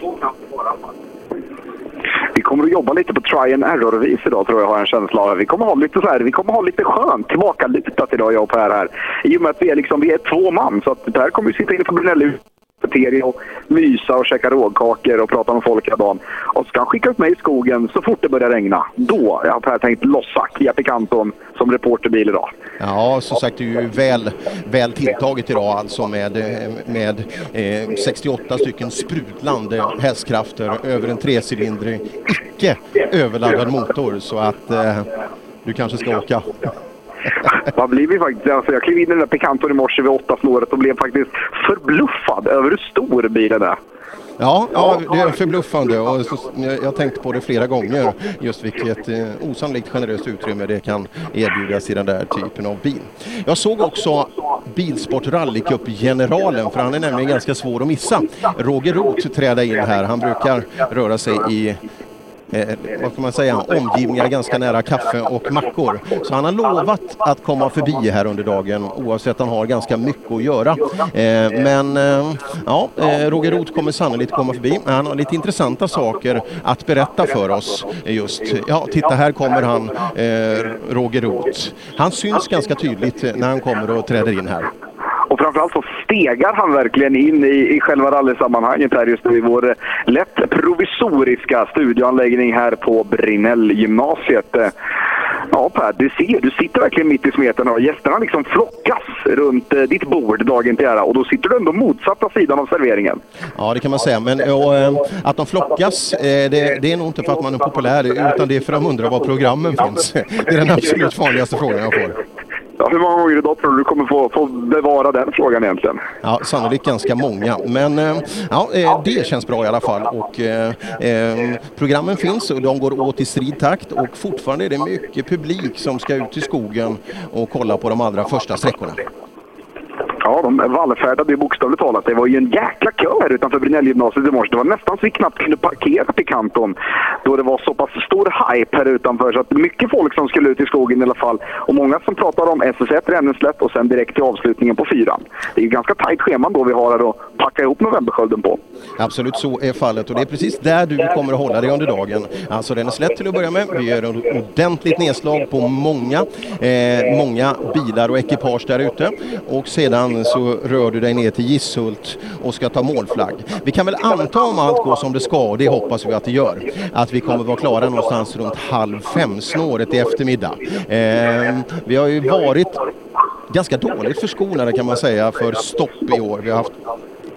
Två. Eh, vi kommer att jobba lite på try and error-vis idag tror jag, har jag en känsla av. Vi kommer ha lite så här, vi kommer ha lite skönt tillbakalutat idag, jag och Per här. I och med att vi är, liksom, vi är två man, så att Per kommer att sitta inne på Brunelli materia och mysa och käka rågkakor och prata med folk hela dagen. Och så ska han skicka ut mig i skogen så fort det börjar regna. Då har Per tänkt lossa Kia Picanton som reporterbil idag. Ja, som sagt det är ju väl, väl tilltaget idag alltså med, med eh, 68 stycken sprudlande hästkrafter över en trecylindrig, icke överladdad motor. Så att eh, du kanske ska åka. Man blir vi faktiskt, alltså jag klev in i den där Picanton i morse vid åtta snåret och blev faktiskt förbluffad över hur stor bilen är. Ja, ja, det är förbluffande och så, jag har tänkt på det flera gånger just vilket eh, osannolikt generöst utrymme det kan erbjudas i den där typen av bil. Jag såg också Bilsport Rallycup-generalen för han är nämligen ganska svår att missa. Roger Roth träda in här. Han brukar röra sig i eh, vad kan man säga, omgivningar ganska nära kaffe och mackor. Så han har lovat att komma förbi här under dagen oavsett att han har ganska mycket att göra. Eh, men eh, ja, eh, Roger Roth kommer sannolikt komma förbi. Han har lite intressanta saker att berätta för oss just. Ja, titta här kommer han, eh, Roger Roth. Han syns ganska tydligt när han kommer och träder in här. Och framförallt så stegar han verkligen in i, i själva rallysammanhanget här just nu i vår eh, lätt provisoriska studioanläggning här på Brinellgymnasiet. Eh, ja Per, du ser, du sitter verkligen mitt i smeten och gästerna liksom flockas runt eh, ditt bord dagen till ära och då sitter du ändå motsatta sidan av serveringen. Ja, det kan man säga. Men och, att de flockas, det, det, är nog inte för att man är populär utan det är för att de undrar var programmen finns. Det är den absolut vanligaste frågan jag får. Ja, hur många gånger idag tror du du kommer få, få bevara den frågan egentligen? Ja, sannolikt ganska många. Men eh, ja, eh, det känns bra i alla fall. Och, eh, eh, programmen finns och de går åt i strid takt och fortfarande är det mycket publik som ska ut i skogen och kolla på de allra första sträckorna. Ja, de vallfärdade bokstavligt talat. Det var ju en jäkla kö här utanför Brinellgymnasiet i morse. Det var nästan så vi knappt kunde parkera till Kanton då det var så pass stor hype här utanför. Så att mycket folk som skulle ut i skogen i alla fall. Och många som pratar om SS1 Rännäslätt och sen direkt till avslutningen på fyran. Det är ju ganska tajt schema då vi har här att packa ihop novemberskölden på. Absolut, så är fallet. Och det är precis där du kommer att hålla dig under dagen. Alltså Rännäslätt till att börja med. Vi gör ett ordentligt nedslag på många, eh, många bilar och ekipage där ute. Och sedan så rör du dig ner till Gisshult och ska ta målflagg. Vi kan väl anta om allt går som det ska, och det hoppas vi att det gör, att vi kommer vara klara någonstans runt halv fem snåret i eftermiddag. Eh, vi har ju varit ganska dåligt förskonade kan man säga för stopp i år. Vi har haft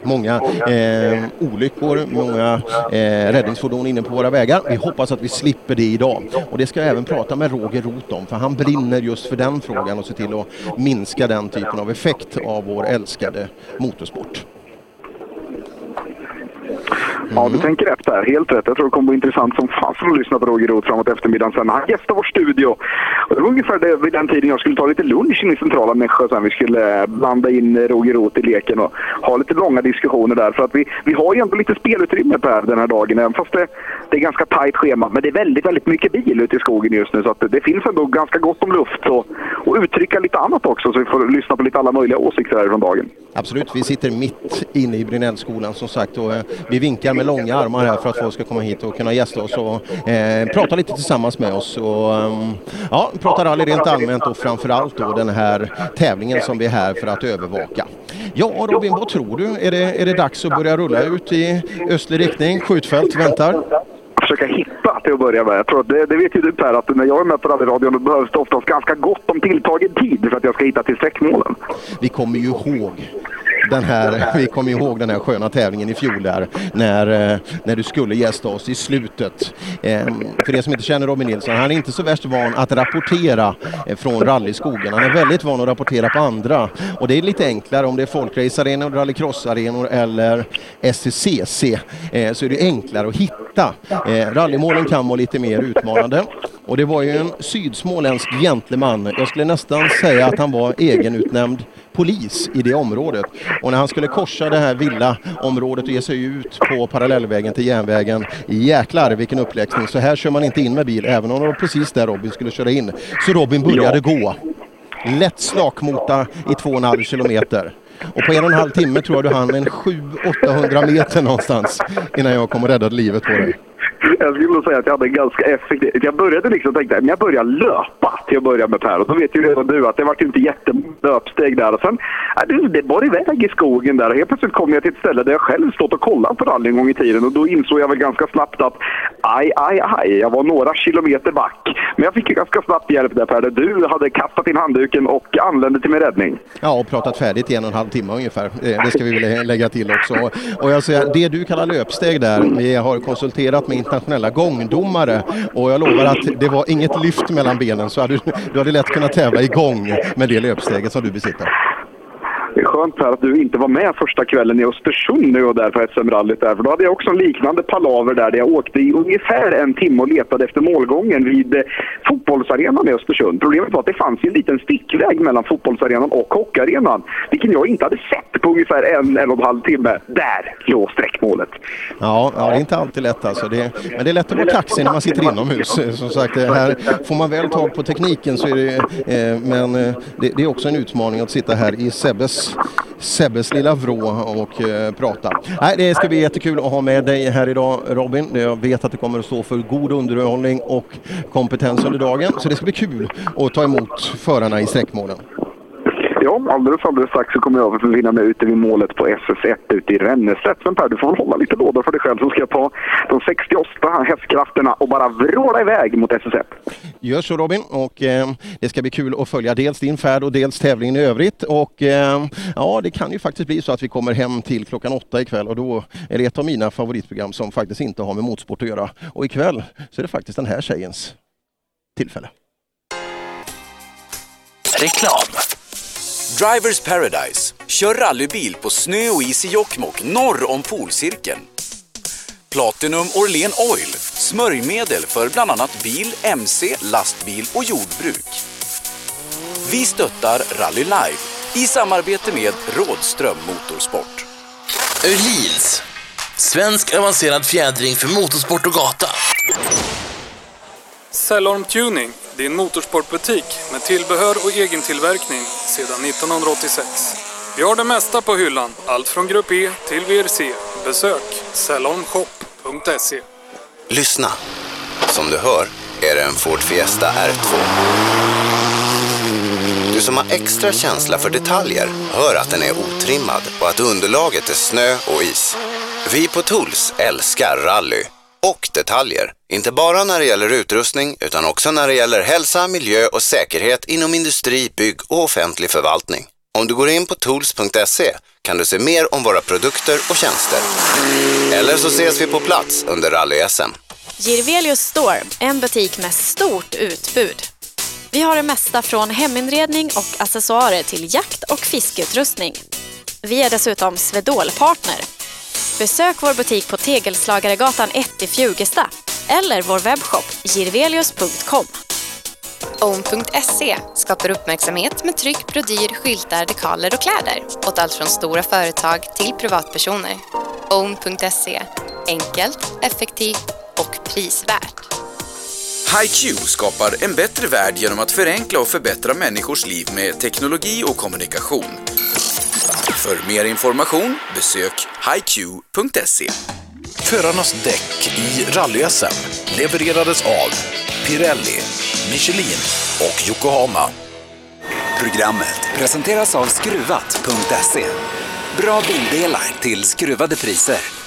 många eh, olyckor, många eh, räddningsfordon inne på våra vägar. Vi hoppas att vi slipper det idag. Och det ska jag även prata med Roger Roth om, för han brinner just för den frågan och se till att minska den typen av effekt av vår älskade motorsport. Ja, du tänker rätt där. Helt rätt. Jag tror det kommer bli intressant som fasen att lyssna på Roger Roth framåt eftermiddagen sen. Han gästar vår studio. Och det var ungefär det, vid den tiden jag skulle ta lite lunch in i centrala Nässjö sen. Vi skulle eh, blanda in Roger Roth i leken och ha lite långa diskussioner där. För att vi, vi har ju ändå lite spelutrymme Per den här dagen. Även fast det, det är ganska tajt schema. Men det är väldigt, väldigt mycket bil ute i skogen just nu. Så att det finns ändå ganska gott om luft. Och, och uttrycka lite annat också. Så vi får lyssna på lite alla möjliga åsikter härifrån dagen. Absolut. Vi sitter mitt inne i Brinellskolan som sagt. Och, eh, vi vinkar med långa armar här för att folk ska komma hit och kunna gästa oss och eh, prata lite tillsammans med oss. Och, um, ja, prata rally rent allmänt och framförallt då den här tävlingen som vi är här för att övervaka. Ja Robin, vad tror du? Är det, är det dags att börja rulla ut i östlig riktning? Skjutfält väntar? Försöka hitta till att börja med. Jag tror att det, det vet ju du Per, att när jag är med på rallyradion då behövs det oftast ganska gott om tilltagen tid för att jag ska hitta till sträckmålen. Vi kommer ju ihåg den här, vi kommer ihåg den här sköna tävlingen i fjol där när, eh, när du skulle gästa oss i slutet. Ehm, för er som inte känner Robin Nilsson, han är inte så värst van att rapportera eh, från rallyskogen. Han är väldigt van att rapportera på andra och det är lite enklare om det är folkracearenor, rallycrossarenor eller SCCC eh, så är det enklare att hitta. Rallymålen kan vara lite mer utmanande och det var ju en sydsmåländsk gentleman. Jag skulle nästan säga att han var egenutnämnd polis i det området. Och när han skulle korsa det här villaområdet och ge sig ut på parallellvägen till järnvägen, jäklar vilken uppläxning. Så här kör man inte in med bil, även om det var precis där Robin skulle köra in. Så Robin började gå. Lätt slakmota i 2,5 kilometer. Och på en och en halv timme tror jag du hann en 700-800 meter någonstans innan jag kom och räddade livet på dig. Jag skulle nog säga att jag hade ganska effektivt. Jag började liksom tänka att jag börjar löpa till att börja med Per. Och då vet ju redan du att det var inte jättemånga löpsteg där. Och sen, det, det bar iväg i skogen där. Och helt plötsligt kom jag till ett ställe där jag själv stått och kollat på rally en gång i tiden. Och då insåg jag väl ganska snabbt att aj, aj, aj. Jag var några kilometer back. Men jag fick ju ganska snabbt hjälp där Per. Där du hade kastat in handduken och anlände till min räddning. Ja, och pratat färdigt i en och en halv timme ungefär. Eh, det ska vi väl lägga till också. Och jag säger, det du kallar löpsteg där, vi har konsulterat med internationella gångdomare och jag lovar att det var inget lyft mellan benen så hade, du hade lätt kunnat tävla i gång med det löpsteget som du besitter. Det är skönt här att du inte var med första kvällen i Östersund nu och där på SM-rallyt där. För då hade jag också en liknande palaver där, där jag åkte i ungefär en timme och letade efter målgången vid eh, fotbollsarenan i Östersund. Problemet var att det fanns en liten stickväg mellan fotbollsarenan och hockeyarenan. Vilken jag inte hade sett på ungefär en, en och en halv timme. Där låg sträckmålet. Ja, ja, det är inte alltid lätt alltså. Det, men det är lätt att vara kaxig när man sitter inomhus. Eh, som sagt, här får man väl tag på tekniken så är det... Eh, eh men det, det är också en utmaning att sitta här i Sebbes Sebbes, lilla vrå och eh, prata. Nej, det ska bli jättekul att ha med dig här idag Robin. Jag vet att det kommer att stå för god underhållning och kompetens under dagen. Så det ska bli kul att ta emot förarna i sträckmålen. Ja, alldeles, alldeles strax så kommer jag att befinna mig ute vid målet på SS1 ute i Ränneslätt. Men Per, du får väl hålla lite låda för dig själv så ska jag ta de 68 hästkrafterna och bara vråla iväg mot SS1. Gör så Robin och eh, det ska bli kul att följa dels din färd och dels tävlingen i övrigt. Och eh, ja, det kan ju faktiskt bli så att vi kommer hem till klockan åtta ikväll och då är det ett av mina favoritprogram som faktiskt inte har med motorsport att göra. Och ikväll så är det faktiskt den här tjejens tillfälle. Reklam. Drivers Paradise. Kör rallybil på snö och is i Jokkmokk norr om polcirkeln. Platinum Orlen Oil. Smörjmedel för bland annat bil, mc, lastbil och jordbruk. Vi stöttar Rally Live i samarbete med Rådström Motorsport. Öhlins. Svensk avancerad fjädring för motorsport och gata. Cellorm Tuning din motorsportbutik med tillbehör och egentillverkning sedan 1986. Vi har det mesta på hyllan, allt från Grupp E till VRC. Besök salonshop.se. Lyssna! Som du hör är det en Ford Fiesta R2. Du som har extra känsla för detaljer hör att den är otrimmad och att underlaget är snö och is. Vi på Tools älskar rally och detaljer. Inte bara när det gäller utrustning utan också när det gäller hälsa, miljö och säkerhet inom industri, bygg och offentlig förvaltning. Om du går in på tools.se kan du se mer om våra produkter och tjänster. Eller så ses vi på plats under rally-SM. Girvelius Store, en butik med stort utbud. Vi har det mesta från heminredning och accessoarer till jakt och fiskeutrustning. Vi är dessutom Swedol-partner Besök vår butik på Tegelslagaregatan 1 i Fjugesta eller vår webbshop girvelius.com. Own.se skapar uppmärksamhet med tryck, brodyr, skyltar, dekaler och kläder åt allt från stora företag till privatpersoner. Own.se enkelt, effektivt och prisvärt. HiQ skapar en bättre värld genom att förenkla och förbättra människors liv med teknologi och kommunikation. För mer information besök hiq.se. Förarnas däck i rally levererades av Pirelli, Michelin och Yokohama. Programmet presenteras av Skruvat.se. Bra bildelar till skruvade priser.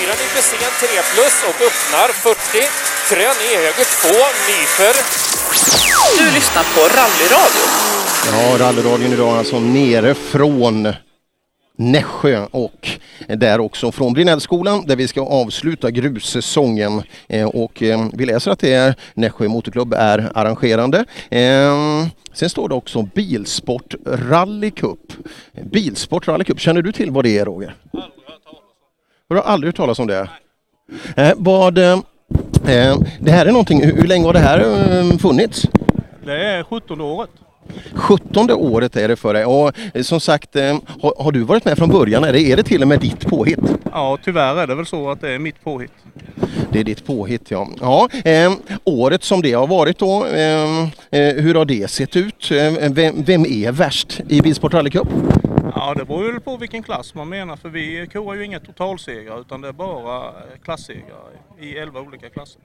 4 nyper sen 3 plus och öppnar 40. Krön i höger 2 nyper. Du lyssnar på Rallyradio. Ja, rallyradion idag alltså nere från Nässjö och där också från Brinellskolan där vi ska avsluta grussäsongen eh, och eh, vi läser att det är Nässjö Motorklubb är arrangerande. Eh, sen står det också Bilsport Rally Cup. Bilsport Rally Cup, känner du till vad det är Roger? Du har aldrig hört talas om det? Vad, det här är någonting, hur länge har det här funnits? Det är 17 året. 17 året är det för dig och eh, som sagt, eh, har, har, du varit med från början? Är det, är det till och med ditt påhitt? Ja, tyvärr är det väl så att det är mitt påhitt. Det är ditt påhitt ja. ja eh, året som det har varit då, eh, eh, hur har det sett ut? Eh, vem, vem, är värst i Bilsport Rally Cup? Ja det beror väl på vilken klass man menar för vi korar ju inga totalsegrar utan det är bara eh, klasssegrar klassegrar i elva olika klasser.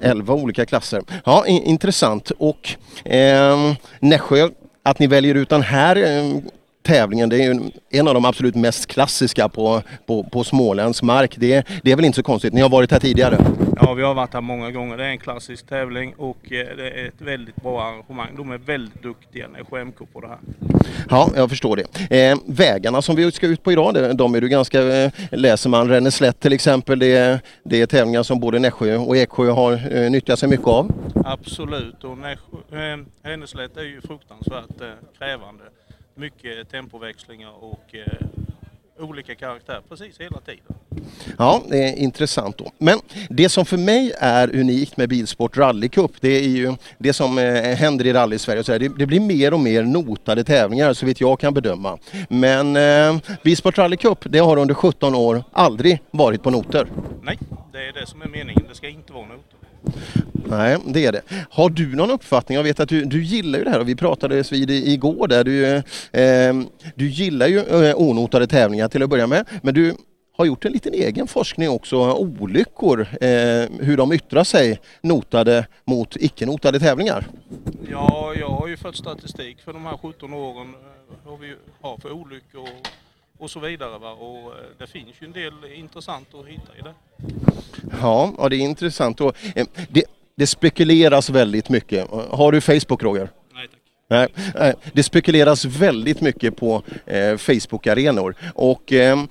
Elva olika klasser. Ja, intressant. Och eh, Nässjö, att ni väljer ut den här ehm, tävlingen, det är ju en av de absolut mest klassiska på, på, på Smålands mark. Det, det är väl inte så konstigt, ni har varit här tidigare? Ja, vi har varit här många gånger. Det är en klassisk tävling och eh, det är ett väldigt bra arrangemang. De är väldigt duktiga, SKMK, på det här. Ja, jag förstår det. Eh, vägarna som vi ska ut på idag, de är du ganska, eh, läser man Ränneslätt till exempel, det är, det är tävlingar som både Nässjö och Eksjö har eh, nyttjat sig mycket av. Absolut, och Nässjö, eh, Ränneslätt är ju fruktansvärt eh, krävande mycket tempoväxlingar och eh, olika karaktär precis hela tiden. Ja, det är intressant då. Men det som för mig är unikt med Bilsport Rally Cup, det är ju det som eh, händer i rally-Sverige. Så det, det, blir mer och mer notade tävlingar så vitt jag kan bedöma. Men eh, Bilsport Rally Cup, det har under 17 år aldrig varit på noter. Nej, det är det som är meningen. Det ska inte vara noter. Nej, det är det. Har du någon uppfattning? Jag vet att du, du gillar ju det här och vi pratades vid igår där. Du, eh, du gillar ju eh, onotade tävlingar till att börja med. Men du har gjort en liten egen forskning också, olyckor, eh, hur de yttrar sig notade mot icke-notade tävlingar. Ja, jag har ju fått statistik för de här 17 åren, eh, vad vi har för olyckor och, och så vidare. Va? Och eh, det finns ju en del intressant att hitta i det. Ja, ja det är intressant. Och, eh, det, det spekuleras väldigt mycket. Har du Facebook Roger? Nej tack. Nej, det spekuleras väldigt mycket på eh, Facebook-arenor och eh,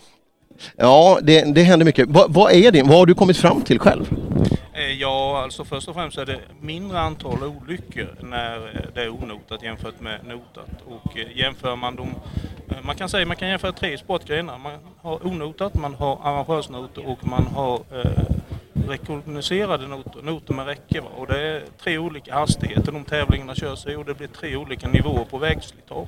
ja, det, det händer mycket. Va, vad är din, Vad har du kommit fram till själv? Eh, ja, alltså först och främst är det mindre antal olyckor när eh, det är onotat jämfört med notat. Och eh, jämför man dem, man kan säga man kan jämföra tre sportgrenar. Man har onotat, man har arrangörsnoter och man har eh, rekognoserade noter, noter med räcke. Va? Och det är tre olika hastigheter de tävlingarna körs i och det blir tre olika nivåer på vägslitage.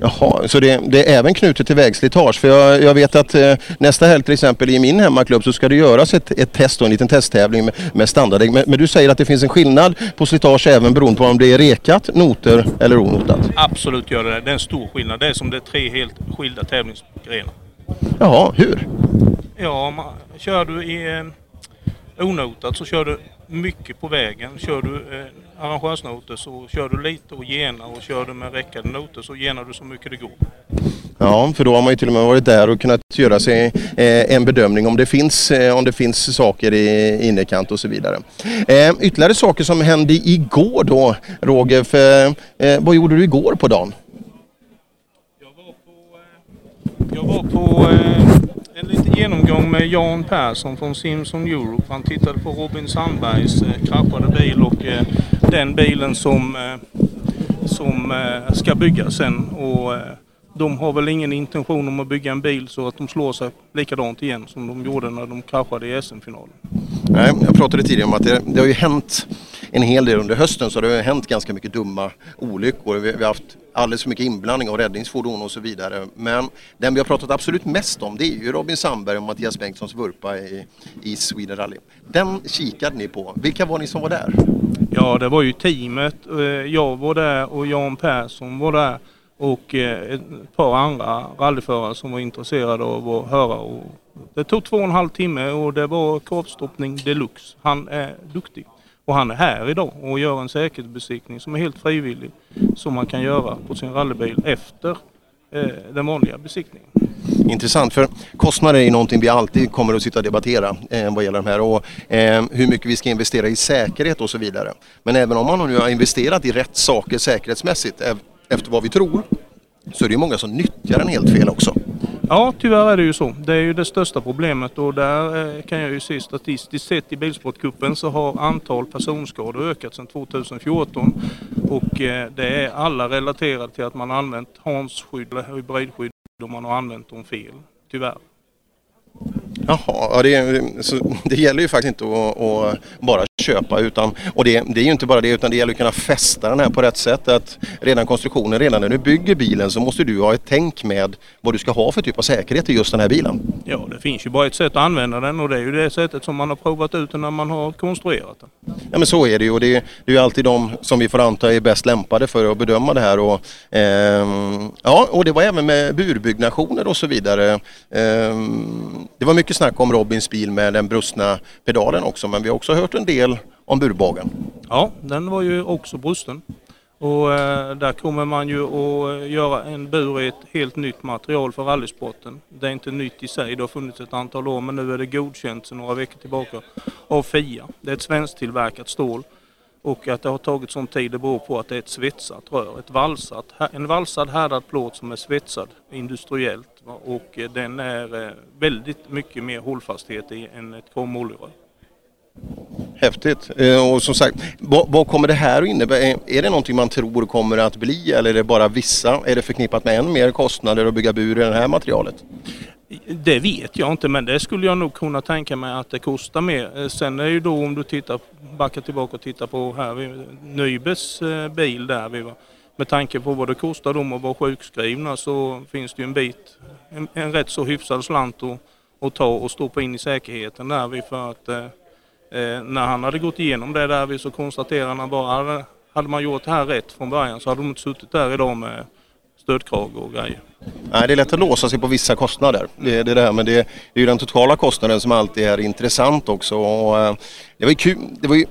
Jaha, så det, det, är även knutet till vägslitage? För jag, jag vet att eh, nästa helg till exempel i min hemmaklubb så ska det göras ett, ett test och en liten testtävling med, med standarddäck. Men, men, du säger att det finns en skillnad på slitage även beroende på om det är rekat, noter eller onotat? Absolut gör det det. Det är en stor skillnad. Det är som det är tre helt skilda tävlingsgrenar. Jaha, hur? Ja, man, kör du i eh, onotat så kör du mycket på vägen. Kör du eh, arrangörsnoter så kör du lite och genar och kör du med räckade noter så genar du så mycket det går. Ja, för då har man ju till och med varit där och kunnat göra sig eh, en bedömning om det finns, eh, om det finns saker i innerkant och så vidare. Eh, ytterligare saker som hände igår då, Roger, för, vad gjorde du igår på dagen? Jag var på, jag var på genomgång med Jan Persson från Simson Europe. Han tittade på Robin Sandbergs eh, kraschade bil och eh, den bilen som, eh, som eh, ska byggas sen. Och, eh, de har väl ingen intention om att bygga en bil så att de slår sig likadant igen som de gjorde när de kraschade i SM-finalen. Nej, jag pratade tidigare om att det, det har ju hänt en hel del under hösten så det har hänt ganska mycket dumma olyckor. Vi, vi har haft alldeles för mycket inblandning av räddningsfordon och så vidare. Men den vi har pratat absolut mest om det är ju Robin Sandberg och Mattias Bengtssons vurpa i, i Sweden Rally. Den kikade ni på. Vilka var ni som var där? Ja, det var ju teamet. Eh, jag var där och Jan Persson var där och eh, ett par andra rallyförare som var intresserade av att höra. Och det tog två och en halv timme och det var korvstoppning deluxe. Han är duktig. Och han är här idag och gör en säkerhetsbesiktning som är helt frivillig. Som man kan göra på sin rallybil efter eh, den vanliga besiktningen. Intressant, för kostnader är någonting vi alltid kommer att sitta och debattera eh, vad gäller de här och eh, hur mycket vi ska investera i säkerhet och så vidare. Men även om man nu har investerat i rätt saker säkerhetsmässigt efter vad vi tror så är det många som nyttjar den helt fel också. Ja, tyvärr är det ju så. Det är ju det största problemet och där eh, kan jag ju se statistiskt sett i Bilsportcupen så har antal personskador ökat sedan 2014 och eh, det är alla relaterade till att man använt hansskydd eller hybridskydd och man har använt dem fel, tyvärr. Jaha, ja, det, så det gäller ju faktiskt inte att, att bara köpa. Utan, och det, det är ju inte bara det utan det gäller att kunna fästa den här på rätt sätt. Att redan konstruktionen, redan när du bygger bilen så måste du ha ett tänk med vad du ska ha för typ av säkerhet i just den här bilen. Ja, det finns ju bara ett sätt att använda den och det är ju det sättet som man har provat ut när man har konstruerat den. Ja men så är det ju och det, är ju alltid de som vi får anta är bäst lämpade för att bedöma det här. Och, ehm, ja, och det var även med burbyggnationer och så vidare. Ehm, det var mycket snack om Robins bil med den brustna pedalen också men vi har också hört en del om burbågen. Ja, den var ju också brusten. Och eh, där kommer man ju att eh, göra en bur i ett helt nytt material för rallysporten. Det är inte nytt i sig, det har funnits ett antal år men nu är det godkänt sedan några veckor tillbaka av FIA. Det är ett svensktillverkat stål. Och att det har tagit sån tid det beror på att det är ett svetsat rör. Ett valsat, en valsad härdad plåt som är svetsad industriellt. Och eh, den är eh, väldigt mycket mer hållfasthet i än ett kromoljerör. Häftigt. Eh, och som sagt, vad, vad, kommer det här att innebära? Eh, är det någonting man tror kommer att bli eller är det bara vissa? Är det förknippat med än mer kostnader att bygga bur i det här materialet? Det vet jag inte men det skulle jag nog kunna tänka mig att det kostar mer. Eh, sen är ju då om du tittar, backar tillbaka och tittar på här, Nybes bil där. Vi var, med tanke på vad det kostar dem att vara sjukskrivna så finns det ju en bit, en, en rätt så hyfsad slant att, att ta och stoppa in i säkerheten där för att Eh, Eh, när han hade gått igenom det där så konstaterade han bara hade, hade man gjort det här rätt från början så hade de inte suttit där idag med stödkrage och grejer. Nej, det är lätt att låsa sig på vissa kostnader. Det, det är det här, men det, det är ju den totala kostnaden som alltid är intressant också. Och, eh, det var ju kul. Det var, ju,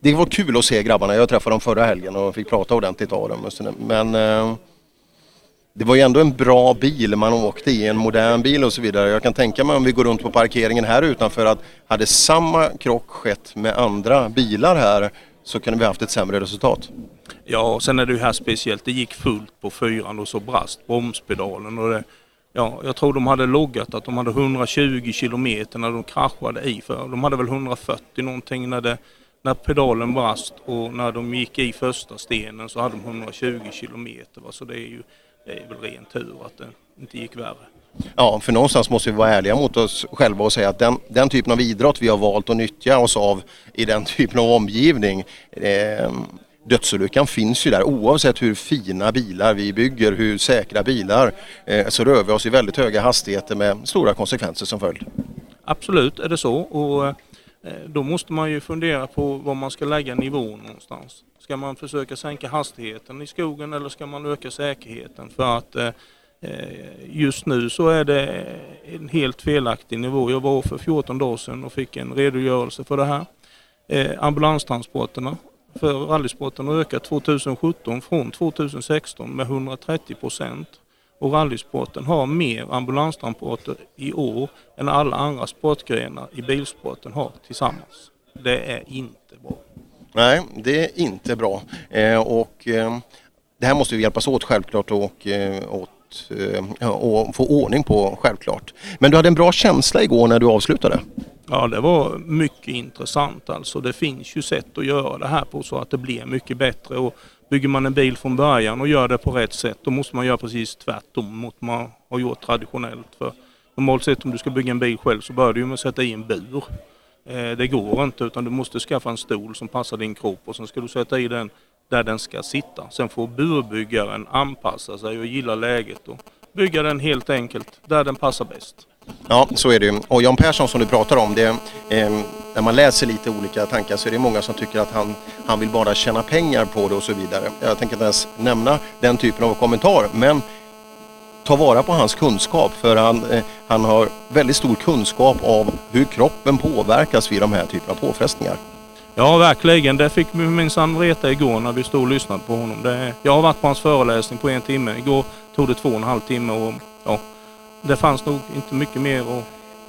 det var kul att se grabbarna. Jag träffade dem förra helgen och fick prata ordentligt av dem. Men eh, det var ju ändå en bra bil man åkte i, en modern bil och så vidare. Jag kan tänka mig om vi går runt på parkeringen här utanför att hade samma krock skett med andra bilar här så kunde vi haft ett sämre resultat. Ja, och sen är det ju här speciellt. Det gick fullt på fyran och så brast bromspedalen. Och det, ja, jag tror de hade loggat att de hade 120 kilometer när de kraschade i för. De hade väl 140 någonting när, det, när pedalen brast och när de gick i första stenen så hade de 120 kilometer. Så det är ju det är väl ren tur att det inte gick värre. Ja, för någonstans måste vi vara ärliga mot oss själva och säga att den, den typen av idrott vi har valt att nyttja oss av i den typen av omgivning eh, Dödsolyckan finns ju där oavsett hur fina bilar vi bygger, hur säkra bilar eh, så rör vi oss i väldigt höga hastigheter med stora konsekvenser som följd. Absolut är det så och eh, då måste man ju fundera på var man ska lägga nivån någonstans. Ska man försöka sänka hastigheten i skogen eller ska man öka säkerheten? För att eh, eh just nu så är det en helt felaktig nivå. Jag var för 14 dagar sedan och fick en redogörelse för det här. Eh, ambulanstransporterna för rallysporten har ökat 2017 från 2016 med 130 procent. Och rallysporten har mer ambulanstransporter i år än alla andra sportgrenar i bilsporten har tillsammans. Det är inte bra. Nej, det är inte bra. Eh, och eh, det här måste vi hjälpas åt självklart och, eh, åt, eh, och få ordning på självklart. Men du hade en bra känsla igår när du avslutade? Ja, det var mycket intressant alltså. Det finns ju sätt att göra det här på så att det blir mycket bättre. Och bygger man en bil från början och gör det på rätt sätt, då måste man göra precis tvärtom mot vad man har gjort traditionellt. För normalt sett om du ska bygga en bil själv så börjar du med att sätta i en bur. Eh, det går inte utan du måste skaffa en stol som passar din kropp och sen ska du sätta i den där den ska sitta. Sen får burbyggaren anpassa sig och gilla läget och bygga den helt enkelt där den passar bäst. Ja, så är det ju. Och Jan Persson som du pratar om, det, eh, när man läser lite olika tankar så är det många som tycker att han, han vill bara tjäna pengar på det och så vidare. Jag tänker inte ens nämna den typen av kommentar, men ta vara på hans kunskap för han, eh, han har väldigt stor kunskap av hur kroppen påverkas vid de här typerna av påfrestningar. Ja, verkligen. Det fick vi minsann veta igår när vi stod och lyssnade på honom. Det, jag har varit på hans föreläsning på en timme. Igår tog det två och en halv timme och ja, det fanns nog inte mycket mer att,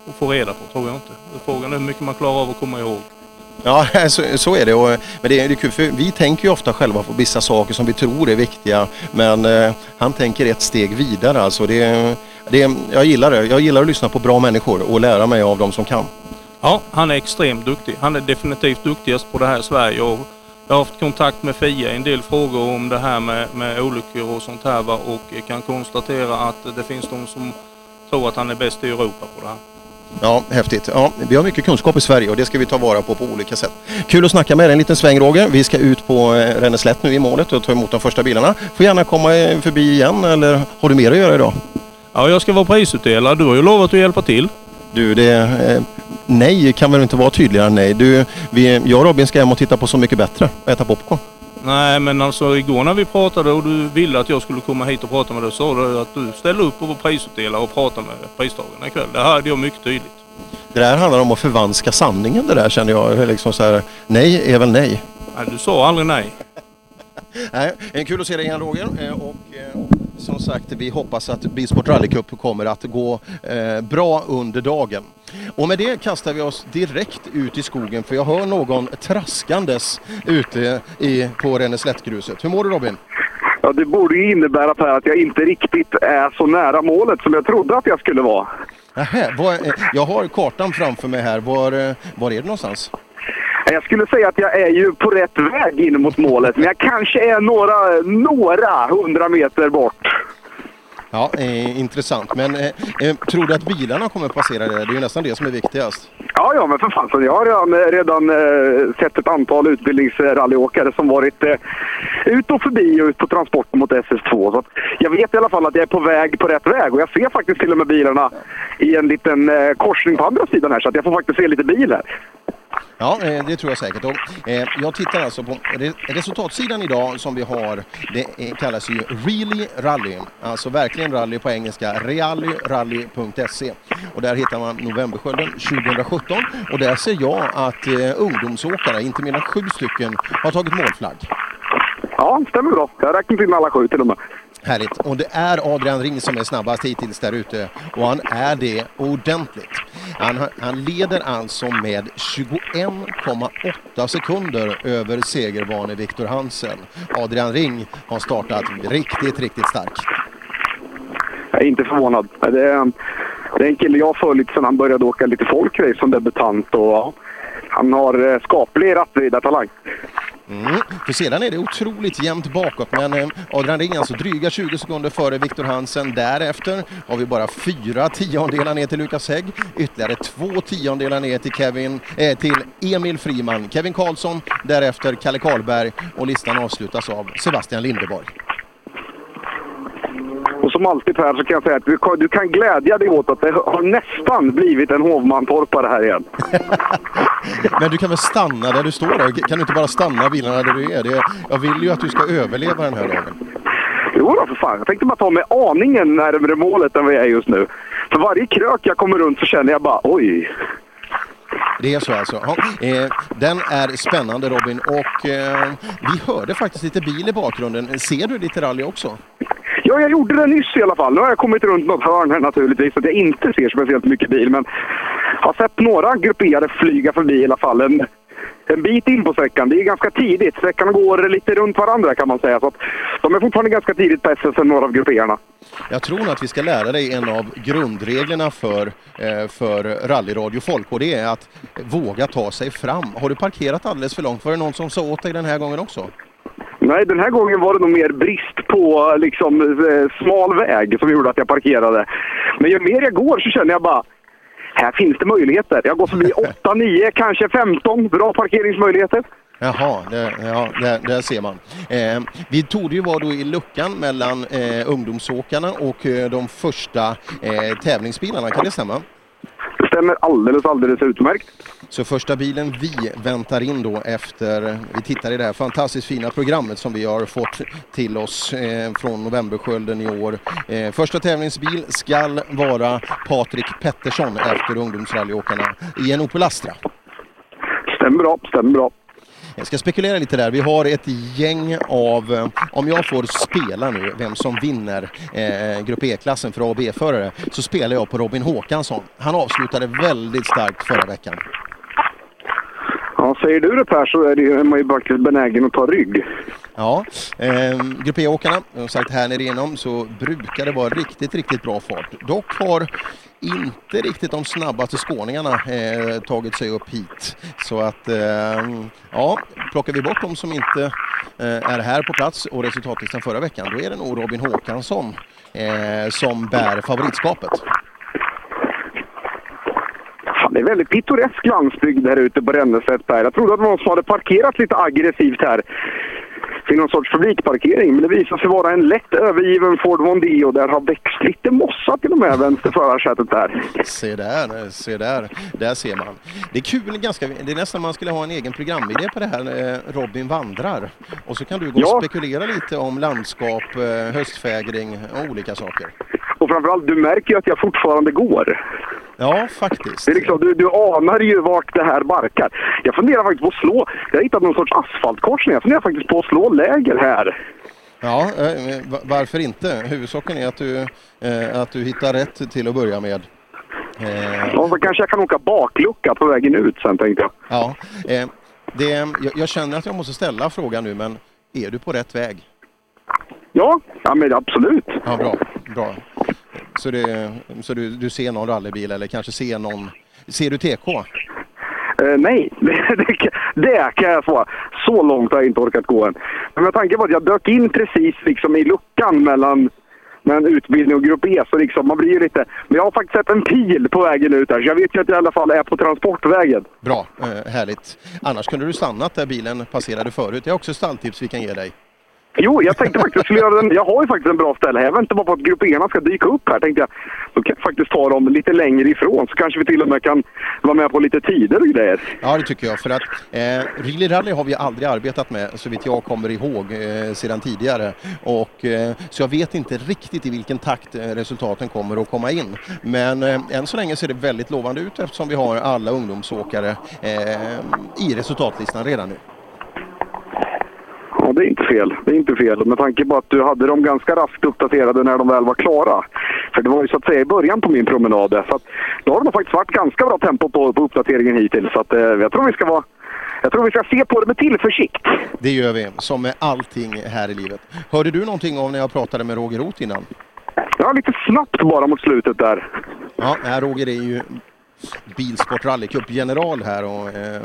att få reda på, tror jag inte. Frågan är hur mycket man klarar av att komma ihåg. Ja, så, så är det. Och, men det är, det är kul för vi tänker ju ofta själva på vissa saker som vi tror är viktiga. Men eh, han tänker ett steg vidare alltså. Det, det, jag gillar det. Jag gillar att lyssna på bra människor och lära mig av dem som kan. Ja, han är extremt duktig. Han är definitivt duktigast på det här i Sverige. Och jag har haft kontakt med Fia i en del frågor om det här med, med olyckor och sånt här va? och kan konstatera att det finns de som tror att han är bäst i Europa på det här. Ja, häftigt. Ja, vi har mycket kunskap i Sverige och det ska vi ta vara på på olika sätt. Kul att snacka med dig en liten sväng Roger. Vi ska ut på eh, Ränneslätt nu i målet och ta emot de första bilarna. Får gärna komma eh, förbi igen eller har du mer att göra idag? Ja, jag ska vara prisutdelare. Du har ju lovat att hjälpa till. Du, det... Eh, nej kan väl inte vara tydligare än nej. Du, vi, jag och Robin ska hem och titta på Så mycket bättre och äta popcorn. Nej, men alltså igår när vi pratade och du ville att jag skulle komma hit och prata med dig så sa du att du ställde upp och var prisutdelare och prata med pristagarna ikväll. Det hörde jag mycket tydligt. Det där handlar om att förvanska sanningen det där känner jag. Liksom så här, nej är väl nej. Nej, du sa aldrig nej. Nej, kul att se dig igen Roger. Eh, Och eh, som sagt, vi hoppas att Bilsport Rally Cup kommer att gå eh, bra under dagen. Och med det kastar vi oss direkt ut i skogen för jag hör någon traskandes ute i, på Ränneslättgruset. Hur mår du Robin? Ja, det borde ju innebära Per att jag inte riktigt är så nära målet som jag trodde att jag skulle vara. Nähä, jag har kartan framför mig här. Var, eh, var är du någonstans? Jag skulle säga att jag är ju på rätt väg in mot målet, men jag kanske är några, några hundra meter bort. Ja, eh, intressant. Men eh, eh, tror du att bilarna kommer passera det? Det är ju nästan det som är viktigast. Ja, ja, men för. Så jag har redan, redan eh, sett ett antal utbildningsrallyåkare som varit eh, ut och förbi och ut på transport mot SS2. Så jag vet i alla fall att jag är på väg på rätt väg och jag ser faktiskt till och med bilarna i en liten eh, korsning på andra sidan här så att jag får faktiskt se lite bil här. Ja, eh, det tror jag säkert. Och, eh, jag tittar alltså på resultatsidan idag som vi har. Det eh, kallas ju Really Rally, alltså verkligen rally på engelska. Reallyrally.se och där hittar man Novemberskölden 2017 och där ser jag att ungdomsåkare, inte mindre än sju stycken, har tagit målflagg. Ja, stämmer bra. Jag räknar till med alla sju till och med. Härligt. Och det är Adrian Ring som är snabbast hittills där ute och han är det ordentligt. Han, han leder alltså med 21,8 sekunder över segervane Viktor Hansen. Adrian Ring har startat riktigt, riktigt starkt. Jag är inte förvånad. Det är, det är en kille jag har följt sedan han började åka lite folkrace som debutant och ja, han har eh, skaplig rattridartalang. Mm. För sedan är det otroligt jämnt bakåt men eh, Adrian Ring alltså dryga 20 sekunder före Viktor Hansen. Därefter har vi bara fyra tiondelar ner till Lukas Hägg, ytterligare två tiondelar ner till, Kevin, eh, till Emil Friman, Kevin Karlsson, därefter Kalle Karlberg och listan avslutas av Sebastian Lindeborg. Och som alltid Per så kan jag säga att du kan, du kan glädja dig åt att det har nästan blivit en hovmantorpare här igen. Men du kan väl stanna där du står då? Kan du inte bara stanna bilarna där du är? Det, jag vill ju att du ska överleva den här dagen. Jo då, för fan. Jag tänkte bara ta mig aningen närmare målet än vad jag är just nu. För varje krök jag kommer runt så känner jag bara oj. Det är så alltså. Ja, eh, den är spännande Robin och eh, vi hörde faktiskt lite bil i bakgrunden. Ser du lite rally också? Ja, jag gjorde det nyss i alla fall. Nu har jag kommit runt något hörn här naturligtvis så att jag inte ser speciellt mycket bil. Men jag har sett några grupperade flyga förbi i alla fall. En, en bit in på sträckan. Det är ganska tidigt. Sträckan går lite runt varandra kan man säga. Så att de är fortfarande ganska tidigt på SS, några av grupperarna. Jag tror nog att vi ska lära dig en av grundreglerna för, eh, för rallyradio folk och det är att våga ta sig fram. Har du parkerat alldeles för långt? Var det någon som sa åt dig den här gången också? Nej, den här gången var det nog mer brist på liksom, eh, smal väg som gjorde att jag parkerade. Men ju mer jag går så känner jag bara här finns det möjligheter. Jag går förbi 8, 9, kanske 15 bra parkeringsmöjligheter. Jaha, det, ja, där, där ser man. Eh, vi tog ju vara då i luckan mellan eh, ungdomsåkarna och eh, de första eh, tävlingsbilarna, kan det stämma? Det stämmer alldeles, alldeles utmärkt. Så första bilen vi väntar in då efter, vi tittar i det här fantastiskt fina programmet som vi har fått till oss eh, från Novemberskölden i år. Eh, första tävlingsbil skall vara Patrik Pettersson efter ungdomsrallyåkarna i en Opel Astra. Stämmer bra, stämmer bra. Jag ska spekulera lite där. Vi har ett gäng av, eh, om jag får spela nu, vem som vinner eh, Grupp E-klassen för A och B-förare, så spelar jag på Robin Håkansson. Han avslutade väldigt starkt förra veckan. Ja, säger du det Per så är, det, är man ju faktiskt benägen att ta rygg. Ja, eh, Grupp E-åkarna, som sagt här nere igenom så brukar det vara riktigt, riktigt bra fart. Dock har inte riktigt de snabbaste skåningarna eh, tagit sig upp hit. Så att, eh, ja, plockar vi bort de som inte eh, är här på plats och resultatlistan förra veckan, då är det nog Robin Håkansson eh, som bär favoritskapet. Det är väldigt pittoresk landsbygd här ute på Ränneslättberg. Jag trodde att det var någon som hade parkerat lite aggressivt här till någon sorts publikparkering. Men det visade sig vara en lätt övergiven Ford Mondeo. Där har växt lite mossa till och med vänster förarsätet där. Se där, se där. Där ser man. Det är kul, ganska, det är nästan man skulle ha en egen programidé på det här. eh, Robin vandrar. Och så kan du gå och Ja. spekulera lite om landskap, eh, höstfägring och olika saker. Och framförallt, du märker ju att jag fortfarande går. Ja, faktiskt. Det är liksom, du, du anar ju vart det här barkar. Jag funderar faktiskt på att slå... Jag har hittat någon sorts asfaltkorsning. Jag funderar faktiskt på att slå läger här. Ja, eh, va- varför inte? Huvudsaken är att du, eh, att du hittar rätt till att börja med. Eh, Och så kanske jag kan åka baklucka på vägen ut sen, tänkte jag. Ja, det, jag, jag känner att jag måste ställa frågan nu, men är du på rätt väg? Ja, ja men absolut. Ja, bra. bra. Så, det, så du, du ser någon rallybil eller kanske ser någon... Ser du TK? Eh, nej, det, det, kan- jag svara. Så långt har jag inte orkat gå än. Men med tanke på att jag dök in precis liksom i luckan mellan, mellan utbildning och grupp E, så liksom, man blir ju lite... Men jag har faktiskt sett en pil på vägen ut där, så jag vet ju att jag i alla fall är på transportvägen. Bra, eh, härligt. Annars kunde du stannat där bilen passerade förut. Det är också stalltips vi kan ge dig. Jo, jag tänkte faktiskt jag skulle göra den. Jag har ju faktiskt en bra ställe här. Jag väntar bara på att grupp ena ska dyka upp här. Tänkte jag, då kan jag faktiskt ta dem lite längre ifrån. Så kanske vi till och med kan vara med på lite tider och grejer. Ja, det tycker jag. För att eh, Really Rally har vi aldrig arbetat med, så vitt jag kommer ihåg, eh, sedan tidigare. Och, eh, så jag vet inte riktigt i vilken takt eh, resultaten kommer att komma in. Men eh, än så länge ser det väldigt lovande ut eftersom vi har alla ungdomsåkare eh, i resultatlistan redan nu. Ja, det är inte fel. Det är inte fel. Med tanke på att du hade dem ganska raskt uppdaterade när de väl var klara. För det var ju så att säga i början på min promenad. Så att, då har nog faktiskt varit ganska bra tempo på, på uppdateringen hittills. Så att, eh, jag tror vi ska vara... Jag tror vi ska se på det med tillförsikt. Det gör vi, som med allting här i livet. Hörde du någonting om när jag pratade med Roger Roth innan? Ja, lite snabbt bara mot slutet där. Ja, Roger är ju Bilsport rallycup-general här och eh,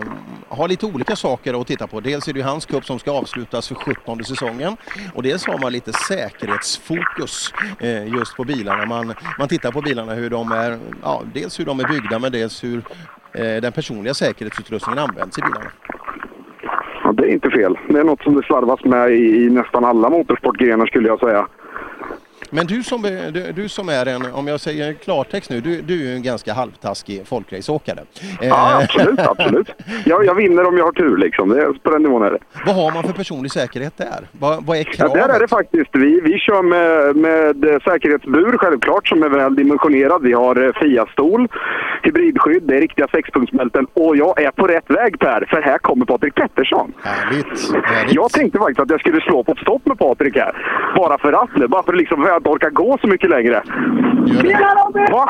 har lite olika saker att titta på. Dels är det ju hans cup som ska avslutas för 17 säsongen och dels har man lite säkerhetsfokus eh, just på bilarna. Man, man tittar på bilarna hur de är, ja, dels hur de är byggda men dels hur eh, den personliga säkerhetsutrustningen används i bilarna. Ja, det är inte fel. Det är något som det slarvas med i, i nästan alla motorsportgrenar skulle jag säga. Men du som, är- du, du som är en, om jag säger klartext nu, du, du är ju en ganska halvtaskig folkraceåkare. Eh, Ja, absolut, absolut. Jag, jag vinner om jag har tur liksom. Det är, på den nivån är det. Vad har man för personlig säkerhet där? Vad, vad är Ja, kravet? där är det faktiskt. Vi, vi kör med, med eh, säkerhetsbur självklart som är väl dimensionerad. Vi har eh, FIA-stol, hybridskydd, det är riktiga sexpunktsbälten och jag är på rätt väg Per, för här kommer Patrik Pettersson. Härligt, härligt. Jag tänkte faktiskt att jag skulle slå på ett stopp med Patrik här. Bara för att nu, bara för att liksom, inte orkar gå så mycket längre. Va?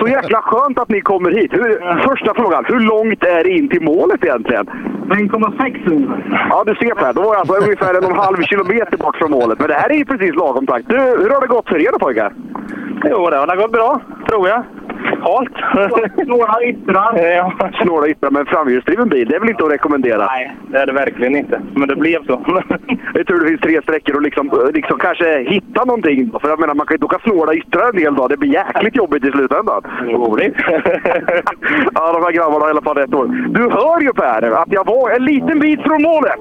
Så jäkla skönt att ni kommer hit. Hur, första frågan, hur långt är det in till målet egentligen? 1,6 ungefär. Ja, du ser Per. Då var jag alltså ungefär en och en halv kilometer bort från målet. Men det här är ju precis lagom takt. Du, hur har det gått för er då pojkar? Jo, det har gått bra, tror jag. Halt. Snåla yttrar. Ja. Snåla yttrar med en framhjulsdriven bil, det är väl inte att rekommendera? Nej, det är det verkligen inte. Men det blev så. Det är tur det finns tre sträckor och liksom, liksom kanske hitta någonting. För jag menar, man kan ju inte åka snåla yttrar en hel dag. Det blir jäkligt jobbigt i slutändan. Roligt. ja, de här grabbarna har i alla fall ett år. Du hör ju Per, att jag var en liten bit från målet.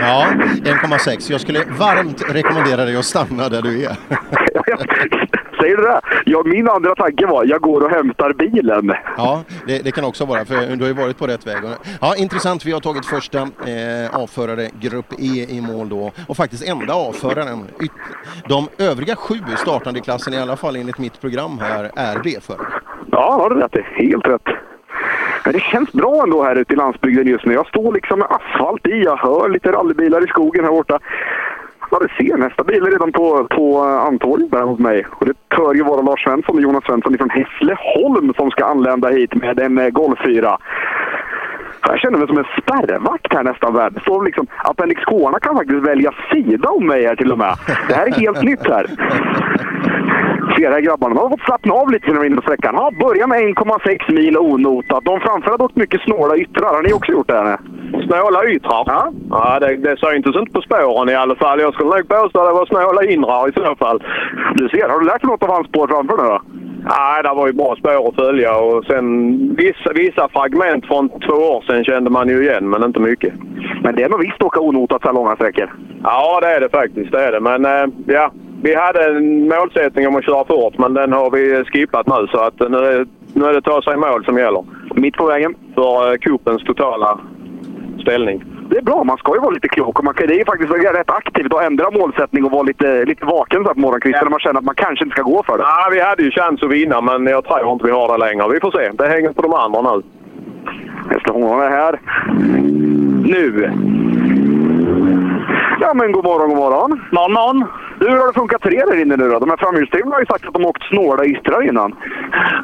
Ja, 1,6. Jag skulle varmt rekommendera dig att stanna där du är. Säger du det? Ja, min andra tanke var, jag går och hämtar bilen. Ja, det, det kan också vara, för du har ju varit på rätt väg. Ja, intressant. Vi har tagit första eh, avförare, grupp E, i mål då. Och faktiskt enda avföraren. De övriga sju startande i klassen, i alla fall enligt mitt program här, är B-förare. Ja, har du rätt i. Helt rätt. Men det känns bra ändå här ute i landsbygden just nu. Jag står liksom med asfalt i. Jag hör lite rallybilar i skogen här borta. Ja, du ser. Nästa bil är redan på, på eh, Antorget där hos mig. Och det tör ju vara Lars Svensson och Jonas Svensson från Hässleholm som ska anlända hit med en eh, Golf 4. Jag känner mig som en spärrvakt här nästan. Värd. Det står liksom, Appendix k kan faktiskt välja sida om mig här till och med. Det här är helt nytt här. Här grabbarna, de har fått slappna av lite när de är inne på sträckan. Ja, börja med 1,6 mil onotat. De framför har åkt mycket snåla yttrar. Har ni också gjort det? Här? Snåla yttrar? Ja. ja det, det syntes inte på spåren i alla fall. Jag skulle nog påstå att det var snåla inrar i så fall. Du ser, har du lärt dig något av hans spår framför nu då? Nej, det var ju bra spår att följa och sen vissa, vissa fragment från två år sedan kände man ju igen, men inte mycket. Men det är nog visst att åka onotat så långa sträckor. Ja, det är det faktiskt. Det är det. Men eh, ja, vi hade en målsättning om att köra fort, men den har vi skippat nu. Så att nu är, nu är det ta sig mål som gäller. Mitt på vägen. För eh, cupens totala ställning. Det är bra, man ska ju vara lite klok. Och man kan, det är ju faktiskt rätt aktivt att ändra målsättning och vara lite, lite vaken så på morgonkvisten när man känner att man kanske inte ska gå för det. Ja, vi hade ju chans att vinna, men jag tror inte vi har det längre. Vi får se. Det hänger på de andra nu. Det här. Nu! Ja, men god morgon, god morgon. Morgon, morgon. Du, hur har det funkat för er där inne nu då? De här framhjulsdrivna har ju sagt att de åkt snåla ystrar innan.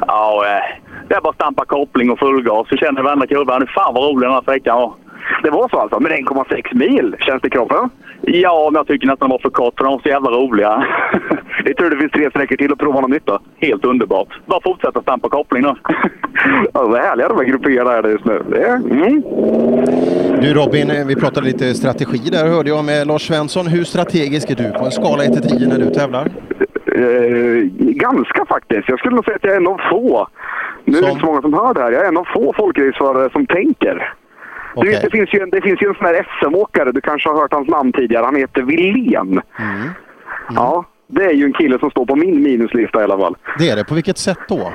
Ja, eh, det är bara att stampa koppling och fullgas. Så känner varenda kurva. Fan vad rolig den här sträckan var. Det var så alltså? Men 1,6 mil, känns det i kroppen? Ja, men jag tycker nästan de var för kort för de var så jävla roliga. det är tur det finns tre sträckor till att prova något nytt då. Helt underbart. Bara fortsätta stampa koppling nu. ja, vad härliga de här grupperna är just nu. Mm. Du Robin, vi pratade lite strategi där hörde jag med Lars Svensson. Hur strategisk är du på en skala 1 till 10 när du tävlar? Eh, ganska faktiskt. Jag skulle nog säga att jag är en av få. Nu är det inte så många som hör det här. Jag är en av få folkraceförare som tänker. Du vet, det, finns ju en, det finns ju en sån här SM-åkare, du kanske har hört hans namn tidigare. Han heter Wilén. Mm. Ja, det är ju en kille som står på min minuslista i alla fall. Det är det. På vilket sätt då?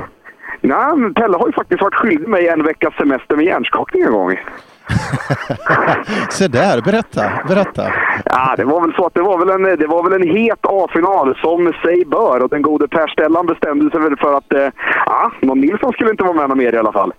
Nej, men Pelle har ju faktiskt varit skyldig mig en veckas semester med hjärnskakning en gång. Se där, berätta, berätta. Ja, det var väl så att det var väl en, det var väl en het A-final som sig bör och den gode Per Stellan bestämde sig väl för att, eh, ja, någon Nilsson skulle inte vara med någon mer i alla fall.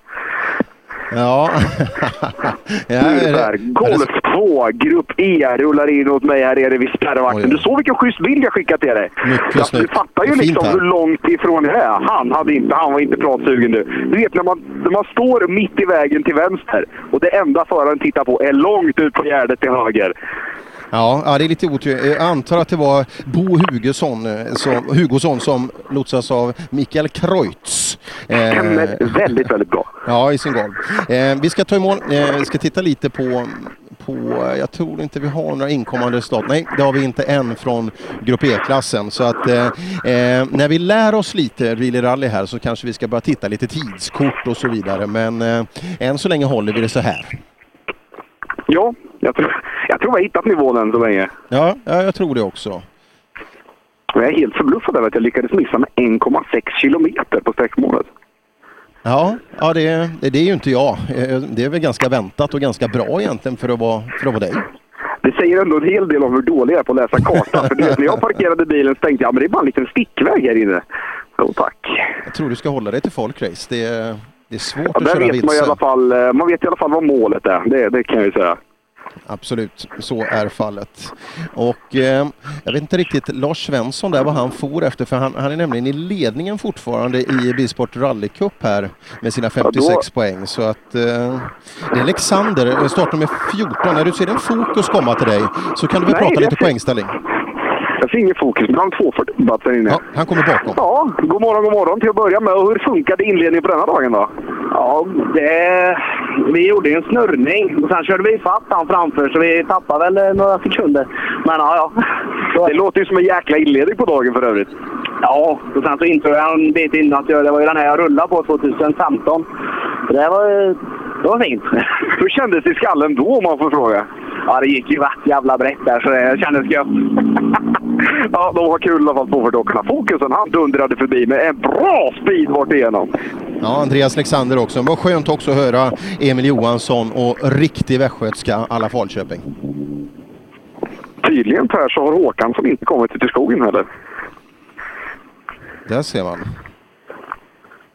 Ja. ja är det, Golf 2, Grupp E, rullar in åt mig här nere vid spärrvakten. Du såg vilken schysst bild jag skickade till dig. Mycket Du fattar ju liksom hur långt ifrån jag är. Han, hade inte, han var inte pratsugen du. Du vet när man, när man står mitt i vägen till vänster och det enda föraren tittar på är långt ut på gärdet till höger. Ja, ja, det är lite otur. Jag antar att det var Bo Hugosson som, Hugosson som lotsas av Mikael Kreutz. Stämmer väldigt, väldigt bra. Ja, i sin golf. Eh, vi ska ta i mål. Eh, vi ska titta lite på, på, jag tror inte vi har några inkommande resultat. Nej, det har vi inte än från Grupp E-klassen. Så att eh, eh, när vi lär oss lite Really Rally här så kanske vi ska börja titta lite tidskort och så vidare. Men eh, än så länge håller vi det så här. Ja, jag tror, jag tror jag har hittat nivån än så länge. Ja, ja jag tror det också. Jag är helt förbluffad över att jag lyckades missa med 1,6 kilometer på sträckmålet. Ja, ja det, det är ju inte jag. Det är väl ganska väntat och ganska bra egentligen för att vara, för att vara dig. Det säger ändå en hel del om hur dålig jag är på att läsa kartan. För du vet, när jag parkerade bilen så tänkte jag att det är bara en liten stickväg här inne. Jo tack. Jag tror du ska hålla dig till folkrace. Det är, det är svårt Ja, att köra vet man, i vilse. alla fall, eh, man vet i alla fall vad målet är. Det, det kan jag ju säga. Absolut, så är fallet. Och eh, jag vet inte riktigt, Lars Svensson där vad han for efter för han, han är nämligen i ledningen fortfarande i Bilsport Rally Cup här med sina 56 poäng. Så att eh, det är Alexander, startnummer 14. När du ser en fokus komma till dig så kan du väl Nej, prata lite poängställning. Jag ser ingen fokus, men han har 240 batt där inne. Ja, han kommer bakom. Ja, god morgon, god morgon till att börja med. Och hur funkade inledningen på denna dagen då? Ja, det, vi gjorde en snurrning och sen körde vi ifatt han framför så vi tappade väl eh, några sekunder. Men ja, ja. Det låter ju som en jäkla inledning på dagen för övrigt. Ja, och sen så insåg jag en bit innan att jag, det var ju den här jag rullade på 2015. Så det var, det var fint. Hur kändes det i skallen då om man får fråga? Ja, det gick ju rätt jävla brett där så det kändes gött. Ja, de har kul i alla fall dockorna. Fokusen, han dundrade förbi med en bra speed vart igenom. Ja, Andreas Alexander också. Men vad skönt också att höra Emil Johansson och riktig västgötska alla Falköping. Tydligen Per så har Håkan som inte kommit till skogen heller. Där ser man.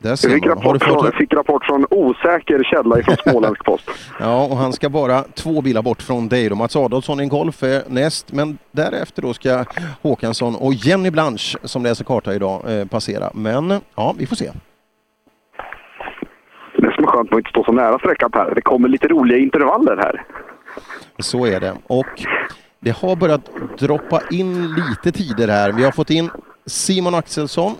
Där ser fick man. Rapport, från, fått... fick rapport från osäker källa ifrån Småländsk Post. Ja, och han ska bara två bilar bort från dig då. Mats Adolfsson i en Golf är näst, men därefter då ska Håkansson och Jenny Blanche som läser karta idag eh, passera. Men ja, vi får se. Det som är skönt med att inte stå så nära sträckan Per, det kommer lite roliga intervaller här. Så är det. Och det har börjat droppa in lite tider här. Vi har fått in Simon Axelsson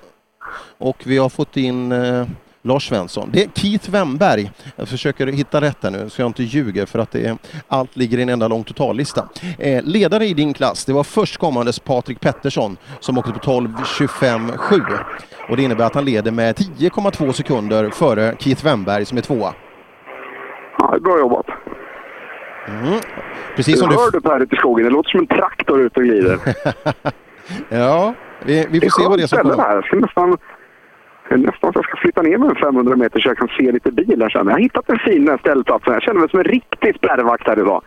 och vi har fått in eh, Lars Svensson. Det är Keith Wemberg. Jag försöker hitta rätt här nu så jag inte ljuger för att det är, allt ligger i en enda lång totallista. Eh, ledare i din klass, det var förstkommandes Patrik Pettersson som åkte på 12.25.7 och det innebär att han leder med 10,2 sekunder före Keith Wemberg som är tvåa. Ja, bra jobbat. Mm. Precis som du du... hör du Per ute i skogen, det låter som en traktor ute och glider. ja, vi, vi får se vad det är som kommer. Här. Jag nästan, nästan så jag ska flytta ner mig en 500 meter så jag kan se lite bilar sen. Jag har hittat en fin ställplats. Jag känner mig som en riktig spärrvakt här idag.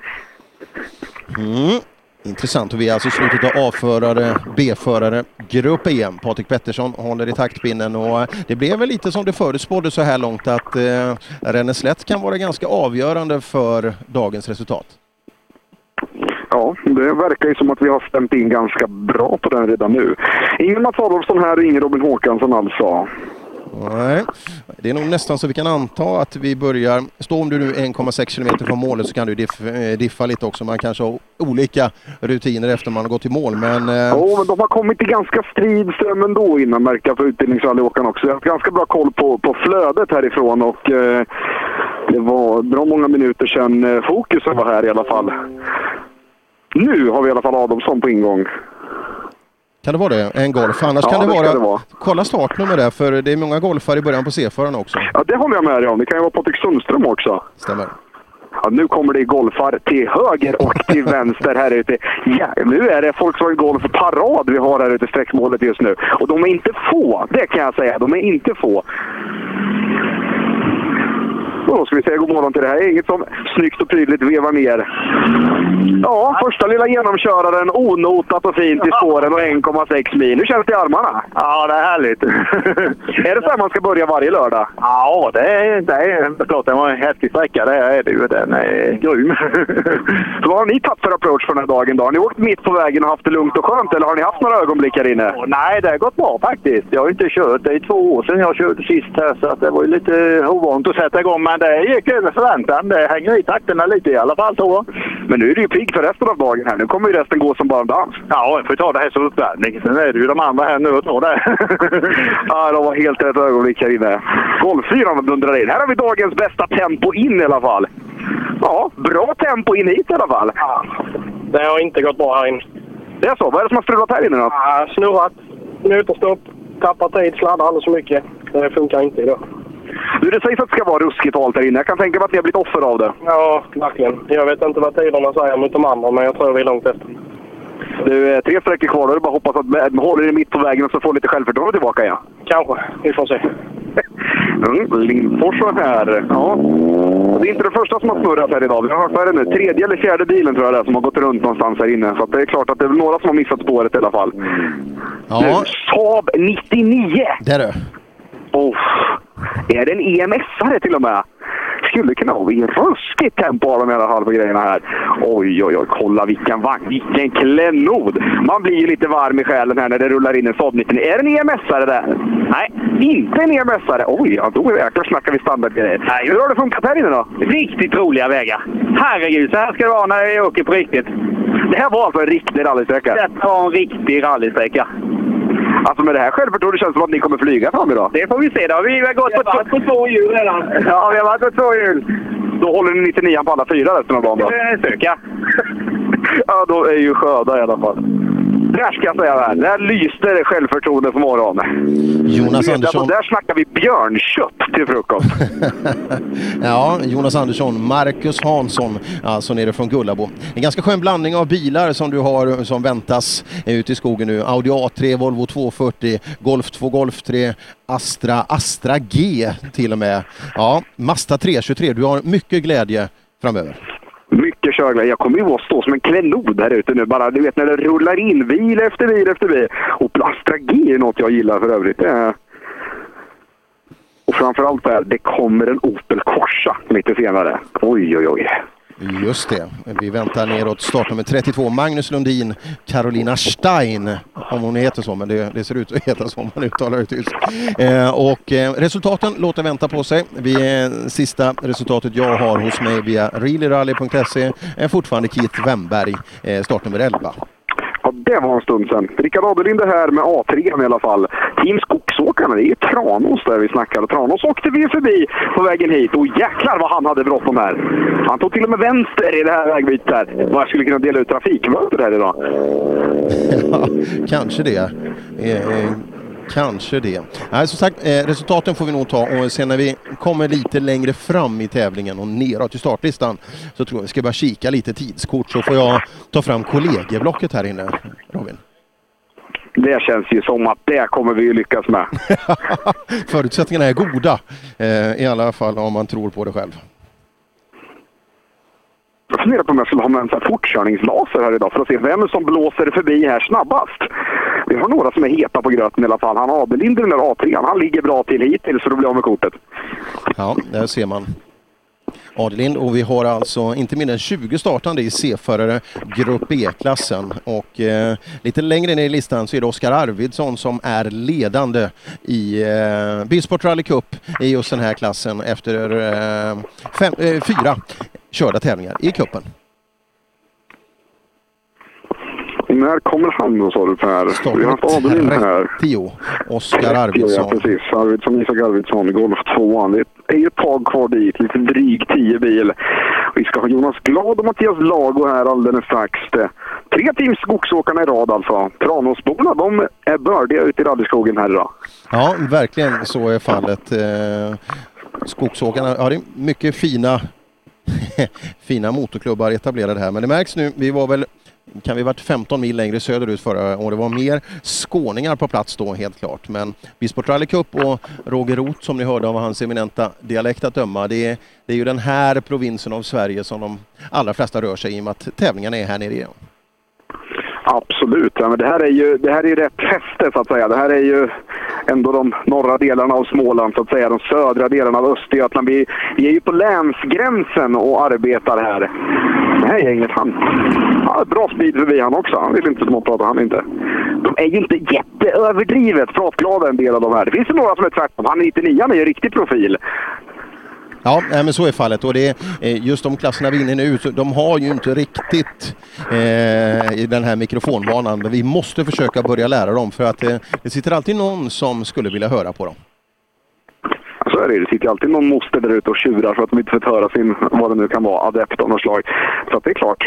Mm. Intressant. Och vi är alltså i slutet av A-förare, B-förare, Grupp E. Patrik Pettersson håller i taktpinnen och det blev väl lite som det förutspådde så här långt att eh, Renneslätt kan vara ganska avgörande för dagens resultat. Ja, det verkar ju som att vi har stämt in ganska bra på den redan nu. Ingen Mats Adolfsson här och ingen Robin Håkansson alltså. Nej, det är nog nästan så vi kan anta att vi börjar... Stå om du nu 1,6 kilometer från målet så kan du diff, eh, diffa lite också. Man kanske har olika rutiner efter man har gått i mål, men... eh, Ja, men de har kommit i ganska strid ström ändå innan märker jag för utbildningsrallyåkarna också. Jag har ganska bra koll på, på flödet härifrån och eh, det var bra många minuter sedan eh, fokusen var här i alla fall. Nu har vi i alla fall Adolfsson på ingång. Kan det vara det? En golf? Annars Ja, kan det, det vara... det vara. Kolla startnummer där, för det är många golfare i början på C-föraren också. Ja, det håller jag med dig om. Det kan ju vara Patrik Sundström också. Stämmer. Ja, nu kommer det golfar till höger och till vänster här ute. Ja, nu är det Volkswagen Golf parad vi har här ute i sträckmålet just nu. Och de är inte få, det kan jag säga. De är inte få. Och då ska vi säga god morgon till det här gänget som snyggt och prydligt vevar ner. Ja, första lilla genomköraren, onotat och fint i spåren och 1,6 mil. Hur känns det i armarna? Ja, det är härligt. är det så här man ska börja varje lördag? Ja, det är, det är klart det var en häftig sträcka. Det är det ju. Den är grym. Så vad har ni tagit för approach för den här dagen då? Har ni åkt mitt på vägen och haft det lugnt och skönt eller har ni haft några ögonblick här inne? Nej, det har gått bra faktiskt. Jag har inte kört. Det är två år sedan jag körde sist här så att det var ju lite ovant att sätta igång. Men det gick över förväntan. Det hänger i takterna lite i alla fall tror jag. Men nu är du ju pigg för resten av dagen här. Nu kommer ju resten gå som bara en dans. Ja, jag får ta det här som uppvärmning. Sen är det ju de andra här nu och tar det. ja, de var helt rätt ögonblick här inne. Golffyran dundrar in. Här har vi dagens bästa tempo in i alla fall. Ja, bra tempo in hit i alla fall. Ja, det har inte gått bra här inne. Det är så? Vad är det som har strulat här inne då? Ja, snurrat, motorstopp, tappat tid, sladdar alldeles för mycket. Det funkar inte idag. Du, det sägs att det ska vara ruskigt halt här inne. Jag kan tänka mig att ni har blivit offer av det. Ja, verkligen. Jag vet inte vad tiderna säger mot de andra, men jag tror vi är långt efter. Du, eh, tre sträckor kvar. Då är det bara att hoppas att du håller dig mitt på vägen och så får lite självförtroende tillbaka. Ja. Kanske. Vi får se. Mm, Lindfors var här. Ja. Det är inte det första som har snurrat här idag. Vi har hört vad är det nu? Tredje eller fjärde bilen tror jag det är som har gått runt någonstans här inne. Så att det är klart att det är några som har missat spåret i alla fall. Ja. Nu, Saab 99! Det är det. Oh, är det en EMS-are till och med? Skulle kunna vara i ruskigt tempo av dem i alla fall på grejerna här. Oj, oj, oj, kolla vilken vagn, vilken klenod! Man blir ju lite varm i själen här när det rullar in en Saab 99. Är det en EMS-are där? Nej, inte en EMS-are. Oj, ja, då jäklar snackar vi standardgrejer. Hur har det funkat här inne då? Riktigt roliga vägar. Herregud, så här ska det vara när jag åker på riktigt. Det här var alltså en riktig rallysträcka? Det var en riktig rallysträcka. Alltså med det här självförtroendet känns det som att ni kommer flyga fram idag. Det får vi se då. Vi har gått på, varit på två hjul redan. Ja, vi har varit på två hjul. Då håller ni 99 på alla fyra resten av dagen då? Det är en söka. ja, då är ju sköda i alla fall. Där ska jag säga där. Där lyste det självförtroende på morgonen. Jonas vet, Andersson. Alltså, där snackar vi björnkött till frukost. Ja, Jonas Andersson, Marcus Hansson, alltså nere från Gullabo. En ganska skön blandning av bilar som du har som väntas ute i skogen nu. Audi A3, Volvo 240, Golf 2, Golf 3, Astra, Astra G till och med. Ja, Mazda 323. Du har mycket glädje framöver. Körglädje. Jag kommer ju att stå som en klenod här ute nu. Bara, du vet när det rullar in bil efter bil efter bil. Och Astra G är något jag gillar för övrigt. Det är... Och framförallt där, det kommer en Opel Corsa lite senare. Oj, oj, oj. Just det. Vi väntar neråt startnummer 32, Magnus Lundin, Carolina Stein, om hon heter så, men det, det ser ut att heta så om man uttalar det tyst. Eh, och eh, resultaten låter vänta på sig. Vi, eh, sista resultatet jag har hos mig via realirally.se är fortfarande Keith Wemberg, eh, startnummer 11. Ja, det var en stund sedan. Rickard Adelind är här med A3 i alla fall. Team Skogsåkarna, det är ju Tranås där vi snackar. Tranås åkte vi förbi på vägen hit och jäklar vad han hade bråttom här. Han tog till och med vänster i det här vägbytet här. Vad jag skulle kunna dela ut trafikmönster här idag. Ja, kanske det. E- kanske det. Nej, som sagt, eh, resultaten får vi nog ta och sen när vi kommer lite längre fram i tävlingen och neråt i startlistan så tror jag vi ska börja kika lite tidskort så får jag ta fram kollegieblocket här inne, Robin. Det känns ju som att det kommer vi lyckas med. Förutsättningarna är goda, eh, i alla fall om man tror på det själv. Jag funderar på om jag skulle ha med en sån här fortkörningslaser här idag för att se vem som blåser förbi här snabbast. Vi har några som är heta på gröten i alla fall. Han Adelind i den där A3, han ligger bra till hittills så då blir av med kortet. Ja, där ser man. Adelind och vi har alltså inte mindre än 20 startande i C-förare Grupp E-klassen och eh, lite längre ner i listan så är det Oskar Arvidsson som är ledande i eh, Bilsport Rally Cup i just den här klassen efter eh, fem, eh, fyra körda tävlingar i cupen. När kommer han då sa du Per? Vi har haft Adelind här. 10. Oskar Ja, Arvidsson. precis. Arvidsson, Isak Arvidsson, Golf 2. Det är ju ett tag kvar dit, lite drygt 10 bil. Vi ska ha Jonas Glad och Mattias Lago här alldeles strax. Tre team Skogsåkarna i rad alltså. Tranåsborna, de är bördiga ute i rallyskogen här idag. Ja, verkligen så är fallet. Eh, Skogsåkarna har ja, mycket fina, fina motorklubbar etablerade här, men det märks nu. Vi var väl kan vi varit 15 mil längre söderut förra och det var mer skåningar på plats då helt klart. Men Bisport Rally Cup och Roger Roth som ni hörde av hans eminenta dialekt att döma, det är, det är ju den här provinsen av Sverige som de allra flesta rör sig i och med att tävlingarna är här nere igen. Absolut. Ja, men det här är ju det här är rätt fäste så att säga. Det här är ju ändå de norra delarna av Småland så att säga. De södra delarna av Östergötland. Vi, vi är ju på länsgränsen och arbetar här. Det här gänget, han ja, bra speed förbi han också. Han vill inte småprata, han inte. De är ju inte jätteöverdrivet pratglada en del av de här. Det finns ju några som är tvärtom. Han 99 är ju riktig profil. Ja, nej, men så är fallet och det är eh, just de klasserna vi är inne i nu, de har ju inte riktigt eh, i den här mikrofonbanan. Men vi måste försöka börja lära dem för att eh, det sitter alltid någon som skulle vilja höra på dem. Så är det. Det sitter alltid någon moster där ute och tjurar för att de inte fått höra sin, vad det nu kan vara, adept av något slag. Så att det är klart.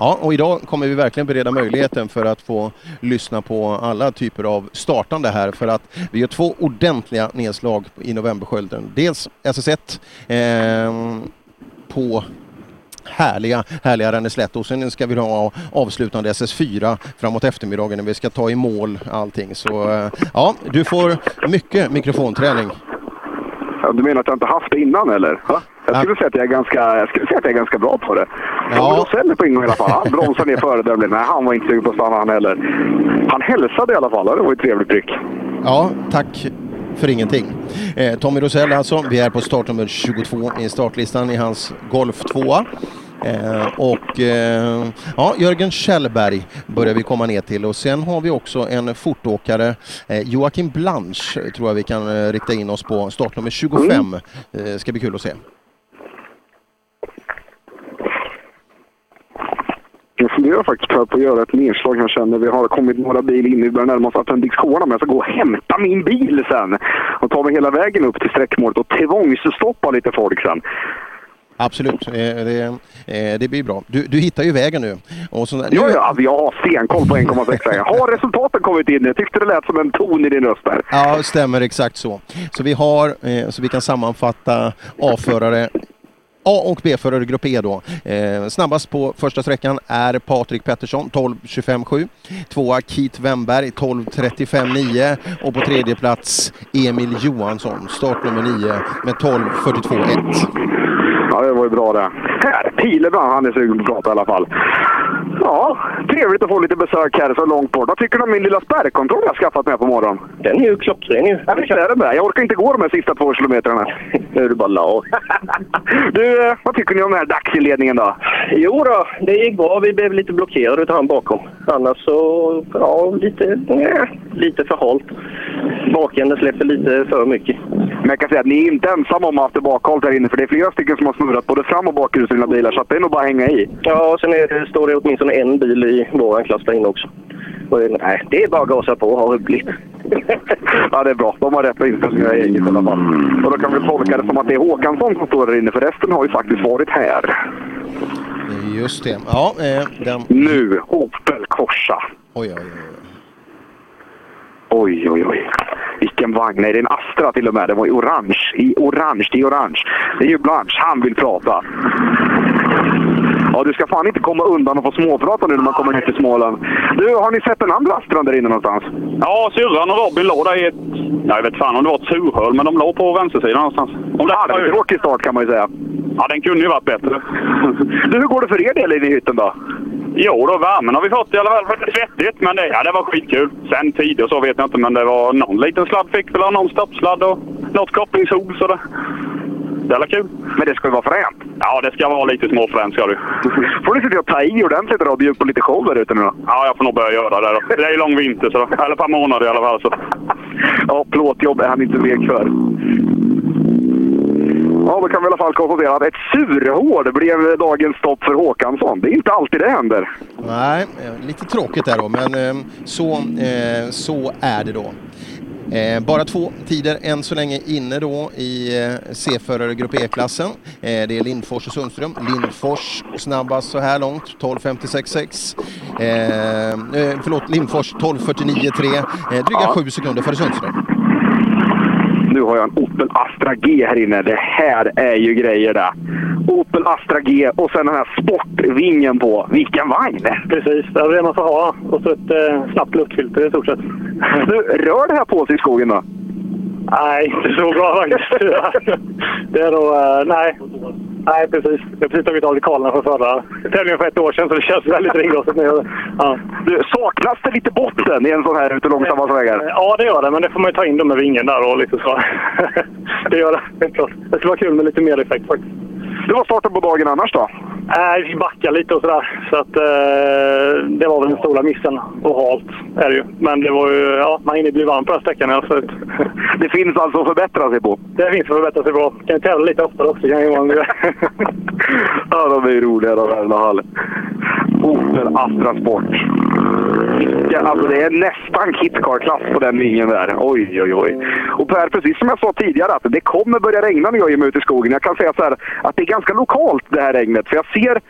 Ja, och idag kommer vi verkligen bereda möjligheten för att få lyssna på alla typer av startande här för att vi gör två ordentliga nedslag i novemberskölden. Dels SS1 eh, på härliga, härliga Renneslätt och sen ska vi ha avslutande SS4 framåt eftermiddagen när vi ska ta i mål allting. Så eh, ja, du får mycket mikrofonträning. Ja, Du menar att jag inte haft det innan eller? Va? Jag skulle, säga att jag, är ganska, jag skulle säga att jag är ganska bra på det. Ja. Rosell på ingång i alla fall. Han bromsade ner föredömligt. Nej, han var inte sugen på att stanna han heller. Han hälsade i alla fall. Det var ju ett trevligt tryck. Ja, tack för ingenting. Eh, Tommy Rosell alltså, vi är på startnummer 22 i startlistan i hans Golf 2. Eh, och eh, ja, Jörgen Kjellberg börjar vi komma ner till och sen har vi också en fortåkare, eh, Joakim Blanche tror jag vi kan eh, rikta in oss på, startnummer 25. Eh, ska bli kul att se. Jag funderar faktiskt på att göra ett nedslag jag känner. Vi har kommit några bil in. Vi börjar närma oss Appendixkorna. Men jag ska gå och hämta min bil sen. Och ta mig hela vägen upp till sträckmålet och tvångsstoppa lite folk sen. Absolut, eh, det, eh, det blir bra. Du, du hittar ju vägen nu. Och så, Ja, ja, alltså jag har stenkoll på 1,6 vägen. Har resultaten kommit in? Jag tyckte det lät som en ton i din röst där. Ja, stämmer exakt så. Så vi har, eh, så vi kan sammanfatta A-förare A och B-förare grupp E då. Eh, snabbast på första sträckan är Patrik Pettersson 12.25,7. Tvåa Keith Wemberg 12.35,9 och på tredje plats Emil Johansson, startnummer 9 med 12.42,1. Ja, det var ju bra det. Här, Pilebrand, han är sugen på att prata i alla fall. Ja, trevligt att få lite besök här så långt bort. Vad tycker du om min lilla spärrkontroll jag skaffat med på morgonen? Den är ju klockren ju. Ja, visst är den det. Jag orkar inte gå de här sista två kilometrarna. Nu är det bara lag. Du, eh, vad tycker ni om den här dagsinledningen då? Jo då, det gick bra. Vi blev lite blockerade utav han bakom. Annars så, ja, lite, nej, lite för halt. bakänden släpper lite för mycket. Men jag kan säga att ni är inte ensamma om att ha haft det bakhalt här inne, för det är flera stycken som har snurrat både fram och bakhjul i sina bilar, så att det är nog bara att hänga i. Ja, och sen är det, står det åtminstone en bil i vår klass där inne också. Och, nej, det är bara att gasa på och ha roligt. ja, det är bra. De har rätt att inte sina eget i alla fall. Och då kan vi tolka det som att det är Håkansson som står där inne, för resten har ju faktiskt varit här. Just det. Ja, eh, den... Nu, Opel Corsa. Oj, oj, oj. Oj, oj, oj. Vilken vagn. Nej, det är en Astra till och med. Den var i orange. I orange, det är orange. Det är ju Blanche. Han vill prata. Ja, du ska fan inte komma undan och få småprata nu när man kommer ner till Småland. Du, har ni sett den andra Astran där inne någonstans? Ja, syrran och Robin låg där i ett... Ja, jag vet fan om det var ett surhål, men de låg på vänstersidan någonstans. Om det Halvtråkig start kan man ju säga. Ja, den kunde ju varit bättre. Du, hur går det för er del inne i hytten då? Jo då, värmen har vi fått i alla fall. Det svettigt, men det, ja, det var skitkul. Sen tid och så vet jag inte, men det var någon liten sladd fick väl någon stoppsladd och något kopplingshorn. Så det, var kul. Men det ska ju vara fränt. Ja, det ska vara lite småfränt ska du. Får du se till att ta i ordentligt då och bjuda på lite show där ute nu då? Ja, jag får nog börja göra det då. Det är ju lång vinter, så, eller ett par månader i alla fall. Så. Ja, plåtjobb är han inte vek för. Ja, då kan vi i alla fall konstatera att ett surhål blev dagens stopp för Håkansson. Det är inte alltid det händer. Nej, lite tråkigt där då, men eh, så, eh, så är det då. Eh, bara två tider än så länge inne då i eh, C-förare Grupp E-klassen. Eh, det är Lindfors och Sundström. Lindfors snabbast så här långt, 12.56,6. Eh, eh, förlåt, Lindfors 12.49,3. Eh, dryga sju sekunder före Sundström. Nu har jag en Opel Astra G här inne. Det här är ju grejer det. Opel Astra G och sen den här sportvingen på. Vilken vagn! Precis, det är det man får ha. Och så ett eh, snabbt luftfilter i stort sett. Du, rör det här på sig i skogen då? Nej, inte så bra faktiskt. det är nog... eh, nej. Nej, precis. Jag har precis tagit av dekalerna från förra tävlingen för ett år sedan, så det känns väldigt ringrostigt nu. Ja. Du, saknas det lite botten i en sån här ute långsamma vägar? Ja, det gör det, men det får man ju ta in med vingen där och lite så. det gör det, helt klart. Det skulle vara kul med lite mer effekt faktiskt. Du var starten på dagen annars då? Nej, vi backade lite och sådär. Så att, eh, det var väl den stora missen. Och halt är det ju. Men det var ju, ja, man hinner bli varm på den sträckan. Alltså. Det finns alltså att förbättra sig på? Det finns att förbättra sig på. Kan ju tävla lite oftare också. Kan ju vara. Ja, de är ju roliga de i alla fall. Opel Astra Sport. Ja, alltså det är nästan kitcar-klass på den vingen där. Oj, oj, oj. Och Per, precis som jag sa tidigare, att det kommer börja regna när jag ger mig ut i skogen. Jag kan säga så här, att det är ganska lokalt det här regnet. För jag ser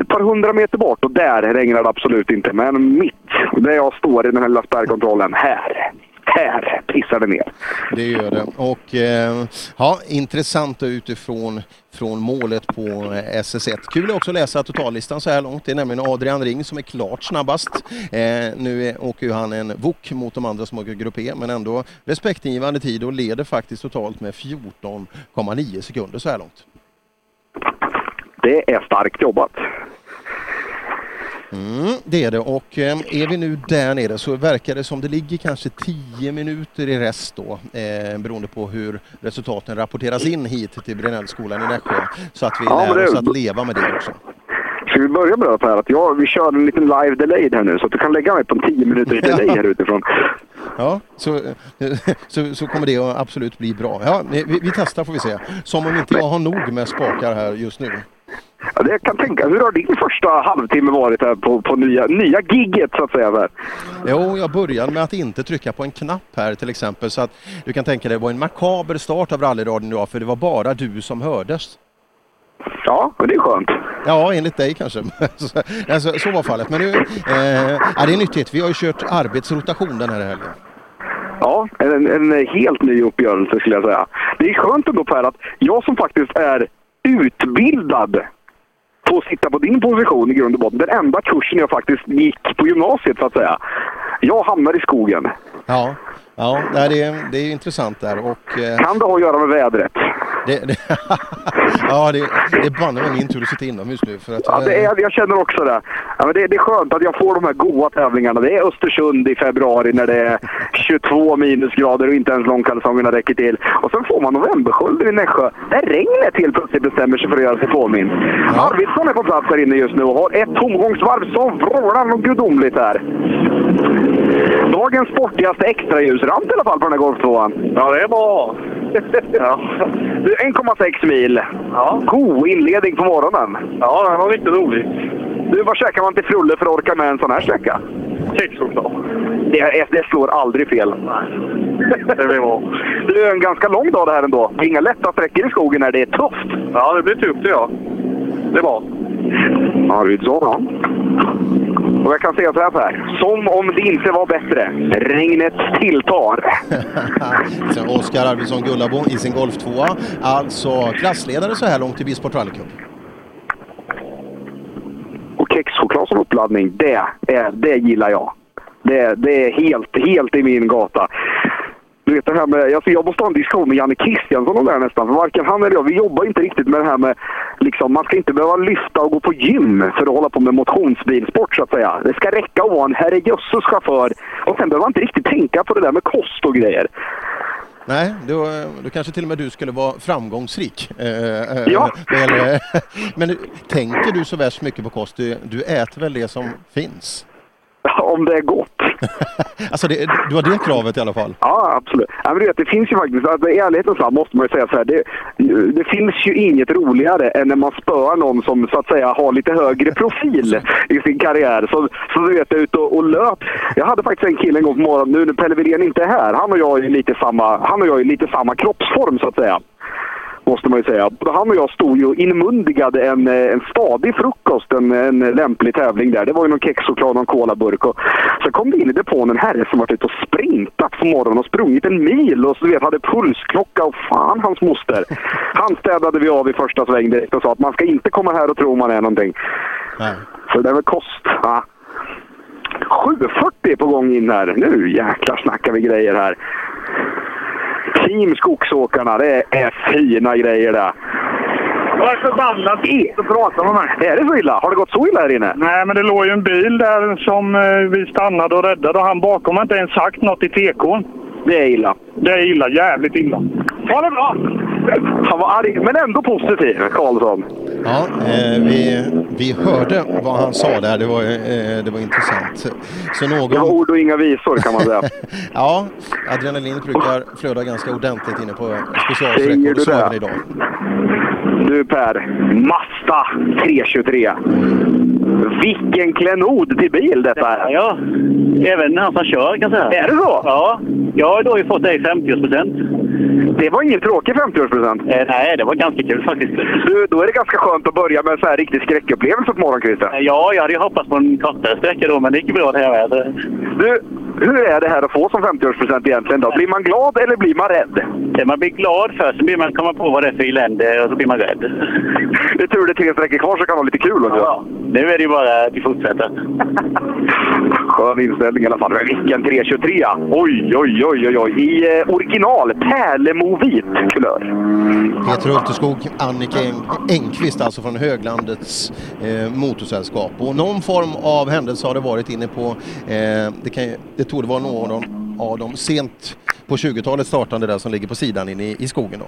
ett par hundra meter bort och där regnar det absolut inte. Men mitt, där jag står i den här lilla spärrkontrollen, här, här pissar det ner. Det gör det. Och eh, ja, intressant utifrån från målet på eh, SS1. Kul också att läsa totallistan så här långt. Det är nämligen Adrian Ring som är klart snabbast. Eh, nu åker ju han en vok mot de andra som åker Grupp E, men ändå respektingivande tid och leder faktiskt totalt med 14,9 sekunder så här långt. Det är starkt jobbat. Mm, det är det och eh, är vi nu där nere så verkar det som det ligger kanske 10 minuter i rest då eh, beroende på hur resultaten rapporteras in hit till Brinellskolan i Nässjö så att vi Ja, lär det- oss att leva med det också. Ska vi börja med det här? Att jag, vi kör en liten live delay här nu så att du kan lägga mig på en 10 minuter delay här utifrån. Ja, så, eh, så, så kommer det att absolut bli bra. Ja, vi, vi testar får vi se. Som om inte jag har nog med spakar här just nu. Ja, det jag kan tänka. Hur har din första halvtimme varit här på, på nya, nya gigget så att säga? Här? Jo, jag började med att inte trycka på en knapp här till exempel så att du kan tänka dig det var en makaber start av rallyradion idag för det var bara du som hördes. Ja, men det är skönt. Ja, enligt dig kanske. så, alltså, så var fallet. Men nu, eh, ja, det är nyttigt. Vi har ju kört arbetsrotation den här helgen. Ja, en, en helt ny uppgörelse skulle jag säga. Det är skönt ändå Per att jag som faktiskt är utbildad på att sitta på din position i grund och botten. Den enda kursen jag faktiskt gick på gymnasiet så att säga. Jag hamnar i skogen. Ja, ja det, är, det är intressant där. Och, eh, Kan det ha att göra med vädret? det, det, ja, det, det är banne min tur att sitta inomhus nu. För att, Ja, det är, jag känner också det. Ja, men det. Det är skönt att jag får de här goa tävlingarna. Det är Östersund i februari när det är 22 minusgrader och inte ens långkalsongerna räcker till. Och sen får man novemberskölden i Nässjö där regnet helt plötsligt bestämmer sig för att göra sig påminn. Arvidsson är på plats här inne just nu och har ett tomgångsvarv så vrålar och gudomligt här. Dagens sportigaste extraljusramp i alla fall på den här Golf 2 Ja, det är bra. ja. Du, 1,6 mil. Ja. God inledning på morgonen. Ja, den var riktigt rolig. Du, vad käkar man till frulle för att orka med en sån här sträcka? Kexchoklad. Det, det slår aldrig fel. Det blir bra. Det är en ganska lång dag det här ändå. Inga lätta sträckor i skogen här. Det är tufft. Ja, det blir tufft det ja. Det är bra. Arvidsson, ja. Och jag kan säga så här, Per. Som om det inte var bättre. Regnet tilltar. Sen Oskar Arvidsson Gullabo i sin Golf 2. Alltså klassledare så här långt i Bisport Rally Cup. Och kexchoklad som uppladdning, det, är, det gillar jag. Det, det är helt, helt i min gata. Du vet det här med, alltså jag måste ha en diskussion med Janne Kristiansson om det här nästan. För varken han eller jag, vi jobbar inte riktigt med det här med, liksom, man ska inte behöva lyfta och gå på gym för att hålla på med motionsbilsport så att säga. Det ska räcka att vara en herrejösses chaufför och sen behöver man inte riktigt tänka på det där med kost och grejer. Nej, då, då kanske till och med du skulle vara framgångsrik. Eh, eh, Ja. Eh, men tänker du så värst mycket på kost? Du, du äter väl det som finns? Om det är gott. Alltså det, du har det kravet i alla fall? Ja, absolut. Ja, men du vet, det finns ju faktiskt, alltså, i ärlighetens namn måste man ju säga så här. Det, det finns ju inget roligare än när man spöar någon som så att säga har lite högre profil i sin karriär. Så, så du vet, är ute och, och löp. Jag hade faktiskt en kille en gång på morgonen, nu när Pelle Wilén inte är här. Han och jag är ju lite samma, han och jag är lite samma kroppsform så att säga. Måste man ju säga. Både Han och jag stod ju och inmundigade en, eh, en stadig frukost, en, en lämplig tävling där. Det var ju någon kexchoklad och någon colaburk. Och så kom det in i depån en herre som varit ute och sprintat på morgonen och sprungit en mil och så du vet, hade pulsklocka och fan hans moster. Han städade vi av i första sväng direkt och sa att man ska inte komma här och tro man är någonting. Nej. Så det är väl kost. Ja. 740 är på gång in här. Nu jäklar snackar vi grejer här. Team Skogsåkarna, det är fina grejer det. Jag är förbannat att prata med mig. Är det så illa? Har det gått så illa här inne? Nej, men det låg ju en bil där som eh, vi stannade och räddade och han bakom har inte ens sagt något i tekon. Det är illa. Det är illa, jävligt illa. Ha det bra! Han var arg, men ändå positiv, Karlsson. Ja, eh, vi, vi hörde vad han sa där. Det var, eh, det var intressant. Så någon... Det var ord och inga visor kan man säga. ja, adrenalinet brukar flöda ganska ordentligt inne på Säger specialsträckor. du Så det? idag. Du Per, Mazda 323. Vilken klenod till bil detta är. Ja, även han som kör kan jag säga. Är det så? Ja, jag har då ju fått det i 50-årspresent. Det var ingen tråkig 50-årspresent. Eh, nej, det var ganska kul faktiskt. Du, då är det ganska skönt att börja med en så här riktig skräckupplevelse på morgonkvisten. Eh, Ja, jag hade ju hoppats på en kortare sträcka då, men det gick bra det här med. Du, hur är det här att få som 50-årspresent egentligen då? Blir man glad eller blir man rädd? Eh, Man blir glad först, sen blir man komma på vad det är för elände och så blir man rädd. Det är tur det är tre sträckor kvar så kan det vara lite kul också. Ja, nu är det ju bara att vi fortsätter. Skön inställning i alla fall. Vilken 323! Oj, oj, oj, oj, oj. I eh, original pärlemovit kulör. Peter Hulteskog, Annika Eng- Engqvist alltså från Höglandets eh, motorsällskap. Och någon form av händelse har det varit inne på, eh, det, kan, det tog det vara någon av dem sent på 20-talet startande där som ligger på sidan inne i, i skogen då.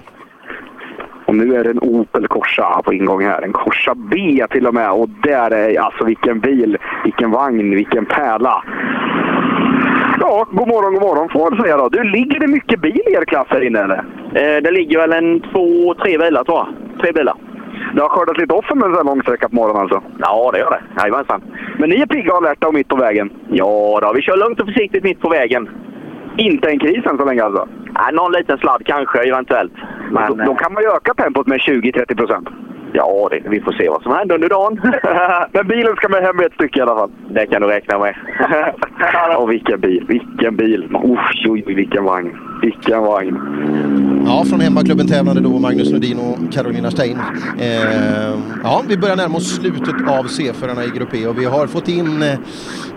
Och nu är det en Opel Corsa på ingång här. En Corsa B till och med. Och där är alltså vilken bil, vilken vagn, vilken pärla. Ja, god morgon, god morgon får man säga då. Du, ligger det mycket bil i er klass här inne eller? Eh, det ligger väl en två, tre bilar tror jag. Tre bilar. Det har skördat lite offer med en sån här lång sträcka på morgonen alltså? Ja, det gör det. Jajamensan. Men ni är pigga och alerta och mitt på vägen? Ja, då, vi kör lugnt och försiktigt mitt på vägen. Inte en kris än så länge alltså? Nej, någon liten sladd kanske eventuellt. Men, då, då kan man ju öka tempot med 20-30 procent. Ja, det, vi får se vad som händer under dagen. Men bilen ska med hem ett stycke i alla fall. Det kan du räkna med. Och vilken bil, vilken bil. Usch, oj, oj, vilken vagn. Vilken vagn. Ja, från hemmaklubben tävlande då Magnus Nordin och Carolina Stein. Eh, ja, vi börjar närma oss slutet av C-förarna i Grupp E och vi har fått in eh,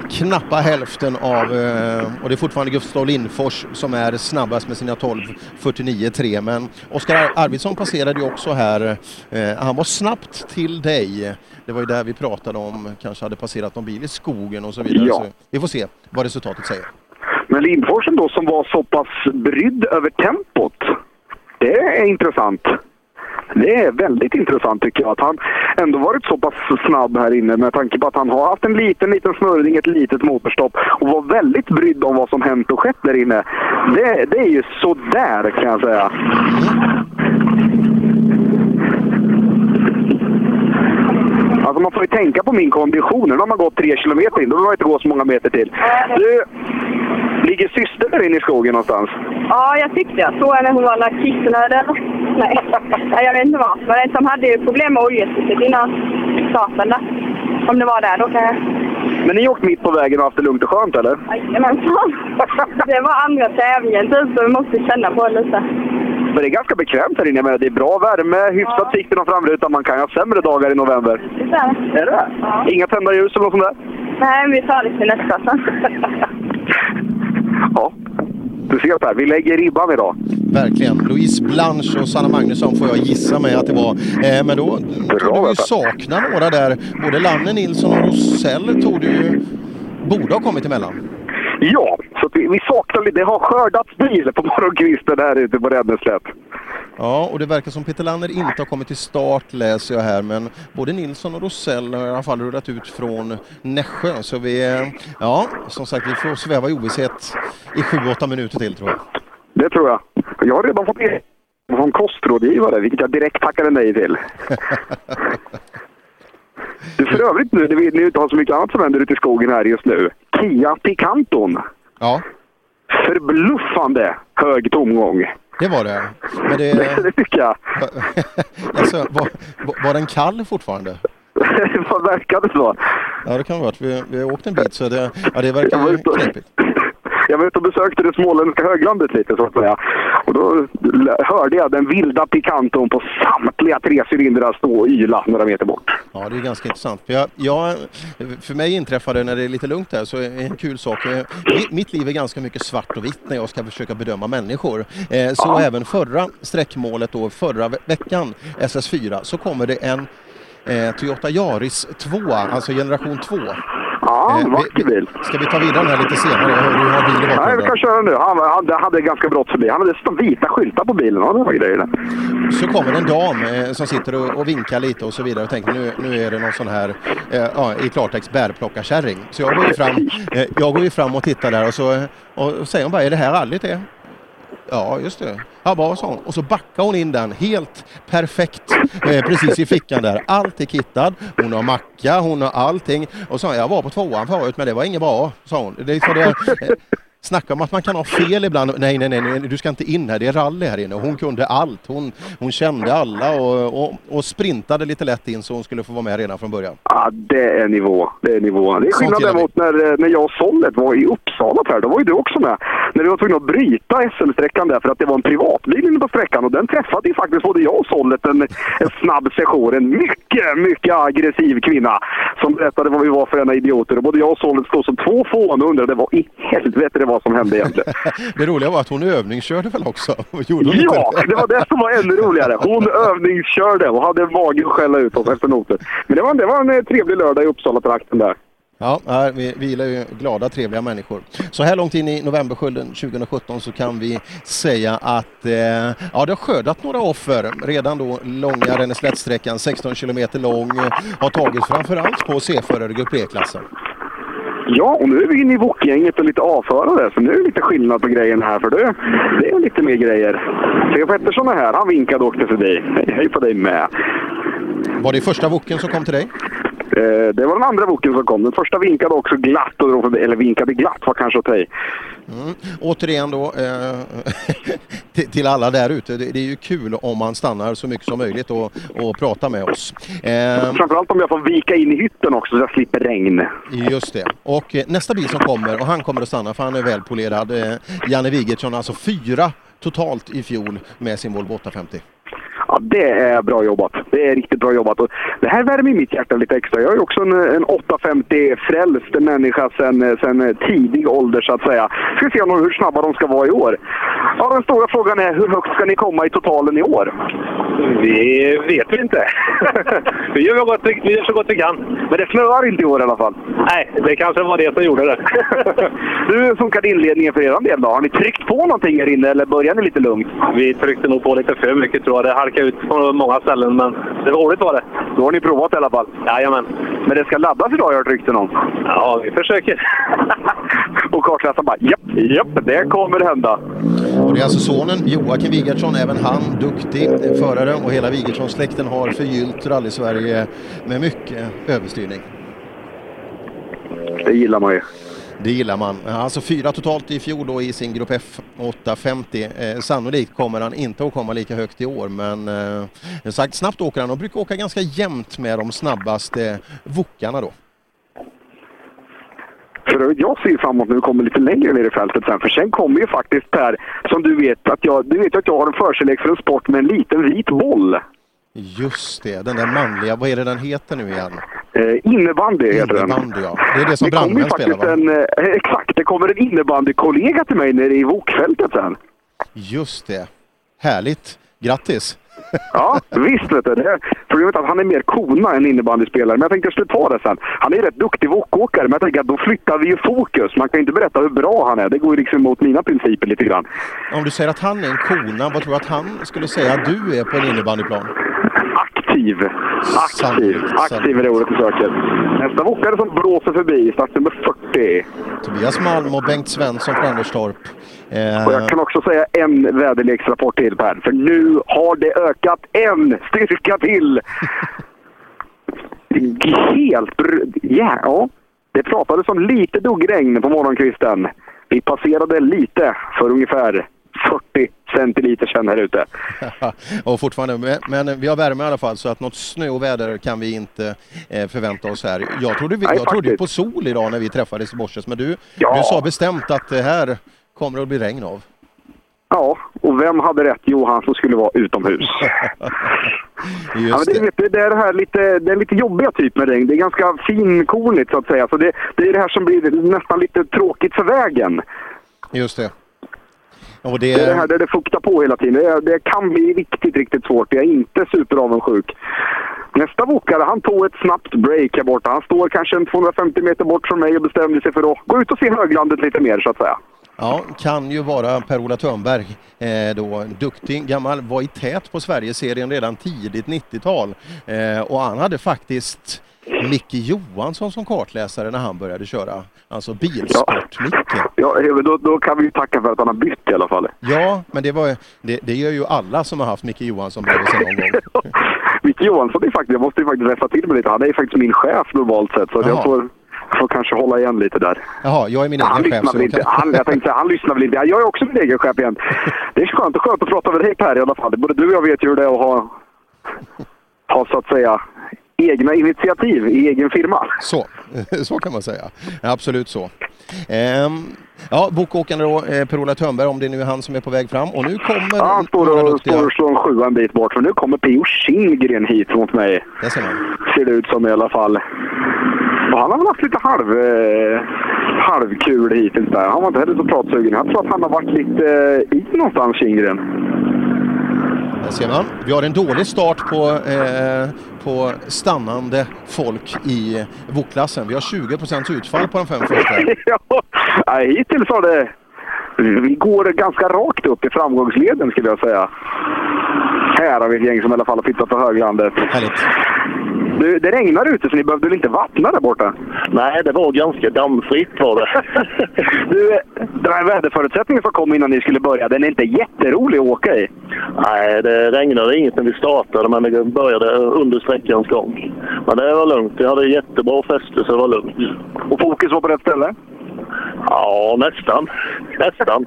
knappa hälften av, eh, och det är fortfarande Gustav Lindfors som är snabbast med sina 12.49,3 men Oskar Ar- Arvidsson passerade ju också här. Eh, han var snabbt till dig. Det var ju där vi pratade om, kanske hade passerat någon bil i skogen och så vidare. Ja. Så vi får se vad resultatet säger. Men Lindforsen då som var så pass brydd över tempot. Det är intressant. Det är väldigt intressant tycker jag att han ändå varit så pass snabb här inne med tanke på att han har haft en liten, liten snurrning, ett litet motorstopp och var väldigt brydd om vad som hänt och skett där inne. Det, det är ju sådär kan jag säga. Alltså man får ju tänka på min kondition. Nu har man gått tre kilometer in, då behöver man inte gå så många meter till. Du, ligger syster där inne i skogen någonstans? Ja, jag tyckte jag såg henne. Hon var några kissnödig? Nej. Nej, jag vet inte vad. Men de hade ju problem med oljestycket innan starten där. Om det var där, då kan jag... Men ni åkt mitt på vägen och haft det lugnt och skönt eller? Jajamensan. Det var andra tävlingen typ, så vi måste känna på det lite. Men det är ganska bekvämt här inne. Jag menar, Det är bra värme, hyfsat sikt genom framrutan. Man kan ju ha sämre dagar i november. Det är Är det? Inga tända ljus eller något sånt där? Nej, vi tar det till nästa. Ja. Du ser Per, vi lägger ribban idag. Verkligen. Louise Blanche och Sanna Magnusson får jag gissa mig att det var. Eh, men då tog du ju sakna några där. Både Lanne Nilsson och Rosell tog du ju... Borde ha kommit emellan. Ja, så vi, vi saknar. Det har skördats bil på morgonkvisten här ute på Räddneslätt. Ja, och det verkar som Peter Lanner inte har kommit till start läser jag här, men både Nilsson och Rosell har i alla fall rullat ut från Nässjö. Så vi, eh, ja, som sagt, vi får sväva i ovisshet i 7-8 minuter till tror jag. Det tror jag. Jag har redan fått e- från kostrådgivare, vilket jag direkt tackade nej till. Du, för övrigt nu, när vi inte har så mycket annat som händer ute i skogen här just nu. Kia Picanton. Ja. Förbluffande hög tomgång. Det var det. Men det, Det, det tycker jag. alltså, var, var den kall fortfarande? Vad verkade så? Ja, det kan vara. Vi, vi har åkt en bit så det, ja, det verkar knepigt. Jag var ute och besökte det småländska höglandet lite så att säga. Och då hörde jag den vilda Picanton på samtliga tre cylindrar stå och yla några meter bort. Ja, det är ganska intressant. För, jag, jag, för mig inträffade när det är lite lugnt här så är en kul sak. eh, Mitt, liv är ganska mycket svart och vitt när jag ska försöka bedöma människor. Eh, så Ja. även förra sträckmålet då, förra ve- veckan, SS4, så kommer det en eh, Toyota Yaris 2, alltså generation 2. Ja, Eh, vacker bil. Ska vi ta vidare den här lite senare? Jag hör du har bil i Nej, vi kan köra nu. Han, han hade ganska brått förbi. Han hade stå vita skyltar på bilen och det var grejerna. Så kommer en dam eh, som sitter och, och vinkar lite och så vidare och tänker nu, nu är det någon sån här, eh, ja, i klartext, bärplockarkärring. Så jag går ju fram, eh, jag går ju fram och tittar där och så eh, och säger hon bara, är det här rallyt det? Ja, just det. Ja, bra, sa hon. Och så backar hon in den helt perfekt eh, precis i fickan där. Allt är kittad. Hon har macka, hon har allting. Och så sa jag, jag var på tvåan förut men det var inget bra, sa hon. Det så det, eh, Snacka om att man kan ha fel ibland. Nej, nej, nej, nej, du ska inte in här. Det är rally här inne. Hon kunde allt. Hon, hon kände alla och, och, och sprintade lite lätt in så hon skulle få vara med redan från början. Ja, det är nivå. Det är nivå. Det är skillnad däremot när, eh, när jag och Sollet var i Uppsala Per. Då var ju du också med. När vi var tvungna att bryta SM-sträckan där för att det var en privatbil inne på sträckan. Och den träffade ju faktiskt både jag och Sollet en, en snabb session. En mycket, mycket aggressiv kvinna som berättade vad vi var för ena idioter. Och både jag och Sollet stod som två fån och undrade vad i helvete det var som hände egentligen. Det roliga var att hon övningskörde väl också? Gjorde hon Ja, inte det var det som var ännu roligare. Hon övningskörde och hade mage att skälla ut oss efter noter. Men det var, det var en eh, trevlig lördag i Uppsala-trakten där. Ja, vi, vi gillar ju glada, trevliga människor. Så här långt in i novemberskölden 2017 så kan vi säga att eh, ja, det har skördat några offer. Redan då långa Ränneslättsträckan, 16 kilometer lång, har tagits framförallt på C-förare grupp E-klassen. Ja, och nu är vi inne i Wok-gänget och lite avförare, så nu är det lite skillnad på grejerna här. För det, det är lite mer grejer. Theo Pettersson är här, han vinkade och åkte förbi. Hej, hej på dig med. Var det första woken som kom till dig? Eh, det var den andra boken som kom. Den första vinkade också glatt, och drog eller vinkade glatt var kanske att. Mm. Återigen då, eh, till, till alla där ute, det, det är ju kul om man stannar så mycket som möjligt och, och pratar med oss. Eh, Framförallt om jag får vika in i hytten också så jag slipper regn. Just det. Och eh, nästa bil som kommer, och han kommer att stanna för han är välpolerad, eh, Janne Wigertsson, alltså fyra totalt i fjol med sin Volvo 850. Ja, det är bra jobbat. Det är riktigt bra jobbat. Och det här värmer mitt hjärta lite extra. Jag är också en, en 850-frälst människa sen, sen tidig ålder så att säga. Ska se hur snabba de ska vara i år. Ja, den stora frågan är hur högt ska ni komma i totalen i år? Vi vet vi inte. vi, gör så gott, vi gör så gott vi kan. Men det snöar inte i år i alla fall? Nej, det kanske var det som gjorde det. Hur funkar inledningen för er del då? Har ni tryckt på någonting här inne eller börjar ni lite lugnt? Vi tryckte nog på lite för mycket tror jag. Det halkade ut på många ställen, men det var roligt var det. Då har ni provat i alla fall? Jajamän. Men det ska laddas idag har jag hört rykten om? Ja, vi försöker. Och kartläsaren bara japp, japp, det kommer hända. Och det är alltså sonen Joakim Wigertsson, även han duktig förare och hela Wigertsson-släkten har förgyllt rally-Sverige med mycket överstyrning. Det gillar man ju. Det gillar man. Alltså fyra totalt i fjol då i sin Grupp F 850. Eh, sannolikt kommer han inte att komma lika högt i år men eh, sagt, snabbt åker han och brukar åka ganska jämnt med de snabbaste vokarna då. För jag ser ju framåt nu kommer lite längre ner i fältet sen. För sen kommer ju faktiskt Per, som du vet, att jag, du vet att jag har en förkärlek för en sport med en liten vit boll. Just det, den där manliga, vad är det den heter nu igen? Eh, innebandy heter den. Innebandy ja, det är det som brandmän spelar faktiskt va? en, eh, exakt, det kommer en innebandykollega till mig nere i Vokfältet sen. Just det, härligt, grattis! Ja, visst vet du. Det, problemet är att han är mer kona än innebandyspelare, men jag tänkte jag skulle ta det sen. Han är rätt duktig wokåkare, men jag tänker att då flyttar vi ju fokus. Man kan ju inte berätta hur bra han är. Det går ju liksom emot mina principer lite grann. Om du säger att han är en kona, vad tror du att han skulle säga att du är på en innebandyplan? Aktiv. Aktiv. Aktiv är det ordet jag söker. Nästa wokare som blåser förbi, startnummer 40. Tobias Malm och Bengt Svensson från Anderstorp. Eh, Och jag kan också säga en väderleksrapport till Per, för nu har det ökat en styrka till! Helt... br- ja. Det pratades om lite duggregn på morgonkvisten. Vi passerade lite för ungefär 40 centiliter sedan här ute. och fortfarande, men- men vi har värme i alla fall så att något snöoväder kan vi inte eh, förvänta oss här. Jag trodde, vi, Nej, jag trodde på sol idag när vi träffades i morse, men du, Ja. du sa bestämt att det här kommer att bli regn av. Ja, och vem hade rätt? Jo, han som skulle vara utomhus. ja, det, vet det är det här lite, det är lite jobbiga typ med regn. Det är ganska finkornigt så att säga. Så det, det är det här som blir nästan lite tråkigt för vägen. Just det. Och Det är det här där det fuktar på hela tiden. Det, det kan bli riktigt, riktigt svårt. Jag är inte superavundsjuk. Nästa wokare, han tog ett snabbt break här borta. Han står kanske en 250 meter bort från mig och bestämde sig för att gå ut och se höglandet lite mer så att säga. Ja, kan ju vara Per-Ola Törnberg, eh, då duktig, gammal, var i tät på Sverigeserien redan tidigt 90-tal. Eh, och han hade faktiskt Micke Johansson som kartläsare när han började köra. Alltså bilsport-Micke. Ja, då, då kan vi ju tacka för att han har bytt i alla fall. Ja, men det, var, det, det gör ju alla som har haft Micke Johansson bredvid sig någon gång. Micke Johansson är faktiskt, jag måste ju faktiskt rätta till mig lite. Han är ju faktiskt min chef normalt sett. Så jag får, får kanske hålla igen lite där. Jaha, jag är min han egen chef. lyssnar inte. kan- Han, jag tänkte han lyssnar väl inte. Jag är också min egen chef igen. Det är skönt, skönt att prata med dig Per i alla fall. Både du och jag vet ju hur det är att ha, ha så att säga egna initiativ i egen firma. Så, så kan man säga. Absolut så. Ehm, ja, bokåkande då, eh, Per-Ola Törnberg, om det nu är han som är på väg fram. Och nu kommer Ja, han står och, duktiga... står och slår en sjua en bit bort. För nu kommer P.O. Kindgren hit mot mig. Det ser. Ser det ut som i alla fall. Och han har väl haft lite halv, eh, halvkul hittills där. Han var inte heller så pratsugen. Jag tror att han har varit lite eh, i någonstans, Kindgren. Där ser man. Vi har en dålig start på, eh, på stannande folk i vokklassen. Vi har 20% utfall på de fem första. ja, hittills har det... Vi går ganska rakt upp i framgångsleden skulle jag säga. Här har vi ett gäng som i alla fall har flyttat på höglandet. Du, det regnar ute så ni behövde väl inte vattna där borta? Nej, det var ganska dammfritt var det. du, den här väderförutsättningen som kom innan ni skulle börja, den är inte jätterolig att åka i. Nej, det regnade inget när vi startade, men det började under sträckans gång. Men det var lugnt. Vi hade jättebra fäste, så det var lugnt. Och fokus var på rätt ställe? Ja, nästan. Nästan.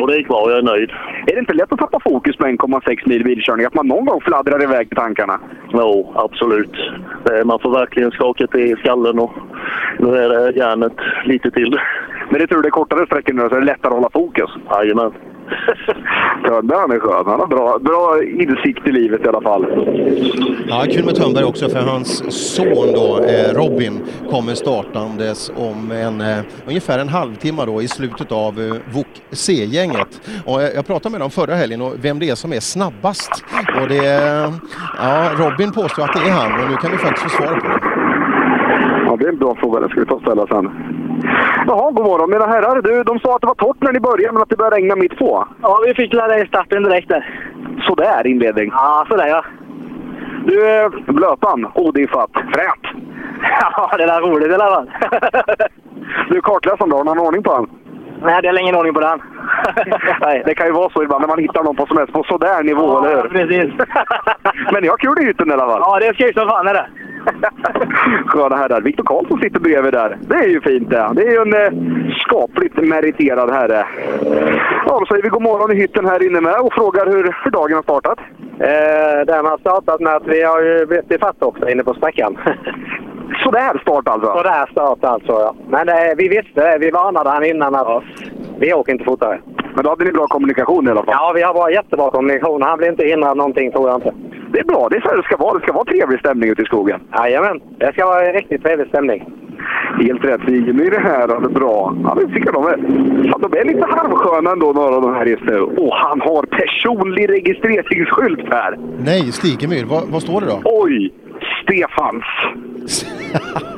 Och det gick bra. Jag är nöjd. Är det inte lätt att tappa fokus med 1,6 mil bilkörning? Att man någon gång fladdrar iväg till tankarna? Jo, absolut. Det, man får verkligen skaka till skallen och nu är det järnet lite till. Men det är tur det är kortare sträckor nu så är det lättare att hålla fokus. Jajamän. Törnberg han är skön. Han har bra, bra insikt i livet i alla fall. Ja, kul med Törnberg också för hans son då, eh, Robin, kommer startandes om en, eh, ungefär en halvtimme då i slutet av eh, VOK C-gänget. Och eh, jag pratade med dem förra helgen och vem det är som är snabbast. Och det, ja, Robin påstår att det är han och nu kan vi faktiskt få svar på det. Ja, det är en bra fråga. Den ska vi ta och ställa sen. Jaha, god morgon mina herrar. Du, de sa att det var torrt när ni började, men att det började regna mitt på. Ja, vi fick lära i starten direkt där. Sådär inledning. Ja, sådär ja. Du, eh, blötan, odiffat, fränt. Ja, det är roligt i alla fall. Du, kartläsaren då, har någon ordning på han? Nej, det är ingen ordning på den. Nej, det kan ju vara så ibland när man hittar någon på som helst på sådär nivå, Ja, eller hur? precis. Men ni har kul i hytten i alla fall? Ja, det är skoj som fan är det. Sköna herrar. Viktor Karlsson sitter bredvid där. Det är ju fint det. Det är ju en eh, skapligt meriterad herre. Ja, då säger vi god morgon i hytten här inne med och frågar hur, hur dagen har startat. Eh, den har startat med att vi har ju blivit ifatt också inne på sträckan. Sådär start alltså? Sådär start alltså, ja. Men eh, vi visste det. Vi varnade han innan att vi åker inte fortare. Men då hade ni bra kommunikation i alla fall? Ja, vi har bra, jättebra kommunikation. Han blir inte hindrad någonting, tror jag inte. Det är bra. Det är så det ska vara. Det ska vara trevlig stämning ute i skogen. Jajamän, det ska vara en riktigt trevlig stämning. Helt rätt. Sigemyr är här. Det är bra. Ja, det tycker jag de är. De är lite halvsköna ändå, några av de här just nu. Och han har personlig registreringsskylt här. Nej, Stigemyr, vad, vad står det då? Oj! Stefans.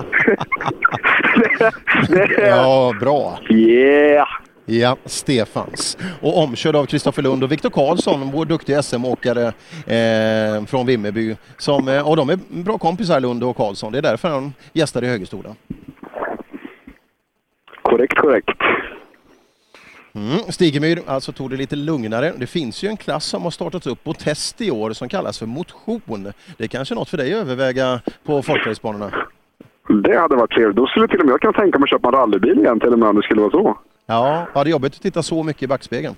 Ja, bra. Yeah! Ja, Stefans. Och omkörd av Kristoffer Lund och Viktor Karlsson, vår duktiga SM-åkare eh, från Vimmerby. Som, eh, och de är bra kompisar, Lund och Karlsson. Det är därför han gästar i Högestolen. Korrekt, korrekt. Mm, Stigemyr alltså tog det lite lugnare. Det finns ju en klass som har startats upp på test i år som kallas för motion. Det är kanske något för dig att överväga på folkracebanorna? Det hade varit trevligt. Då skulle till och med jag kunna tänka mig att köpa en rallybil igen till och med om det skulle vara så. Ja, var det är jobbigt att titta så mycket i backspegeln.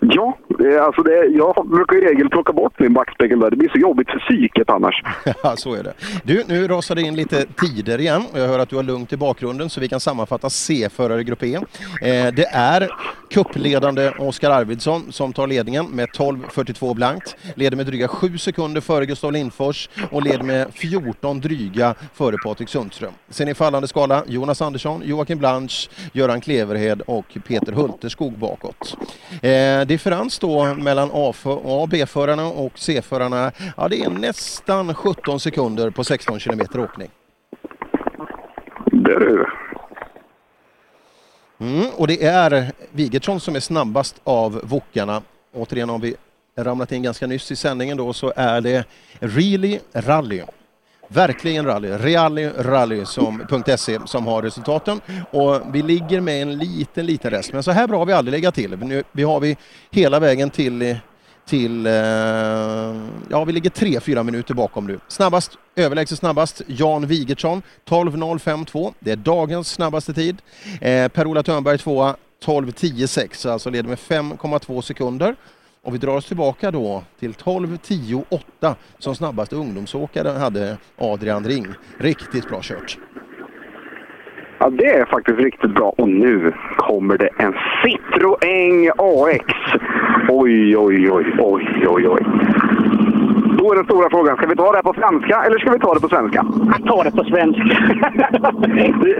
Ja, eh, alltså det, jag brukar i regel plocka bort min backspegel där. Det blir så jobbigt för psyket annars. Ja, så är det. Du, nu rasar det in lite tider igen och jag hör att du har lugnt i bakgrunden så vi kan sammanfatta C-förare grupp E. Eh, det är kuppledande Oskar Arvidsson som tar ledningen med 12.42 blankt. Leder med dryga 7 sekunder före Gustav Lindfors och leder med 14 dryga före Patrik Sundström. Sen i fallande skala Jonas Andersson, Joakim Blanch, Göran Kleverhed och Peter Hulterskog bakåt. Eh, differens då mellan A och B-förarna och C-förarna, ja det är nästan 17 sekunder på 16 kilometer åkning. Det är. Mm, och det är Wigertsson som är snabbast av wokarna. Återigen har vi ramlat in ganska nyss i sändningen då så är det Really Rally. Verkligen rally, Really som har resultaten och vi ligger med en liten, liten rest. Men så här bra har vi aldrig legat till. Nu vi har vi hela vägen till till, eh, ja vi ligger 3-4 minuter bakom nu. Snabbast, överlägset snabbast, Jan Wigertsson 12.052. Det är dagens snabbaste tid. Eh, Per-Ola Törnberg tvåa 12.10,6, alltså leder med 5,2 sekunder. Och vi drar oss tillbaka då till 12.10,8 som snabbaste ungdomsåkare hade Adrian Ring. Riktigt bra kört. Ja, det är faktiskt riktigt bra. Och nu kommer det en Citroën AX. Oj, oj, oj, oj, oj, oj. Då är den stora frågan, ska vi ta det här på franska eller ska vi ta det på svenska? Ta det på svenska.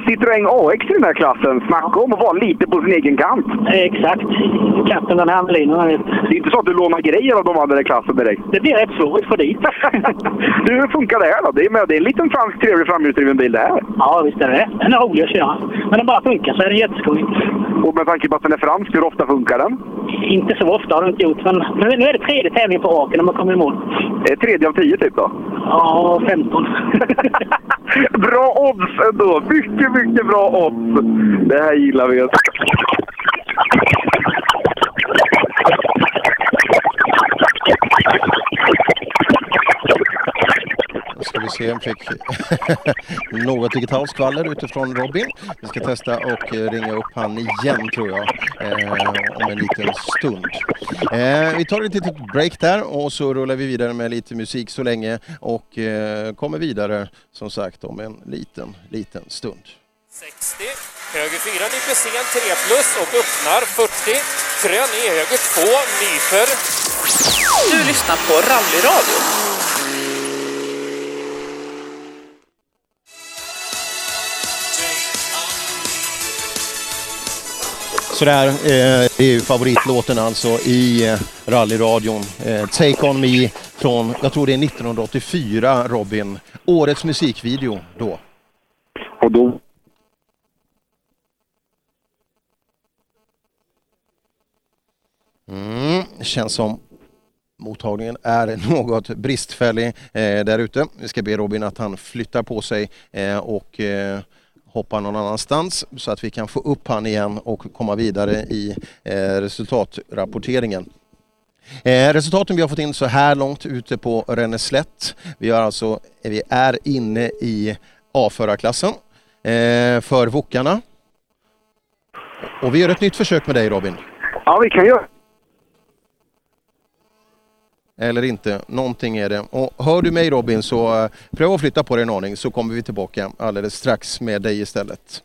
Citroën AX i den här klassen, snacka om att vara lite på sin egen kant. Exakt. Katten den handlinan. Det är inte så att du lånar grejer av de andra i klassen direkt. Det blir rätt svårt att få dit. du, hur funkar det här då? Det är, med, det är en liten fransk trevlig framhjulsdriven bil det här. Ja, visst är det. Den är rolig att köra. Men den bara funkar så är den jätteskoj. Och med tanke på att den är fransk, hur ofta funkar den? Inte så ofta har den inte gjort, men nu, är det tredje tävlingen på raken när man kommer i mål. Det är tredje av tio typ då? Ja, 15. bra odds ändå! Mycket, mycket bra odds! Det här gillar vi. Jag fick något digitalt skvaller utifrån Robin. Vi ska testa och eh, ringa upp han igen tror jag, eh, om en liten stund. Eh, vi tar ett litet break där och så rullar vi vidare med lite musik så länge och eh, kommer vidare som sagt om en liten, liten stund. 60. Höger 4 nyper sen 3 plus och öppnar 40. Trän i höger 2, nyper. Du lyssnar på Rallyradio. Sådär, eh, det är ju favoritlåten alltså i eh, rallyradion. Eh, Take On Me från, jag tror det är 1984 Robin. Årets musikvideo då. Och då Mm, känns som mottagningen är något bristfällig eh, där ute. Vi ska be Robin att han flyttar på sig eh, och eh, hoppar någon annanstans så att vi kan få upp han igen och komma vidare i eh, resultatrapporteringen. Eh, resultaten vi har fått in så här långt ute på Renneslätt. Vi, har alltså, eh, vi är inne i A-förarklassen eh, för Wokarna. Och vi gör ett nytt försök med dig Robin. Ja, vi kan göra eller inte, någonting är det. Och hör du mig Robin så eh, pröva att flytta på dig en aning så kommer vi tillbaka alldeles strax med dig istället.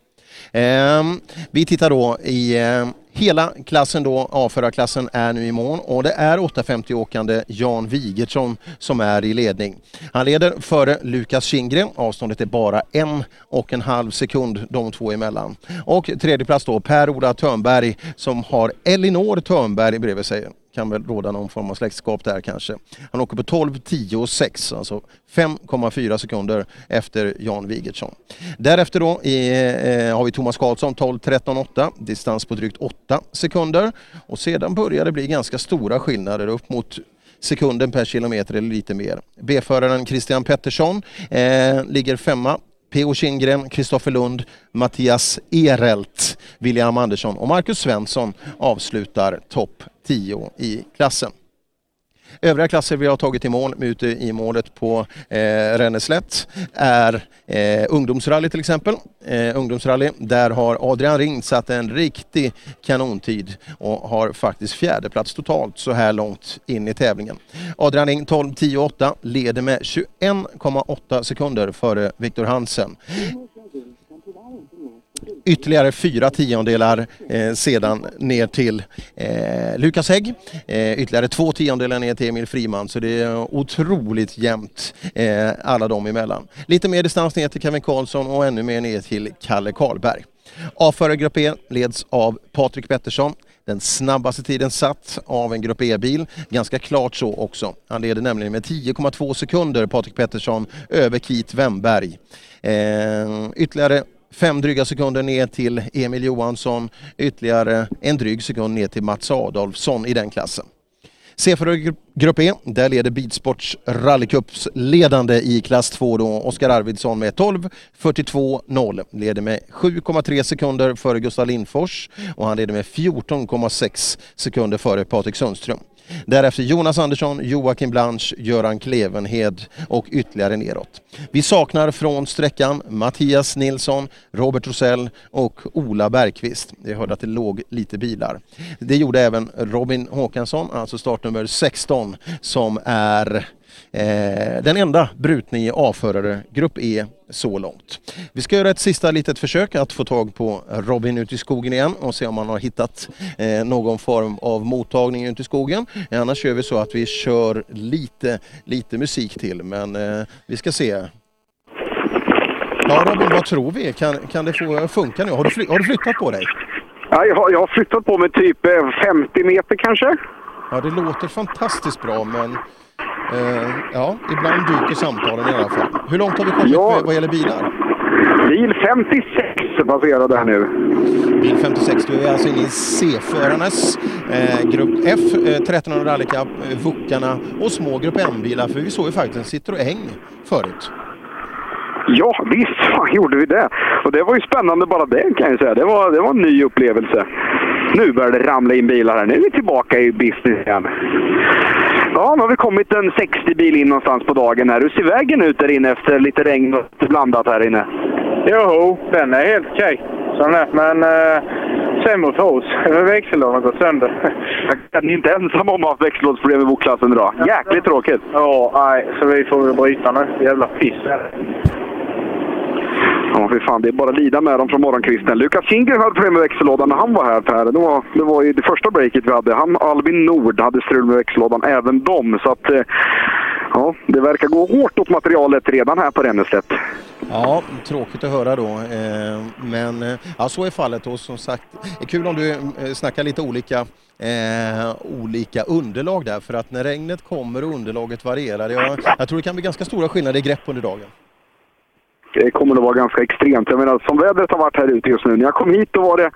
Ehm, vi tittar då i eh, hela klassen då, A-förarklassen är nu i mål och det är 850-åkande Jan Wigertsson som är i ledning. Han leder före Lukas Kindgren, avståndet är bara en och en halv sekund de två emellan. Och tredje plats då Per-Ola Törnberg som har Elinor Törnberg bredvid sig kan väl råda någon form av släktskap där kanske. Han åker på 12, 10 och 6, alltså 5,4 sekunder efter Jan Wigertsson. Därefter då är, eh, har vi Thomas Karlsson 12, 13, 8, distans på drygt 8 sekunder. Och sedan börjar det bli ganska stora skillnader upp mot sekunden per kilometer eller lite mer. B-föraren Christian Pettersson eh, ligger femma P.O. Kindgren, Kristoffer Lund, Mattias Erelt, William Andersson och Marcus Svensson avslutar topp 10 i klassen. Övriga klasser vi har tagit i mål ute i målet på eh, Renneslätt är eh, ungdomsrally till exempel. Eh, ungdomsrally, där har Adrian Ring satt en riktig kanontid och har faktiskt fjärdeplats totalt så här långt in i tävlingen. Adrian Ring 12.10.8, leder med 21,8 sekunder före Viktor Hansen ytterligare fyra tiondelar eh, sedan ner till eh, Lukas Hägg. Eh, ytterligare två tiondelar ner till Emil Friman så det är otroligt jämnt eh, alla dem emellan. Lite mer distans ner till Kevin Karlsson och ännu mer ner till Kalle Karlberg. A-förare Grupp E leds av Patrik Pettersson. Den snabbaste tiden satt av en Grupp E-bil. Ganska klart så också. Han leder nämligen med 10,2 sekunder, Patrik Pettersson, över Keith Wemberg. Eh, ytterligare fem dryga sekunder ner till Emil Johansson, ytterligare en dryg sekund ner till Mats Adolfsson i den klassen. C4 Grupp E, där leder Bilsports rallycups ledande i klass 2 då Oskar Arvidsson med 12.42.0. Leder med 7,3 sekunder före Gustav Lindfors och han leder med 14,6 sekunder före Patrik Sundström. Därefter Jonas Andersson, Joakim Blanche, Göran Klevenhed och ytterligare neråt. Vi saknar från sträckan Mattias Nilsson, Robert Rosell och Ola Bergqvist. Jag hörde att det låg lite bilar. Det gjorde även Robin Håkansson, alltså startnummer 16, som är Eh, den enda brutna i A-förare, Grupp E, så långt. Vi ska göra ett sista litet försök att få tag på Robin ute i skogen igen och se om han har hittat eh, någon form av mottagning ute i skogen. Annars kör vi så att vi kör lite, lite musik till, men eh, vi ska se. Ja Robin, vad tror vi? Kan, kan det få funka nu? Har du, fly, har du flyttat på dig? Ja, jag, har, jag har flyttat på mig typ 50 meter kanske. Ja, det låter fantastiskt bra, men Eh, ja, ibland dyker samtalen i alla fall. Hur långt har vi kommit Ja. med, vad gäller bilar? Bil 56 passerade här nu. Bil 56, du är alltså inne i C-förarnas eh, Grupp F, eh, 1300 Rally Cup, eh, Vuckarna och små Grupp M-bilar. För vi såg ju faktiskt en Citroën förut. Ja, visst fan gjorde vi det. Och det var ju spännande bara det kan jag säga. Det var, det var en ny upplevelse. Nu börjar det ramla in bilar här. Nu är vi tillbaka i business igen. Ja, nu har vi kommit en 60 bil in någonstans på dagen här. Hur ser vägen ut där inne efter lite regn och blandat här inne? Jo, den är helt okej. Sån är. Men eh, sämre för oss. Växellådan har gått sönder. Ni är inte ensamma om att ha växellådsproblem i vokklassen idag. Jäkligt tråkigt. Ja, nej, så vi får väl bryta nu. Jävla piss. Ja, fy fan. Det är bara att lida med dem från morgonkvisten. Lukas Kindgren hade problem med växellådan när han var här, Per. Det var, det var ju det första breaket vi hade. Han Albin Nord hade strul med växellådan, även de. Så att, eh, ja, det verkar gå hårt åt materialet redan här på Rennestedt. Ja, tråkigt att höra då. Eh, men eh, ja, så är fallet och som sagt, det är kul om du snackar lite olika Eh, olika underlag där för att när regnet kommer och underlaget varierar, jag, jag tror det kan bli ganska stora skillnader i grepp under dagen. Det kommer att vara ganska extremt. Jag menar, som vädret har varit här ute just nu. När jag kom hit då var det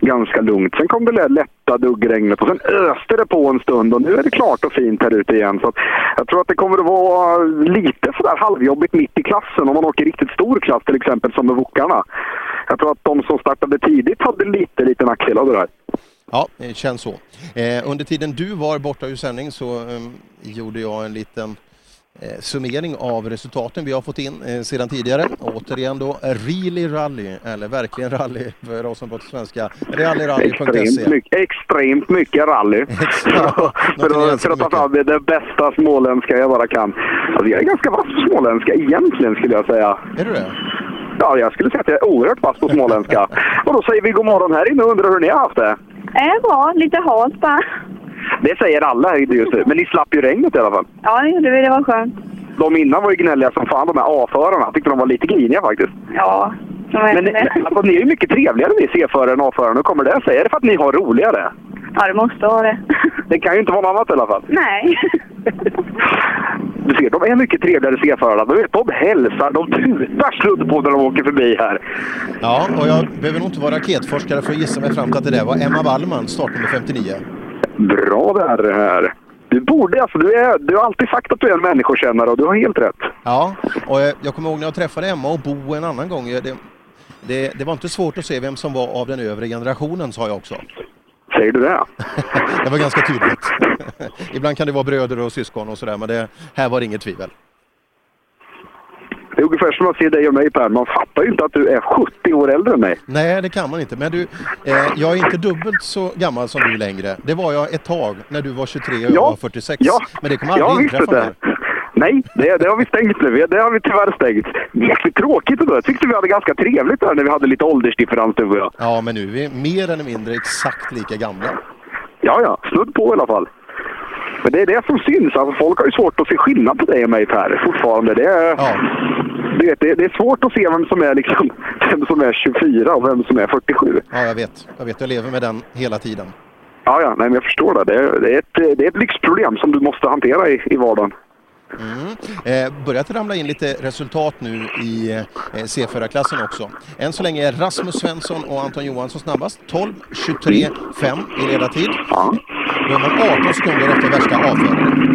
ganska lugnt. Sen kom det lätta duggregnet och sen öste det på en stund och nu är det klart och fint här ute igen. Så att jag tror att det kommer att vara lite sådär halvjobbigt mitt i klassen om man åker riktigt stor klass till exempel som med Wokarna. Jag tror att de som startade tidigt hade lite, lite nackdel av det där. Ja, det känns så. Eh, under tiden du var borta ur sändning så eh, gjorde jag en liten eh, summering av resultaten vi har fått in eh, sedan tidigare. Återigen då Really Rally, eller verkligen rally för oss som pratar svenska. Rallyrally.se. Extremt mycket, extremt mycket rally. för, att, för att ta fram det, det bästa småländska jag bara kan. Alltså, jag är ganska vass på småländska egentligen skulle jag säga. Är du det? Ja, jag skulle säga att jag är oerhört vass på småländska. och då säger vi god morgon här inne och undrar hur ni har haft det. Är bra, lite halt bara. Det säger alla just nu. Men ni slapp ju regnet i alla fall. Ja, det gjorde vi. Det var skönt. De innan var ju gnälliga som fan, de här A-förarna. Jag tyckte de var lite griniga faktiskt. Ja, de Men ni, alltså, ni är ju mycket trevligare ni C-förare än A-förare. Nu kommer det sig. Är det för att ni har roligare? Ja, det måste vara det. Det kan ju inte vara något annat i alla fall. Nej. Du ser, de är mycket trevligare C-förare. De, vet, de hälsar, de tutar sludd på när de åker förbi här. Ja, och jag behöver nog inte vara raketforskare för att gissa mig fram till att det där var Emma Wallman, startnummer 59. Bra där det här. Du borde alltså, du, är, du har alltid sagt att du är en människokännare och du har helt rätt. Ja, och eh, jag kommer ihåg när jag träffade Emma och Bo en annan gång. Det, det, det var inte svårt att se vem som var av den övre generationen, sa jag också. Säger du det? det var ganska tydligt. Ibland kan det vara bröder och syskon och sådär, men det, här var det inget tvivel. Det är ungefär som att se dig och mig Per. Man fattar ju inte att du är 70 år äldre än mig. Nej, det kan man inte. Men du, eh, jag är inte dubbelt så gammal som du längre. Det var jag ett tag när du var 23 och jag var 46. Ja, Men det kommer aldrig visste inträffa det. mer. Nej, det, det har vi stängt nu. Det har vi tyvärr stängt. Jäkligt tråkigt ändå. Jag tyckte vi hade ganska trevligt där när vi hade lite åldersdifferens du och jag. Ja, men nu är vi mer eller mindre exakt lika gamla. Ja, ja. Snudd på i alla fall. Men det är det som syns. Alltså, folk har ju svårt att se skillnad på dig och mig Per, fortfarande. Det är, du vet, det, det är svårt att se vem som, är liksom, vem som är 24 och vem som är 47. Ja, jag vet. Jag vet, jag lever med den hela tiden. Ja, ja, nej, men jag förstår det. Det är, det är, ett, det är ett lyxproblem som du måste hantera i, i vardagen. Mm. Eh, börjat ramla in lite resultat nu i eh, C4-klassen också. Än så länge är Rasmus Svensson och Anton Johansson snabbast. 12, 23, 5 i ledartid. Då man 18 sekunder efter värsta avföraren.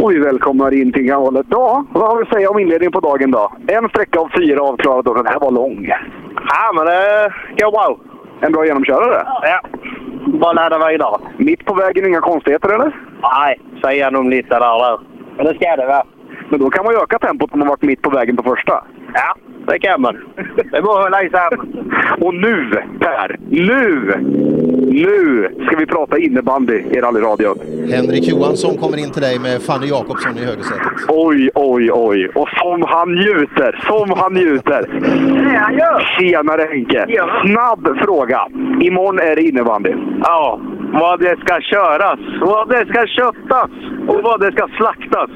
Och vi välkomnar in till galet. Ja, vad har vi att säga om inledningen på dagen då? En sträcka av fyra avklarade och den här var lång. Ja, men det går bra. En bra genomkörare? Ja. Bara ladda vidare. Mitt på vägen, inga konstigheter eller? Nej, säga nog lite där där. Men det ska det vara. Men då kan man ju öka tempot om man varit mitt på vägen på första. Ja, det kan man. Det är bara att hålla isär. Och nu, Per, nu, nu ska vi prata innebandy i rallyradion. Henrik Johansson kommer in till dig med Fanny Jakobsson i högersätet. Oj, oj, oj. Och som han njuter, som han njuter. Tjenare Henke! Snabb fråga. Imorgon är det innebandy. Ja, vad det ska köras, vad det ska köttas och vad det ska slaktas.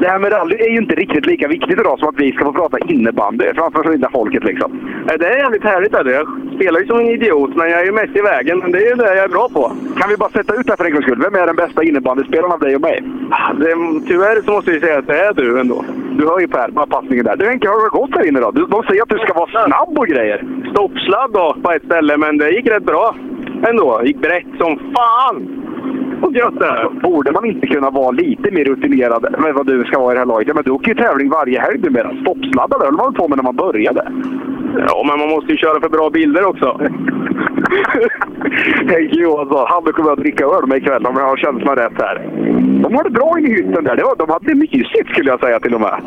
Det här med rally är ju inte riktigt lika viktigt idag som att vi ska få prata innebandy framför lilla folket liksom. Det är jävligt härligt. Är det. Jag spelar ju som en idiot, men jag är ju mest i vägen. Men det är ju det jag är bra på. Kan vi bara sätta ut det här för en gångs skull? Vem är den bästa innebandyspelaren av dig och mig? Det, tyvärr så måste jag säga att det är du ändå. Du hör ju Per, bara passningen där. Du Henke, har det gått här inne då? Du- De säger att du ska vara snabb och grejer. Stoppsladd då på ett ställe, men det gick rätt bra ändå. Gick brett som fan. Och gött det. Borde man inte kunna vara lite mer rutinerad med vad du ska vara i det här laget? Ja, men du åker ju tävling varje helg numera. Stoppsladdar höll man på med när man började. Ja, men man måste ju köra för bra bilder också. Henke Johansson, han kommer att dricka öl med ikväll om jag har känslan rätt här. De har det bra inne i hytten där. Det var, de hade det mysigt skulle jag säga till och med.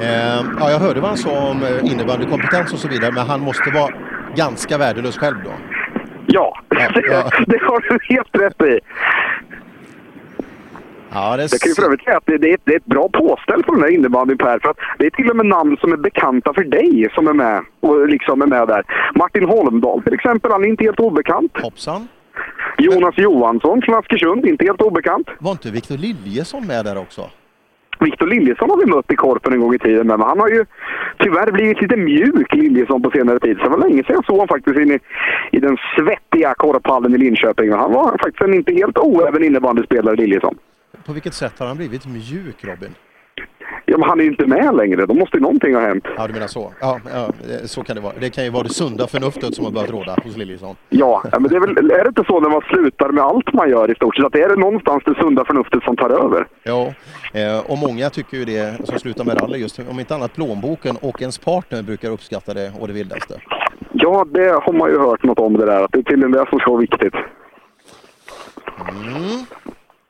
Eh, ja, jag hörde vad han sa om eh, innebandykompetens och så vidare, men han måste vara ganska värdelös själv då. Ja, det, det har du helt rätt i. Ja, det, Jag kan ju för övrigt säga att det, det, är, det är ett bra påställ på den här innebandyn Per. För att det är till och med namn som är bekanta för dig som är med. Och liksom är med där. Martin Holmdahl till exempel, han är inte helt obekant. Hoppsan. Jonas Johansson från Askersund, inte helt obekant. Var inte Victor Liljesson med där också? Victor Liljesson har vi mött i Korpen en gång i tiden, men han har ju tyvärr blivit lite mjuk, Liljesson, på senare tid. Så det var länge sedan jag såg honom faktiskt inne i, i den svettiga korphallen i Linköping. Han var faktiskt en inte helt oäven innebandyspelare, Liljesson. På vilket sätt har han blivit mjuk, Robin? Ja, men han är inte med längre. Då måste ju någonting ha hänt. Ja, du menar så. Ja, ja, eh, så kan det vara. Det kan ju vara det sunda förnuftet som har börjat råda hos Liljesson. Ja, men det är, väl, är det inte så när man slutar med allt man gör i stort sett? Att det är det någonstans det sunda förnuftet som tar över? Ja, eh, och många tycker ju det som slutar med rally just om inte annat plånboken och ens partner brukar uppskatta det och det vildaste. Ja, det har man ju hört något om det där. Att det är tydligen det som ska vara viktigt. Mm.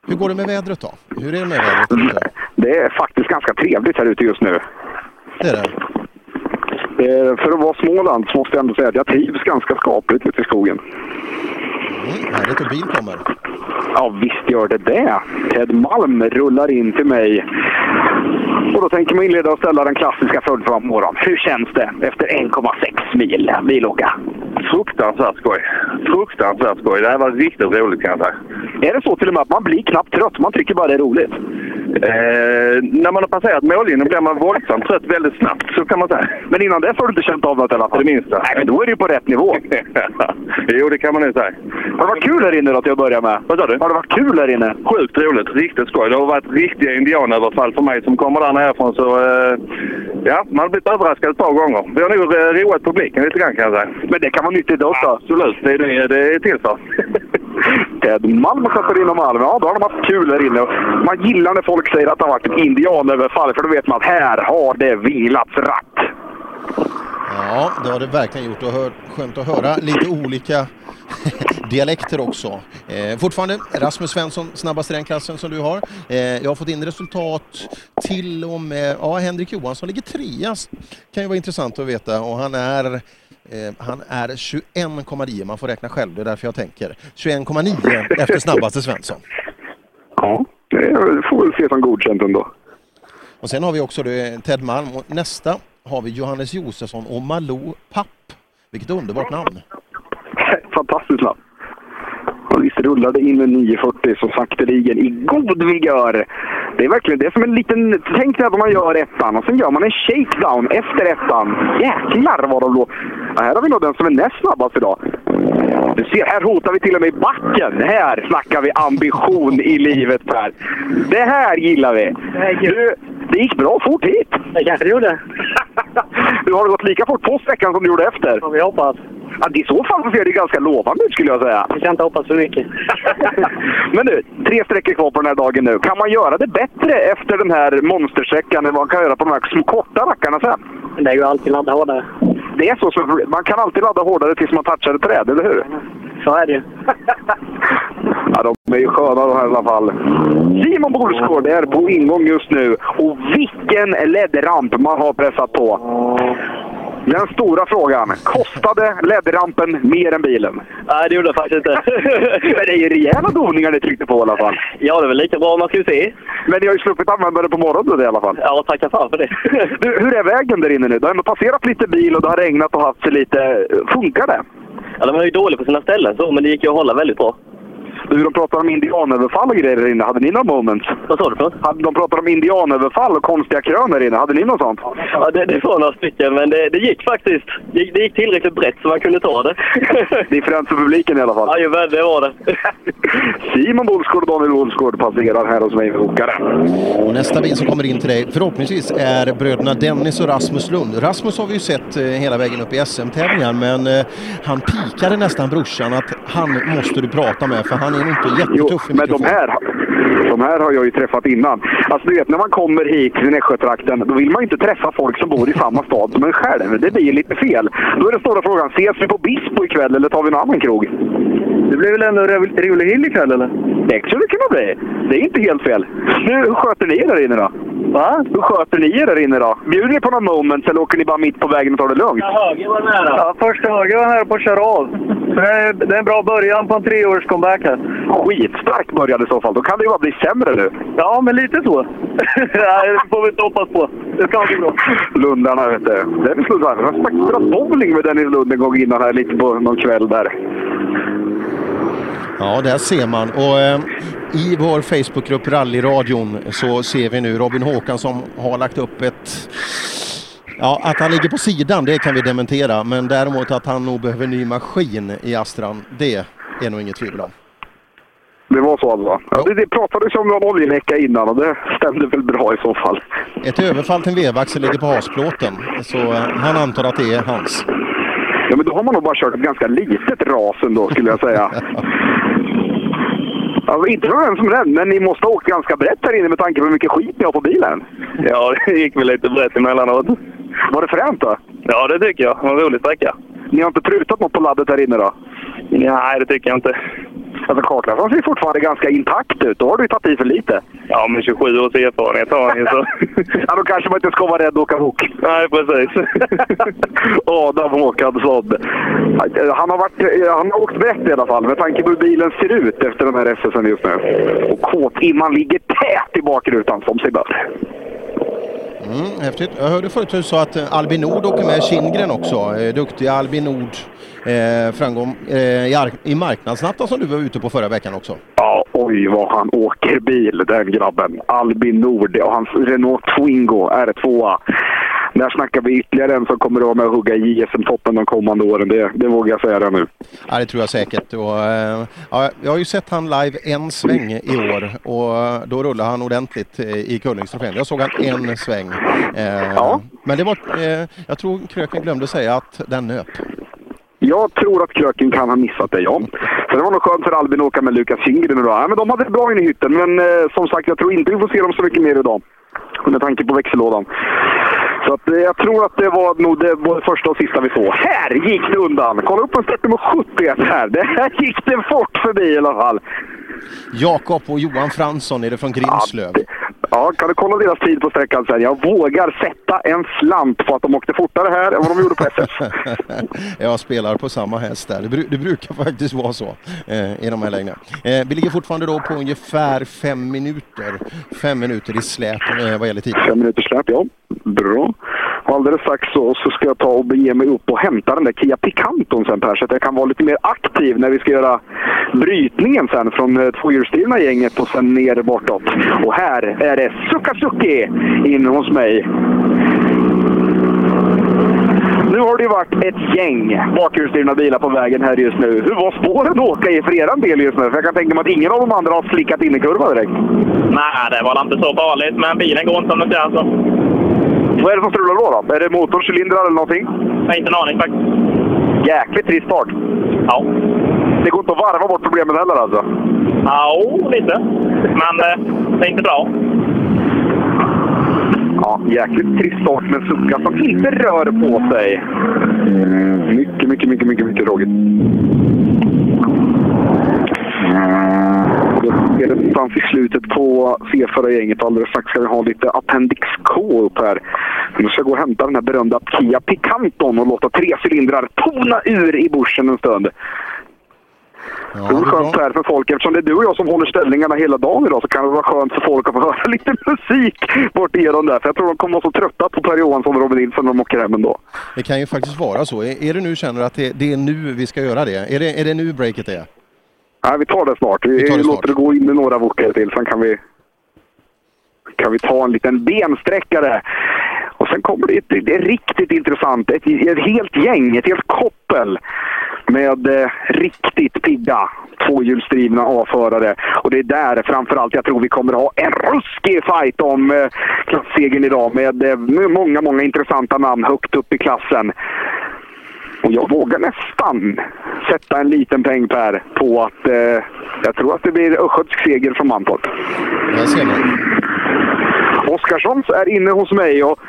Hur går det med vädret då? Hur är det med vädret? Det är faktiskt ganska trevligt här ute just nu. Det är det? Eh, För att vara Småland så måste jag ändå säga att jag trivs ganska skapligt ute i skogen. Mm, härligt och bil kommer. Ja, visst gör det det. Ted Malm rullar in till mig. Och då tänker man inleda och ställa den klassiska följdfrågan på morgonen. Hur känns det efter 1,6 mil bilåka? Fruktansvärt skoj. Fruktansvärt skoj. Det här var riktigt roligt kan jag säga. Är det så till och med att man blir knappt trött? Man tycker bara det är roligt? Eh, när man har passerat mållinjen blir man våldsamt trött väldigt snabbt, så kan man säga. Men innan dess har du inte känt av något i alla fall? Det minsta. Nej, men då är det ju på rätt nivå. jo, det kan man nog säga. Har det varit kul här inne då till att börja med? Vad sa du? Har det varit kul här inne? Sjukt roligt. Riktigt skoj. Det har varit riktiga indianöverfall för mig som kommer där nerifrån. Så, eh, ja, man har blivit överraskad ett par gånger. Vi har nog eh, roat publiken lite grann kan jag säga. Men det kan vara nyttigt också? Absolut. Det är det det är till för. Ted Malm sätter in om Malm. Ja, då har de haft kul här inne. Man gillar när folk säger att det har varit ett indianöverfall, för då vet man att här har det vilats ratt. Ja, det har det verkligen gjort och hör, skönt att höra lite olika dialekter också. Eh, fortfarande Rasmus Svensson snabbast i den klassen som du har. Eh, jag har fått in resultat till och med, ja Henrik Johansson ligger trea. Kan ju vara intressant att veta och han är eh, han är 21,9, man får räkna själv, det är därför jag tänker. 21,9 efter snabbaste Svensson. Ja, det får väl se som godkänt ändå. Och sen har vi också det, Ted Malm och nästa har vi Johannes Josefsson och Malou Papp. Vilket underbart namn! Fantastiskt namn. Och visst rullade in en 940 så sakteligen i god vigör. Det är verkligen det är som en liten... Tänk att man gör ettan och sen gör man en shakedown efter ettan. Jäklar vad de låg... Ja, här har vi nog den som är näst snabbast idag. Du ser, här hotar vi till och med backen. Här snackar vi ambition i livet Per. Det här gillar vi. Du, det gick bra fort hit. Det kanske det gjorde. Du har det gått lika fort på sträckan som du gjorde efter? Ja, vi hoppas. Ja, I så fall ser det ganska lovande ut skulle jag säga. Vi kan inte hoppas för mycket. Men du, tre sträckor kvar på den här dagen nu. Kan man göra det bättre efter den här monstersträckan än vad man kan göra på de här små korta rackarna sen? Det är ju alltid ladda hårdare. Det är så, så man kan alltid ladda hårdare tills man touchar ett träd, eller hur? Så är det ju. Ja, de är ju sköna de här i alla fall. Simon Bolsgård är på ingång just nu. Och vilken LED-ramp man har pressat på! Den stora frågan. Kostade LED-rampen mer än bilen? Nej, det gjorde det faktiskt inte. Men det är ju rejäla doningar ni tryckte på i alla fall. Ja, det är väl lika bra man ska se. Men ni har ju sluppit använda det på morgonen i alla fall. Ja, tacka fan för det. Du, hur är vägen där inne nu? Det har ändå passerat lite bil och det har regnat och haft sig lite. Funkar det? Ja, de är ju dåliga på sina ställen så, men det gick ju att hålla väldigt bra. Du, de pratar om indianöverfall och grejer där inne. Hade ni några moments? Vad sa du för De pratar om indianöverfall och konstiga krön där inne. Hade ni något sånt? Ja, det, det var några stycken, men det, det gick faktiskt. Det, gick- det gick tillräckligt brett så man kunde ta det. Det är fränt för publiken i alla fall. Jajamän, det var det. Simon Bolsgård och Daniel Bolsgård passerar här hos mig med åkare. Och nästa bil som kommer in till dig förhoppningsvis är bröderna Dennis och Rasmus Lund. Rasmus har vi ju sett eh, hela vägen upp i SM-tävlingar men eh, han pikade nästan brorsan att han måste du prata med för han är nog inte jättetuff i Men de här, de här har jag ju träffat innan. Alltså du vet, när man kommer hit till Nässjötrakten, då vill man ju inte träffa folk som bor i samma stad som en själv. Det blir ju lite fel. Då är den stora frågan, ses vi på Bispo ikväll eller tar vi en annan krog? Det blir väl ändå Rivoli Hill ikväll eller? Det skulle det kunna bli. Det är inte helt fel. Nu, hur sköter ni er där inne då? Va? Hur sköter ni er där inne då? Bjuder ni på några moments eller åker ni bara mitt på vägen och tar det lugnt? höger var nära. Ja, första höger var nära på att köra av. Så det är, det är en bra början på en treårs comeback här. Skitstark början i så fall. Då kan det ju bara bli sämre nu. Ja, men lite så. Det får vi inte hoppas på. Det ska bli bra. Lundarna, vet du. Dennis Lundberg. Jag har faktiskt bowling med Dennis Lund en gång innan här, lite på någon kväll där. Ja, där ser man. Och eh, i vår Facebookgrupp Rallyradion så ser vi nu Robin Håkan som har lagt upp ett Ja, att han ligger på sidan det kan vi dementera, men däremot att han nog behöver ny maskin i Astran, det är nog inget tvivel om. Det var så alltså? Ja, det, det pratades om någon oljeläcka innan och det stämde väl bra i så fall. Ett överfall till en vevaxel ligger på hasplåten, så eh, han antar att det är hans. Ja, men då har man nog bara kört ett ganska litet ras ändå skulle jag säga. Ja, inte för vem som den, men ni måste ha åkt ganska brett här inne med tanke på hur mycket skit ni har på bilen. Ja, det gick väl lite brett emellanåt. Var det fränt då? Ja, det tycker jag. Det var en rolig sträcka. Ni har inte prutat något på laddet här inne då? Nej, det tycker jag inte. Alltså kartläsaren ser fortfarande ganska intakt ut. Då har du ju tagit i för lite. Ja, men 27 års erfarenhet har han ju så. ja, då kanske man inte ska vara rädd att åka bok. Nej, precis. Adam Håkansson. Han har, varit, han har åkt brett i alla fall, med tanke på hur bilen ser ut efter den här SSen just nu. Och K-timman ligger tät i bakrutan, som sig bör. Mm, häftigt. Jag hörde förut du sa att Albin Nord åker med Kindgren också. Eh, Duktiga Albin Nord. Eh, framgång eh, i, ar- i marknadsnatten som du var ute på förra veckan också. Ja, oj vad han åker bil den grabben. Albin Nord och hans Renault Twingo R2. Där snackar vi ytterligare en som kommer att vara med och hugga i JSM-toppen de kommande åren. Det, det vågar jag säga det nu. Ja, det tror jag säkert. Och, eh, ja, jag har ju sett han live en sväng i år och då rullade han ordentligt eh, i Kullingstrofén. Jag såg han en sväng. Eh, Men det var, jag tror Kröken glömde säga att den nöp. Jag tror att Kröken kan ha missat det, ja. Så det var nog skönt för Albin att åka med Lukas Kindgren idag. Ja, men de hade det bra inne i hytten, men eh, som sagt, jag tror inte vi får se dem så mycket mer idag. Med tanke på växellådan. Så att, eh, jag tror att det var nog det både första och sista vi såg. Här gick det undan! Kolla upp på startnummer 71 här. Det här gick det fort förbi i alla fall. Jakob och Johan Fransson är det från Grimslöv. Ja, kan du kolla deras tid på sträckan sen? Jag vågar sätta en slant på att de åkte fortare här än vad de gjorde på SS. jag spelar på samma häst där. Det, bru- det brukar faktiskt vara så eh, i de här lägena. Eh, vi ligger fortfarande då på ungefär fem minuter. Fem minuter i släp eh, vad gäller tid. Fem minuter släp, ja. Bra. Och alldeles strax så, så ska jag ta och bege mig upp och hämta den där Kia Picanton sen Per, så att jag kan vara lite mer aktiv när vi ska göra brytningen sen från eh, tvåhjulsdrivna gänget och sen ner bortåt. Och här är det Sukasuki inne hos mig. Nu har det ju varit ett gäng bakhjulsdrivna bilar på vägen här just nu. Hur var spåren att åka i för eran del just nu? För jag kan tänka mig att ingen av de andra har slickat in i kurvan direkt. Nej, det var inte så farligt, men bilen går inte som den ska. Vad är det som strular då? då? Är det motorn, cylindrar eller någonting? Jag har inte en aning faktiskt. Jäkligt trist start. Ja. Det går inte att varva bort problemet heller alltså? Ja, lite. Men eh, det är inte bra. Ja, jäkligt trist start med en Succa som inte rör på sig. Mycket, mycket, mycket, mycket, mycket tråkigt. Det någonstans i slutet på C4-gänget. Alldeles strax ska vi ha lite Appendix K upp här. Nu ska jag gå och hämta den här berömda Kia Picanton och låta tre cylindrar tona ur i bushen en stund. det är skönt här för folk, eftersom det är du och jag som håller ställningarna hela dagen idag så kan det vara skönt för folk att få höra lite musik bort igenom där. För jag tror de kommer vara så trötta på Per Johansson och Robin Nilsson när de åker hem ändå. Det kan ju faktiskt vara så. Är, är det nu känner att det, det är nu vi ska göra det? Är det, är det nu breaket är? Nej, vi tar det snart. Vi, Vi det låter det gå in några wokar till, sen kan vi, kan vi ta en liten bensträckare. Och sen kommer det, ett, det är riktigt intressant. Ett, ett helt gäng, ett helt koppel med eh, riktigt pigga tvåhjulsdrivna avförare. Och det är där framförallt jag tror vi kommer ha en ruskig fight om eh, klassegern idag med, eh, med många, många intressanta namn högt upp i klassen. Och jag vågar nästan sätta en liten peng Per på att eh, jag tror att det blir östgötsk seger från Mantorp. Där ser man. Oskarssons är inne hos mig och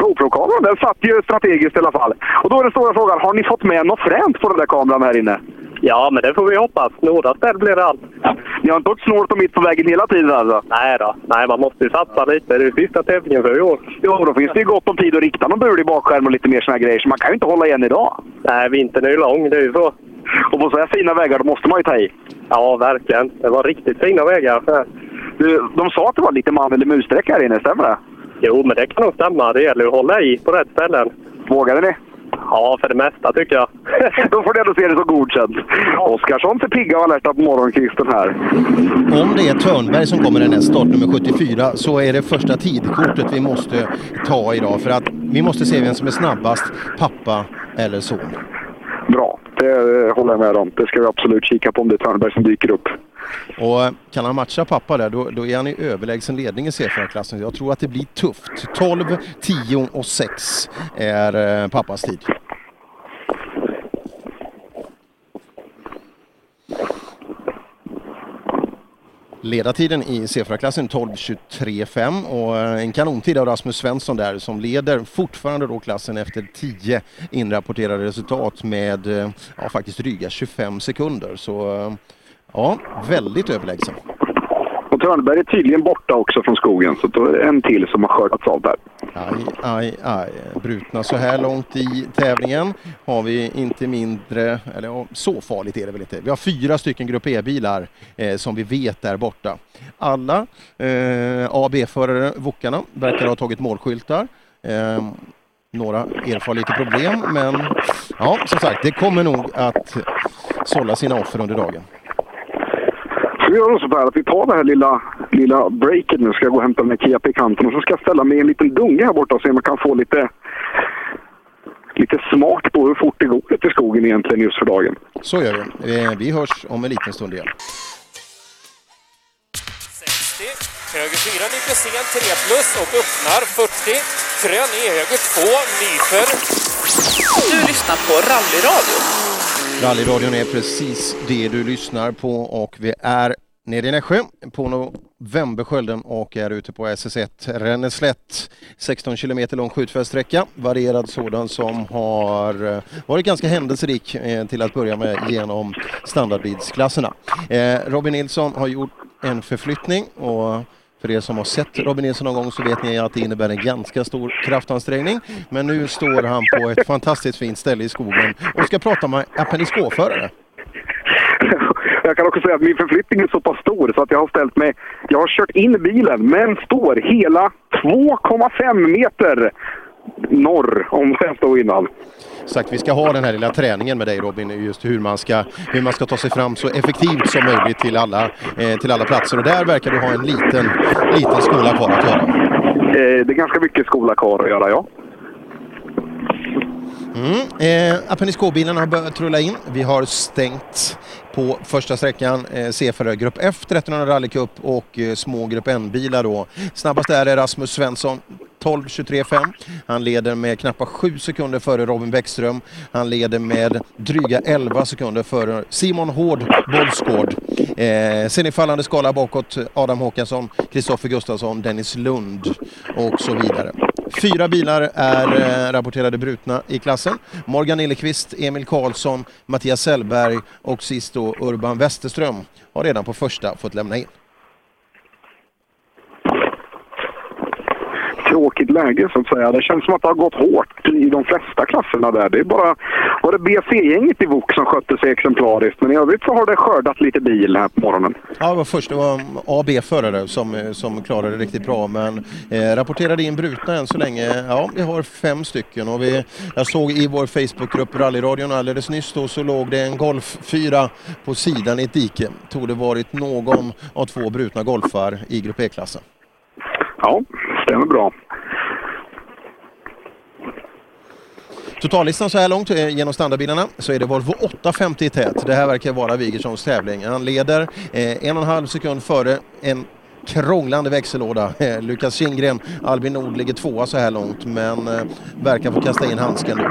GoPro-kameran den satt ju strategiskt i alla fall. Och då är den stora frågan, har ni fått med något fränt på den där kameran här inne? Ja, men det får vi hoppas. Några ställ blir det allt. Ni Ni har inte åkt snålt och mitt på vägen hela tiden alltså? Nej då. Nej, man måste ju satsa lite. Det är sista tävlingen för i år. Jo, då finns det ju gott om tid att rikta någon bulig bakskärm och lite mer såna här grejer. Så man kan ju inte hålla igen idag. Nej, vintern är ju lång. Det är ju så. Och på så här fina vägar, då måste man ju ta i. Ja, verkligen. Det var riktigt fina vägar. Du, de sa att det var lite man eller mussträcka här inne, stämmer det? Jo, men det kan nog stämma. Det gäller att hålla i på rätt ställen. Vågade ni? Ja, för det mesta tycker jag. Då får ni ändå se det som godkänt. Oskarsson ser pigga och alerta på morgonkvisten här. Om det är Törnberg som kommer härnäst, startnummer 74, så är det första tidkortet vi måste ta idag. För att vi måste se vem som är snabbast, pappa eller son. Bra, det eh, håller jag med om. Det ska vi absolut kika på om det är Törnberg som dyker upp. Och eh, kan han matcha pappa där, då, då är han i överlägsen ledning i C4-klassen. Jag tror att det blir tufft. 12, 10 och 6 är eh, pappas tid. Ledartiden i C4-klassen 12.23,5 och eh, en kanontid av Rasmus Svensson där som leder fortfarande då klassen efter 10 inrapporterade resultat med ja, faktiskt dryga 25 sekunder. Så ja, väldigt överlägsen. Och Törnberg är tydligen borta också från skogen, så då är det en till som har skördats av där. Aj, aj, aj. Brutna så här långt i tävlingen har vi inte mindre, eller så farligt är det väl inte. Vi har fyra stycken Grupp E-bilar eh, som vi vet är borta. Alla eh, A och B-förare, Wokarna, verkar ha tagit målskyltar. Eh, några erfar lite problem, men ja, som sagt, det kommer nog att sålla sina offer under dagen. Vi gör så här att vi tar det här lilla, lilla breaket nu. Ska jag gå och hämta den här Kia Picanten och så ska jag ställa mig i en liten dunge här borta och se om jag kan få lite, lite smak på hur fort det går ut i skogen egentligen just för dagen. Så gör vi. Eh, Vi hörs om en liten stund igen. 60, höger 4 nyper sen 3 plus och öppnar 40. Krön i höger 2 nyper. Du lyssnar på Rallyradio. Rallyradion är precis det du lyssnar på och vi är nere i Nässjö på Novemberskölden och är ute på SS1 Ränneslätt. 16 kilometer lång skjutfältsträcka, varierad sådan som har eh, varit ganska händelserik eh, till att börja med genom standardbilsklasserna. Eh, Robin Nilsson har gjort en förflyttning och för er som har sett Robin Nilsson någon gång så vet ni att det innebär en ganska stor kraftansträngning. Men nu står han på ett fantastiskt fint ställe i skogen och ska prata med appendisk Jag kan också säga att min förflyttning är så pass stor så att jag har ställt mig... Jag har kört in bilen men står hela 2,5 meter norr om där jag stod innan. Sagt, vi ska ha den här lilla träningen med dig Robin, just hur man ska, hur man ska ta sig fram så effektivt som möjligt till alla, eh, till alla platser. Och där verkar du ha en liten, liten skola kvar att göra. Eh, det är ganska mycket skola kvar att göra, ja. Mm. Eh, Appendisk K-bilarna har börjat rulla in. Vi har stängt på första sträckan eh, C4 Grupp F 1300 Rally Cup och eh, små Grupp N-bilar då. Snabbast är Rasmus Svensson 12.23,5. Han leder med knappt 7 sekunder före Robin Bäckström. Han leder med dryga 11 sekunder före Simon Hård Bollsgård. Eh, sen i fallande skala bakåt Adam Håkansson, Kristoffer Gustafsson, Dennis Lund och så vidare. Fyra bilar är eh, rapporterade brutna i klassen. Morgan Nillekvist, Emil Karlsson, Mattias Sellberg och sist då Urban Westerström har redan på första fått lämna in. Tråkigt läge så att säga. Det känns som att det har gått hårt i de flesta klasserna där. Det är bara var det BC-gänget i VOK som skötte sig exemplariskt. Men i övrigt så har det skördat lite bil här på morgonen. Ja, det var först det var A och B-förare som, som klarade det riktigt bra men eh, rapporterade in brutna än så länge. Ja, vi har fem stycken och vi, jag såg i vår Facebookgrupp Rallyradion alldeles nyss då så låg det en Golf 4 på sidan i ett dike. Tog det varit någon av två brutna golfar i Grupp E-klassen. Ja, stämmer bra. Totallistan så här långt eh, genom standardbilarna så är det Volvo 850 i tät. Det här verkar vara Wigerssons tävling. Han leder eh, en och en halv sekund före en krånglande växellåda. Eh, Lukas Kindgren, Albin Nord ligger tvåa så här långt men eh, verkar få kasta in handsken nu.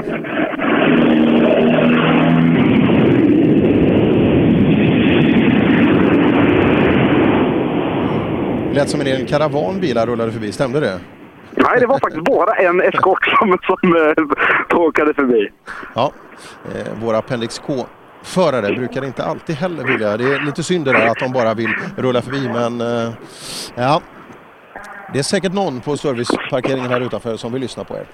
Lät som en del karavanbilar rullade förbi, stämde det? Nej, det var faktiskt bara en eskort som, som eh, åkade förbi. Ja, eh, vår Appendix K förare brukar inte alltid heller vilja. Det är lite synd det där att de bara vill rulla förbi men eh, ja. Det är säkert någon på serviceparkeringen här utanför som vill lyssna på er.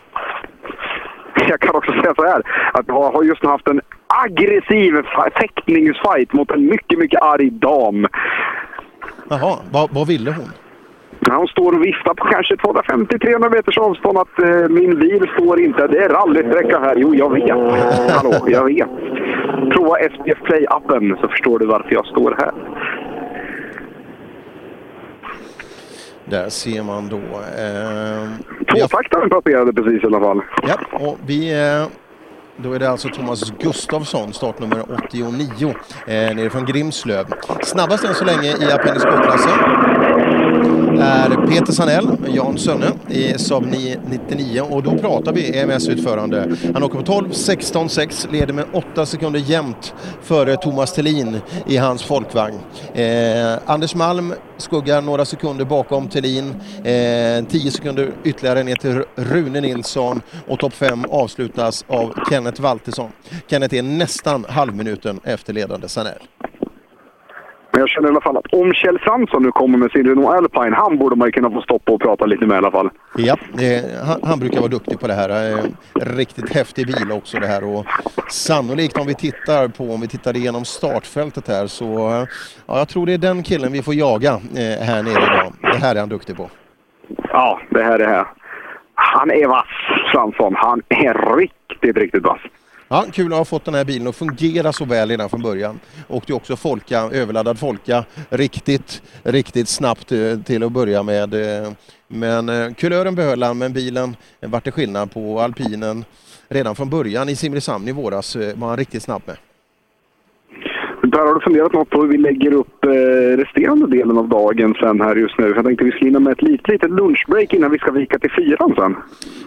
Jag kan också säga så här, att jag har just nu haft en aggressiv teckningsfight mot en mycket, mycket arg dam. Jaha, vad, vad ville hon? Hon står och viftar på kanske 250-300 meters avstånd att eh, min bil står inte. Det är rallysträcka här. Jo, jag vet. Hallå, jag vet. Prova SPF Play-appen så förstår du varför jag står här. Där ser man då... Eh, Tvåtaktaren passerade precis i alla fall. Ja, och vi... Eh, då är det alltså Thomas Gustafsson, startnummer 89, eh, nere från Grimslöv. Snabbast än så länge i Appendix K-klassen är Peter Sanell, Jan Sönne i Saab 999 och då pratar vi EMS-utförande. Han åker på 12, 16, 6, leder med 8 sekunder jämnt före Thomas Thelin i hans folkvagn. Eh, Anders Malm skuggar några sekunder bakom Thelin, eh, 10 sekunder ytterligare ner till Rune Nilsson och topp 5 avslutas av Kenneth Waltersson. Kenneth är nästan halvminuten efter ledande Sanell. Men jag känner i alla fall att om Kjell Fransson nu kommer med sin Renault Alpine, han borde man ju kunna få stoppa och prata lite med i alla fall. Ja, eh, han, han brukar vara duktig på det här. Eh, riktigt häftig bil också det här och sannolikt om vi tittar på, om vi tittar igenom startfältet här så eh, ja, jag tror det är den killen vi får jaga eh, här nere idag. Det här är han duktig på. Ja, det här är här. Han är vass, Fransson. Han är riktigt, riktigt vass. Ja, kul att ha fått den här bilen att fungera så väl redan från början. Åkte är också Folka, överladdad Folka riktigt, riktigt snabbt eh, till att börja med. Eh, men eh, kulören behöll han, men bilen vart det skillnad på alpinen redan från början i Simrishamn i våras var han riktigt snabb med. Per, har du funderat något på hur vi lägger upp eh, resterande delen av dagen sen här just nu? Jag tänkte vi skulle hinna med ett litet, litet lunchbreak innan vi ska vika till fyran sen.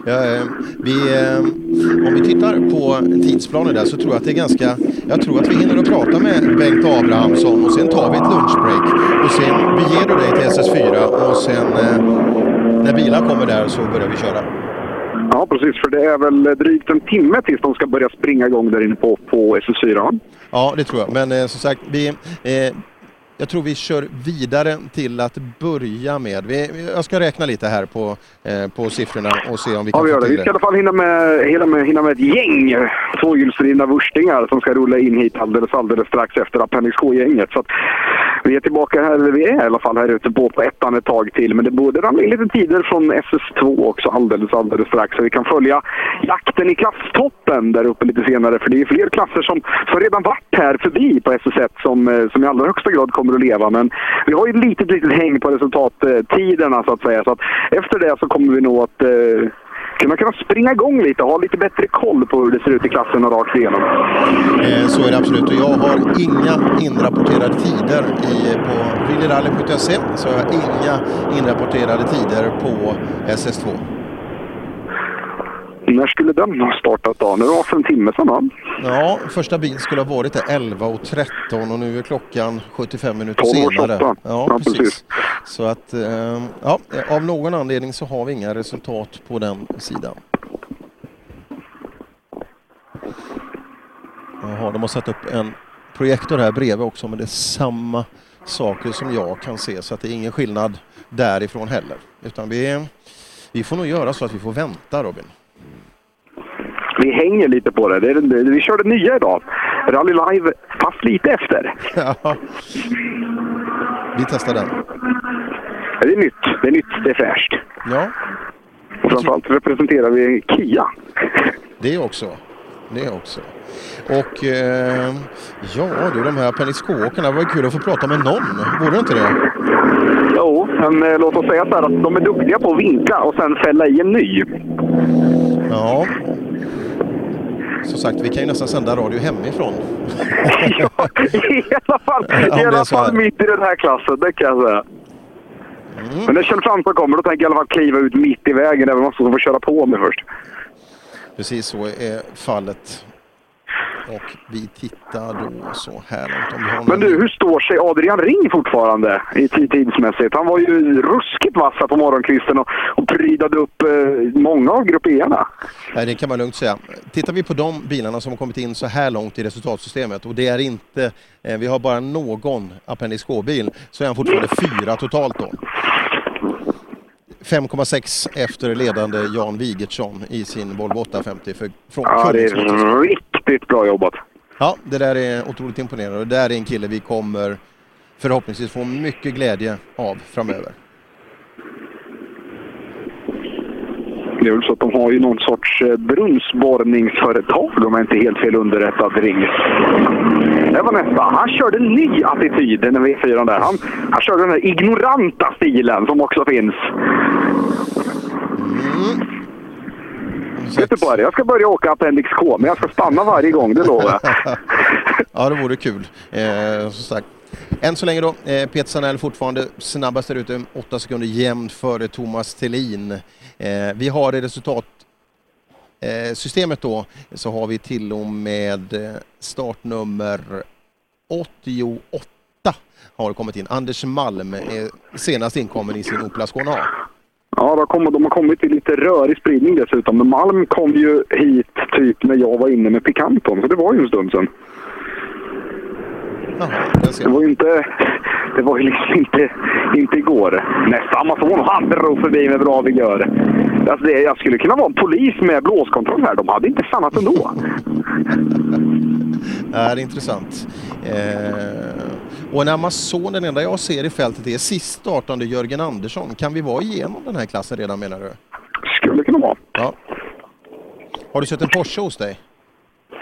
Ja, eh, vi, eh, om vi tittar på tidsplanen där så tror jag att det är ganska... Jag tror att vi hinner att prata med Bengt Abrahamsson och sen tar vi ett lunchbreak. Och sen beger du dig till SS4 och sen när bilarna kommer där så börjar vi köra. Ja, precis. För det är väl drygt en timme tills de ska börja springa igång där inne på, på SS4. Ja, det tror jag. Men eh, som sagt, vi, eh, jag tror vi kör vidare till att börja med. Vi, jag ska räkna lite här på, eh, på siffrorna och se om vi Ja, kan vi gör det. Vi ska i alla fall hinna med, hinna med, hinna med ett gäng tvåhjulsdrivna wurstingar som ska rulla in hit alldeles, alldeles strax efter Appendix K-gänget. Så vi är tillbaka här, eller vi är i alla fall här ute på, på ettan ett tag till. Men det borde ramla in lite tider från SS2 också alldeles, alldeles strax. Så vi kan följa jakten i klasstoppen där uppe lite senare. För det är fler klasser som, som redan varit här förbi på SS1 som, eh, som i allra högsta grad kommer att leva. Men vi har ju ett litet, litet häng på resultattiderna så att säga. Så att efter det så kommer vi nog att eh, kunna, kunna springa igång lite och ha lite bättre koll på hur det ser ut i klasserna rakt igenom. Eh, Så är det absolut och jag har inga inrapporterade tider i, på rallyrally.se så jag har inga inrapporterade tider på SS2. När skulle den ha startat då? Nu var för en timme sedan va? Ja, första bil skulle ha varit där 11.13 och nu är klockan 75 minuter 12.28. senare. Ja, Ja, precis. precis. Så att, eh, ja, av någon anledning så har vi inga resultat på den sidan. Jaha, de har satt upp en projektor här bredvid också men det är samma saker som jag kan se så att det är ingen skillnad därifrån heller. Utan vi, vi får nog göra så att vi får vänta Robin. Vi hänger lite på det. det, det vi körde nya idag. Rally Live fast lite efter. Ja. Vi testar den. Det är nytt. Det är nytt. Det är fräscht. Ja. Och framförallt representerar vi Kia. Det också. Det också. Och eh, ja du, de här Appendix K-åkarna, det var kul att få prata med någon. Vore det inte det? Jo, men eh, låt oss säga så här att de är duktiga på att vinka och sen fälla i en ny. Ja. Som sagt, vi kan ju nästan sända radio hemifrån. I alla fall, Ja, i alla fall mitt i den här klassen, det kan jag säga. Men när Kjell Fransson kommer, då tänker jag i alla fall kliva ut mitt i vägen. Även om man får köra på mig först. Precis så är fallet. Och vi tittar då så här långt Men du, hur står sig Adrian Ring fortfarande i tid- tidsmässigt? Han var ju ruskigt vass här på morgonkvisten och, och prydade upp eh, många av grupp E-arna. Nej, det kan man lugnt säga. Tittar vi på de bilarna som har kommit in så här långt i resultatsystemet och det är inte, eh, vi har bara någon Appendix K-bil, så är han fortfarande fyra totalt då. 5,6 efter ledande Jan Wigertsson i sin Volvo 850 för, från Ja, det är riktigt bra jobbat. Ja, det där är otroligt imponerande och det där är en kille vi kommer förhoppningsvis få mycket glädje av framöver. Det är väl så att de har ju någon sorts eh, brunnsborrningsföretag om jag inte är helt fel underrättad. Ring. Det var nästa. Han körde en ny attityd, den V4 där. Han, han körde den här ignoranta stilen som också finns. Vet du bara, jag ska börja åka Appendix K, men jag ska stanna varje gång, det lovar jag. ja, det vore kul. Eh, som sagt. Än så länge då, eh, Peter Sanell fortfarande snabbast där ute, 8 sekunder jämnt före Thomas Thelin. Eh, vi har i resultat eh, då så har vi till och med eh, startnummer 88 har kommit in. Anders Malm är senast inkommen i sin Opel Ascona A. Ja, de, kom, de har kommit i lite rörig spridning dessutom. Men Malm kom ju hit typ när jag var inne med Picanton, så det var ju en stund sedan. Det var ju inte... Det var ju liksom inte, inte igår. Nästa Amazon han drog förbi med bra vigör. Alltså det, jag skulle kunna vara en polis med blåskontroll här. De hade inte stannat ändå. Det är intressant. Eh, och en Amazon, den enda jag ser i fältet är sist startande Jörgen Andersson. Kan vi vara igenom den här klassen redan menar du? Skulle kunna vara. Ja. Har du sett en Porsche hos dig?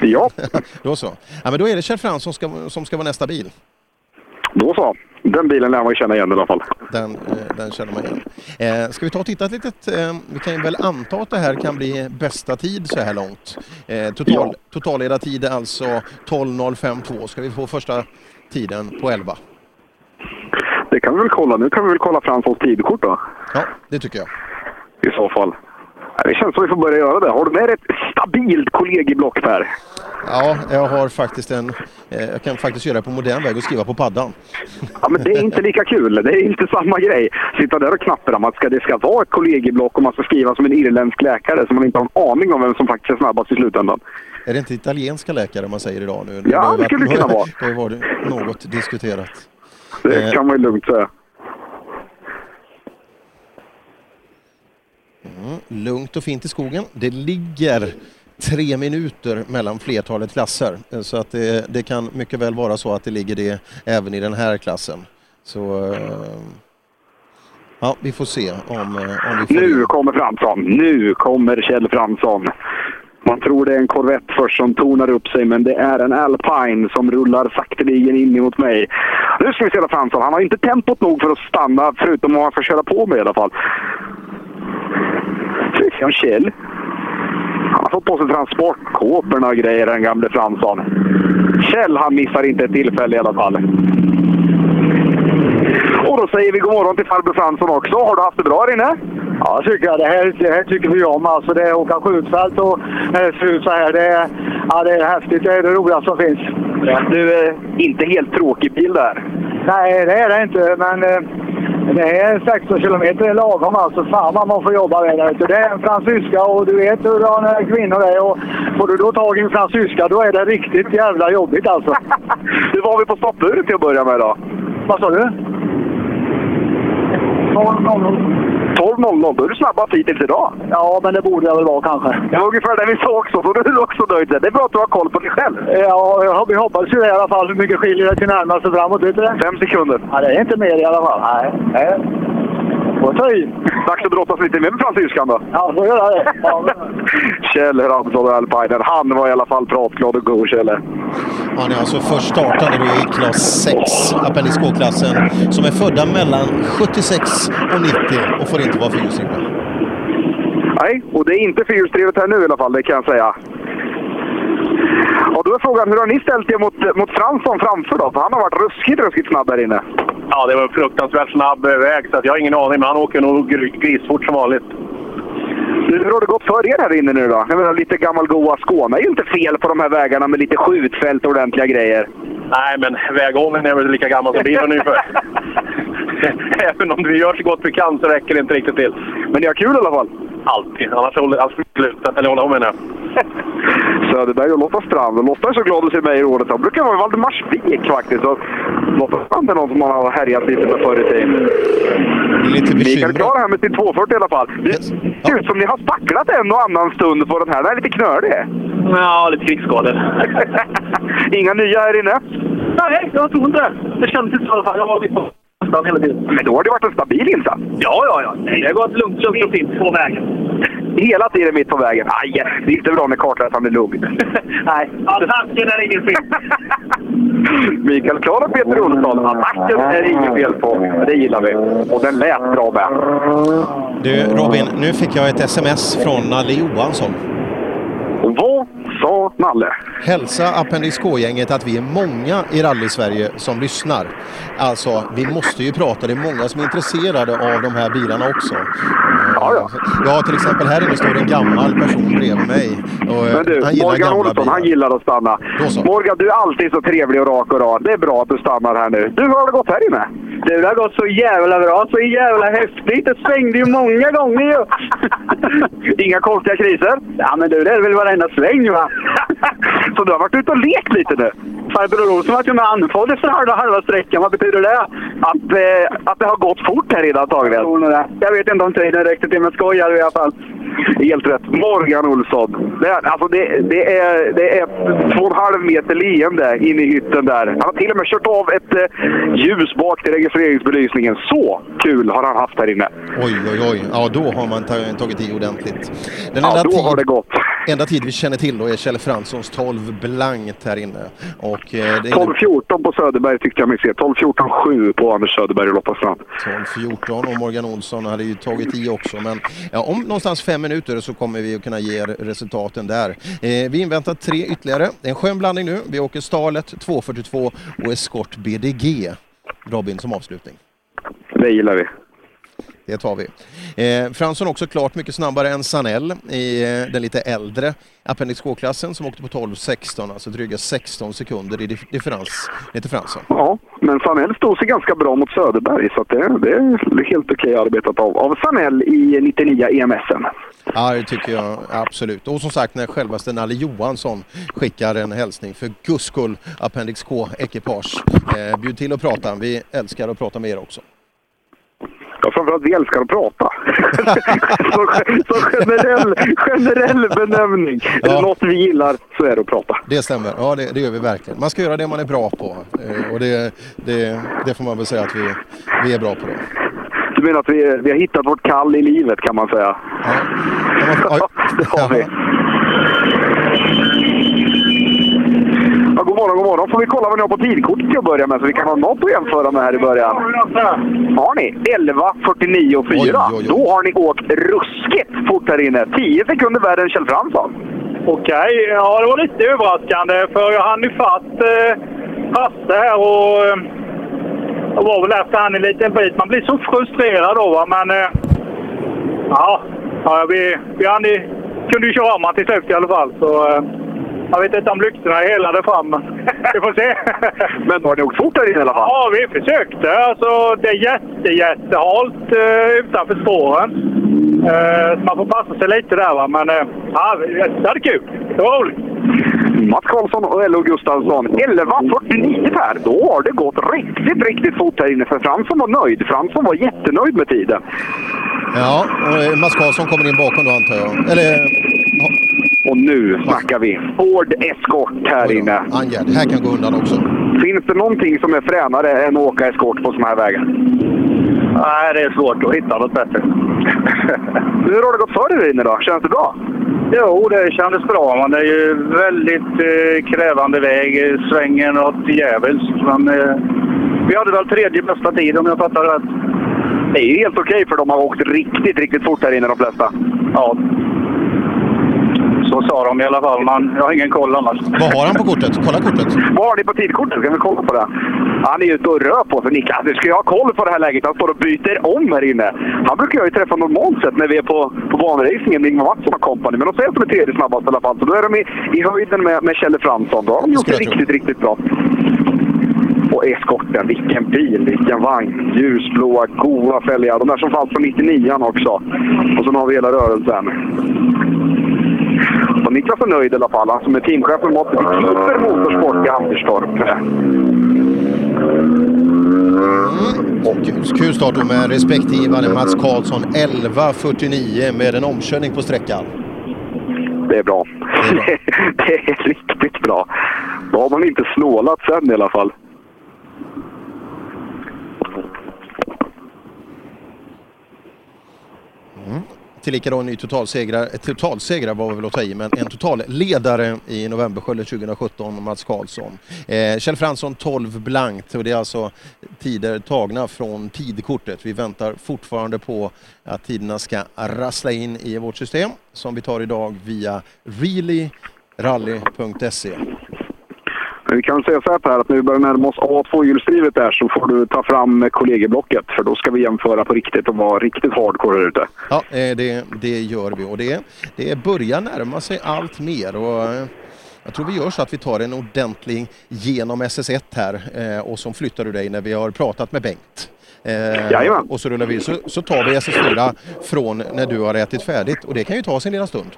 Ja. då så. Ja, men då är det Kjell Fransson som ska, som ska vara nästa bil. Då så. Den bilen lär man känna igen i alla fall. Den, eh, den känner man igen. Eh, ska vi ta och titta ett litet... Eh, vi kan ju väl anta att det här kan bli bästa tid så här långt. Eh, total, Totalledartid är alltså 12.052. Ska vi få första tiden på 11? Det kan vi väl kolla. Nu kan vi väl kolla Franssons tidkort då. Ja, det tycker jag. I så fall. Det känns som vi får börja göra det. Har du med dig ett stabilt kollegieblock Per? Ja, jag har faktiskt en... Eh, jag kan faktiskt göra det på modern väg och skriva på paddan. Ja, men det är inte lika kul. Det är inte samma grej. Sitta där och knappra att ska, det ska vara ett kollegieblock och man ska skriva som en irländsk läkare så man inte har en aning om vem som faktiskt är snabbast i slutändan. Är det inte italienska läkare man säger idag nu? Ja, ju det skulle det kunna vara. Det har varit något diskuterat. Det kan man ju lugnt säga. Mm, lugnt och fint i skogen. Det ligger tre minuter mellan flertalet klasser. Så att det, det kan mycket väl vara så att det ligger det även i den här klassen. Så eh, ja, vi får se om, eh, om vi får... Nu kommer Fransson. Nu kommer Kjell Fransson. Man tror det är en Corvette först som tonar upp sig, men det är en Alpine som rullar sakteligen in emot mig. Nu ska vi se Fransson. Han har inte tempot nog för att stanna, förutom om han ska köra på mig i alla fall. Om Kjell. Han har fått på sig transportkåporna och grejer, den gamle Fransson. Kjell, han missar inte ett tillfälle i alla fall. Och då säger vi god morgon till farbror Fransson också. Har du haft det bra här inne? Ja, tycker jag. Det här, det här tycker vi om. Alltså det är åka skjutfält och när det ser ut så här. Det är, ja, det är häftigt. Det är det roligaste som finns. Du, eh, inte helt tråkig bil där. Nej, det är det inte. Men det är 16 kilometer lagom alltså. Fan vad man får jobba med det. Det är en fransyska och du vet hur de kvinnor är. Och får du då tag i en fransyska då är det riktigt jävla jobbigt alltså. Du var vi på stoppuret till att börja med då? Vad sa du? 12.00. Då är du snabbast hittills idag. Ja, men det borde jag väl vara kanske. Det var ungefär det vi sa också, så du är också nöjd. Det är bra att du har koll på dig själv. Ja, jag- vi hoppas ju i alla fall. Hur mycket skiljer det till närmaste framåt? Vet du det? Fem sekunder. Ja, det är inte mer i alla fall. Nej. Nej. I. Dags att brottas lite mer med fransyskan då. Ja, får göra det. Ja. Kjell Ramsson och Alpiner. Han var i alla fall pratglad och god, Kjell. Han är alltså först startande då i klass 6, Appendix K-klassen, som är födda mellan 76 och 90 och får inte vara fyrhjulsdrivna. Nej, och det är inte fyrhjulsdrivet här nu i alla fall, det kan jag säga. Och då är frågan, hur har ni ställt er mot, mot Fransson framför då? För han har varit ruskigt, ruskigt snabb här inne. Ja, det var en fruktansvärt snabb väg så att jag har ingen aning, men han åker nog gr- grisfort som vanligt. Hur har det gått för er här inne nu då? Jag menar, lite gammal goa Skåne är ju inte fel på de här vägarna med lite skjutfält och ordentliga grejer. Nej, men väghållningen är väl lika gammal som bilen ungefär. Även om vi gör så gott vi kan så räcker det inte riktigt till. Men ni har kul i alla fall? Alltid. Annars håller jag sluta. Eller på menar jag. Söderberg och Lotta Strand. Och Lotta är så glad att se mig i rådet. Hon brukar vara i Valdemarsvik faktiskt. Och Lotta Strand är någon som man har härjat lite med förr i tiden. Lite Mikael Klar här med sin 240 i alla fall. Det ser ut som ni har spacklat en och annan stund på den här. Den är lite knölig. Ja, lite krigsskador. Inga nya här inne? Nej, jag tror inte det. Det kändes inte så i alla fall. Jag var på nästan hela tiden. Men då har det varit en stabil insats. Ja, ja, ja. Nej, det har gått lugnt, lugnt och fint på vägen. Hela tiden mitt på vägen. Aj, det är inte bra när kartläsaren är lugn. Nej, attacken är inget fel. Mikael Klar och Peter Olsson. Attacken är inget fel på. Det gillar vi. Och den lät bra med. Du Robin, nu fick jag ett sms från Nalle Johansson. Vad sa Nalle? Hälsa Appendix K-gänget att vi är många i rally-Sverige som lyssnar. Alltså, vi måste ju prata. Det är många som är intresserade av de här bilarna också. Ja, ja. Ja, till exempel här inne står en gammal person bredvid mig. Och, Men du, han gillar Morgan gamla Olsson, bilar. han gillar att stanna. Morgan, du är alltid så trevlig och rak och rak. Det är bra att du stannar här nu. Du, hur har det gått här inne? Du, det har gått så jävla bra. Så jävla häftigt. Det svängde ju många gånger ju. Inga konstiga kriser? Ja, men du, det är väl varenda sväng va? så du har varit ute och lekt lite nu? Farbror Olsson var ju med andfådd efter halva, halva sträckan. Vad betyder det? Att, eh, att det har gått fort här inne antagligen? Jag tror nog det. Jag vet inte om tiden räckte till, men skojar i alla fall. Helt rätt. Morgan Olsson. Det är, alltså det, det, är, det är två och en halv meter leende in i hytten där. Han har till och med kört av ett eh, ljus bak till registreringsbelysningen. Så kul har han haft här inne. Oj, oj, oj. Ja, då har man ta- tagit i ordentligt. Den Ja, då tid, har det gått. enda tid vi känner till då är Kjell Franssons 12 blankt här inne. Och, eh, det är 12-14 på Söderberg tyckte jag mig se. 12-14-7 på Anders Söderberg och Lotta Strand. 12-14 och Morgan Olsson hade ju tagit i också. Men ja, om någonstans fem minuter så kommer vi att kunna ge resultaten där. Eh, vi inväntar tre ytterligare. Det är en skön blandning nu. Vi åker Starlet 242 och Escort BDG. Robin som avslutning. Det gillar vi. Det tar vi. Eh, Fransson också klart mycket snabbare än Sanell i eh, den lite äldre Appendix K-klassen som åkte på 12-16, alltså dryga 16 sekunder i dif- differens ner till Fransson. Ja, men Sanell stod sig ganska bra mot Söderberg så det, det är helt okej arbetat av, av Sanell i 99 EMSen. Ja, det tycker jag absolut. Och som sagt, när självaste Nalle Johansson skickar en hälsning för guds skull, Appendix K-ekipage. Eh, bjud till och prata. Vi älskar att prata med er också. Ja, framförallt vi älskar att prata. så, så generell, generell benämning. Är det något vi gillar så är det att prata. Det stämmer. Ja, det, det gör vi verkligen. Man ska göra det man är bra på. Eh, och det, det, det får man väl säga att vi, vi är bra på. Det. Du menar att vi, vi har hittat vårt kall i livet kan man säga? Ja, det har vi. Morgon, god morgon. Får vi kolla vad ni har på tidkortet till att börja med så vi kan ha något att jämföra med här i början. Har ni? 11.49,4. Oj, oj, oj. Då har ni åkt ruskigt fort här inne. 10 sekunder värre än Kjell Fransson. Okej, ja det var lite överraskande för jag hann ifatt eh, Hasse här och eh, jag var väl efter han en liten bit. Man blir så frustrerad då va, men eh, ja, ja vi, vi hann kunde ju köra om till slut i alla fall. Så, eh, jag vet inte om lyktorna helade fram, men vi får se. Men har ni åkt fort här inne i alla fall? Ja, vi försökte. Alltså, det är jätte, jättehalt eh, utanför spåren. Eh, man får passa sig lite där. Va? Men eh, ja, det hade kul. Det var roligt. Mats Karlsson och L.O. Gustafsson. 11.49 Per. Då har det gått riktigt, riktigt fort här inne. För Fransson var nöjd. Fransson var jättenöjd med tiden. Ja, och eh, Mats Karlsson kommer in bakom då antar jag. Eller... Och nu snackar vi Ford Escort här inne. Angerd, här kan gå undan också. Finns det någonting som är fränare än att åka Escort på såna här vägar? Nej, det är svårt att hitta något bättre. Hur har det gått för er här inne då? Känns det bra? Jo, det kändes bra. Det är ju väldigt eh, krävande väg. Svängen åt djävulskt. Men eh, vi hade väl tredje bästa tid om jag fattar rätt. Det är ju helt okej för de har åkt riktigt, riktigt fort här inne de flesta. Ja. Så sa de i alla fall, men jag har ingen koll annars. Vad har han på kortet? Kolla kortet. Vad har ni på tidkortet? Ska vi kolla på det? Han är ju ute och rör på sig. Niklas, nu ska jag ha koll på det här läget. Han står och byter om här inne. Han brukar jag ju träffa normalt sett när vi är på, på banracingen med Ingmar Mattsson och kompani. Men de säger att de är tredje snabbast i alla fall. Så då är de i, i höjden med, med Kjelle Fransson. Då har de gjort det riktigt, riktigt bra. Och eskorten, vilken bil, vilken vagn. Ljusblåa, goa fälgar. De där som fanns på 99 också. Och så har vi hela rörelsen. Och Niklas är nöjd i alla fall. Han som är teamchef för Mot- Super Motorsport i Anderstorp. Och kul start då med respektgivande Mats Karlsson 11.49 med en omkörning på sträckan. Det är bra. Det är, riktigt bra. Då har man inte snålat sen i alla fall. Mm. Tillika då en ny totalsegrare, ett totalsegrare var väl att ta i, men en totalledare i novembersköldet 2017, Mats Karlsson. Eh, Kjell Fransson 12 blankt och det är alltså tider tagna från tidkortet. Vi väntar fortfarande på att tiderna ska rassla in i vårt system som vi tar idag via reallyRally.se. Men vi kan säga så här Per, att när vi börjar närma oss A2-hjulsdrivet där så får du ta fram kollegieblocket. För då ska vi jämföra på riktigt och vara riktigt hardcore här ute. Ja, eh, det, det gör vi och det, det börjar närma sig allt mer. Och eh, jag tror vi gör så att vi tar en ordentlig genom SS1 här eh, och så flyttar du dig när vi har pratat med Bengt. Jajamän. och så rullar vi, så, så tar vi SS4 från när du har ätit färdigt och det kan ju ta sin lilla stund.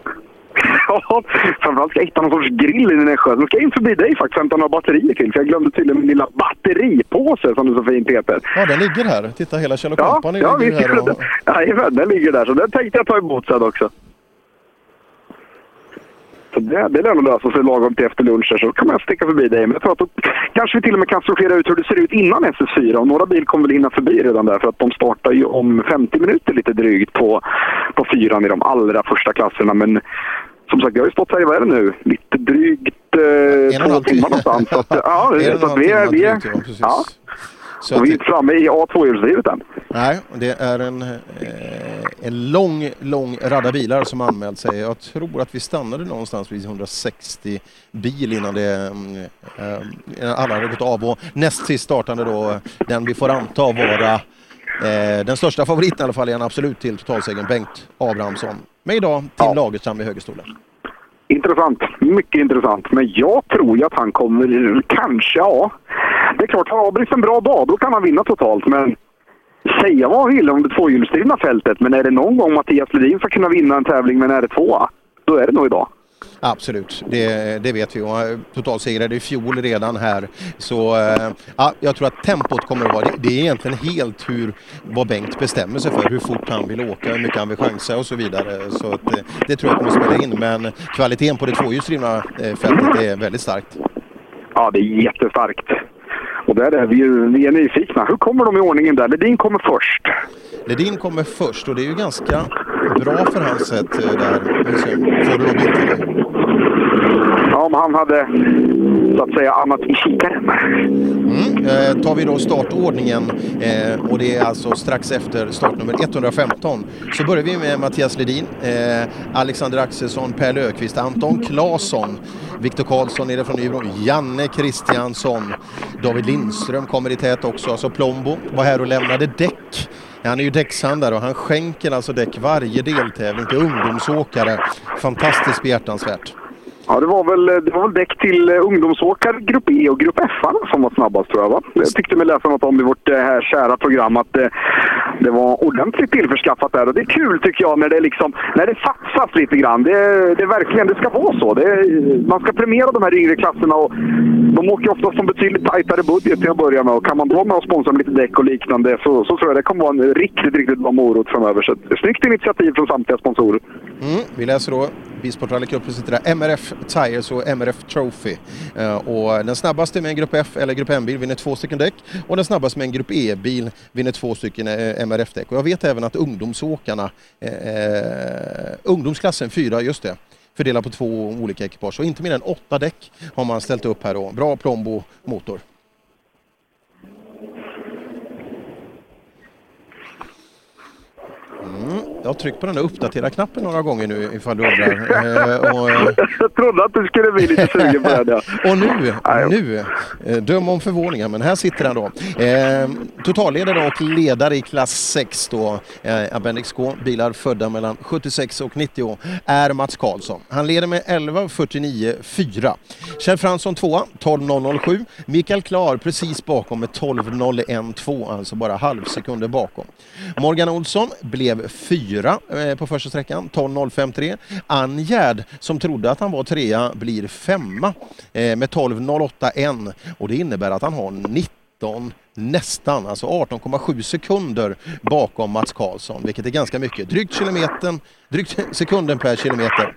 Ja, framförallt ska jag hitta någon sorts grill i Nässjö. Nu ska jag in förbi dig faktiskt och hämta några batterier till. För jag glömde tydligen min lilla batteripåse som det så fint heter. Ja, den ligger här. Titta, hela Kjell Ja, Company ja ligger visst här. Och... Jajamän, den ligger där. Så den tänkte jag ta emot sen också. Så det, det lär nog lösa sig lagom till efter lunch så kan man sticka förbi dig. Men jag tror att då kanske vi till och med kan sortera ut hur det ser ut innan SS4. Och några bil kommer väl hinna förbi redan där för att de startar ju om 50 minuter lite drygt på, på fyran i de allra första klasserna. Men som sagt, jag har ju stått här i vad är det nu? Lite drygt eh, två timmar någonstans. Så att, ja, så att vi är... Vi är ja. Så och vi är inte framme i A2-hjulsdrivet än. Nej, det är en, eh, en lång, lång radda bilar som anmält sig. Jag tror att vi stannade någonstans vid 160 bil innan det, mm, eh, alla hade gått av. Och näst sist startande då, den vi får anta vara eh, den största favoriten i alla fall, är en absolut till totalsegern, Bengt Abrahamsson. Med idag Tim Lagerstam i högerstolen. Intressant. Mycket intressant. Men jag tror ju att han kommer... Kanske, ja. Det är klart, har Abris en bra dag, då kan han vinna totalt. Men säga vad han vill om det tvåhjulsdrivna fältet, men är det någon gång Mattias Ledin ska kunna vinna en tävling med en R2, då är det nog idag. Absolut, det, det vet vi. Och eh, totalsegrade i fjol redan här. Så eh, ja, jag tror att tempot kommer att vara... Det, det är egentligen helt hur vad Bengt bestämmer sig för. Hur fort han vill åka, hur mycket han vill chansa och så vidare. Så att, eh, det tror jag kommer att spela in. Men kvaliteten på det tvåhjulsdrivna fältet är väldigt starkt. Ja, det är jättestarkt. Och där är vi ju vi är nyfikna. Hur kommer de i ordningen där? Ledin kommer först. Ledin kommer först och det är ju ganska bra för hans sätt eh, där. Får du till dig? Ja, men han hade så att säga annat i kikaren. Mm. Eh, tar vi då startordningen eh, och det är alltså strax efter startnummer 115 så börjar vi med Mattias Ledin, eh, Alexander Axelsson, Per Löfqvist, Anton Claesson, Viktor Karlsson nere från Nybro, Janne Kristiansson, David Lindström kommer i tät också, alltså Plombo var här och lämnade däck. Han är ju däckshandlare och han skänker alltså däck varje deltävling till ungdomsåkare. Fantastiskt behjärtansvärt. Ja, det var väl, det var väl däck till eh, ungdomsåkare grupp E och grupp F som var snabbast tror jag. Va? Jag tyckte mig läsa något om i vårt eh, här kära program att eh, det var ordentligt tillförskaffat där. Och det är kul tycker jag när det, liksom, när det satsas lite grann. Det, det är verkligen, det ska vara så. Det, man ska premiera de här yngre klasserna och de åker oftast en betydligt tajtare budget till att börja med. Och kan man då med och sponsra med lite däck och liknande så, så tror jag det kommer vara en riktigt, riktigt bra morot framöver. Så ett snyggt initiativ från samtliga sponsorer. Mm, vi läser då Bilsport Rally Cup presenterar MRF Tires och MRF Trophy. Eh, och den snabbaste med en Grupp F eller Grupp M-bil vinner två stycken däck och den snabbaste med en Grupp E-bil vinner två stycken eh, MRF-däck. Och jag vet även att ungdomsåkarna, eh, eh ungdomsklassen 4, just det, fördelar på två olika ekipage och inte mer än åtta däck har man ställt upp här då. Bra plombo motor. Mm. jag har tryckt på den där uppdatera-knappen några gånger nu ifall du undrar. Eh, och, eh, Jag trodde att du skulle bli lite sugen på det. Och nu, nu, eh, döm om förvåningen, men här sitter han då. Totalledare och ledare i klass 6 då, Appendix K, bilar födda mellan 76 och 90 är Mats Karlsson. Han leder med 11.49,4. Kjell Fransson 2 12.007. Mikael Klar precis bakom med 12.01,2, alltså bara halvsekunder bakom. Morgan Olsson blev fyra eh, på första sträckan, 12.053. Ann som trodde att han var trea, blir femma eh, med 12.081 och det innebär att han har 19 nästan, alltså 18,7 sekunder bakom Mats Karlsson, vilket är ganska mycket. Drygt, kilometern, drygt sekunden per kilometer.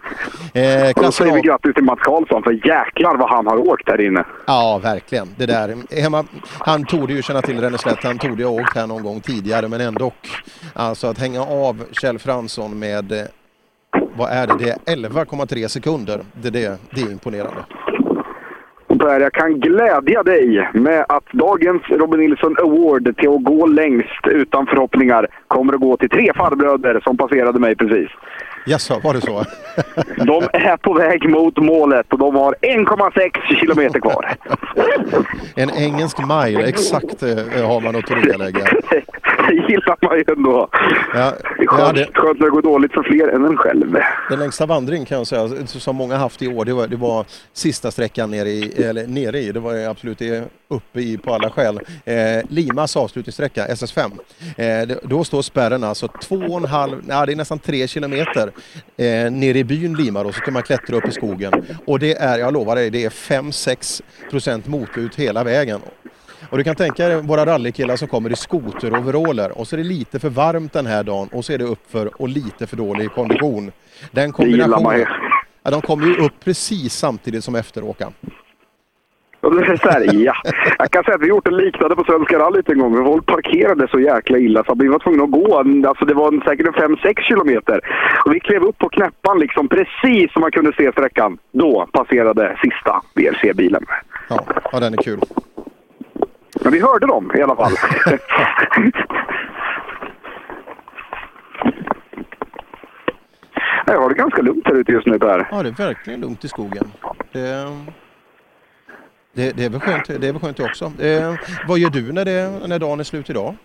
Eh, Och då säger vi grattis till Mats Karlsson, för jäklar vad han har åkt här inne. Ja, verkligen. Det där. Hemma, han tog ju känna till Ränneslätt, han tog det ha åkt här någon gång tidigare, men ändå. Alltså att hänga av Kjell Fransson med, eh, vad är det, det är 11,3 sekunder. Det, det, det är imponerande. Och Per, jag kan glädja dig med att dagens Robin Nilsson Award till att gå längst utan förhoppningar kommer att gå till tre farbröder som passerade mig precis. Jaså, var det så? De är på väg mot målet och de har 1,6 kilometer kvar. En engelsk mile, exakt eh, har man att tillrättalägga. Det gillar man ju ändå. Ja, Det är skönt, skönt när det går dåligt för fler än en själv. Den längsta vandring kan jag säga, som många haft i år, det var, det var sista sträckan nere i, eller nere i, det var absolut det uppe i på alla skäl. Eh, Limas avslutningssträcka, SS5. Eh, då står spärren alltså två och en halv, ja, det är nästan tre kilometer eh, nere i byn Lima då, så kan man klättra upp i skogen. Och det är, jag lovar dig, det är 5-6 procent motlut hela vägen. Och du kan tänka dig våra rallykillar som kommer i skoteroveraller och så är det lite för varmt den här dagen och så är det uppför och lite för dålig kondition. Den Det gillar man kombinationen. ju. Ja, de kommer ju upp precis samtidigt som efteråkaren. Och det är så här, ja. Jag kan säga att vi gjort en liknande på Svenska rallyt en gång. Folk parkerade så jäkla illa så vi var tvungna att gå. Alltså det var en- säkert en 5-6 kilometer. Och vi klev upp på knäppan liksom precis som man kunde se sträckan. Då passerade sista BRC-bilen. Ja, ja, den är kul. Men vi hörde dem i alla fall. Jag har det ganska lugnt här ute just nu Per. Ja, det är verkligen lugnt i skogen. Det, det, det, är, väl skönt, det är väl skönt också. Eh, vad gör du när, det, när dagen är slut idag?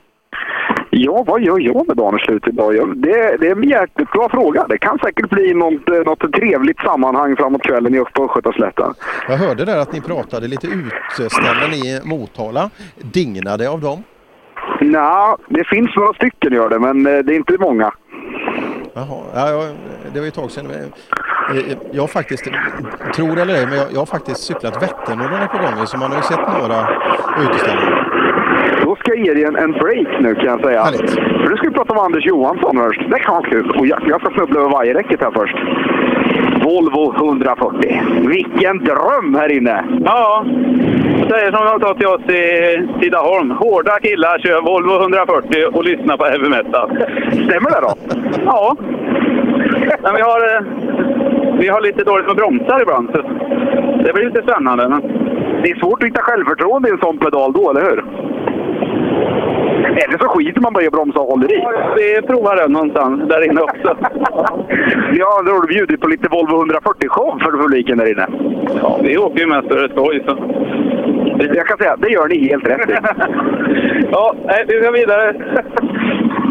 Ja, vad gör jag med dagen är slut idag? Det, det är en jäkligt bra fråga. Det kan säkert bli något, eh, något trevligt sammanhang framåt kvällen i Östgötaslätten. Jag hörde där att ni pratade lite utställen i Motala. Dignade av dem? Nej, det finns några stycken gör det, men eh, det är inte många. Jaha, ja, det var ju ett tag sedan. Eh, Jag har faktiskt, tror det eller ej, men jag, jag har faktiskt cyklat Vätternrundan ett par gånger så man har ju sett några utställningar. Då ska jag ge dig en, en break nu kan jag säga. För nu ska vi prata om Anders Johansson först. Det kan vara kul. Och jag, jag ska snubbla över vajerräcket här först. Volvo 140. Vilken dröm här inne! Ja, säger som de sa till oss i Tidaholm. Hårda killar kör Volvo 140 och lyssnar på heavy metal. Stämmer det då? Ja. Men vi har, eh, vi har lite dåligt med bromsar ibland. Så det blir lite spännande. Men... Det är svårt att hitta självförtroende i en sån pedal då, eller hur? Eller så skiter man bara i att bromsa och håller i. Vi provar den någonstans där inne också. Ja, då har du bjudit på lite Volvo 140-show för publiken där inne. Ja, vi åker ju mest för det skoj. Så. Jag kan säga, det gör ni helt rätt i. ja, nej, vi ska vidare.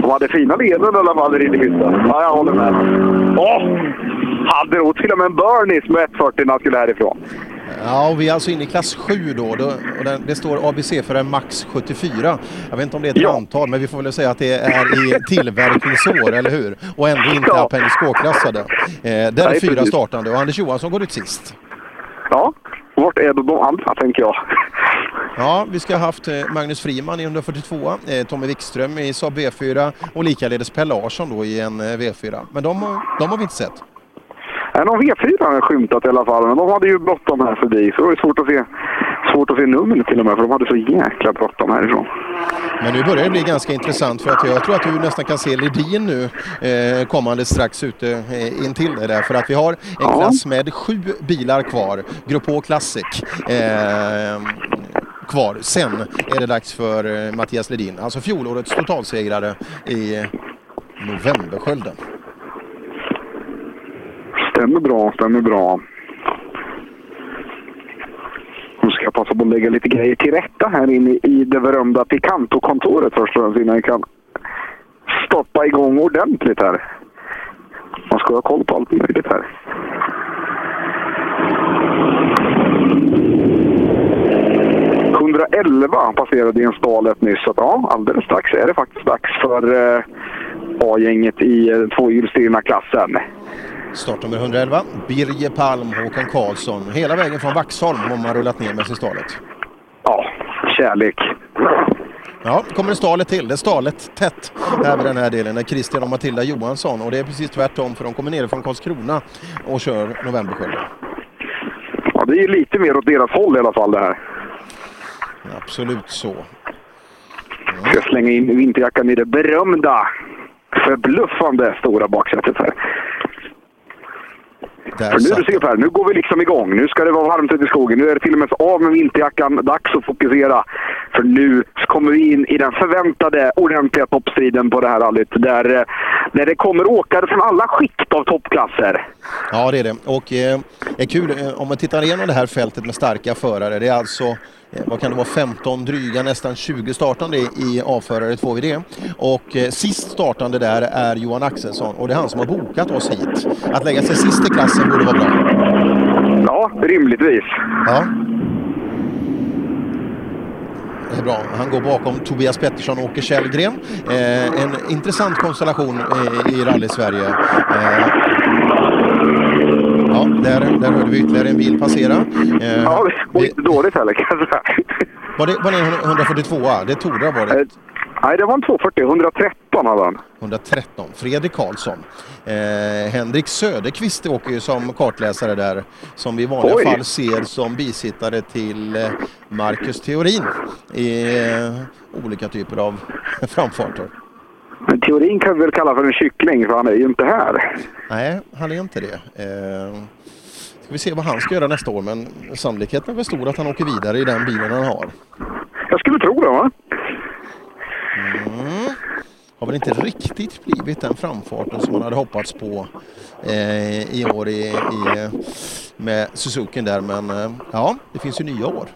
De hade fina leenden i alla fall i hytten. Ja, jag håller med. Åh! Hade nog till och med en Burnies med 140 när han skulle härifrån. Ja, och vi är alltså inne i klass 7 då, den, det står ABC för en Max 74. Jag vet inte om det är ett antal, men vi får väl säga att det är i tillverkningsår, eller hur? Och ändå inte Ja. Appendix K-klassade. Eh, där är fyra precis. startande och Anders Johansson går ut sist. Ja, vart är då de andra, tänker jag. Ja, vi ska ha haft eh, Magnus Friman i 142, eh, Tommy Wikström i Saab V4 och likaledes Per Larsson då i en eh, V4. Men de, de har vi inte sett. Någon V4 har jag skymtat i alla fall, men de hade ju bråttom här förbi. Så det var ju svårt att se, svårt att se numren till och med, för de hade så jäkla bråttom härifrån. Men nu börjar det bli ganska intressant för att jag tror att du nästan kan se Ledin nu eh, kommande strax ute eh, intill dig där. För att vi har en Ja. klass med sju bilar kvar, Grupp H Classic. Eh, kvar. Sen är det dags för eh, Mattias Ledin, alltså fjolårets totalsegrare i Novemberskölden. Stämmer bra, stämmer bra. Nu ska jag passa på att lägga lite grejer till rätta här inne i det berömda Picanto-kontoret först och främst innan jag kan stoppa igång ordentligt här. Man ska ha koll på allt möjligt här. ...111 passerade stalet nyss, så att, ja, alldeles strax är det faktiskt dags för eh, A-gänget i eh, tvåhjulsdrivna klassen. Startnummer 111, Birger Palm, Håkan Karlsson. Hela vägen från Vaxholm har man rullat ner med sig stalet. Ja, kärlek. Ja, kommer det stalet till. Det är stalet tätt här vid den här delen. Det är Christian och Matilda Johansson och det är precis tvärtom för de kommer ner från Karlskrona och kör Novemberskölden. Ja, det är ju lite mer åt deras håll i alla fall det här. Absolut så. Ska jag slänga in vinterjackan i det berömda, förbluffande stora baksätet här. För nu, du ser Per, nu går vi liksom igång. Nu ska det vara varmt ute i skogen. Nu är det till och med av med vinterjackan. Dags att fokusera. För nu kommer vi in i den förväntade ordentliga toppstriden på det här rallyt. Där, eh, där det kommer åkare från alla skikt av toppklasser. Ja, det är det. Och eh, är kul eh, om man tittar igenom det här fältet med starka förare. Det är alltså vad kan det vara, 15, dryga nästan 20 startande i A-förare 2VD. Och eh, sist startande där är Johan Axelsson och det är han som har bokat oss hit. Att lägga sig sist i klassen borde vara bra. Ja, rimligtvis. Ja. Det är bra. Han går bakom Tobias Pettersson och Åke Källgren. Eh, en intressant konstellation eh, i rally-Sverige. Eh, ja, där, där hörde vi ytterligare en bil passera. Eh, Ja, det går inte dåligt heller kan jag säga. var, det, var det en 142 Det torde ha varit. Nej, det var en 240. 113 hade han. 113. Fredrik Karlsson. Eh, Henrik Söderqvist åker ju som kartläsare där. Som vi i vanliga Oj. fall ser som bisittare till eh, Marcus Theorin i eh, olika typer av framfarter. Men teorin kan vi väl kalla för en kyckling, för han är ju inte här. Nej, han är inte det. Eh, ska vi se vad han ska göra nästa år, men sannolikheten är väl stor att han åker vidare i den bilen han har. Jag skulle tro det, va? Mm. Har väl inte riktigt blivit den framfarten som man hade hoppats på eh, i år i, i, med Suzuki där, men eh, ja, det finns ju nya år.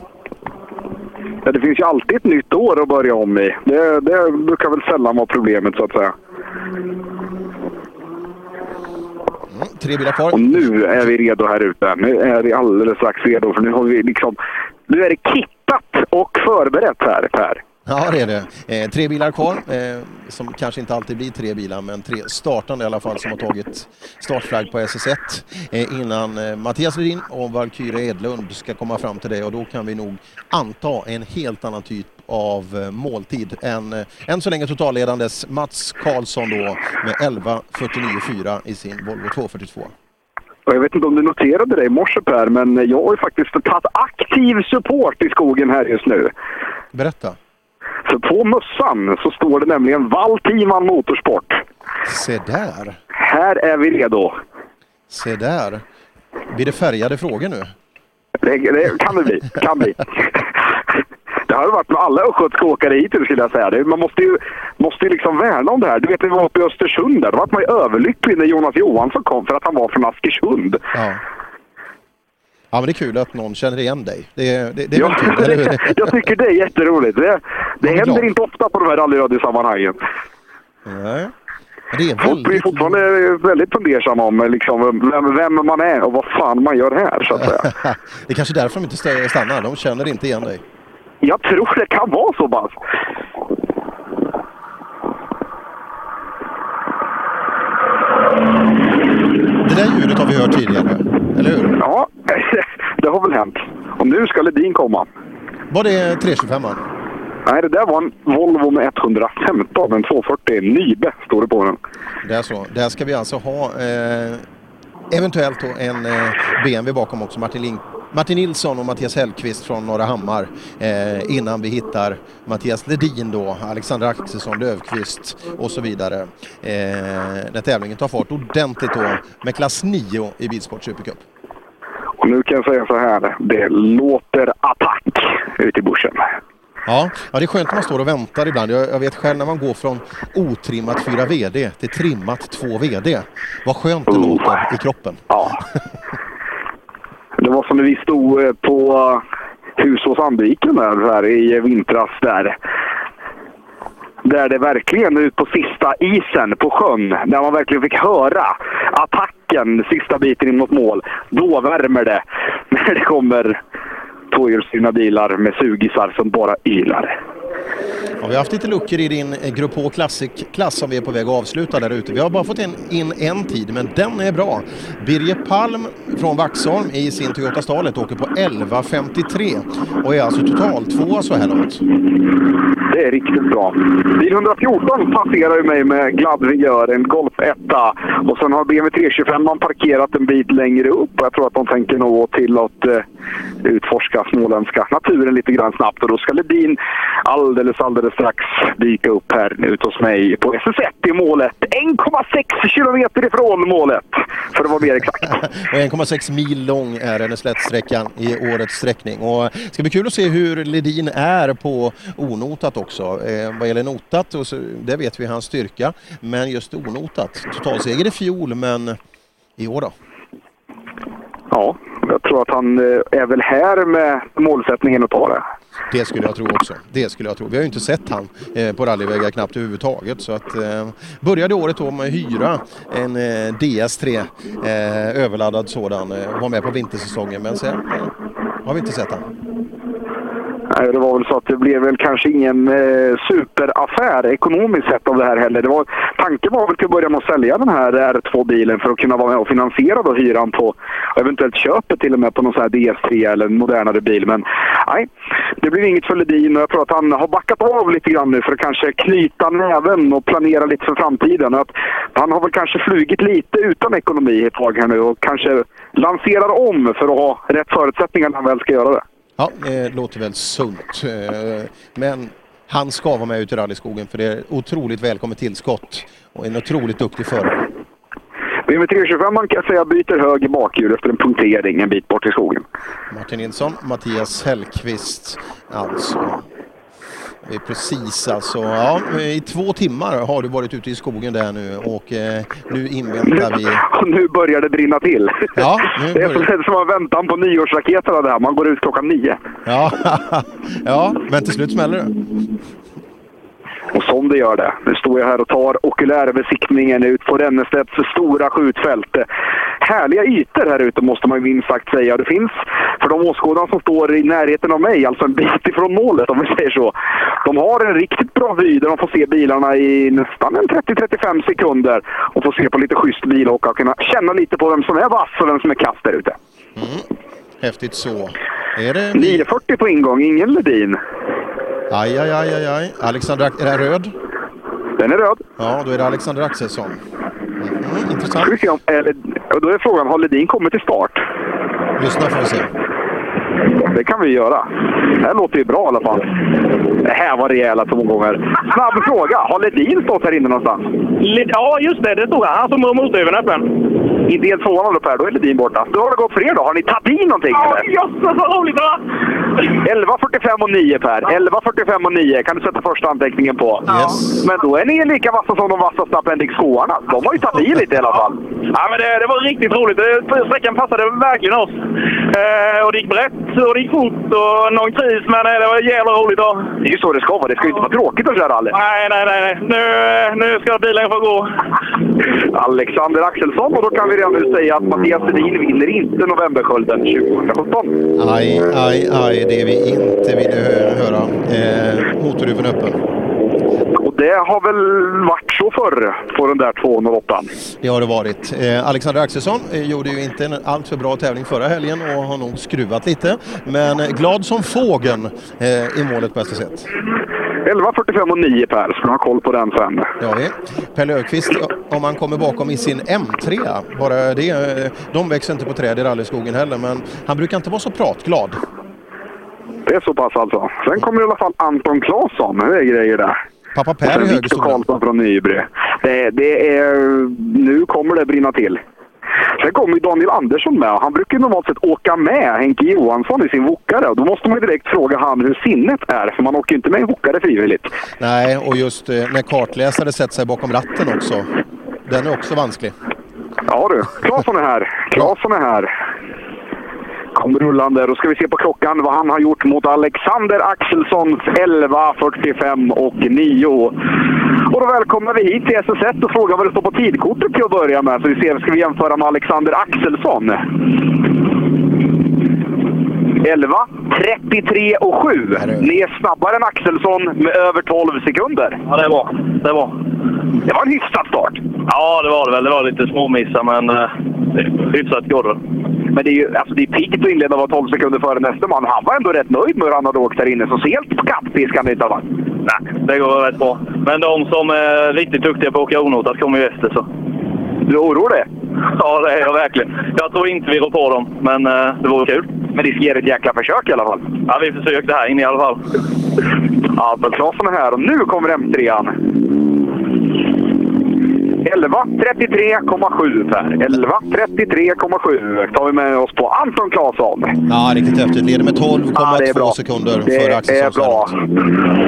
Ja, det finns ju alltid ett nytt år att börja om i. Det, det brukar väl sällan vara problemet, så att säga. Mm, tre bilar kvar. Och nu är vi redo här ute. Nu är vi alldeles strax redo, för nu har vi liksom... Nu är det kittat och förberett här, Per. Ja, det är det. Eh, tre bilar kvar, eh, som kanske inte alltid blir tre bilar, men tre startande i alla fall som har tagit startflagg på SS1 eh, innan eh, Mattias Ledin och Valkyrie Edlund ska komma fram till det och då kan vi nog anta en helt annan typ av eh, måltid än eh, än så länge totalledandes Mats Karlsson då med 11.49,4 i sin Volvo 242. Och jag vet inte om du noterade det i morse Per, men jag har ju faktiskt tagit aktiv support i skogen här just nu. Berätta. För på mössan så står det nämligen Valtiman Motorsport. Se där, Här är vi redo. se där. Blir det färgade frågor nu? Det, det kan det bli. Kan bli. Det har ju varit med alla östgötska åkare hittills skulle jag säga. Det, man måste ju, måste ju liksom värna om det här. Du vet, vi var uppe i Östersund där. Då var man ju överlycklig när Jonas Johansson kom för att han var från Askersund. Ja. Ja, men det är kul att någon känner igen dig. Det, är- det, det är Ja, kul, eller hur? jag tycker det är jätteroligt. Det, det händer bra. inte ofta på de här rallyradiosammanhangen. Nej. Det är Folk blir väldigt... fortfarande väldigt fundersamma om liksom, vem, vem man är och vad fan man gör här, så att säga. det är kanske därför de inte stannar. De känner inte igen dig. Jag tror det kan vara så pass. Det där ljudet har vi hört tidigare, eller hur? Ja, det har väl hänt. Och nu ska Ledin komma. Var det 325 an Nej, det där var en Volvo med 115, en 240 Nybe, står det på den. Det är så. Där ska vi alltså ha eh, eventuellt en eh, BMW bakom också. Martin, Link Martin Nilsson och Mattias Hellqvist från Norra Hammar eh, innan vi hittar Mattias Ledin då, Alexander Axelsson Löfqvist och så vidare. Eh, när tävlingen tar fart ordentligt då med klass 9 i Bilsport Supercup. Och nu kan jag säga så här, det låter attack ute i bushen. Ja, ja, det är skönt när man står och väntar ibland. Jag, jag vet själv när man går från otrimmat 4 VD till trimmat 2 VD. Vad skönt det låter i kroppen. Ja. Det var som när vi stod eh, på eh, Husås-Andviken Sandviken där, här i eh, vintras där. Där det verkligen ut på sista isen på sjön, där man verkligen fick höra attacken sista biten in mot mål. Då värmer det när det kommer tvåhjulsdrivna bilar med sugisar som bara ylar. Ja, vi har haft lite luckor i din eh, Grupp H Classic-klass som vi är på väg att avsluta där ute. Vi har bara fått in, in en tid, men den är bra. Birger Palm från Vaxholm i sin Toyota Starlet åker på 11.53 och är alltså totaltvåa så här långt. Det är riktigt bra. Bil 114 passerar ju mig med glad vigör, en Golf 1 och sen har BMW 325 man parkerat en bit längre upp och jag tror att de tänker nog till att eh, utforska småländska naturen lite grann snabbt och då ska Ledin alldeles, alldeles strax dyka upp här ute hos mig på SS1 i målet. 1,6 kilometer ifrån målet, för att vara mer exakt. och 1,6 mil lång är den slättsträckan i årets sträckning. Och det ska bli kul att se hur Ledin är på onotat också. Eh, vad gäller notat, och så, det vet vi hans styrka. Men just onotat, totalseger i fjol, men i år då? Ja, jag tror att han eh, är väl här med målsättningen att ta det. Det skulle jag tro också. Det skulle jag tro. Vi har ju inte sett han eh, på rallyvägar knappt överhuvudtaget. Så att, eh, började året då med att hyra en eh, DS3 eh, överladdad sådan. Eh, var med på vintersäsongen men sen eh, har vi inte sett han. Nej, det var väl så att det blev väl kanske ingen eh, superaffär ekonomiskt sett av det här heller. Det var, tanken var väl till att börja med att sälja den här R2-bilen för att kunna vara med och finansiera då hyran på och eventuellt köpet till och med på någon sån här DS3 eller en modernare bil. Men nej, det blev inget för Ledin och jag tror att han har backat av lite grann nu för att kanske knyta näven och planera lite för framtiden. Att han har väl kanske flugit lite utan ekonomi ett tag här nu och kanske lanserar om för att ha rätt förutsättningar när han väl ska göra det. Ja, det låter väl sunt. Eh, Men han ska vara med ut i rallyskogen för det är otroligt välkommet tillskott och en otroligt duktig förare. BMW 325 man kan säga byter höger bakhjul efter en punktering en bit bort i skogen. Martin Nilsson, Mattias Hellqvist alltså. Det är precis alltså, ja, i två timmar har du varit ute i skogen där nu och eh, nu inväntar vi... Nu börjar det brinna till. Ja, nu det är börjar- som, som att väntan på nyårsraketerna där. Man går ut klockan nio. Ja, ja men till slut smäller det. Och som det gör det. Nu står jag här och tar okulärbesiktningen ut på Rennestedts stora skjutfält. Härliga ytor här ute måste man ju minst sagt säga. Det finns, för de åskådare som står i närheten av mig, alltså en bit ifrån målet om vi säger så. De har en riktigt bra vy där de får se bilarna i nästan en 30-35 sekunder och får se på lite schysst bilåka och kunna känna lite på vem som är vass och vem som är kass där ute. Häftigt så. Är det... 9.40 på ingång, ingen Ledin. Aj, aj, aj, aj, aj. Alexander, är den röd? Den är röd. Ja, då är det Alexander Axelsson. Mm, intressant. Om, eller, och då är frågan, har Ledin kommit till start? Lyssna får vi se. Det kan vi göra. Det här låter ju bra i alla fall. Det här var rejäla tomgångar. Snabb fråga. Har Ledin stått här inne någonstans? Ja, just det. Det stod han. Han som har motorhuven öppen. I del tvåan håller Per, då är Ledin borta. Då har det gått för er då. Har ni tagit i någonting? Ja, jösses vad roligt va? 11.45 och 9 Per. 11.45 och 9 kan du sätta första anteckningen på. Yes. Men då är ni lika vassa som de vassa Appendix 2 De har ju tagit i lite i alla fall. Ja, men det, det var riktigt roligt. Det- Sträckan passade verkligen oss. Eh, och det gick brett det gick fort och någon kris, men eh, det var jävla roligt. Och... Det är ju så det ska vara. Det ska ju inte vara tråkigt att köra rally. Nej, nej, nej. nej. Nu, eh, nu ska bilen få gå. Alexander Axelsson och då kan vi redan nu säga att Mattias Sedin vinner inte Novemberskölden 2017. Aj, aj, aj, det vi inte ville hö- höra. Eh, motorhuven öppen. Och det har väl varit så förr på den där 208. Det har det varit. Eh, Alexander Axelsson eh, gjorde ju inte en alltför bra tävling förra helgen och har nog skruvat lite. Men eh, glad som fågeln eh, i målet på SS1. 11.45 och 9 Per, så du har koll på den sen. Det har vi. Per Löfqvist, om han kommer bakom i sin M3, bara det, eh, de växer inte på träd i rallyskogen heller, men han brukar inte vara så pratglad. Det är så pass alltså. Sen kommer i alla fall Anton Claesson. Det är grejer där. Pappa Per i Viktor. Karlsson från Nybro. Det, det är... Nu kommer det brinna till. Sen kommer ju Daniel Andersson med. Han brukar normalt sett åka med Henke Johansson i sin wokare. Då måste man ju direkt fråga han hur sinnet är, för man åker ju inte med en wokare frivilligt. Nej, och just eh, när kartläsare sätter sig bakom ratten också. Den är också vansklig. Ja du, Claesson är här. Claesson är här. Kom rullande. Då ska vi se på klockan vad han har gjort mot Alexander Axelssons 11.45 och 9. Och då välkomnar vi hit till SS1 och frågar vad det står på tidkortet till att börja med. Så vi ser, ska vi jämföra med Alexander Axelsson. 11, 33 och 7. Ni är snabbare än Axelsson med över 12 sekunder. Ja, det var det. Var. Det var en hyfsad start. Ja, det var det väl. Det var lite småmissar, men eh, hyfsat går det. Men det är ju alltså det är piggt att inleda vara 12 sekunder före nästa man. Han var ändå rätt nöjd med hur han hade åkt där inne, så helt på kattpisk kan det inte ha varit. Nej, det går rätt bra. Men de som är riktigt duktiga på att åka onotat kommer ju efter. Så. Du oroar dig? Ja, det är jag verkliligen. Jag tror inte vi rår på dem, men eh, det vore kul. Men det ska ge ett jäkla försök i alla fall. Ja, vi försökte här inne i alla fall. Albert Claesson är här och nu kommer M3an. 11.33,7 Per. 11.33,7 tar vi med oss på Anton Claesson. Ja, riktigt häftigt. Leder med 12,2 Ja, det är bra. sekunder Det före är Axelsson. bra.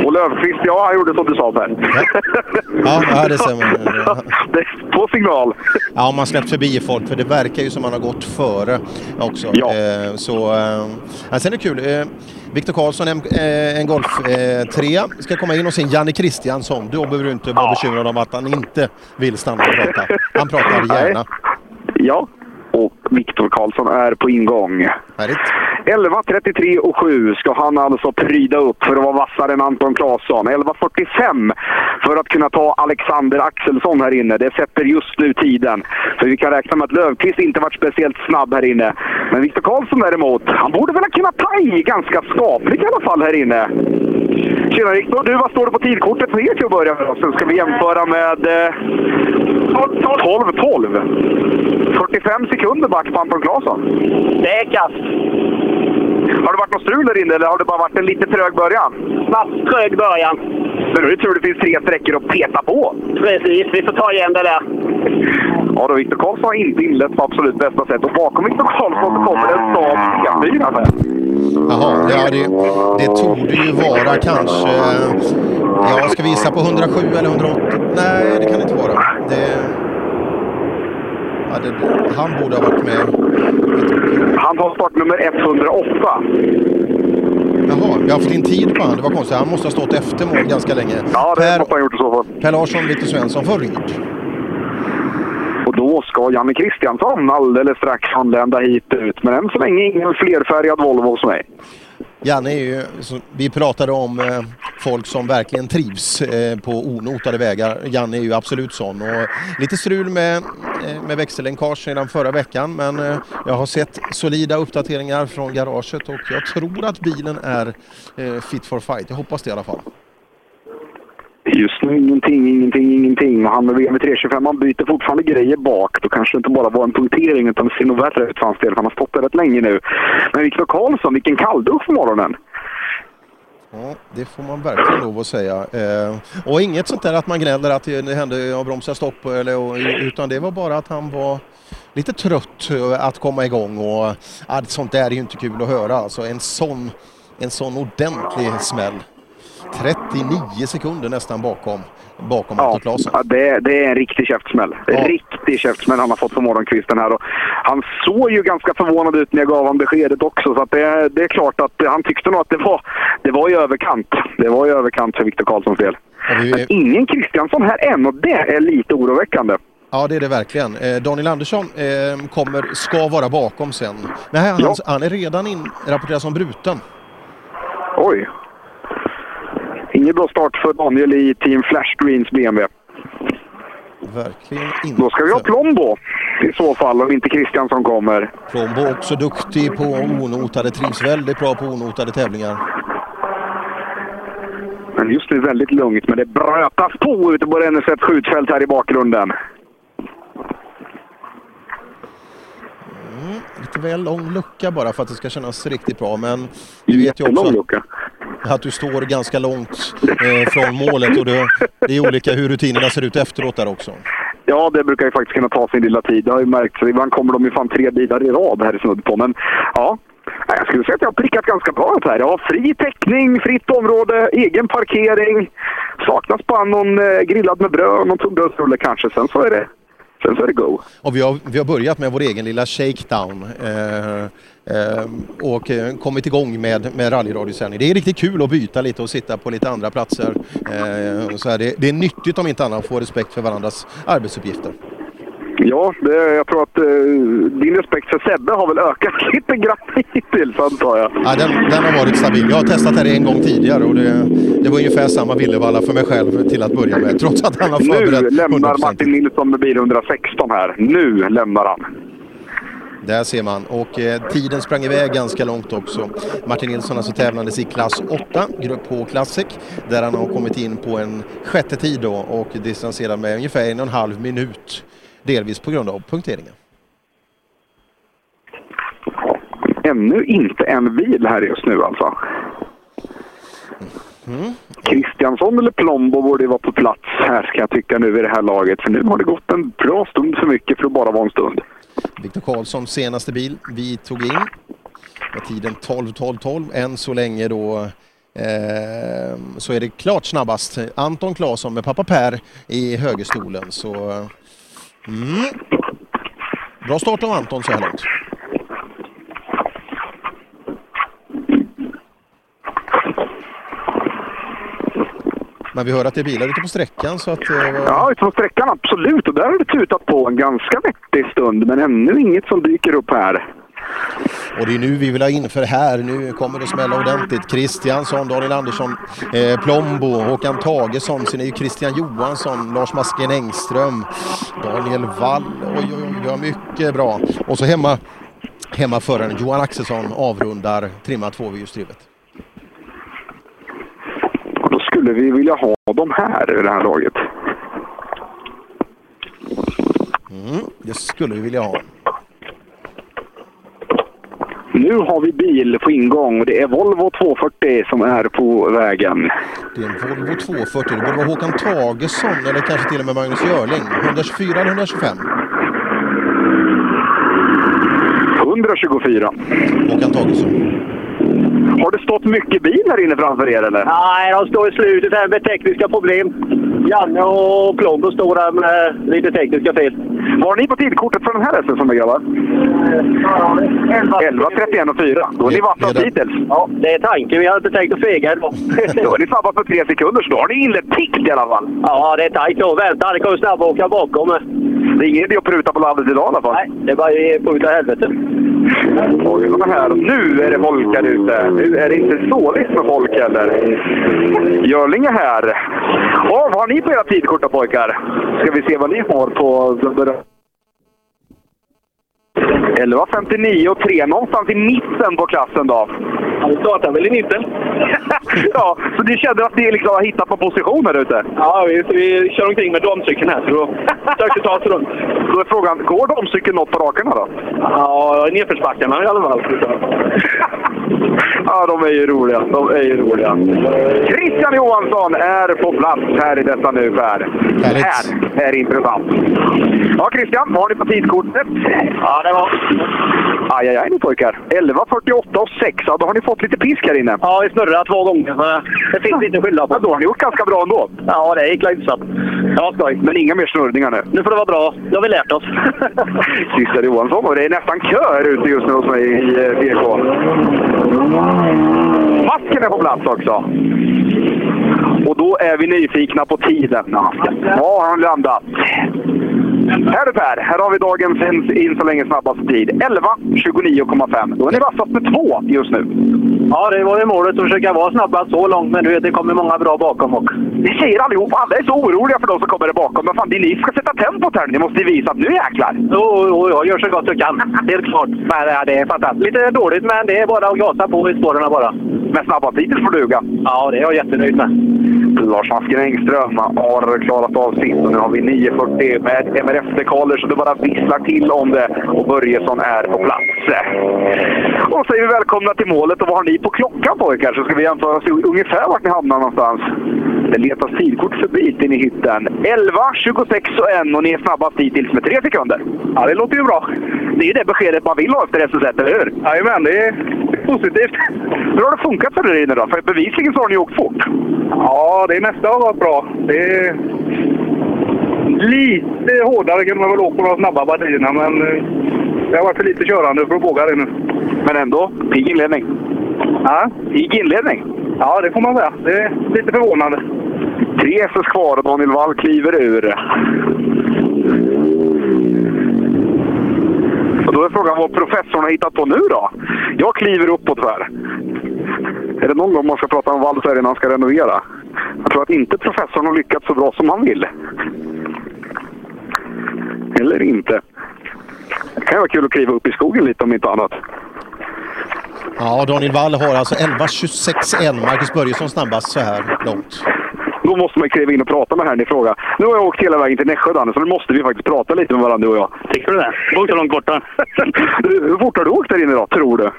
Och Löfqvist, ja, han gjorde som du sa Per. Ja, ja, det stämmer. Det är på signal. Ja, om man släppt förbi folk, för det verkar ju som man har gått före också. Eh, så, eh, ja, sen är det kul. Viktor Karlsson, en, eh, en Golf eh, 3, ska komma in och sen Janne Kristiansson. Då behöver du inte vara bekymrad om att han inte vill stanna och prata. Han pratar gärna. Ja, och Viktor Karlsson är på ingång. Härligt. 11.33 och 7 ska han alltså pryda upp för att vara vassare än Anton Claesson. 11.45 för att kunna ta Alexander Axelsson här inne. Det sätter just nu tiden. Så vi kan räkna med att Löfqvist inte varit speciellt snabb här inne. Men Viktor Karlsson däremot, han borde väl ha kunnat ta i ganska skapligt i alla fall här inne. Tjena Viktor, du vad står det på tidkortet för er till att börja med? Sen ska vi jämföra med eh, 12-12. 45 sekunder back på Anton Claesson. Det är kast. Har det varit något strul där inne eller har det bara varit en lite trög början? Fast trög början. Men då är det tur det finns tre sträckor att peta på. Precis, vi får ta igen det där. Ja, då Viktor Karlsson har inte inlett på absolut bästa sätt. Och bakom Viktor Karlsson så kommer det en Saab C4 här. Jaha, ja, det, det torde ju vara kanske... Ja, ska vi gissa på 107 eller 108? Nej, det kan det inte vara. Det, ja, det, han borde ha varit med. Han har startnummer 108. Jaha, vi har fått in tid på han. Det var konstigt. Han måste ha stått efter mål ganska länge. Ja, det måste han ha gjort i så fall. Per Larsson, Victor Svensson för Ryd. Och då ska Janne Kristiansson alldeles strax anlända hit ut. Men än så länge ingen flerfärgad Volvo hos mig. Janne är ju, vi pratade om eh, folk som verkligen trivs eh, på onotade vägar. Janne är ju absolut sån. Och lite strul med, eh, med växellänkage sedan förra veckan men jag har sett solida uppdateringar från garaget och jag tror att bilen är fit for fight. Jag hoppas det i alla fall. Just nu ingenting, ingenting, ingenting. Och han med VM325, han byter fortfarande grejer bak. Då kanske det inte bara var en punktering utan det ser nog värre ut för hans del. för Han har stått där rätt länge nu. Men Viktor Karlsson, vilken kalldusch på morgonen. Ja, det får man verkligen lov att säga. Eh, och inget sånt där att man gnäller att det hände, jag bromsade stopp, eller, och, utan det var bara att han var lite trött eh, att komma igång och Ah, sånt där är ju inte kul att höra. Alltså en sån, en sån ordentlig smäll. 39 sekunder nästan bakom, bakom Anton Claesson. Ja, det, det är en riktig käftsmäll. Riktig käftsmäll han har fått på morgonkvisten här. Och han såg ju ganska förvånad ut när jag gav honom beskedet också. Så det, det är klart att han tyckte nog att det var, det var i överkant. Det var i överkant för Viktor Karlssons del. Men ingen Kristiansson här än och det är lite oroväckande. Ja, det är det verkligen. Eh, Daniel Andersson eh, kommer, ska vara bakom sen. Här, han, han är redan inrapporterad som bruten. Oj. Ingen bra start för Daniel i Team Flash Greens BMW. Verkligen inte. Då ska vi ha Plombo i så fall om inte Kristiansson kommer. Plombo också duktig på onotade, trivs väldigt bra på onotade tävlingar. Men just nu väldigt lugnt, men det brötas på ute på Renneset skjutfält här i bakgrunden. Mm, lite väl lång lucka bara för att det ska kännas riktigt bra, men du vet ju också lucka. Att du står ganska långt eh, från målet och det, det är olika hur rutinerna ser ut efteråt där också. Ja, det brukar ju faktiskt kunna ta sin lilla tid. Det har ju märkt. Ibland kommer de ju fan tre bilar i rad här i snudd på. Men ja, jag skulle säga att jag har prickat ganska bra här. Jag har fri täckning, fritt område, egen parkering. Saknas bara någon eh, grillad med bröd, någon tunnbrödsrulle kanske. Sen så är det, sen så är det go. Och vi har, vi har börjat med vår egen lilla shakedown. Eh, och eh, kommit igång med, med rallyradiosändning. Det är riktigt kul att byta lite och sitta på lite andra platser. Eh, så här, det, det är nyttigt om inte annat att få respekt för varandras arbetsuppgifter. Ja, det, jag tror att eh, din respekt för Sebbe har väl ökat lite grann hittills antar jag. Ja, den, den har varit stabil. Jag har testat det en gång tidigare och det, det var ungefär samma villevalla för mig själv till att börja med. Trots att han har förberett Nu lämnar 100%. Martin Nilsson med bil 116 här. Nu lämnar han. Där ser man. Och eh, tiden sprang iväg ganska långt också. Martin Nilsson alltså tävlandes i klass 8, grupp H Classic, där han har kommit in på en sjätte tid då och distanserar med ungefär en och en halv minut. Delvis på grund av punkteringen. Ännu inte en bil här just nu alltså. Mm. Kristiansson eller Plombo borde vara på plats här ska jag tycka nu i det här laget. För nu har det gått en bra stund för mycket för att bara vara en stund. Viktor Karlssons senaste bil vi tog in med tiden 12-12-12. Än så länge då eh, så är det klart snabbast Anton Claesson med pappa Per i högerstolen. Så, mm. Bra start av Anton så här långt. Men vi hör att det är bilar ute på sträckan så att... eh, Ja, ute på sträckan absolut. Och där har det tutat på en ganska vettig stund. Men ännu inget som dyker upp här. Och det är nu vi vill ha in för här, nu kommer det smälla ordentligt. Kristiansson, Daniel Andersson, eh, Plombo, Håkan Tagesson, sen är ju Christian Johansson, Lars Masken Engström, Daniel Wall, oj oj oj, vi har mycket bra. Och så hemma, hemmaföraren Johan Axelsson avrundar trimma tvåhjulsdrivet. Skulle vi vilja ha dem här i det här laget. Mm, det skulle vi vilja ha. Nu har vi bil på ingång och det är Volvo 240 som är på vägen. Det är en Volvo 240, det borde vara Håkan Tagesson eller kanske till och med Magnus Görling. 124 eller 125? 124. Håkan Tagesson. Har det stått mycket bil här inne framför er eller? Nej, de står i slutet här med tekniska problem. Janne och Plombo står där med lite tekniska fel. Var ni på tidkortet för den här SM grabbar? 11, 31 och 4. Då är ni vassast hittills. Ja, det är tanken. Vi har inte tänkt att fega idag. Då är ni snabbast med tre sekunder, så då har ni inlett pikt i alla fall. Ja, det är tajt då. Vänta, det kommer snabbare åka bakom. Det är ingen idé att pruta på landet idag i alla fall. Nej, det är bara att utav helvete. Oj, vad här. Nu är det folk här ute. Nu är det inte såligt med folk heller. Görling är här. Ja, vad har ni på era tidkort då pojkar? Ska vi se vad ni har på... 11.59 och 3 någonstans i mitten på klassen då. Han startar väl i mitten? ja, så ni kände att ni liksom har hittat på position här ute? Ja, vi, vi kör omkring med damcykeln här, så då försökte ta oss runt. Då är frågan, går damcykeln något på rakarna då? Ja, nedförsbackarna i alla fall. Ja, de är ju roliga. De är ju roliga. Christian Johansson är på plats här i detta nu, Per. Det här är intressant. Ja, Christian, har ni på tidkortet? Ja, det var... Aj, aj, aj nu pojkar. 11.48 och 6. Ja, då har ni fått lite pisk här inne. Ja, vi snurrade två gånger. Så det finns lite att skylla på. Ja, då har ni gjort ganska bra ändå. Ja, det gick hyfsat. Ja, skoj. Men inga mer snurrningar nu. Nu får det vara bra. Det har vi lärt oss. Christian Johansson och det är nästan kö här ute just nu hos mig i BK. Masken är på plats också. Och då är vi nyfikna på tiden. Var har han landat? Här du Per, här har vi dagens in, in så länge snabbaste tid. 11.29,5. Då är ni vassast med två just nu. Ja, det var ju målet att försöka vara snabbast så långt, men du vet, det kommer många bra bakom också. Det säger allihop. Alla är så oroliga för de som kommer där bakom. Men fan, det är ni som ska sätta tempot här. Ni måste visa att nu jäklar! Jo, jo, jag gör så gott jag kan. Helt klart. Men det är fantastiskt. Lite dåligt, men det är bara att gasa på i spåren bara. Men snabbast hittills får duga. Ja, det är jag jättenöjd med. Lars Masken Engström har klarat av sitt och nu har vi 9.40 med MRF-dekaler så det bara visslar till om det och Börjesson är på plats. Och då säger vi välkomna till målet. Och vad har ni på klockan pojkar? Så ska vi jämföra och se ungefär vart ni hamnar någonstans. Det letas tidkort för bit in i hytten. 11, 26 och 1 och ni är snabbast hittills med 3 sekunder. Ja, det låter ju bra. Det är ju det beskedet man vill ha efter SS1, eller hur? Jajamän, det är positivt. Hur har det funkat för er inne då? För bevisligen så har ni åkt fort. Ja, det mesta har varit bra. Det är lite hårdare kunde man väl åka på de snabba partierna, men eh, det har varit för lite körande för att våga det nu. Men ändå, pigg inledning. Ja, pigg inledning. Ja, det får man säga. Det är lite förvånande. Tre SS kvar och Daniel Wall kliver ur. Och då är frågan vad professorn har hittat på nu då? Jag kliver uppåt här. Är det någon gång man ska prata om Wall innan när han ska renovera. Jag tror att inte professorn har lyckats så bra som han vill. Eller inte. Det kan vara kul att kliva upp i skogen lite om inte annat. Ja, Daniel Wall har alltså 11.26,1. Marcus Börjesson snabbast så här långt. Då måste man kliva in och prata med herrn i fråga. Nu har jag åkt hela vägen till Nässjö, Danne, så nu måste vi faktiskt prata lite med varandra, du och jag. Tycker du det? Det var inte långt borta. Hur fort har du åkt där inne då, tror du?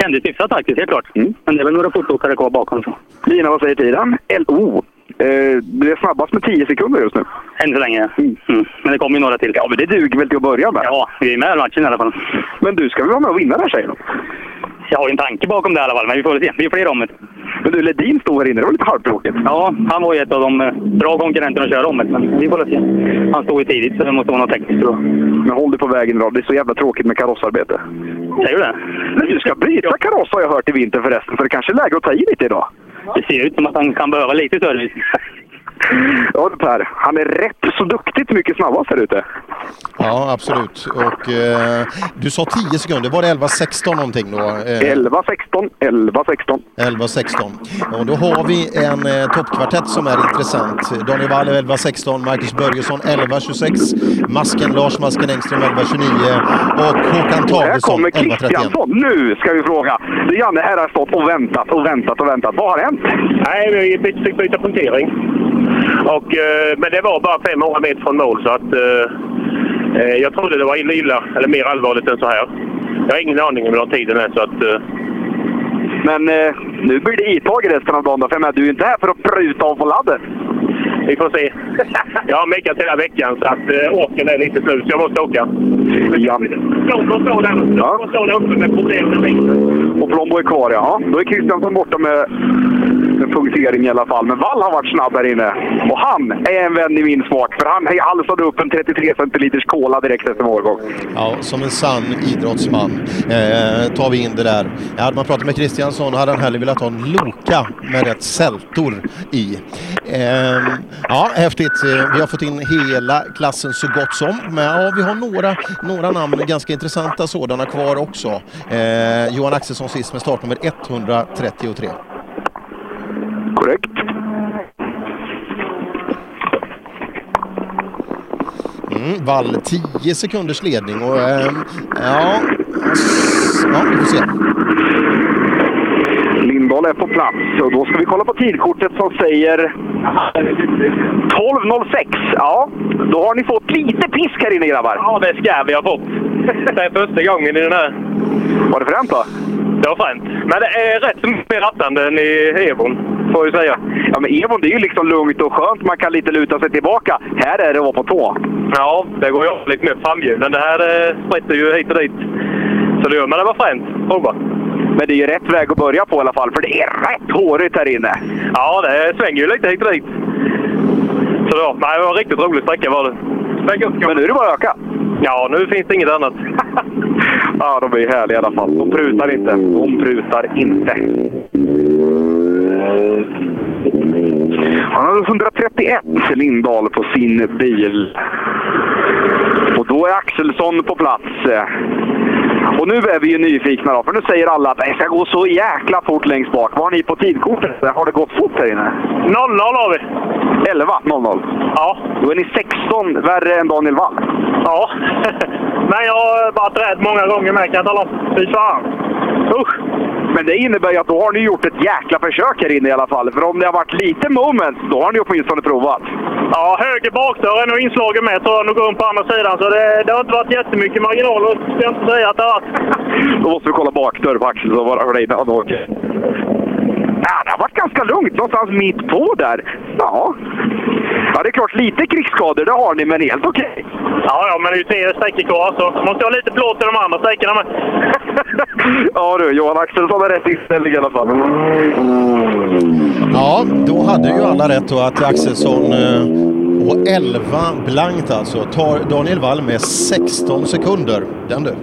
Kändes hyfsat faktiskt, helt klart. Mm. Men det är väl några fortåkare kvar bakom. Så. Lina, vad säger tiden? LO. Eh, du är snabbast med 10 sekunder just nu. Än så länge. Mm. Men det kommer ju några till. Ja, men det duger väl till att börja med? Ja, vi är med i matchen i alla fall. Men du ska väl vara med och vinna där, säger de? Jag har ju en tanke bakom det i alla fall, men vi får väl se. Vi fler om det. Men du, Ledin stod här inne. Det var lite halvtråkigt. Ja, han var ju ett av de eh, bra konkurrenterna att köra om det, men vi får väl se. Han stod ju tidigt, så det måste vara något tekniskt. Då. Men håll dig på vägen idag. Det är så jävla tråkigt med karossarbete. Säger du det? Men du ska byta kaross har jag hört i vinter förresten, för det kanske är läge att ta i lite idag. Det ser ut som att han kan behöva lite service. Ja Per, han är rätt så duktigt mycket snabbast här ute. Ja, absolut. Och eh, du sa 10 sekunder. Var det 11.16 någonting då? Eh, 11.16, 11.16. 11.16. Och då har vi en eh, toppkvartett som är intressant. Daniel Wall 11.16, Marcus Börjesson 11.26, Masken Lars Masken Engström 11.29 och Håkan Här Tagesson kommer 11.31. Kristiansson. Nu ska vi fråga. Janne, här har stått och väntat och väntat och väntat. Vad har hänt? Nej, vi fick byta punktering. Och, eh, men det var bara 500 meter från mål, så att eh, eh, jag trodde det var illa, illa, eller mer allvarligt än så här. Jag har ingen aning om hur lång tiden är, så att... Men nu blir det intag i resten av dagen då, för jag menar, du är inte här för att pruta av på laddet. vi får se. jag har meckat hela veckan, så att eh, orken är lite slut, så jag måste åka. Jan. Plombo står där, ja. uppe med problem med. Och Plombo är kvar, ja. Då är Kristiansson borta med punktering i alla fall. Men Wall har varit snabb här inne. Och han är en vän i min smak, för han halsade upp en 33 centiliters cola direkt efter målgång. Ja, som en sann idrottsman eh, tar vi in det där. Hade man pratat med Kristiansson hade han hellre velat ha en Loka med rätt sältor i. Eh, ja, häftigt. Vi har fått in hela klassen så gott som. Men ja, vi har några, några namn, ganska intressanta sådana kvar också. Eh, Johan Axelsson sist med startnummer 133. Korrekt. Mm, Wall 10 sekunders ledning och eh, ja, ja, vi får se. Lindahl är på plats och då ska vi kolla på tidkortet som säger 12.06. Ja, då har ni fått lite pisk här inne grabbar. Ja, det ska vi ha fått. Det är första gången i den här. Var det fränt då? Det var fränt. Men det är rätt mycket rattande än i Evon, får jag säga. Ja, men Evon det är ju liksom lugnt och skönt. Man kan lite luta sig tillbaka. Här är det att vara på tå. Ja, det går ju av lite mer framhjulen. Det här eh, spritter ju hit och dit. Så det gör men det var fränt. Prova. Men det är ju rätt väg att börja på i alla fall, för det är rätt hårigt här inne. Ja, det svänger ju lite hit och dit. Så ja, nej, det var en riktigt rolig sträcka var det. Men nu är det bara att öka. Ja, nu finns det inget annat. Ja, de är härliga i alla fall. De prutar inte. De prutar inte. Han hade 131 Lindahl på sin bil. Och då är Axelsson på plats. Och nu är vi ju nyfikna då, för nu säger alla att det ska gå så jäkla fort längst bak. Vad har ni på tidkortet? Har det gått fort här inne? 0-0 har vi. 11? 0-0? Ja. Då är ni 16 värre än Daniel Wall. Ja. Men jag har varit rädd många gånger med kan jag tala om. Fy fan. Usch. Men det innebär ju att då har ni gjort ett jäkla försök här inne i alla fall. För om det har varit lite moments, då har ni åtminstone provat. Ja, höger bakdörr är nog inslagen med tror jag. Nu går hon på andra sidan. Så det, det har inte varit jättemycket marginaler, ska jag inte säga att det har varit. Då måste vi kolla bakdörr på Axel så bara för dig. Ja, det har varit ganska lugnt. Någonstans mitt på där. Ja. Ja, det är klart lite krigsskador, det har ni, men helt okej. Ja, ja, men det är ju tre sträckor kvar så måste jag ha lite plåt i de andra sträckorna med. Ja du, Johan Axelsson är rätt inställning i alla fall. Ja, då hade ju alla rätt då att Axelsson eh, och 11 blankt alltså tar Daniel Wall med 16 sekunder. Den du.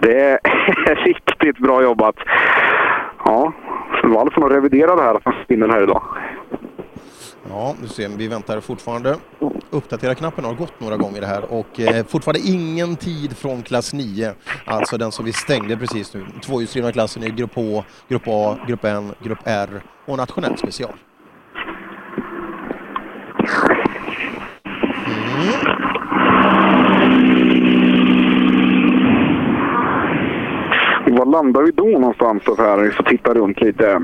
Det är riktigt bra jobbat. Ja, Wall får nog revidera det här att han vinner här idag. Ja, du ser, vi väntar fortfarande. Uppdatera-knappen har gått några gånger här och eh, fortfarande ingen tid från klass 9. Alltså den som vi stängde precis nu. Tvåhjulsdrivna klassen i grupp H, grupp A, grupp N, grupp R och nationell special. Mm. Var landar vi då någonstans så här? Vi får titta runt lite.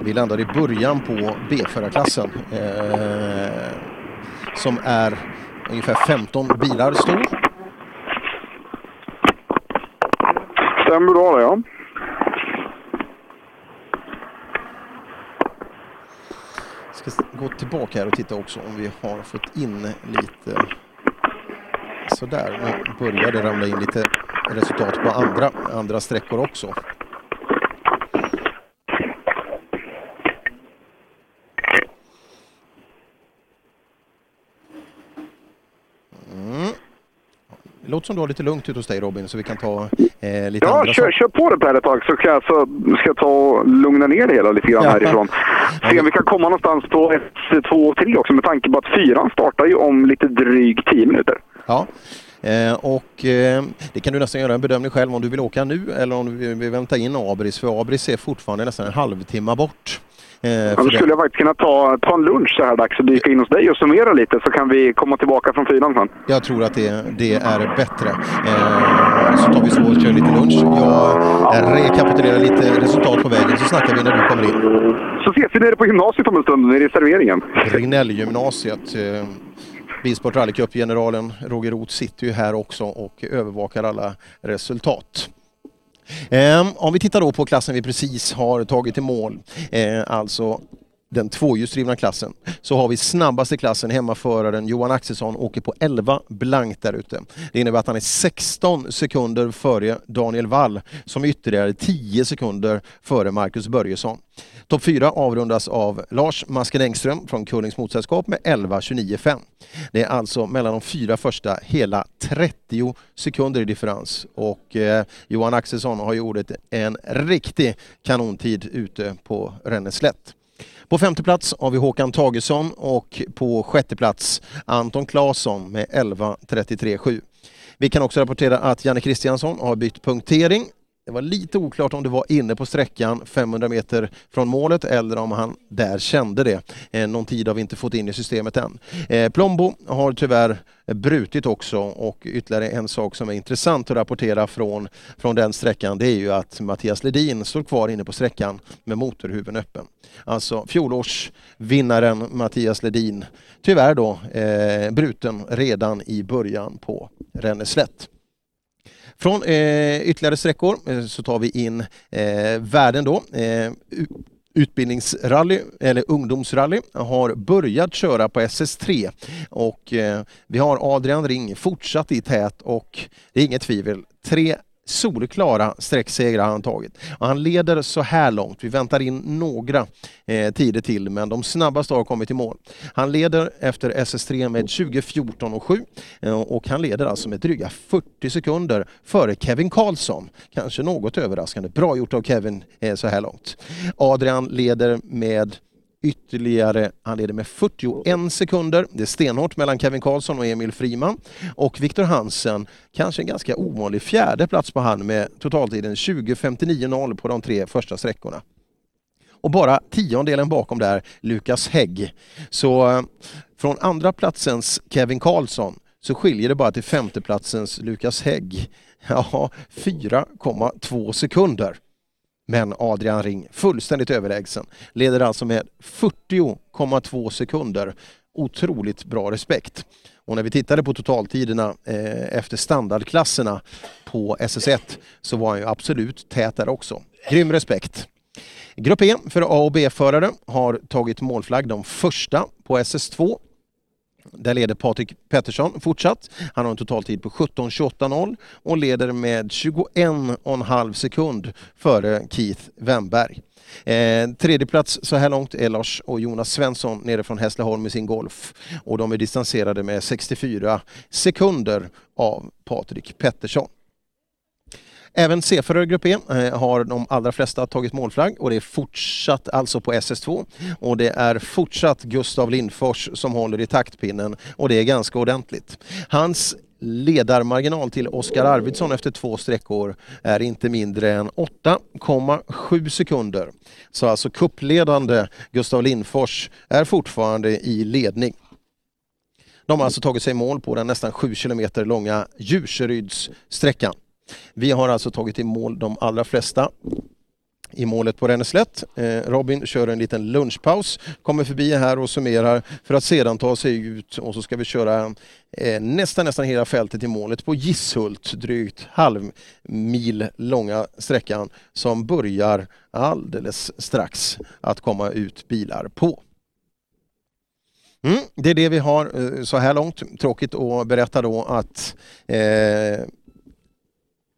Vi landar i början på B-förarklassen eh, som är ungefär 15 bilar stor. Stämmer bra det, ja. ska gå tillbaka här och titta också om vi har fått in lite sådär. Nu börjar det ramla in lite resultat på andra, andra sträckor också. Mm. Det låter som du har lite lugnt ute hos dig Robin, så vi kan ta eh, lite Ja, andra kör, kör på det Per ett tag så ska jag, så ska jag ta och lugna ner det hela lite grann Ja. härifrån. Se om vi kan komma någonstans på 1, 2 och 3 också med tanke på att fyran startar ju om lite drygt 10 minuter. Ja, eh, och eh, det kan du nästan göra en bedömning själv om du vill åka nu eller om du vill- vill vänta in Abris, för Abris är fortfarande nästan en halvtimme bort. Eh, Ja, Då skulle jag faktiskt kunna ta, ta en lunch så här dags och dyka in hos dig och summera lite så kan vi komma tillbaka från fyran sen. Jag tror att det, det är bättre. Eh, så tar vi så och kör lite lunch. Jag rekapitulerar lite resultat på vägen så snackar vi när du kommer in. Så ses vi nere på gymnasiet om en stund, nere i serveringen. Regnellgymnasiet. Eh, Bilsport Rallycup-generalen Roger Roth sitter ju här också och övervakar alla resultat. Ehm, om vi tittar då på klassen vi precis har tagit i mål, eh, alltså den tvåhjulsdrivna klassen, så har vi snabbaste klassen, hemmaföraren Johan Axelsson, åker på 11 blankt där ute. Det innebär att han är 16 sekunder före Daniel Wall som är ytterligare 10 sekunder före Marcus Börjesson. Topp 4 avrundas av Lars Masken Engström från Kullings Motorsällskap med 11.29,5. Det är alltså mellan de fyra första hela 30 sekunder i differens och eh, Johan Axelsson har gjort en riktig kanontid ute på Ränneslätt. På femte plats har vi Håkan Tagesson och på sjätte plats Anton Claesson med 11.33,7. Vi kan också rapportera att Janne Kristiansson har bytt punktering. Det var lite oklart om det var inne på sträckan 500 meter från målet eller om han där kände det. Eh, någon tid har vi inte fått in i systemet än. Eh, Plombo har tyvärr brutit också och ytterligare en sak som är intressant att rapportera från, från den sträckan det är ju att Mattias Ledin står kvar inne på sträckan med motorhuven öppen. Alltså fjolårsvinnaren Mattias Ledin tyvärr då eh, bruten redan i början på Ränneslätt. Från eh, ytterligare sträckor eh, så tar vi in eh, värden då. Eh, utbildningsrally eller ungdomsrally har börjat köra på SS3 och eh, vi har Adrian Ring fortsatt i tät och det är inget tvivel. Tre solklara sträcksegrar han tagit. Och han leder så här långt. Vi väntar in några eh, tider till men de snabbaste har kommit i mål. Han leder efter SS3 med 2014 och 7 eh, och han leder alltså med dryga 40 sekunder före Kevin Karlsson. Kanske något överraskande. Bra gjort av Kevin eh, så här långt. Adrian leder med ytterligare, han leder med 41 sekunder. Det är stenhårt mellan Kevin Karlsson och Emil Friman. Och Viktor Hansen, kanske en ganska ovanlig fjärde plats på han med totaltiden 20.59.0 på de tre första sträckorna. Och bara tiondelen bakom där, Lukas Hägg. Så eh, från andra platsens Kevin Karlsson så skiljer det bara till femteplatsens Lukas Hägg. Ja, 4,2 sekunder. Men Adrian Ring fullständigt överlägsen. Leder alltså med 40,2 sekunder otroligt bra respekt. Och när vi tittade på totaltiderna eh, efter standardklasserna på SS1 så var han ju absolut tät där också. Grym respekt. Grupp E för A och B-förare har tagit målflagg de första på SS2. Där leder Patrik Pettersson fortsatt. Han har en totaltid på 17.28.0 och leder med 21,5 sekund före Keith Wemberg. Eh, tredje plats så här långt är Lars och Jonas Svensson nere från Hässleholm med sin Golf och de är distanserade med 64 sekunder av Patrik Pettersson. Även C-förare Grupp E eh, har de allra flesta tagit målflagg och det är fortsatt alltså på SS2 och det är fortsatt Gustav Lindfors som håller i taktpinnen och det är ganska ordentligt. Hans ledarmarginal till Oskar Arvidsson efter två sträckor är inte mindre än 8,7 sekunder. Så alltså kuppledande Gustav Lindfors är fortfarande i ledning. De har alltså tagit sig i mål på den nästan 7 kilometer långa Djurserydssträckan. Vi har alltså tagit i mål de allra flesta i målet på Ränneslätt. Eh, Robin kör en liten lunchpaus, kommer förbi här och summerar för att sedan ta sig ut och så ska vi köra eh, nästan, nästan hela fältet i målet på Gisshult, drygt halv mil långa sträckan som börjar alldeles strax att komma ut bilar på. Mm, det är det vi har eh, så här långt. Tråkigt att berätta då att eh,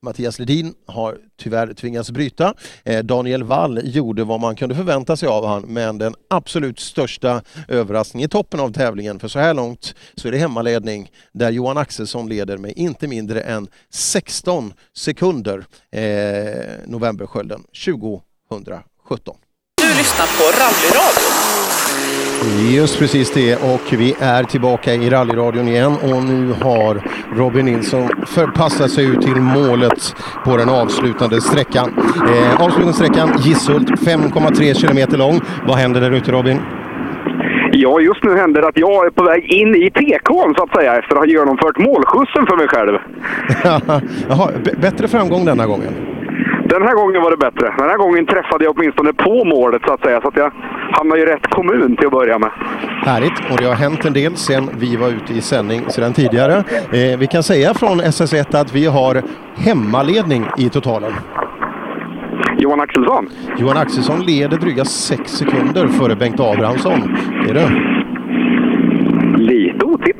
Mattias Ledin har tyvärr tvingats bryta. Eh, Daniel Wall gjorde vad man kunde förvänta sig av han, men den absolut största överraskningen i toppen av tävlingen, för så här långt så är det hemmaledning där Johan Axelsson leder med inte mindre än 16 sekunder eh, Novemberskölden 2017. Lyssnar på Rallyradio. Just precis det och vi är tillbaka i rallyradion igen och nu har Robin Nilsson förpassat sig ut till målet på den avslutande sträckan. Eh, avslutande sträckan Gisshult 5,3 kilometer lång. Vad händer där ute Robin? Ja, just nu händer det att jag är på väg in i TK'n så att säga efter att ha genomfört målskjutsen för mig själv. Jaha, bättre framgång denna gången. Den här gången var det bättre. Den här gången träffade jag åtminstone på målet så att säga. Så att jag hamnade i rätt kommun till att börja med. Härligt och det har hänt en del sen vi var ute i sändning sedan tidigare. Eh, vi kan säga från SS1 att vi har hemmaledning i totalen. Johan Axelsson? Johan Axelsson leder dryga 6 sekunder före Bengt Abrahamsson. Det är det.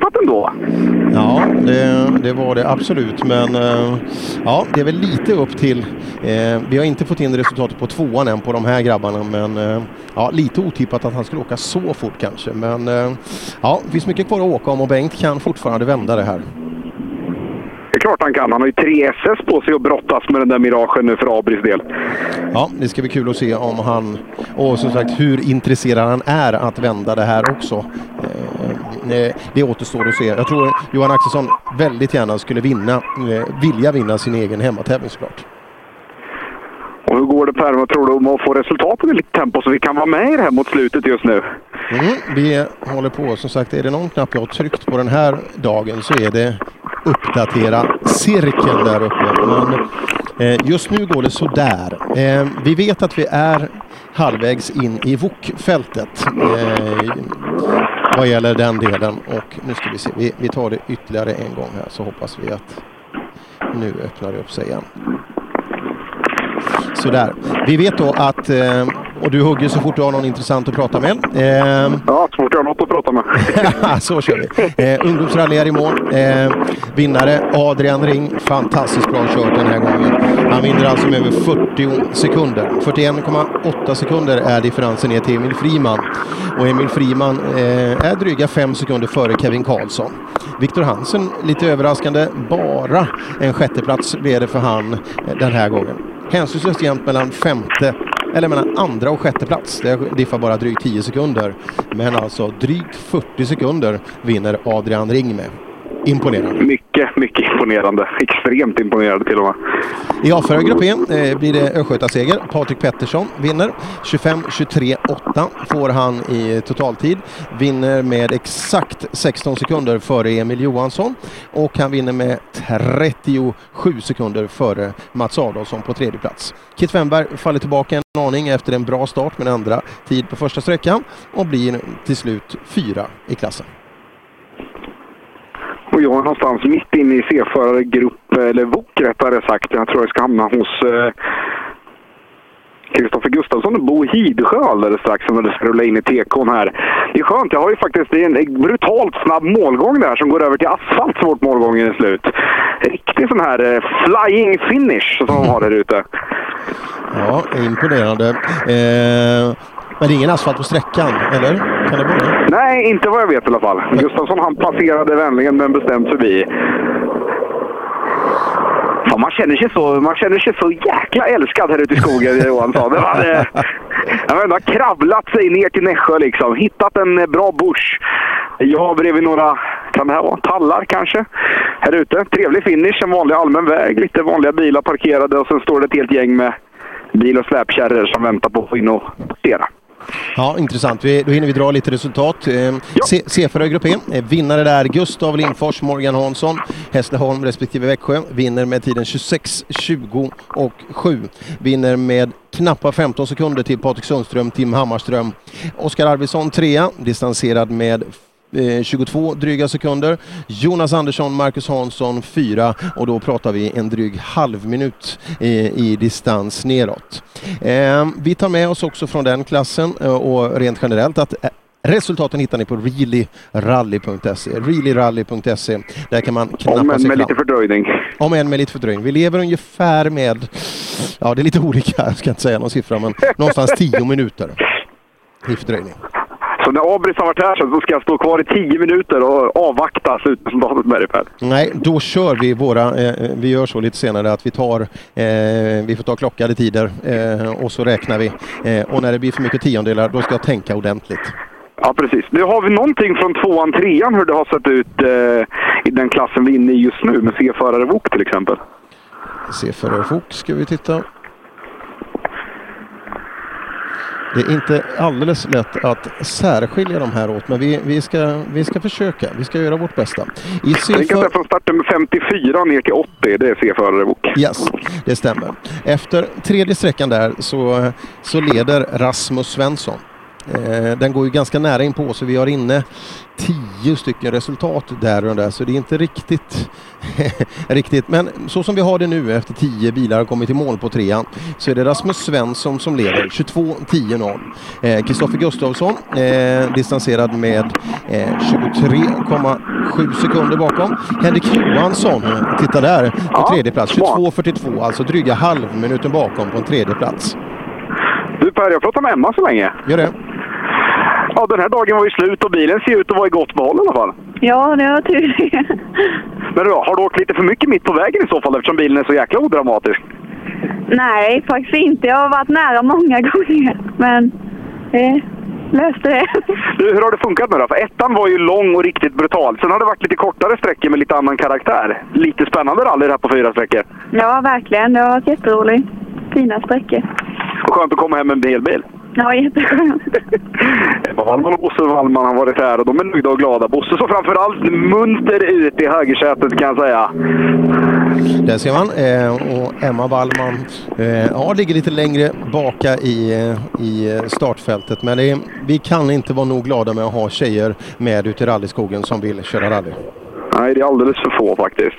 Lite ändå. Ja, det, det var det absolut. Men eh, ja, det är väl lite upp till... Eh, vi har inte fått in resultatet på tvåan än på de här grabbarna. Men eh, ja, lite otippat att han skulle åka så fort kanske. Men eh, ja, det finns mycket kvar att åka om och Bengt kan fortfarande vända det här. Klart han kan. Han har ju tre SS på sig att brottas med den där miragen nu för Abris del. Ja, det ska bli kul att se om han och som sagt hur intresserad han är att vända det här också. Eh, Det återstår att se. Jag tror Johan Axelsson väldigt gärna skulle vinna, eh, vilja vinna sin egen hemmatävling såklart. Och hur går det Per? Vad tror du om att få resultaten i lite tempo så vi kan vara med i det här mot slutet just nu? Mm, vi håller på. Som sagt, är det någon knapp jag har tryckt på den här dagen så är det uppdatera cirkeln där uppe. Men eh, just nu går det sådär. Eh, vi vet att vi är halvvägs in i VOK-fältet eh, vad gäller den delen. Och nu ska vi se, vi, vi tar det ytterligare en gång här så hoppas vi att nu öppnar det upp sig igen. Sådär. Vi vet då att, eh, och du hugger så fort du har någon intressant att prata med. Eh, Ja, så fort jag har något att prata med. så kör vi. Eh, ungdomsrally är i mål. Eh, vinnare Adrian Ring. Fantastiskt bra kört den här gången. Han vinner alltså med över 40 sekunder. 41,8 sekunder är differensen ner till Emil Friman. Och Emil Friman eh, är dryga 5 sekunder före Kevin Karlsson. Viktor Hansen, lite överraskande, bara en sjätteplats blev det för han den här gången. Hänsynslöst jämnt mellan femte eller mellan andra och sjätte plats. Det diffar bara drygt 10 sekunder. Men alltså drygt 40 sekunder vinner Adrian Ring med. Imponerande. Mycket, mycket imponerande. Extremt imponerande till och med. I A4 Grupp eh, blir det Östgötaseger. Patrik Pettersson vinner. 25-23-8 får han i totaltid. Vinner med exakt 16 sekunder före Emil Johansson och han vinner med 37 sekunder före Mats Adolfsson på tredje plats. Kit Wennberg faller tillbaka en aning efter en bra start med en andra tid på första sträckan och blir till slut fyra i klassen. Någonstans mitt inne i C-förargrupp, eller VOK rättare sagt. Jag tror jag ska hamna hos eh, Kristoffer Gustafsson och Bo Hidsjö alldeles strax Som ska rulla in i tekon här. Det är skönt, jag har ju faktiskt det är en brutalt snabb målgång där som går över till asfalt så fort målgången är slut. Riktig sån här eh, flying finish som de har där ute. Ja, imponerande. Eh, men det är ingen asfalt på sträckan, eller? Kan det vara det? Nej, inte vad jag vet i alla fall. Gustafsson han passerade vänligen men bestämt förbi. Fan, man, känner sig så, man känner sig så jäkla älskad här ute i skogen, Johansson. Det var, eh, har kravlat sig ner till Nässjö liksom. Hittat en bra bush. Jag bredvid några, kan det här vara tallar kanske? Här ute. Trevlig finish, en vanlig allmän väg. Lite vanliga bilar parkerade och sen står det ett helt gäng med bil och släpkärror som väntar på att få in och passera. Ja, intressant. Vi, då hinner vi dra lite resultat. Eh, C- C4 Grupp E. Vinnare där Gustav Lindfors, Morgan Hansson, Hässleholm respektive Växjö. Vinner med tiden 26, 20 och 7. Vinner med knappa 15 sekunder till Patrik Sundström, Tim Hammarström. Oskar Arvidsson trea, distanserad med 22 dryga sekunder. Jonas Andersson, Marcus Hansson fyra och då pratar vi en dryg halv minut i, i distans neråt. Eh, vi tar med oss också från den klassen eh, och rent generellt att eh, Resultaten hittar ni på reallyrally.se. Reallyrally.se. Där kan man knappa Om än sig med lite fördröjning. Om än med lite fördröjning. Vi lever ungefär med, ja det är lite olika, jag ska inte säga någon siffra, men någonstans 10 minuter i fördröjning. Så när Abris har varit här sen så ska jag stå kvar i 10 minuter och avvakta slutresultatet med dig. Nej, då kör vi våra, eh, vi gör så lite senare att vi tar, eh, vi får ta klockade tider eh, och så räknar vi. Eh, och när det blir för mycket tiondelar, då ska jag tänka ordentligt. Ja, precis. Nu har vi någonting från tvåan, trean hur det har sett ut eh, i den klassen vi är inne i just nu med C-förare VOK till exempel. För Fok ska vi titta. Det är inte alldeles lätt att särskilja de här åt, men vi, vi, ska, vi ska försöka. Vi ska göra vårt bästa. I Tänk att det är från starten 54 ner till 80, det är C-förare VOK. Yes, det stämmer. Efter tredje sträckan där så, så leder Rasmus Svensson. Eh, den går ju ganska nära in på så vi har inne tio stycken resultat där och där så det är inte riktigt riktigt. Men så som vi har det nu efter tio bilar har kommit i mål på trean så är det Rasmus Svensson som leder 22-10-0. Eh, Kristoffer Gustafsson eh, distanserad med eh, 23,7 sekunder bakom. Henrik Johansson, eh, titta där, på tredje plats. 22.42, alltså dryga halvminuten bakom på en tredje plats. Du Per, jag pratar med Emma så länge. Gör det. Ja, den här dagen var ju slut och bilen ser ut att vara i gott behåll i alla fall. Ja, det var tur Men du, har du åkt lite för mycket mitt på vägen i så fall eftersom bilen är så jäkla odramatisk? Nej, faktiskt inte. Jag har varit nära många gånger, men det löste det. Du, hur har det funkat nu då? För ettan var ju lång och riktigt brutal. Sen har det varit lite kortare sträckor med lite annan karaktär. Lite spännande rally det här på fyra sträckor. Ja, verkligen. Det har varit jätteroligt. Fina sträckor. Och skönt att komma hem med en hel bil. Ja, jätteskönt. Wallman och Bosse Wallman har varit här och de är nöjda och glada. Bosse såg framförallt munter ut i högersätet kan jag säga. Där ser man. Eh, och Emma Wallman eh, ja, ligger lite längre baka i, eh, i startfältet. Men det, vi kan inte vara nog glada med att ha tjejer med ute i rallyskogen som vill köra rally. Nej, det är alldeles för få faktiskt.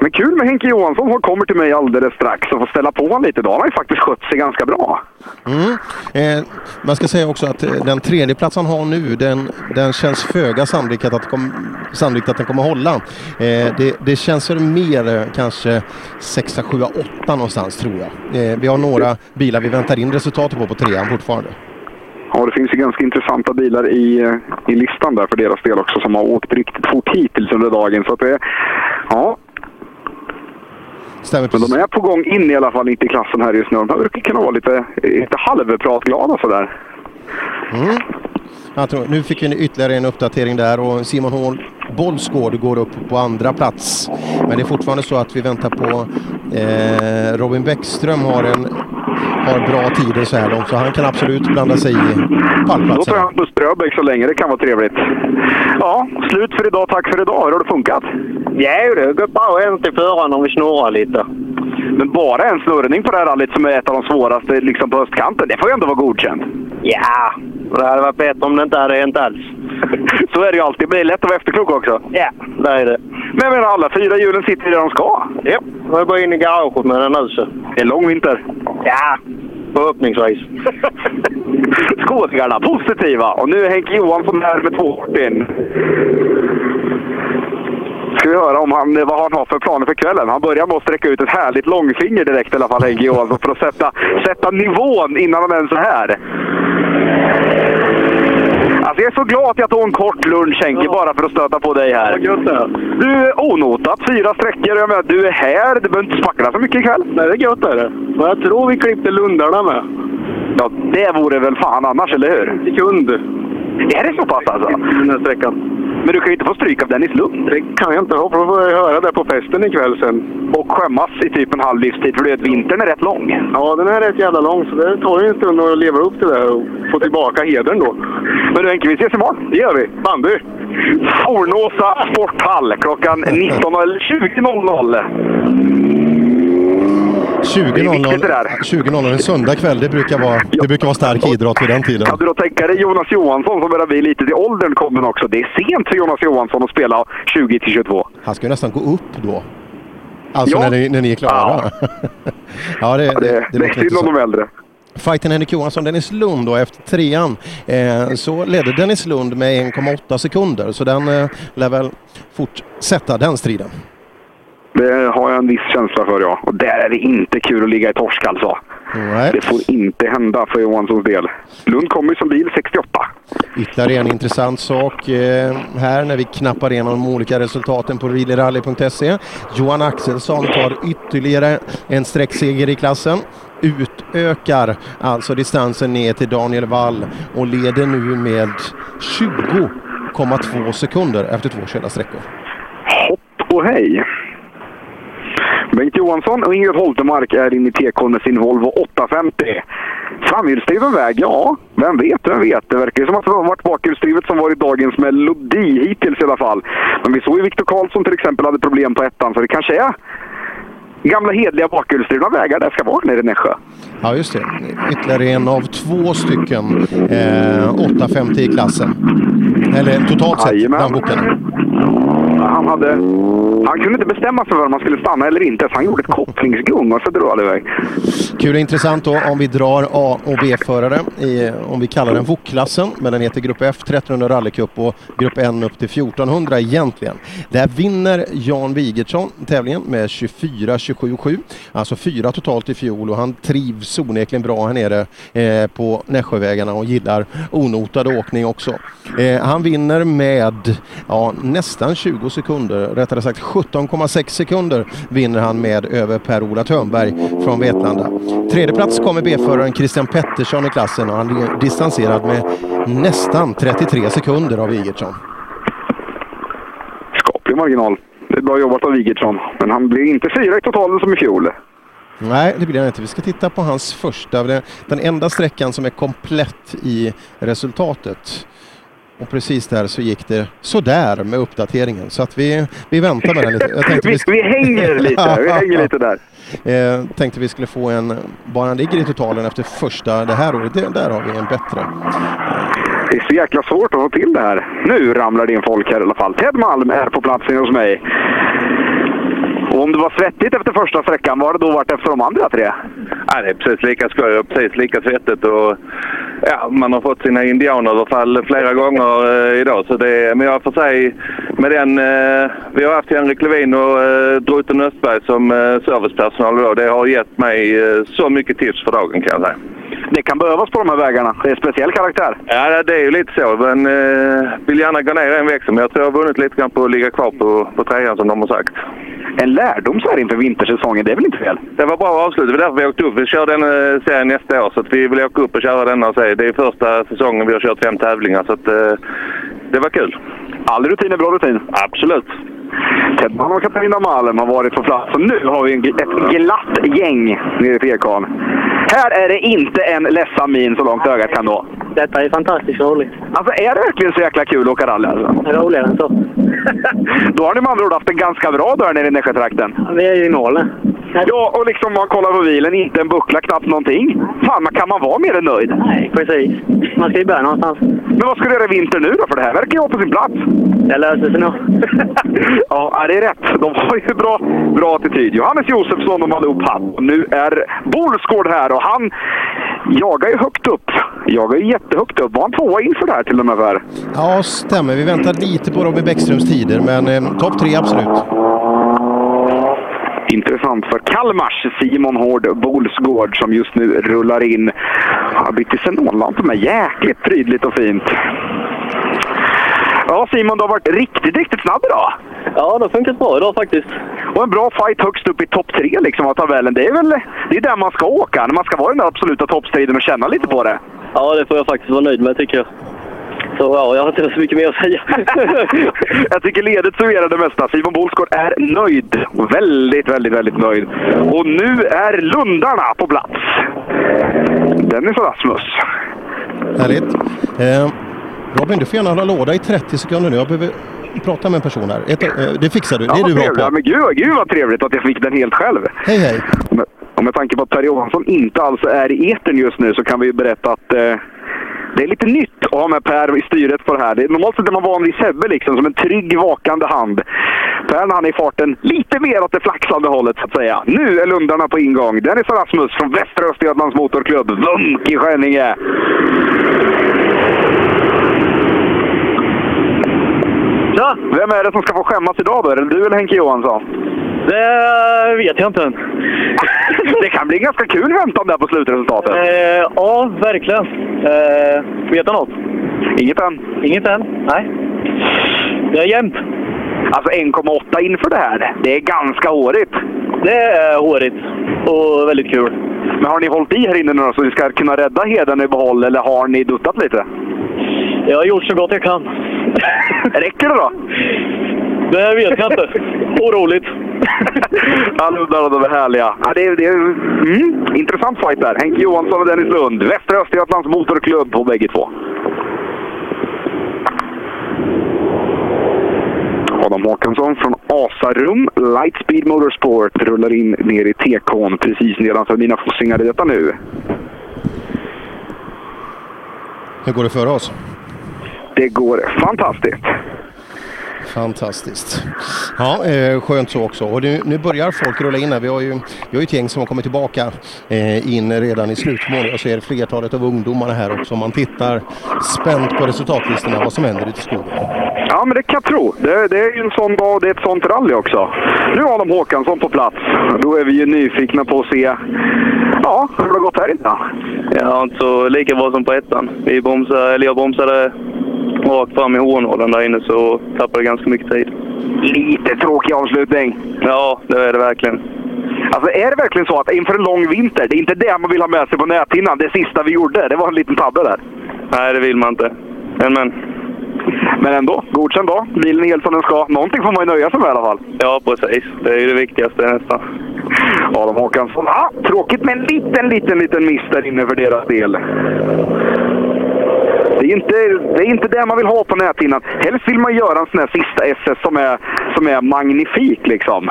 Men kul med Henke Johansson. Han kommer till mig alldeles strax och får ställa på honom lite. Då har han ju faktiskt skött sig ganska bra. Mm. Eh, man ska säga också att eh, den tredje plats han har nu, den, den känns föga sannolikt att, kom, sannolikt att den kommer hålla. Eh, det, det känns väl mer eh, kanske 6, 7, 8 någonstans tror jag. Eh, vi har några bilar vi väntar in resultatet på på trean fortfarande. Ja, det finns ju ganska intressanta bilar i, eh, i listan där för deras del också som har åkt riktigt fort hittills under dagen. Så att det, ja. Stämmer Men de är på gång in i alla fall, inte i klassen här just nu. De brukar kunna vara lite, lite halvpratglada sådär. Mm. Jag tror, nu fick vi ytterligare en uppdatering där och Simon Hål Bollsgård går upp på andra plats. Men det är fortfarande så att vi väntar på eh, Robin Bäckström har en har bra tider så här långt, så han kan absolut blanda sig i Då pallplatsen. tar jag Buss Bröbäck så länge. Det kan vara trevligt. Ja, slut för idag. Tack för idag. Hur har det funkat? Ja, det går bra hem till föraren om vi snurrar lite. Men bara en snurrning på det här rallyt som är ett av de svåraste liksom på östkanten, det får ju ändå vara godkänt. Ja, det hade varit bättre om det inte hade hänt alls. Så är det ju alltid. Det blir lätt att vara efterklok också. Ja, det är det. Men jag menar, alla fyra hjulen sitter där de ska. Ja, jag går in i garaget med den nu så. Det är lång vinter. Ja, förhoppningsvis. Skåningarna positiva. Och nu är Henke Johansson här med två in. Ska vi höra om han, vad han har för planer för kvällen. Han börjar med att sträcka ut ett härligt långfinger direkt i alla fall, Henke Johansson, för att sätta, sätta nivån innan han ens är här. Alltså jag är så glad att jag tog en kort lunch Henke, bara för att stöta på dig här. Du är onotat, fyra sträckor. Jag menar, du är här. Du behöver inte smackra så mycket ikväll. Nej, det är gött är det. Och jag tror vi klippte lundarna med. Ja, det vore väl fan annars, eller hur? Sekund. Är det så pass alltså? Den här sträckan. Men du kan ju inte få stryk av Dennis Lund. Det kan jag inte. Hoppas får jag höra det på festen ikväll sen. Och skämmas i typ en halv livstid, för du vet, vintern är rätt lång. Ja, den är rätt jävla lång, så det tar ju en stund att leva upp till det och få tillbaka hedern då. Men du Henke, vi ses imorgon. Det gör vi. Bandy! Fornåsa sporthall klockan 19 eller 20.00. 20.00 20.00 en söndag kväll, det brukar, vara, det brukar vara stark idrott vid den tiden. Kan du då tänka dig Jonas Johansson som börjar bli lite till åldern kommer också. Det är sent för Jonas Johansson att spela 20 till 22. Han ska ju nästan gå upp då. Alltså Ja. när, ni, när ni är klara. Ja, det, det, det, Det är låter synd om de äldre. Fighten Henrik Johansson, Dennis Lund då efter trean eh, så ledde Dennis Lund med 1,8 sekunder så den eh, lär väl fortsätta den striden. Det har jag en viss känsla för, ja. Och där är det inte kul att ligga i torsk alltså. Det får inte hända för Johanssons del. Lund kommer ju som bil 68. Ytterligare en intressant sak eh, här när vi knappar igenom de olika resultaten på wheelierally.se. Johan Axelsson tar ytterligare en sträckseger i klassen. Utökar alltså distansen ner till Daniel Wall och leder nu med 20,2 sekunder efter två körda sträckor. Hopp och hej! Bengt Johansson och Ingrid Holtemark är inne i TK med sin Volvo 850. Framhjulsdriven väg? Ja, vem vet, vem vet. Det verkar ju som att det har varit bakhjulsdrivet som varit dagens melodi hittills i alla fall. Men vi såg ju Viktor Karlsson till exempel hade problem på ettan, så det kanske är gamla hedliga bakhjulsdrivna vägar det ska vara nere i Nässjö. Ja, just det. Ytterligare en av två stycken eh, 850 i klassen. Eller totalt sett bland bokarna. Han, hade, han kunde inte bestämma sig för om han skulle stanna eller inte, så han gjorde ett kopplingsgung och så drog han iväg. Kul och intressant då om vi drar A och B-förare i, om vi kallar den VOK-klassen, men den heter Grupp F 1300 rallycup och Grupp N upp till 1400 egentligen. Där vinner Jan Wigertsson tävlingen med 24-27-7, alltså fyra totalt i fjol och han trivs onekligen bra här nere eh, på Nässjövägarna och gillar onotad åkning också. Eh, han vinner med ja, nästan 20 sekunder, rättare sagt 17,6 sekunder vinner han med över Per-Ola Törnberg från Vetlanda. Tredje plats kommer B-föraren Christian Pettersson i klassen och han är distanserad med nästan 33 sekunder av Wigertsson. Skaplig marginal. Det är bra jobbat av Wigertsson, men han blir inte fyra i totalen som i fjol. Nej, det blir han inte. Vi ska titta på hans första, den- den enda sträckan som är komplett i resultatet. Och precis där så gick det sådär med uppdateringen. Så att vi, vi väntar med den lite. Jag tänkte Vi- vi hänger lite, vi hänger lite där. Eh, tänkte vi skulle få en, bara han ligger i totalen efter första det här året, det, där har vi en bättre. Det är så jäkla svårt att få till det här. Nu ramlar det in folk här i alla fall. Ted Malm är på plats inne hos mig. Och om det var svettigt efter första sträckan, vad har det då varit efter de andra tre? Ja, det är precis lika skoj och precis lika svettigt. Och, ja, man har fått sina indianöverfall flera gånger eh, idag. Så det, men jag får säga, med den, eh, vi har haft Henrik Levin och eh, Druten Östberg som eh, servicepersonal idag. Det har gett mig eh, så mycket tips för dagen kan jag säga. Det kan behövas på de här vägarna. Det är speciell karaktär. Ja, det är ju lite så. Men eh, vill gärna gå ner en växel. Men jag tror jag har vunnit lite grann på att ligga kvar på, på trean som de har sagt. En lärdom så här inför vintersäsongen, det är väl inte fel? Det var bra avslut. Det var därför vi åkte upp. Vi kör den eh, serien nästa år. Så vi vill åka upp och köra den och se. Det är första säsongen vi har kört fem tävlingar. Så att, eh, det var kul. All rutin är bra rutin. Absolut. Tedman och Katarina Malm har varit på plats och nu har vi ett glatt gäng nere i Tekan. Här är det inte en ledsam min så långt ögat kan nå. Detta är fantastiskt roligt. Alltså är det verkligen så jäkla kul att åka rally alltså? Roligare än så. Då har ni med andra ord haft en ganska bra dag nere i Nässjötrakten. Vi är ju i mål. Ja, och liksom man kollar på bilen, inte en buckla, knappt någonting. Fan, man kan man vara mer än nöjd? Nej, precis. Man ska ju börja någonstans. Men vad ska du göra i vinter nu då? För det här verkar ju vara på sin plats. Det löser sig nog. Ja, det är rätt. De har ju bra, bra attityd. Johannes Josefsson och Malou Papp. Nu är Bolsgård här och han jagar ju högt upp. Jagar ju jättehögt upp. Var han tvåa inför det här till och med Per? Ja, stämmer. Vi väntar lite på Robin Bäckströms tider, men eh, topp tre absolut. Intressant för Kalmars Simon Hård Bolsgård som just nu rullar in. Han har bytt till xenonlampor med. Jäkligt prydligt och fint. Ja Simon, du har varit riktigt, riktigt snabb idag. Ja, det har funkat bra idag faktiskt. Och en bra fight högst upp i topp tre liksom av tabellen. Det är väl det är där man ska åka, när man ska vara i den där absoluta toppstriden och känna lite på det. Ja, det får jag faktiskt vara nöjd med tycker jag. Så ja, jag har inte så mycket mer att säga. Jag tycker ledet summerar det mesta. Simon Bolsgård är nöjd. Väldigt, väldigt, väldigt nöjd. Och nu är Lundarna på plats. Dennis och Rasmus. Härligt. Eh, Robin, du får gärna hålla låda i 30 sekunder nu. Jag behöver prata med en person här. Ett, eh, det fixar du. Det är Ja, du bra trevligt. Ja, på. men gud, gud vad trevligt att jag fick den helt själv. Hej, hej. Och med tanke på att Per Johansson inte alls är i etern just nu så kan vi ju berätta att eh, det är lite nytt att ha med Per i styret på det här. Det är, normalt sett är man van vid Sebbe liksom, som en trygg, vakande hand. Per när han är i farten lite mer åt det flaxande hållet så att säga. Nu är Lundarna på ingång. Dennis och Rasmus från Västra Östergötlands Motorklubb, Vunk i Skänninge. Ja. Vem är det som ska få skämmas idag då? Är det du eller Henke Johansson? Det vet jag inte än. det kan bli ganska kul väntan där på slutresultatet. Eh, ja, verkligen. Eh, vet du något? Inget än. Inget än? Nej. Det är jämnt. Alltså 1,8 inför det här. Det är ganska hårigt. Det är hårigt och väldigt kul. Men har ni hållit i här inne nu då, så ni ska kunna rädda heden i behåll eller har ni duttat lite? Jag har gjort så gott jag kan. Räcker det då? Det vet jag inte. Oroligt. Alla de är härliga. Ja, det är, det är, mm, intressant fight där. Henke Johansson och Dennis Lund. Västra Östergötlands Motorklubb på bägge två. Adam Håkansson från Asarum Lightspeed Motorsport rullar in ner i TK'n precis nedanför mina fossingar i detta nu. Hur går det för oss? Det går fantastiskt. Fantastiskt. Ja, eh, skönt så också. Och nu, nu börjar folk rulla in här. Vi har ju, vi har ju ett gäng som har kommit tillbaka eh, in redan i slutmål. Jag ser flertalet av ungdomarna här också. Man tittar spänt på resultatlistorna, vad som händer ute i skogen. Ja, men det kan jag tro. Det, det är ju en sån dag och det är ett sånt rally också. Nu har Adam Håkansson på plats. Då är vi ju nyfikna på att se ja, hur det har gått här inne. Ja, inte så lika bra som på ettan. Vi bromsade, eller jag bromsade rakt fram i hårnålen där inne så tappade ganska mycket tid. Lite tråkig avslutning. Ja, det är det verkligen. Alltså är det verkligen så att inför en lång vinter, det är inte det man vill ha med sig på näthinnan. Det sista vi gjorde, det var en liten tabbe där. Nej, det vill man inte. Men, men. Men ändå, godkänd dag. Bilen är helt som den ska. Någonting får man ju nöja sig med i alla fall. Ja, precis. Det är ju det viktigaste nästan. Adam Håkansson. Ah, tråkigt med en liten, liten, liten miss där inne för deras del. Det är, inte, det är inte det man vill ha på näthinnan. Helst vill man göra en sån här sista SS som är, som är magnifik liksom.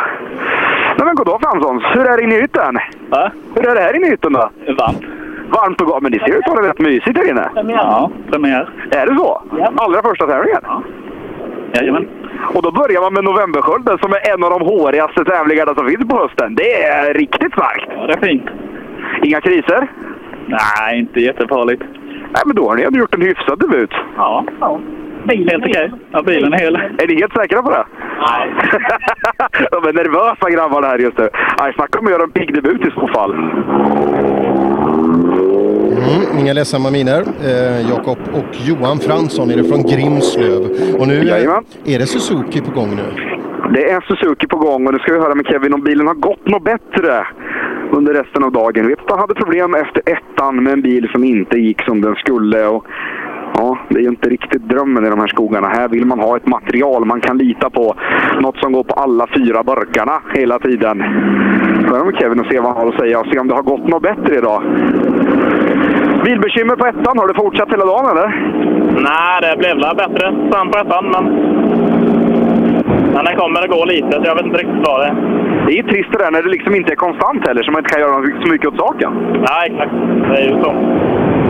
Nej men goddag Fransson, hur är det inne i hytten? Va? Hur är det här inne i hytten då? Varmt. Varmt och gott, men det ser ut att vara rätt mysigt här inne. Ja, premiär. Är det så? Allra första tävlingen? Ja. Jajamän. Och då börjar man med Novemberskölden som är en av de hårigaste tävlingarna som finns på hösten. Det är riktigt starkt! Ja, det är fint. Inga kriser? Nej, inte jättefarligt. Nej, men då har ni ändå gjort en hyfsad debut. Ja. ja. Helt okej. Ja, bilen är hel. Är ni helt säkra på det? Nej. De är nervösa grabbarna här just nu. Nej, snacka om att göra en pigg debut i så fall. Mm, inga ledsamma miner. Eh, Jakob och Johan Fransson är det från Grimslöv. Och nu Jajamän. är det Suzuki på gång nu. Det är Suzuki på gång och nu ska vi höra med Kevin om bilen har gått något bättre under resten av dagen. Vi hade problem efter ettan med en bil som inte gick som den skulle. Och Ja, det är ju inte riktigt drömmen i de här skogarna. Här vill man ha ett material man kan lita på. Något som går på alla fyra burkarna hela tiden. Hör med Kevin och se vad han har att säga och se om det har gått något bättre idag. Bilbekymmer på ettan, har det fortsatt hela dagen eller? Nej, det blev väl bättre sen på ettan, men... Men den kommer att gå lite, så jag vet inte riktigt vad det är. Det är trist det där när det liksom inte är konstant heller, så man inte kan göra så mycket åt saken. Nej, exakt. Det är ju så.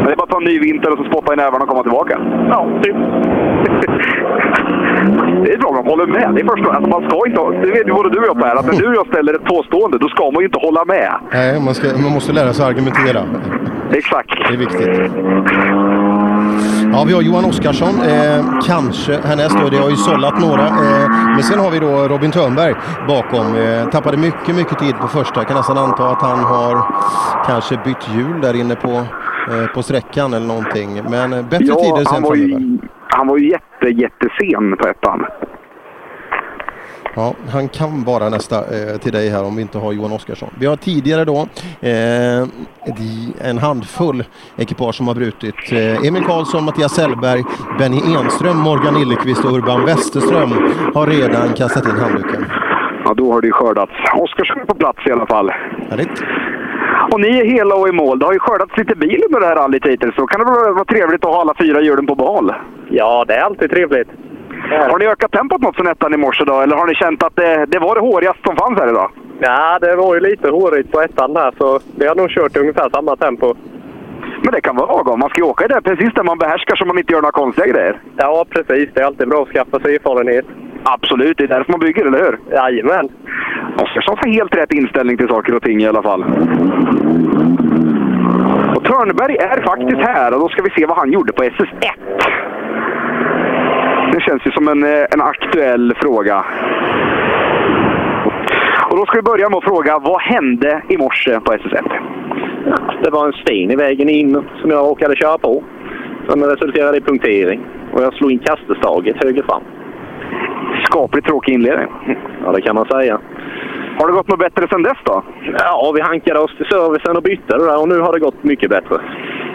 Men det är bara att ta en ny vinter och så spotta i nävarna och komma tillbaka. Ja, typ. Det är bra de håller med. Det är först, alltså man ska inte, det vet ju både du och jag Per, att när du och jag ställer ett påstående, då ska man ju inte hålla med. Nej, man, ska, man måste lära sig att argumentera. Exakt. Det är viktigt. Ja, vi har Johan Oskarsson, eh, kanske härnäst. Det har ju sållat några. Eh, men sen har vi då Robin Törnberg bakom. Eh, tappade mycket, mycket tid på första. Jag kan nästan anta att han har kanske bytt hjul där inne på, eh, på sträckan eller någonting. Men eh, bättre tider han sen var, framöver. ju, han var ju jätte, jättesen på ettan. Ja, han kan vara nästa eh, till dig här om vi inte har Johan Oskarsson. Vi har tidigare då eh, en handfull ekipage som har brutit. Eh, Emil Karlsson, Mattias Sellberg, Benny Enström, Morgan Illekvist och Urban Westerström har redan kastat in handduken. Ja, då har det ju skördats. Oskarsson är på plats i alla fall. Härligt. Och ni är hela och i mål. Det har ju skördats lite bil under det här rallyt hittills. Så kan det vara trevligt att ha alla fyra hjulen på behåll? Ja, det är alltid trevligt. Har ni ökat tempot något sen ettan i morse då? Eller har ni känt att det, det var det hårigaste som fanns här idag? Ja, det var ju lite hårigt på ettan där, så vi har nog kört ungefär samma tempo. Men det kan vara lagom. Man ska ju åka i det precis där man behärskar så man inte gör några konstiga grejer. Ja, precis. Det är alltid bra att skaffa sig erfarenhet. Absolut, det är därför man bygger, eller hur? Jajamän. Oskarsson har helt rätt inställning till saker och ting i alla fall. Och Törnberg är faktiskt här och då ska vi se vad han gjorde på SS1. Det känns ju som en, eh, en aktuell fråga. Och då ska vi börja med att fråga, vad hände i morse på SS1? Det var en sten i vägen in som jag råkade köra på. Som resulterade i punktering. Och jag slog in kastestaget höger fram. Skapligt tråkig inledning. Ja, det kan man säga. Har det gått något bättre sedan dess då? Ja, vi hankade oss till servicen och bytte det där och nu har det gått mycket bättre.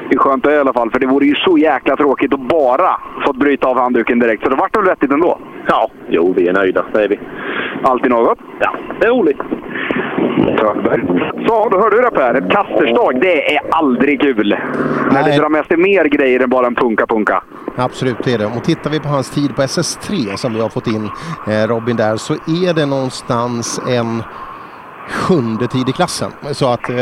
Det är skönt det i alla fall, för det vore ju så jäkla tråkigt att bara fått bryta av handduken direkt. Så det vart väl vettigt ändå? Ja, jo, vi är nöjda. Det är vi. Alltid något? Ja, det är roligt. Törnberg. Så, då hörde du det Per. Ett kasterstag, det är aldrig kul. När det drar med sig mer grejer än bara en punka-punka. Absolut det är det. Och tittar vi på hans tid på SS3 som vi har fått in eh, Robin där så är det någonstans en sjunde tid i klassen. Så att, eh,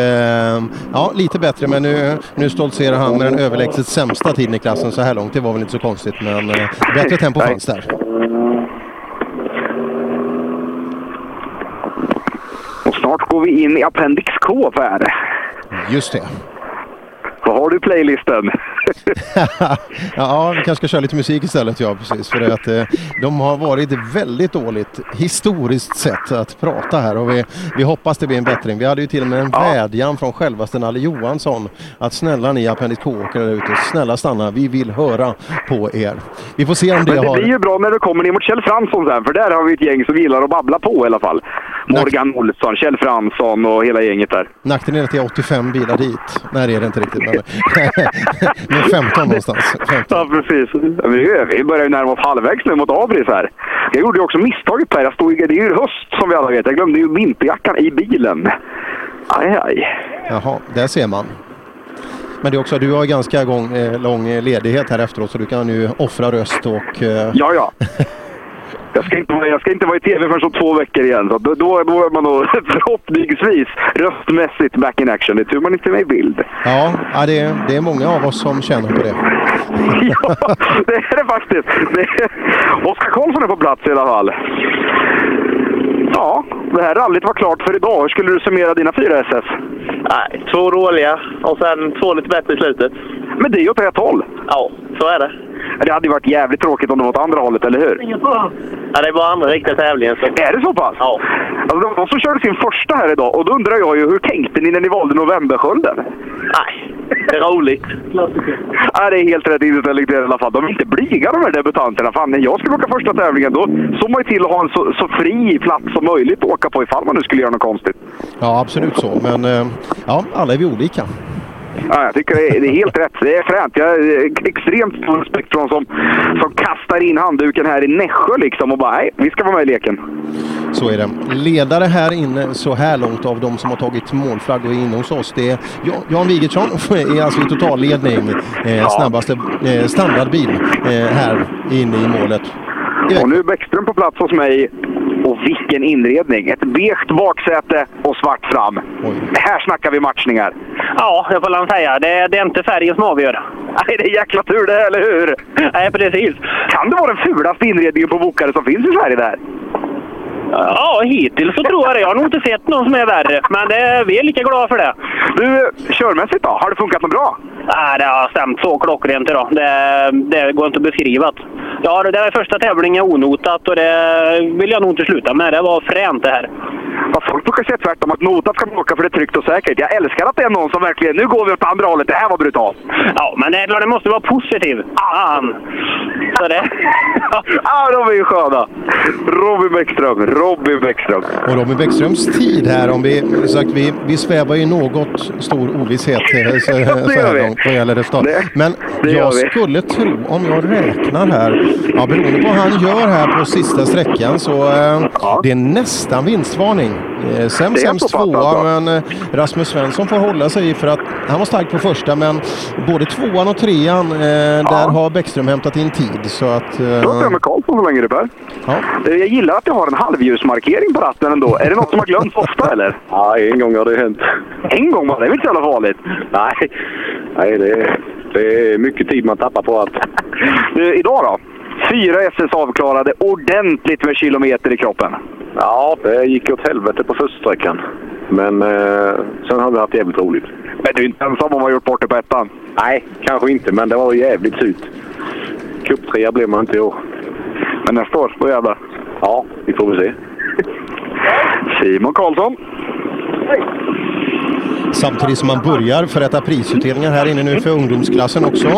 ja lite bättre men nu, nu stoltserar han med den överlägset sämsta tiden i klassen så här långt. Det var väl inte så konstigt men eh, bättre tempo fanns där. Och snart går vi in i Appendix K, Per. Just det. Vad har du i playlisten? ja, vi kanske ska köra lite musik istället, ja precis. För att eh, de har varit väldigt dåligt historiskt sett att prata här och vi, vi hoppas det blir en bättring. Vi hade ju till och med en vädjan från självaste Nalle Johansson att snälla ni Appendix K-åkare där ute, snälla stanna, vi vill höra på er. Vi får se om det Men det har... blir ju bra när du kommer ner mot Kjell Fransson sen, för där har vi ett gäng som gillar att babbla på i alla fall. Morgan Olsson, Kjell Fransson och hela gänget där. Nackdelen är att det är 85 bilar dit. Nej, det är det inte riktigt. Men, men 15 någonstans. 15. Ja, precis. Vi börjar ju närma oss halvvägs nu mot Abris här. Jag gjorde ju också misstaget Per. Jag stod, det är ju höst som vi alla vet. Jag glömde ju vinterjackan i bilen. Aj, aj. Jaha, där ser man. Men det är också, du har ganska gång, eh, lång ledighet här efteråt så du kan ju offra röst och... Eh, Ja, ja. Jag ska, inte, vara- jag ska inte vara i tv förrän om två veckor igen. Så då, då, då är man nog förhoppningsvis röstmässigt back in action. Det är tur man inte är med i bild. ja, ja det, är, det är många av oss som känner på det. ja, det är det faktiskt. Oskar Karlsson är på plats i alla fall. Ja, det här rallyt var klart för idag. Hur skulle du summera dina fyra SS? Nej, två dåliga och sen två lite bättre i slutet. Men det är ju åt rätt håll. Ja, så är det. Det hade ju varit jävligt tråkigt om det var åt andra hållet, eller hur? Ja, det är bara andra riktiga tävlingen. Så. Är det så pass? Ja. Alltså, var de som körde sin första här idag och då undrar jag ju, hur tänkte ni när ni valde novemberskölden? Nej, det är roligt. Ja, det är helt rätt inställning i alla fall. De är inte blyga de här debutanterna. Fan, när jag skulle åka första tävlingen då såg man ju till att ha en så, så fri plats som möjligt att åka på ifall man nu skulle göra något konstigt. Ja, absolut så. Men eh, ja, alla är vi olika. Ja, jag tycker det är, det är helt rätt. Det är fränt. Jag har extremt stor respekt för de som, som kastar in handduken här i Nässjö liksom och bara nej, vi ska vara med i leken. Så är det. Ledare här inne så här långt av de som har tagit målflagg och är inne hos oss. Det är Ja- Jan Wigertsson är alltså i totalledning. Eh, snabbaste eh, standardbil eh, här inne i målet. Och nu är Bäckström på plats hos mig. Och vilken inredning! Ett beige baksäte och svart fram. Här snackar vi matchningar. Ja, det får man säga. Det, det är inte färgen som avgör. Nej, det är jäkla tur det, eller hur? Nej, precis. Kan det vara den fulaste inredningen på bokare som finns i Sverige där? Ja, hittills så tror jag det. Jag har nog inte sett någon som är värre, men det, vi är lika glada för det. Du, körmässigt då? Har det funkat något bra? Nej, det har stämt så klockrent idag. Det, det går inte att beskriva. Ja, det är första tävlingen onotat och det vill jag nog inte sluta med. Det var fränt det här. Ja, folk brukar säga tvärtom, att notat ska man åka för det är tryggt och säkert. Jag älskar att det är någon som verkligen, nu går vi åt andra hållet, det här var brutalt. Ja, men det är klart, det måste vara positiv. Fan! Så det... ja, de är ju sköna. Robin Bäckström, Robin Bäckström. Och Robin Bäckströms tid här, om vi, sagt, vi, vi svävar i något stor ovisshet eh, så, så här långt vad gäller resultat. Men jag skulle tro, om jag räknar här, ja, beroende på vad han gör här på sista sträckan så eh, det är nästan vinstvarning. Eh, sämst, sämst tvåa, men Rasmus Svensson får hålla sig för att han var stark på första, men både tvåan och trean, eh, där har Bäckström hämtat in tid. Så att... Eh, Då är med Karlsson så länge det Per. Ja. Jag gillar att jag har en halvljusmarkering på ratten ändå. Är det något som har glömts ofta eller? Ja, en gång har det hänt. En gång bara? Det väl inte så jävla farligt? Nej, Nej det, det är mycket tid man tappar på att... Du, idag då? Fyra SS avklarade ordentligt med kilometer i kroppen. Ja, det gick åt helvete på första sträckan. Men eh, sen har vi haft jävligt roligt. Men du är inte ensam om att ha gjort bort det på ettan? Nej, kanske inte, men det var jävligt surt. Cuptrea blev man inte i år. Men nästa år, då jävlar. Ja, vi får väl se. Simon Karlsson. Samtidigt som man börjar förrätta prisutdelningar här inne nu för ungdomsklassen också.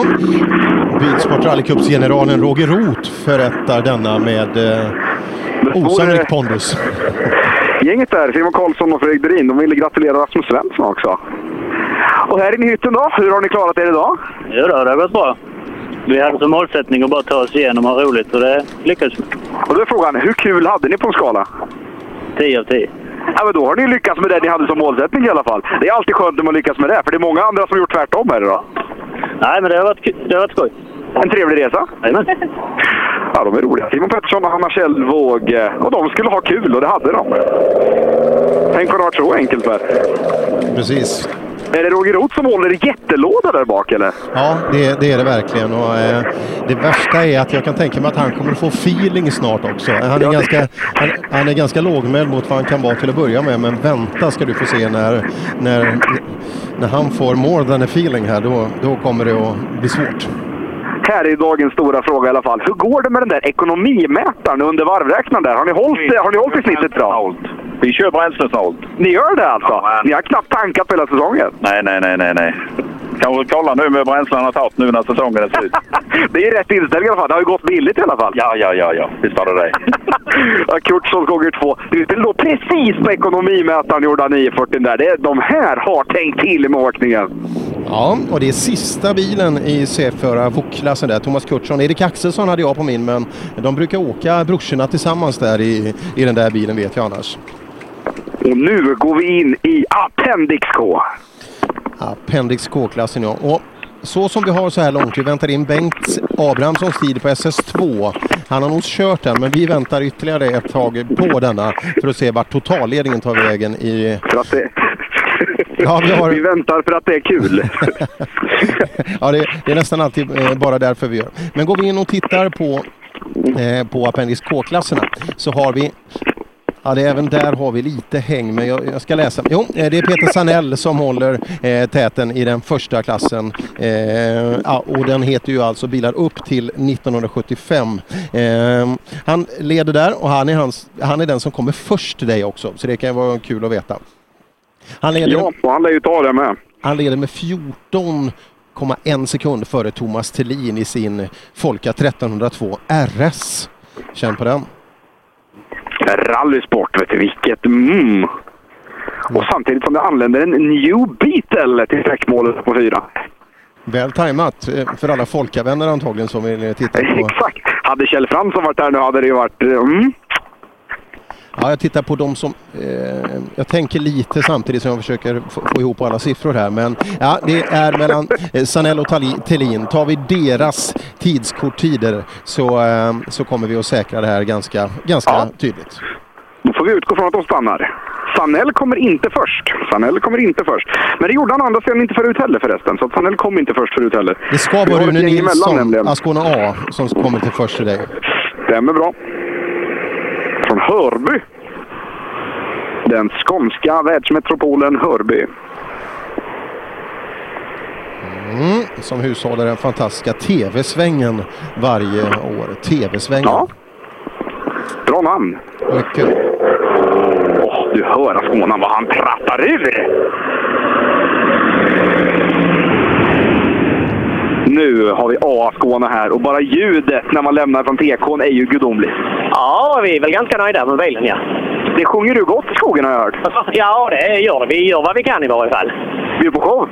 Bilsport rallycupsgeneralen Roger Roth förrättar denna med eh, osannolik pondus. Gänget där, Simon Karlsson och Fredrik Derin, de ville gratulera Rasmus Svensson också. Och här inne i hytten då, hur har ni klarat er idag? Jo då, det har gått bra. Vi hade som målsättning att bara ta oss igenom och ha roligt och det lyckades vi. Och då är frågan, hur kul hade ni på en skala? 10 av 10. Ja, men då har ni lyckats med det ni hade som målsättning i alla fall. Det är alltid skönt när man lyckas med det, för det är många andra som har gjort tvärtom här idag. Nej, men det har varit, kul- det har varit skoj. En trevlig resa. Jajamän. Ja, de är roliga. Simon Pettersson och Hanna Kjellvåg. eh, Och de skulle ha kul, och det hade de. Tänk om det var så enkelt Per. Precis. Är det Roger Roth som håller i jättelåda där bak, eller? Ja, det, det är det verkligen. Och, eh, det värsta är att jag kan tänka mig att han kommer att få feeling snart också. Han är, ganska, han, han är ganska lågmäld mot vad han kan vara till att börja med. Men vänta ska du få se när, när, när han får more than a feeling här. Då, då kommer det att bli svårt. Här är dagens stora fråga i alla fall. Hur går det med den där ekonomimätaren under varvräknaren där? Har ni hållit, har ni hållit i snittet bra? Vi kör bränslesnålt. Ni gör det alltså? Ni har knappt tankat på hela säsongen? Nej, nej, nej, nej, nej. Kan vi kolla nu med bränslen har tagit nu när säsongen är slut. Det är rätt inställning i alla fall. Det har ju gått billigt i alla fall. Ja, ja, ja, ja. Visst var det det. Ja, Kurtssons gånger två. Det låg precis på ekonomimätaren gjorde han 940 där. Det är, de här har tänkt till med åkningen. Ja, och det är sista bilen i C4 VOK-klassen där. Thomas Kurtsson. Erik Axelsson hade jag på min, men de brukar åka brorsorna tillsammans där i, i den där bilen vet jag annars. Och nu går vi in i Appendix K. Appendix K-klassen ja. Och så som vi har så här långt, vi väntar in Bengt Abrahamssons tid på SS2. Han har nog kört den, men vi väntar ytterligare ett tag på denna för att se vart totalledningen tar vägen i... För att det... Ja, vi, har... vi väntar för att det är kul. ja, det, är nästan alltid eh, bara därför vi gör. Men går vi in och tittar på, eh, på Appendix K-klasserna så har vi Ja, det även där har vi lite häng, men jag, jag ska läsa. Jo, eh, det är Peter Sanell som håller eh, täten i den första klassen. Eh, och den heter ju alltså bilar upp till 1975. Eh, han leder där och han är, hans, han är den som kommer först till dig också, så det kan vara kul att veta. Han leder, Ja, och han lär ju ta det med. han leder med 14,1 sekund före Thomas Thelin i sin Folka 1302 RS. Känn på den. Rallysport, vet du vilket. Mm. Och samtidigt som det anländer en New Beetle till sträckmålet på fyra. Väl tajmat eh, för alla folkavänner antagligen som vill titta på. Exakt! Hade Kjell Fransson varit där nu hade det ju varit... eh, Mm. Ja, jag tittar på de som... Eh, jag tänker lite samtidigt som jag försöker få, ihop alla siffror här. Men ja, det är mellan eh, Sanell och Thelin. Tar vi deras tidskorttider så, eh, så kommer vi att säkra det här ganska, ganska tydligt. Då får vi utgå från att de stannar. Sanell kommer inte först. Sanell kommer inte först. Men det gjorde han andra sidan inte förut heller förresten. Så att Sanell kom inte först förut heller. Det ska vara Rune Nilsson. Ascona A, som kommer till först till dig. Stämmer bra. Från Hörby. Den skånska världsmetropolen Hörby. Mm, som hushållar den fantastiska TV-svängen varje år. TV-svängen. Ja. Bra namn. Mycket. Åh, du hör Asconan vad han pratar ur! Nu har vi A-Skåne här och bara ljudet när man lämnar från PKn är ju gudomligt. Ja, vi är väl ganska nöjda med bilen, ja. Det sjunger du gott i skogen har jag hört. Ja, det gör det. Vi gör vad vi kan i varje fall. Bjuder på show?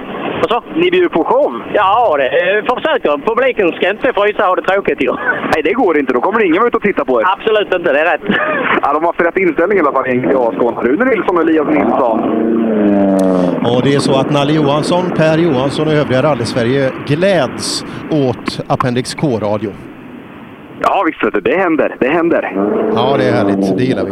Vad så? Ni bjuder på show? Ja, det försöker. Publiken ska inte frysa och ha det tråkigt ju. Nej, det går inte. Då kommer ingen ut och titta på er. Absolut inte, det är rätt. Ja, de har haft rätt inställning i alla fall, gänget i A-Skåne. Rune Nilsson och Elias Nilsson. Och det är så att Nalle Johansson, Per Johansson och övriga rally-Sverige gläds åt Appendix K-radio. Ja, visst. Det händer. Det händer. Ja, det är härligt. Det gillar vi.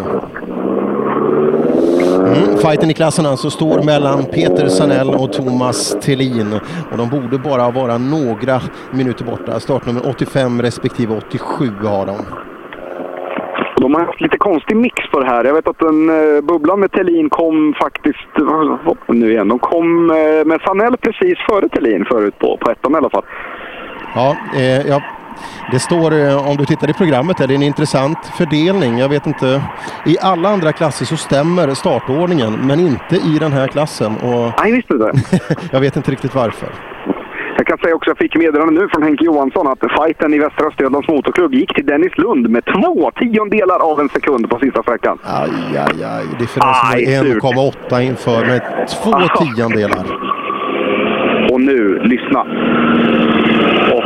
Mm, fighten i klassen alltså står mellan Peter Sanell och Thomas Thelin. Och de borde bara vara några minuter borta. Startnummer 85 respektive 87 har de. De har haft lite konstig mix på det här. Jag vet att den eh, bubblan med Tellin kom faktiskt... Nu igen. De kom eh, med Sanell precis före Tellin förut på, på ettan i alla fall. Ja, eh, ja, det står, eh, om du tittar i programmet, här, det är en intressant fördelning. Jag vet inte, i alla andra klasser så stämmer startordningen, men inte i den här klassen. Och Nej, visst är det. jag vet inte riktigt varför. Jag kan säga också jag fick meddelande nu från Henke Johansson att fighten i Västra Östergötlands Motorklubb gick till Dennis Lund med två tiondelar av en sekund på sista sträckan. Aj, aj, aj. Differensen var surt. 1,8 inför med två tiondelar. Och nu, lyssna. Och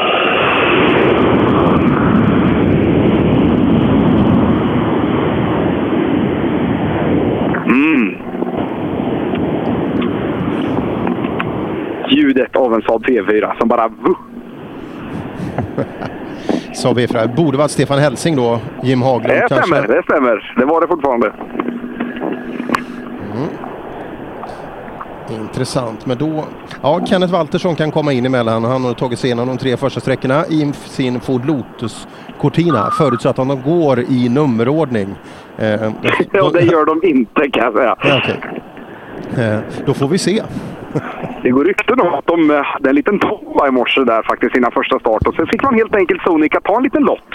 Mm. Ljudet av en Saab T4 som bara... vuh. Sa vi för borde varit Stefan Helsing då, Jim Haglund Det kanske. stämmer, det stämmer. Det var det fortfarande. Mm. Intressant, men då... Ja, Kenneth Waltersson kan komma in emellan. Han har tagit sig igenom de tre första sträckorna i sin Ford Lotus Cortina, förutsatt att de går i nummerordning. Eh, Ja, det gör de inte kan jag säga. Ja, okej. Eh, då får vi se. Det går rykten om att de eh, hade en liten tova i morse där faktiskt innan första start. Och sen fick man helt enkelt Sonica ta en liten lott.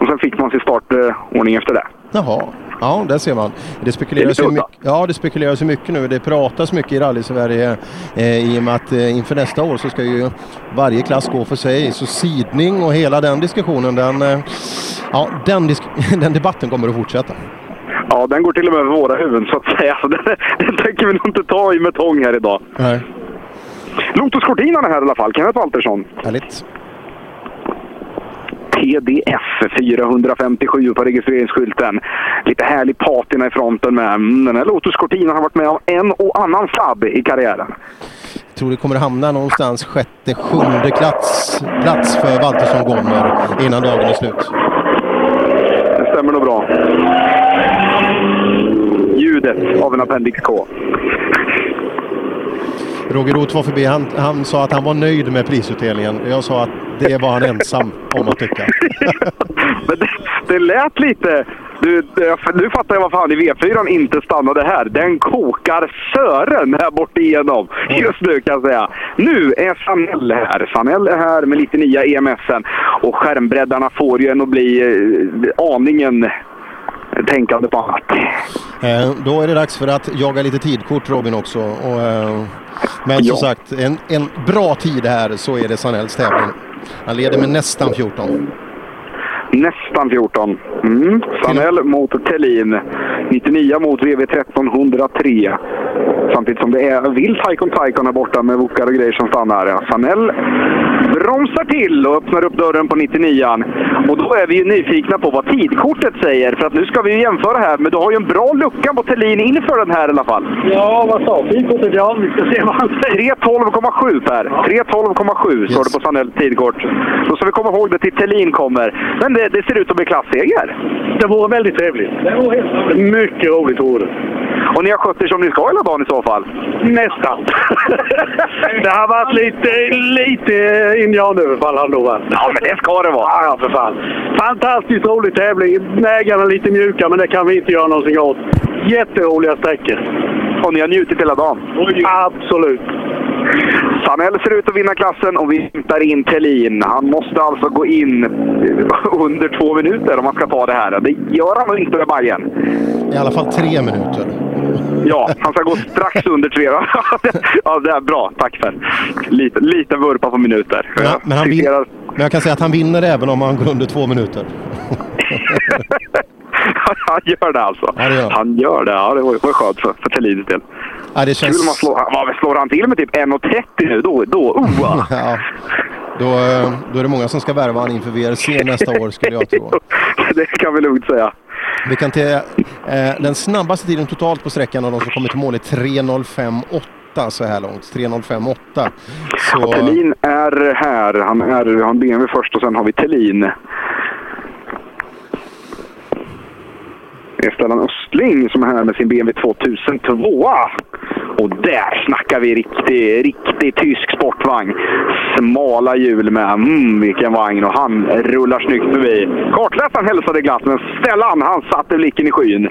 Och sen fick man sin startordning efter det. Jaha, ja där ser man. Det spekuleras, Det mycket, ja, det spekuleras ju mycket nu. Det pratas mycket i rally-Sverige eh, i och med att eh, inför nästa år så ska ju varje klass gå för sig. Så sidning och hela den diskussionen, den, eh, ja, den, disk- den debatten kommer att fortsätta. Ja, den går till och med över våra huvuden så att säga. Så den, den tänker vi nog inte ta i med tång här idag. Nej. Lotus Cortina är här i alla fall. Kenneth Waltersson. Härligt. TDF 457 på registreringsskylten. Lite härlig patina i fronten med. Mm, Den här Lotus Cortina har varit med om en och annan Saab i karriären. Jag tror det kommer att hamna någonstans sjätte, sjunde plats, plats för Waltersson Gonner innan dagen är slut. Det stämmer nog bra. Ljudet av en Appendix K. Roger Roth var förbi. Han, han sa att han var nöjd med prisutdelningen. Jag sa att det var han ensam om att tycka. Men det, det lät lite... Du, nu fattar jag varför han i V4 inte stannade här. Den kokar Sören här bort igenom just nu kan jag säga. Nu är Sanell här. Sanell är här med lite nya EMSen och skärmbreddarna får ju en att bli eh, aningen tänkande på annat. Eh, då är det dags för att jaga lite tidkort Robin också. Och, eh, men som sagt, en, en bra tid här så är det Sanells tävling. Han leder med nästan 14. Nästan 14. Mm. Sanell mot Tellin. 99 mot VV 1303. Samtidigt som det är vilt Taikon Taikon här borta med vokar och grejer som stannar. Ja, Sanell bromsar till och öppnar upp dörren på 99an. Och då är vi ju nyfikna på vad tidkortet säger. För att nu ska vi ju jämföra här, men du har ju en bra lucka på Thelin inför den här i alla fall. Ja, vad sa tidkortet? Ja, vi ska se vad han säger. 3.12,7 Per. 3.12,7 står det på Sanells tidkort. Då ska vi komma ihåg det till Thelin kommer. Men det, det ser ut att bli klasseger. Det vore väldigt trevligt. Det vore helt Mycket roligt vore det. Och ni har skött er som ni ska hela dagen i så fall? Nästan. det har varit lite, lite indianöverfall har det nog varit. Ja, men det ska det vara. Ja, för fan. Fantastiskt rolig tävling. Vägarna lite mjuka, men det kan vi inte göra någonting åt. Jätteroliga sträckor. Och ni har njutit hela dagen? Absolut. Sanell ser ut att vinna klassen och vi hämtar in Thelin. Han måste alltså gå in under två minuter om han ska ta det här. Det gör han nog inte med Bajen. I alla fall tre minuter. Ja, han ska gå strax under tre. ja, det är bra. Tack för lite, lite vurpa på minuter. Ja, men, han vinner, men jag kan säga att han vinner även om han går under två minuter. han gör det alltså. Ja, det gör. Han gör det. Ja, det var, skönt för, för Thelins del. Ja, det känns... Kul om han slår, vad, slår han till med typ 1,30 nu, då, då oh, ja. Då, eh, då är det många som ska värva han inför VRC nästa år skulle jag tro. det kan vi lugnt säga. Vi kan till, eh, den snabbaste tiden totalt på sträckan av de som kommit till mål är 3.05,8 så här långt. 3.05,8. Så... Ja, Thelin är här. Han är, en BMW först och sen har vi Thelin. Det är Stellan Östling som är här med sin BMW 2002. Och där snackar vi riktig, riktig tysk sportvagn. Smala hjul med. Mm, vilken vagn! Och han rullar snyggt förbi. Kartläsaren hälsade glatt, men Stellan han satte blicken i skyn.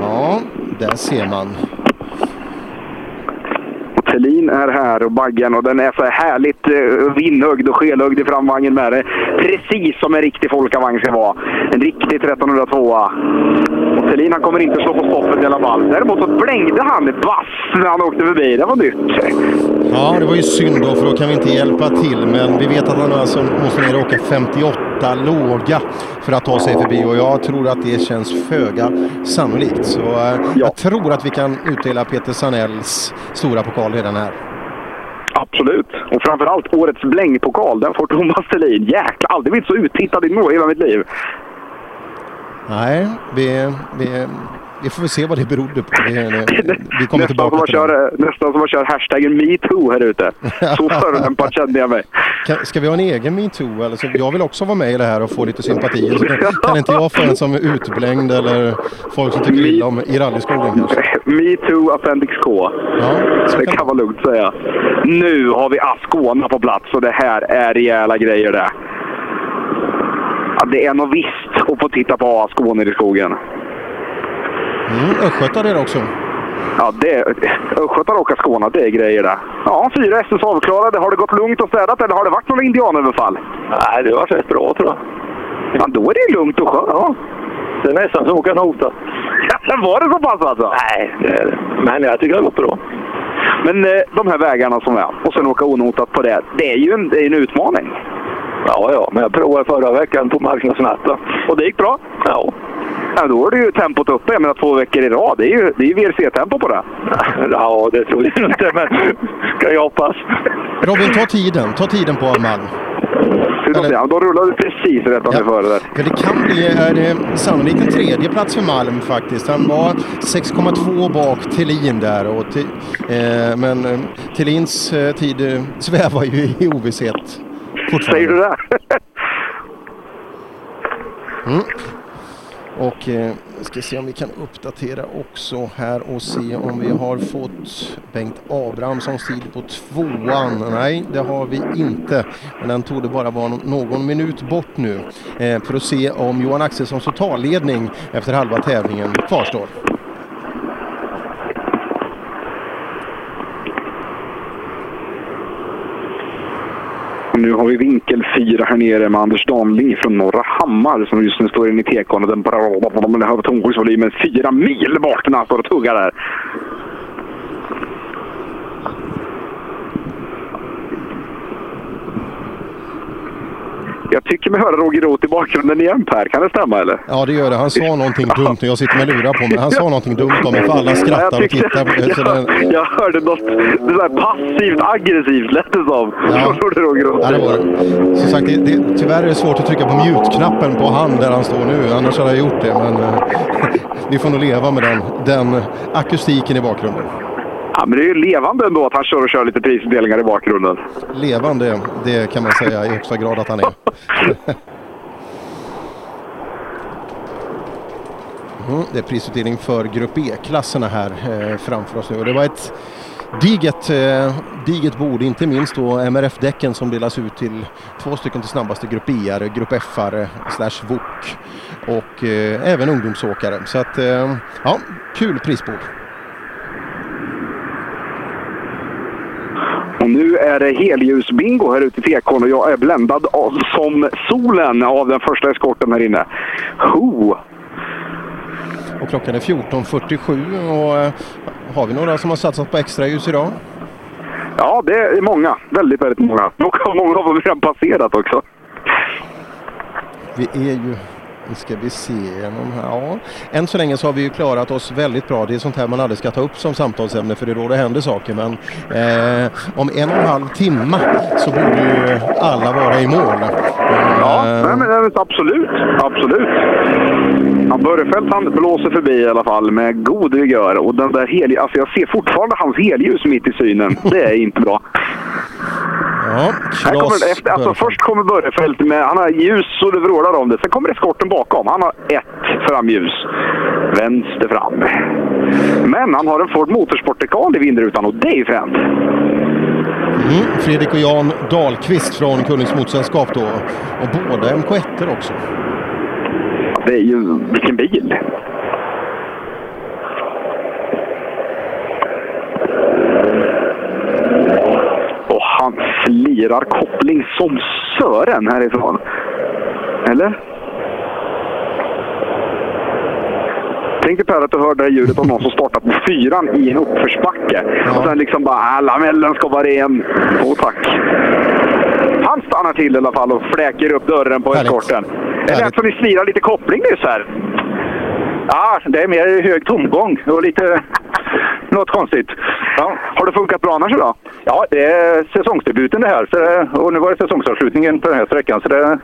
Ja, där ser man. Thelin är här och baggen och den är så härligt eh, vindhögd och skelögd i framvagnen med det. Precis som en riktig folkavagn ska vara. En riktig 1302. Och Thelin han kommer inte slå på stoppet i alla fall. Däremot så blängde han vass när han åkte förbi. Det var nytt. Ja, det var ju synd då för då kan vi inte hjälpa till. Men vi vet att han alltså måste ner och åka 58 låga för att ta sig förbi och jag tror att det känns föga sannolikt. Så uh, ja. jag tror att vi kan utdela Peter Sanells stora pokal redan här. Absolut. Och framförallt årets blängpokal, den får Thomas Thelin. Jäklar, aldrig blivit så uttittad i mål hela mitt liv. Nej, vi, vi, vi får se vad det berodde på. Vi, vi kommer nästan som det. kör, Nästan som att köra hashtaggen metoo här ute. Så förolämpad kände jag mig. Kan, ska vi ha en egen metoo? Eller så, jag vill också vara med i det här och få lite sympatier. Så kan, kan inte jag få en som är utblängd eller folk som tycker illa om i rallyskogen kanske? Metoo Appendix K. Ja, det kan vara lugnt säga. Nu har vi Ascona på plats och det här är rejäla grejer det. Ja, det är nog visst att få titta på Ascona i skogen. Mm, Östgötar är det också. Ja, det, Östgötar och Skåne, det är grejer det. Ja, fyra SS avklarade. Har det gått lugnt och städat eller har det varit några indianöverfall? Nej, det var rätt bra tror jag. Ja, då är det lugnt och skönt. Ja. Det är nästan som att åka nota. Ja, var det så pass alltså? Nej, det är det. Men jag tycker det har gått bra. Men eh, de här vägarna som är, och sen åka onotat på det, det är ju en, det är en utmaning. Ja, ja, men jag provade förra veckan på marknadsnatta. Och det gick bra? Ja. Ja, då är det ju tempot uppe. Jag menar två veckor i rad. Det är ju, det är ju VRC-tempo på det. Ja, det tror jag inte, men ska jag hoppas. Robin, ta tiden. Ta tiden på Malm. Eller... Ja, då rullar du precis rätt ja. före där. För det kan bli är det sannolikt en tredje plats för Malm faktiskt. Han var 6,2 bak Thelin där. Och till, eh, men eh, Thelins eh, tid eh, svävar ju i ovisshet. Säger du det? mm. Och eh, ska se om vi kan uppdatera också här och se om vi har fått Bengt Abrahamssons tid på tvåan. Nej, det har vi inte. Men den tog det bara vara någon minut bort nu eh, för att se om Johan Axelssons totalledning efter halva tävlingen kvarstår. Nu har vi vinkel 4 här nere med Anders Danling från Norra Hammar som just nu står inne i tekon och den bara med fyra mil bort när han står och tuggar där. Jag tycker mig höra Roger Roth i bakgrunden igen Per. Kan det stämma eller? Ja, det gör det. Han sa någonting dumt och jag sitter med lurar på mig. Han sa någonting dumt om mig för alla skrattar och tittar. på- Så jag, jag hörde något det där passivt aggressivt lät det som. Ja. Från Roger Roth. ja, det var det. Som sagt, det, det, tyvärr är det svårt att trycka på mute-knappen på han där han står nu. Annars hade jag gjort det. Men eh, vi får nog leva med den, den akustiken i bakgrunden. Ja, men det är ju levande ändå att han kör och kör lite prisutdelningar i bakgrunden. Levande, det kan man säga i högsta grad att han är. Mm, det är prisutdelning för Grupp E-klasserna här eh, framför oss nu. Och det var ett diget, eh, diget bord, inte minst då MRF-däcken som delas ut till två stycken till snabbaste Grupp E-are, Grupp F-are slash VOK och eh, även ungdomsåkare. Så att, eh, ja, kul prisbord. Och nu är det helljusbingo här ute i tekon och jag är bländad av, som solen av den första eskorten här inne. Ho! Och klockan är 14.47 och eh, har vi några som har satsat på extra ljus idag? Ja, det är många. Väldigt, väldigt många. Och många har redan passerat också. Vi är ju, ska vi se igenom här. Ja, än så länge så har vi ju klarat oss väldigt bra. Det är sånt här man aldrig ska ta upp som samtalsämne för det är då det händer saker. Men eh, om en och en halv timme så borde ju alla vara i mål. Ja, Eh, nej, men, nej, absolut. Absolut. Ja, Börjefelt han blåser förbi i alla fall med god vigör. Och den där hel... alltså jag ser fortfarande hans helljus mitt i synen. Det är inte bra. Ja, kommer, efter, alltså, först kommer Börjefelt med, han har ljus så det vrålar om det. Sen kommer eskorten bakom. Han har ett framljus. Vänster fram. Men han har en Ford Motorsport-dekal i vindrutan och det är ju fränt. Mm, Fredrik och Jan Dahlqvist från Kullings Motorsällskap då. Och båda MK1 också. Det är ju, vilken bil! Och han slirar koppling som Sören härifrån. Eller? Tänk dig Per att du hör det här ljudet av någon som startar på fyran i en uppförsbacke. Och sen liksom bara "Ah, lamellen ska vara ren. Åh tack. Han stannar till i alla fall och fläker upp dörren på eskorten. Är det så ni slirar lite koppling nyss här? Ja, det är mer hög tomgång och lite något konstigt. Ja. Har det funkat bra annars idag? Ja, det är säsongsdebuten det här. Så det, och nu var det säsongsavslutningen på den här sträckan. Så, det...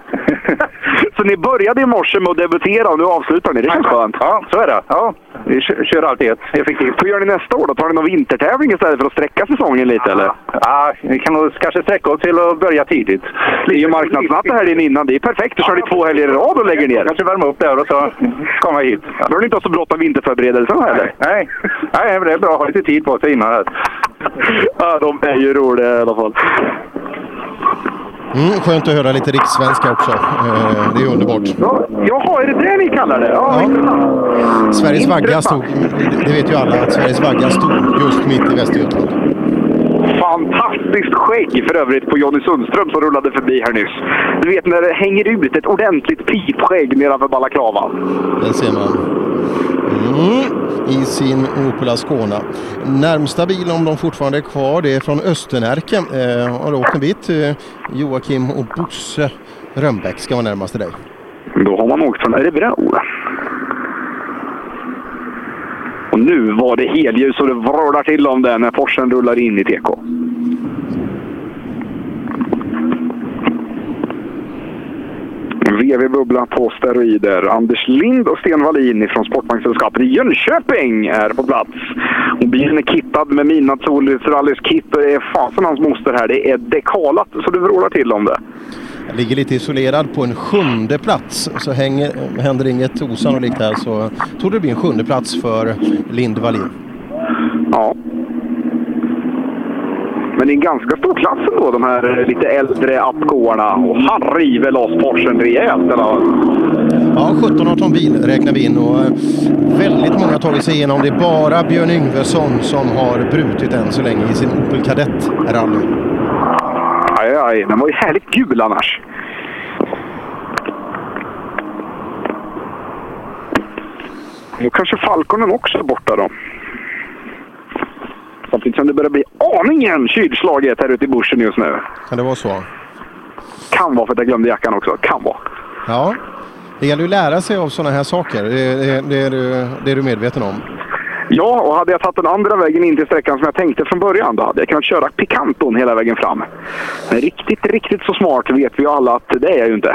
så ni började i morse med att debutera och nu avslutar ni. Det känns skönt. Ja, så är det. Ja, vi kör, alltid ett effektivt. Hur gör ni nästa år då? Tar ni någon vintertävling istället för att sträcka säsongen lite eller? Ja, vi kan nog kanske sträcka oss till att börja tidigt. Det är ju marknadsnatten helgen innan. Det är perfekt. Då kör ni två helger i rad och lägger ner. Kanske värma upp där och så komma hit. Då behöver ni inte ha så bråttom vinterförberedelserna heller. Nej. Nej, men det är bra att ha lite tid på sig innan. Här. Ja, de är ju roliga i alla fall. Mm, skönt att höra lite rikssvenska också. Eh, det är underbart. Jaha, är det det ni kallar det? Ja, intressant. Sveriges vagga stod, det vet ju alla, att Sveriges vagga stod just mitt i Västergötland. Fantastiskt skägg för övrigt på Jonny Sundström som rullade förbi här nyss. Du vet när det hänger ut ett ordentligt pipskägg nedanför balaklavan. Där ser man. Mm, I sin Opel Ascona. Närmsta bil om de fortfarande är kvar det är från Östernärke. Eh, har åkt en bit. Eh, Joakim och Bosse Rönnbäck ska vara närmast till dig. Då har man åkt från Örebro. Och nu var det helljus och det vrålar till om det när Porschen rullar in i TK. VV-bubbla på steroider. Anders Lind och Sten Wallin från Sportvagnssällskapet i Jönköping är på plats. Och bilen är kittad med midnattssolrallys kit och det är fasen hans moster här. Det är dekalat så det vrålar till om det. Ligger lite isolerad på en sjunde plats. Så hänger, händer inget osannolikt här så tror det blir en sjunde plats för Lind Wallin. Ja. Men det är en ganska stor klass ändå, de här lite äldre appgåarna. Och han river loss Porschen rejält. Eller? Ja, 17-18 bil räknar vi in och eh, väldigt många har tagit sig igenom. Det är bara Björn Yngvesson som har brutit än så länge i sin Opel Kadett rally. Aj, aj, den var ju härligt gul annars. Nu kanske Falconen också är borta då. Samtidigt som det börjar bli aningen kylslaget här ute i bushen just nu. Kan det vara så? Kan vara för att jag glömde jackan också. Kan vara. Ja, det gäller ju att lära sig av sådana här saker. Det, det, det, är, du, det är du medveten om. Ja, och hade jag tagit den andra vägen in till sträckan som jag tänkte från början, då hade jag kunnat köra Picanton hela vägen fram. Men riktigt, riktigt så smart vet vi ju alla att det är jag ju inte.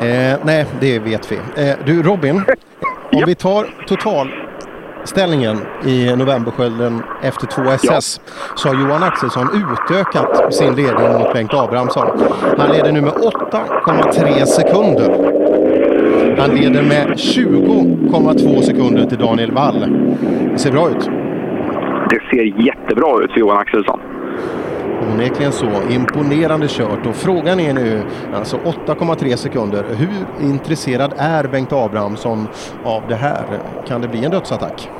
Eh, nej, det vet vi. Eh, du Robin, om vi tar totalställningen i novemberskölden efter 2 SS så har Johan Axelsson utökat sin ledning mot Bengt Abrahamsson. Han leder nu med 8,3 sekunder. Han leder med 20,2 sekunder till Daniel Wall. Det ser bra ut. Det ser jättebra ut för Johan Axelsson. Onekligen så. Imponerande kört. Och frågan är nu, alltså 8,3 sekunder. Hur intresserad är Bengt Abrahamsson av det här? Kan det bli en dödsattack?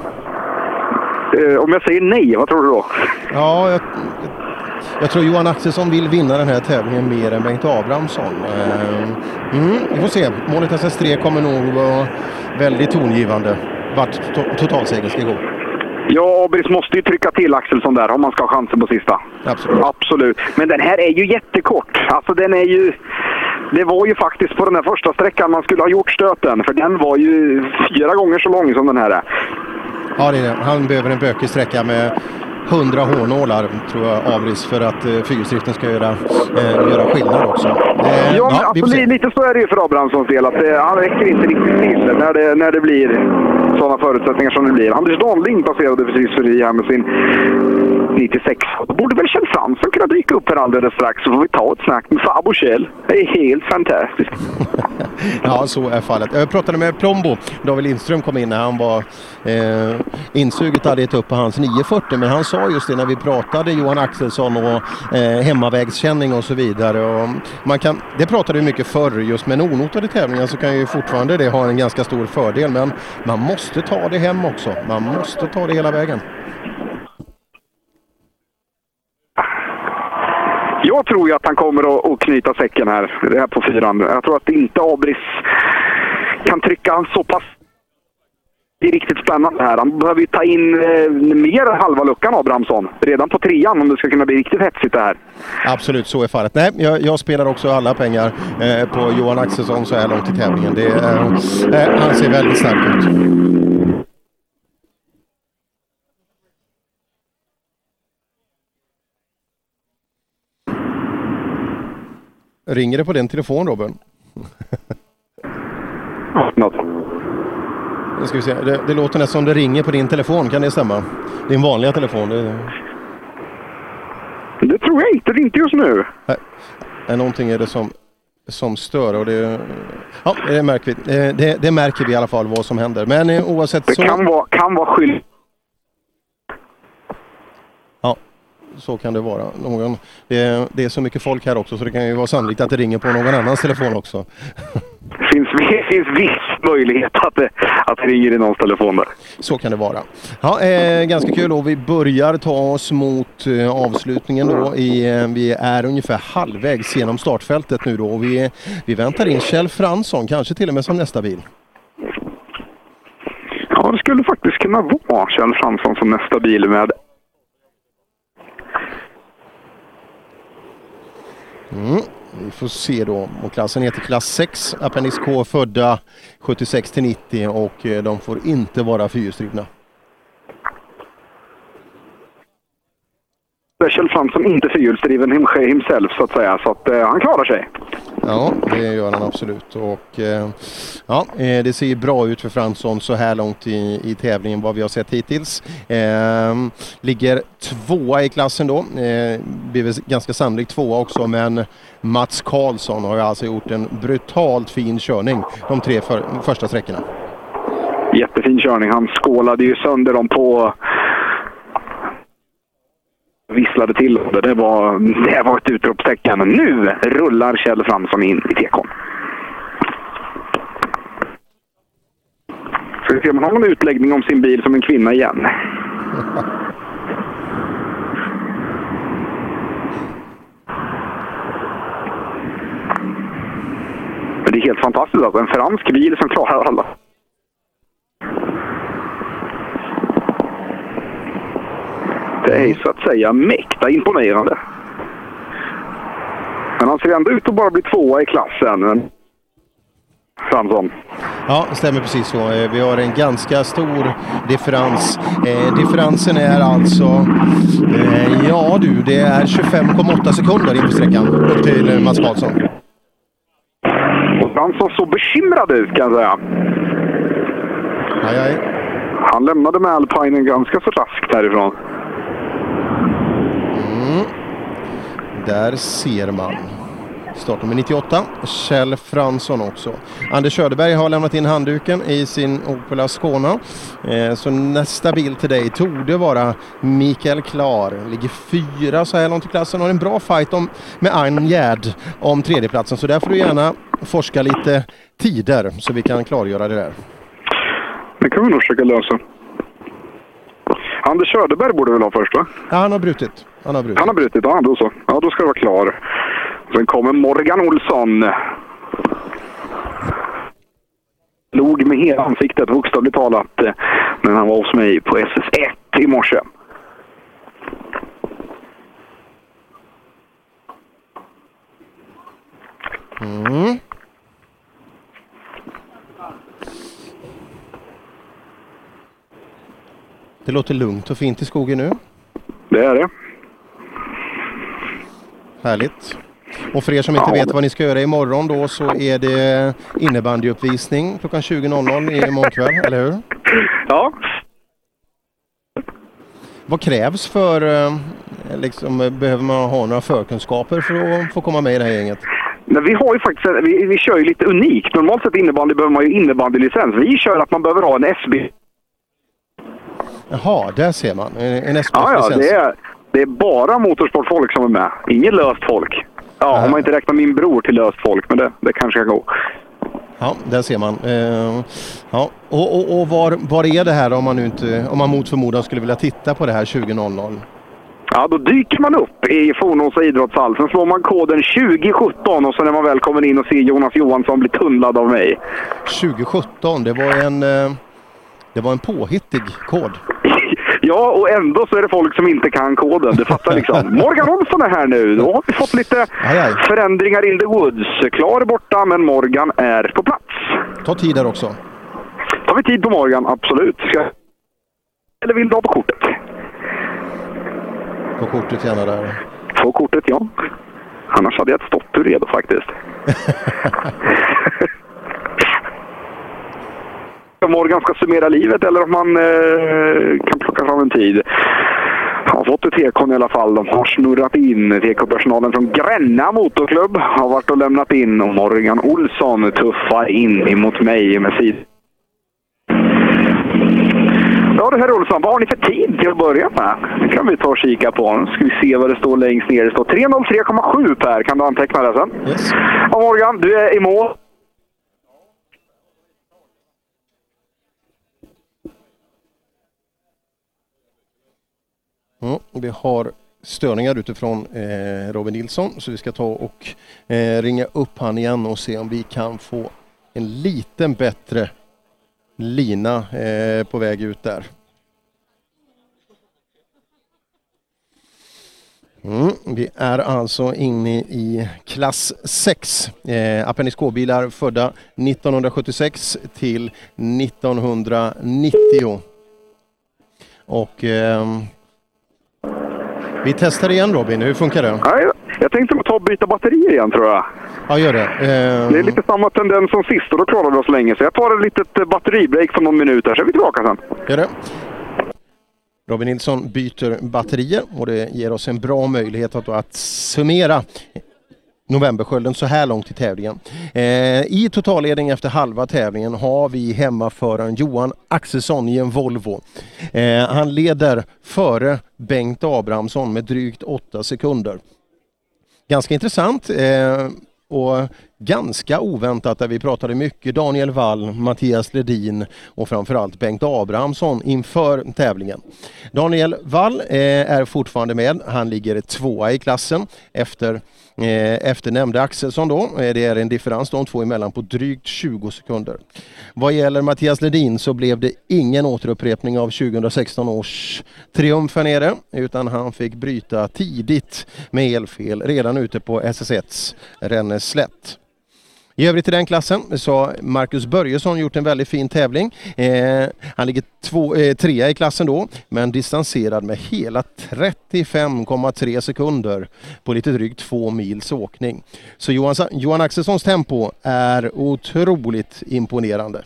Eh, om jag säger nej, vad tror du då? Ja, jag, jag tror Johan Axelsson vill vinna den här tävlingen mer än Bengt Abrahamsson. Eh, mm, vi får se. Målet SS3 kommer nog vara väldigt tongivande vart to totalsegern ska gå. Ja, Abris måste ju trycka till Axelsson där om man ska ha chansen på sista. Absolut. Absolut. Men den här är ju jättekort. Alltså den är ju... Det var ju faktiskt på den här första sträckan man skulle ha gjort stöten. För den var ju fyra gånger så lång som den här är. Ja, det är det. Han behöver en bökig sträcka med 100 hårnålar tror jag Abris för att eh, fyrhjulsdriften ska göra, eh, göra skillnad också. Eh, Ja, men alltså, li- lite så är det ju för Abrahamssons del. Att, eh, han räcker inte riktigt till när det, när det blir sådana förutsättningar som det blir. Anders Danling passerade precis förbi här med sin 96. Då borde väl Kjell Fransson kunna dyka upp här alldeles strax så får vi ta ett snack med farbror Kjell. Det är helt fantastiskt. Ja, så är fallet. Jag pratade med Plombo. David Lindström kom in när han var eh, insuget hade gett upp på hans 940. Men han sa just det när vi pratade Johan Axelsson och eh, hemmavägskänning och så vidare. Och man kan, det pratade vi mycket förr just med onotade tävlingar så kan ju fortfarande det ha en ganska stor fördel. Men man måste måste ta det hem också. Man måste ta det hela vägen. Jag tror ju att han kommer att, att knyta säcken här, det här på fyran. Jag tror att inte Abris kan trycka han så pass det är riktigt spännande här. Han behöver ju ta in eh, mer halva luckan Abrahamsson. Redan på trean om det ska kunna bli riktigt hetsigt det här. Absolut, så är fallet. Nej, jag, jag spelar också alla pengar eh, på Johan Axelsson så här långt i tävlingen. Det, är, eh, han ser väldigt stark ut. Ringer det på din telefon Robin? Något. Nu ska vi se. Det, det låter nästan som det ringer på din telefon, kan det stämma? Din vanliga telefon? Det, det tror jag inte, inte just nu. Nej, någonting är det som, som stör och det, ja, det, märker vi. Det, det märker vi i alla fall vad som händer. Men eh, oavsett Det så... kan vara, kan vara skyld. Ja, så kan det vara. Någon, det, det är så mycket folk här också så det kan ju vara sannolikt att det ringer på någon annans telefon också. Det finns, finns viss möjlighet att det, att det ringer i någons telefon där. Så kan det vara. Ja, eh, ganska kul och vi börjar ta oss mot eh, avslutningen då. I, eh, vi är ungefär halvvägs genom startfältet nu då och vi, vi väntar in Kjell Fransson, kanske till och med som nästa bil. Ja, det skulle faktiskt kunna vara Kjell Fransson som nästa bil med. Mm. Vi får se då. Och klassen heter klass 6, Appendix K födda 76 till 90 och eh, de får inte vara fyrhjulsdrivna. Special fun som inte fyrhjulsdriven himself så att säga, så att eh, han klarar sig. Ja, det gör han absolut. Och, eh, ja, eh, det ser ju bra ut för Fransson så här långt i, i tävlingen vad vi har sett hittills. Eh, ligger tvåa i klassen då. Eh, blir väl ganska sannolikt tvåa också men Mats Karlsson har ju alltså gjort en brutalt fin körning de tre för, första sträckorna. Jättefin körning. Han skålade ju sönder dem på... Visslade till det. Det var, det var ett utropstecken. Nu rullar Kjell Fransson in i tekon. Ska vi se om han har någon utläggning om sin bil som en kvinna igen. Men det är helt fantastiskt alltså. En fransk bil som klarar alla. Det är så att säga mäkta imponerande. Men Han ser ändå ut att bara bli tvåa i klassen. Fransson. Ja, stämmer precis så. Eh, Vi har en ganska stor differens. Eh, differensen är alltså, eh, ja du, det är 25,8 sekunder inför sträckan upp till Mats Karlsson. Och Fransson såg bekymrad ut kan jag säga. Aj, aj. Han lämnade med alpinen ganska så raskt härifrån. Mm. Där ser man. Startnummer 98, Kjell Fransson också. Anders Söderberg har lämnat in handduken i sin Opel Skåna. Eh, så nästa bil till dig torde vara Mikael Klar. Ligger fyra så här långt i klassen och har en bra fight om, med Ayn Gerd om tredjeplatsen. Så där får du gärna forska lite tider så vi kan klargöra det där. Det kan vi nog försöka lösa. Anders Söderberg borde väl ha först va? Ja, han har brutit. Han har brutit. Han har brutit, ja då så. Ja, då ska det vara klar. Sen kommer Morgan Olsson. Log med hela ansiktet, bokstavligt talat, när han var hos mig på SS1 i morse. Mm. Det låter lugnt och fint i skogen nu. Det är det. Härligt. Och för er som inte Ja, vet vad ni ska göra imorgon då så är det innebandyuppvisning klockan 20.00 imorgon kväll, eller hur? Ja. Vad krävs för, eh, liksom, eh, behöver man ha några förkunskaper för att få komma med i det här gänget? Men vi har ju faktiskt, vi, vi kör ju lite unikt. Normalt sett innebandy behöver man ju innebandylicens. Vi kör att man behöver ha en SB. Jaha, där ser man. En, en Ja, ja, det är, det är bara motorsportfolk som är med. Inget löst folk. Ja, om man inte räknar min bror till löst folk, men det, det kanske kan gå. Ja, där ser man. Eh, ja. Och, och, och var, var är det här om man, inte, om man mot förmodan skulle vilja titta på det här 20.00? Ja, då dyker man upp i Fornåsa idrottshall. Sen slår man koden 2017 och sen är man välkommen in och ser Jonas Johansson bli tunnlad av mig. 2017, det var en, eh, det var en påhittig kod. Ja, och ändå så är det folk som inte kan koden. Du fattar liksom. Morgan Olsson är här nu. Då har vi fått lite förändringar in the woods. Klar borta, men Morgan är på plats. Ta tid där också. Tar vi tid på Morgan? Absolut. Ska... Eller vill du ha på kortet? På kortet gärna där. På kortet, ja. Annars hade jag ett stopp redo faktiskt. om Morgan ska summera livet eller om man eh, kan plocka fram en tid. Han har fått ett tekon i alla fall. De har snurrat in. TK-personalen från Gränna Motorklubb har varit och lämnat in och Morgan Olsson tuffar in emot mig med sid. Ja du herr Olsson, vad har ni för tid till att börja med? Det kan vi ta och kika på. Nu ska vi se vad det står längst ner. Det står 3.03,7 Per. Kan du anteckna det sen? Yes. Ja Morgan, du är i mål. Mm, vi har störningar utifrån eh, Robin Nilsson så vi ska ta och eh, ringa upp han igen och se om vi kan få en liten bättre lina eh, på väg ut där. Mm, vi är alltså inne i klass 6. Eh, Appendix K-bilar födda 1976 till 1990. Och eh, vi testar igen Robin, hur funkar det? Nej, jag tänkte ta och byta batterier igen tror jag. Ja, gör det. Ehm, Det är lite samma tendens som sist och då klarar vi oss länge. Så jag tar ett litet eh, batteribreak på någon minut här så är vi tillbaka sen. Gör det. Robin Nilsson byter batterier och det ger oss en bra möjlighet att, att summera novemberskölden så här långt i tävlingen. Eh, I totalledning efter halva tävlingen har vi hemmaföraren Johan Axelsson i en Volvo. Eh, han leder före Bengt Abrahamsson med drygt åtta sekunder. Ganska intressant. Eh, och ganska oväntat där vi pratade mycket Daniel Wall, Mattias Ledin och framförallt Bengt Abrahamsson inför tävlingen. Daniel Wall eh, är fortfarande med. Han ligger tvåa i klassen efter Eh, efter nämnde Axelsson då. Eh, det är en differens de två emellan på drygt 20 sekunder. Vad gäller Mattias Ledin så blev det ingen återupprepning av 2016 års triumf här nere utan han fick bryta tidigt med elfel redan ute på SS1 Ränneslätt. I övrigt i den klassen så har Marcus Börjesson gjort en väldigt fin tävling. Eh, han ligger två, eh, trea i klassen då, men distanserad med hela 35,3 sekunder på lite drygt två mils åkning. Så Johan, Johan Axelssons tempo är otroligt imponerande.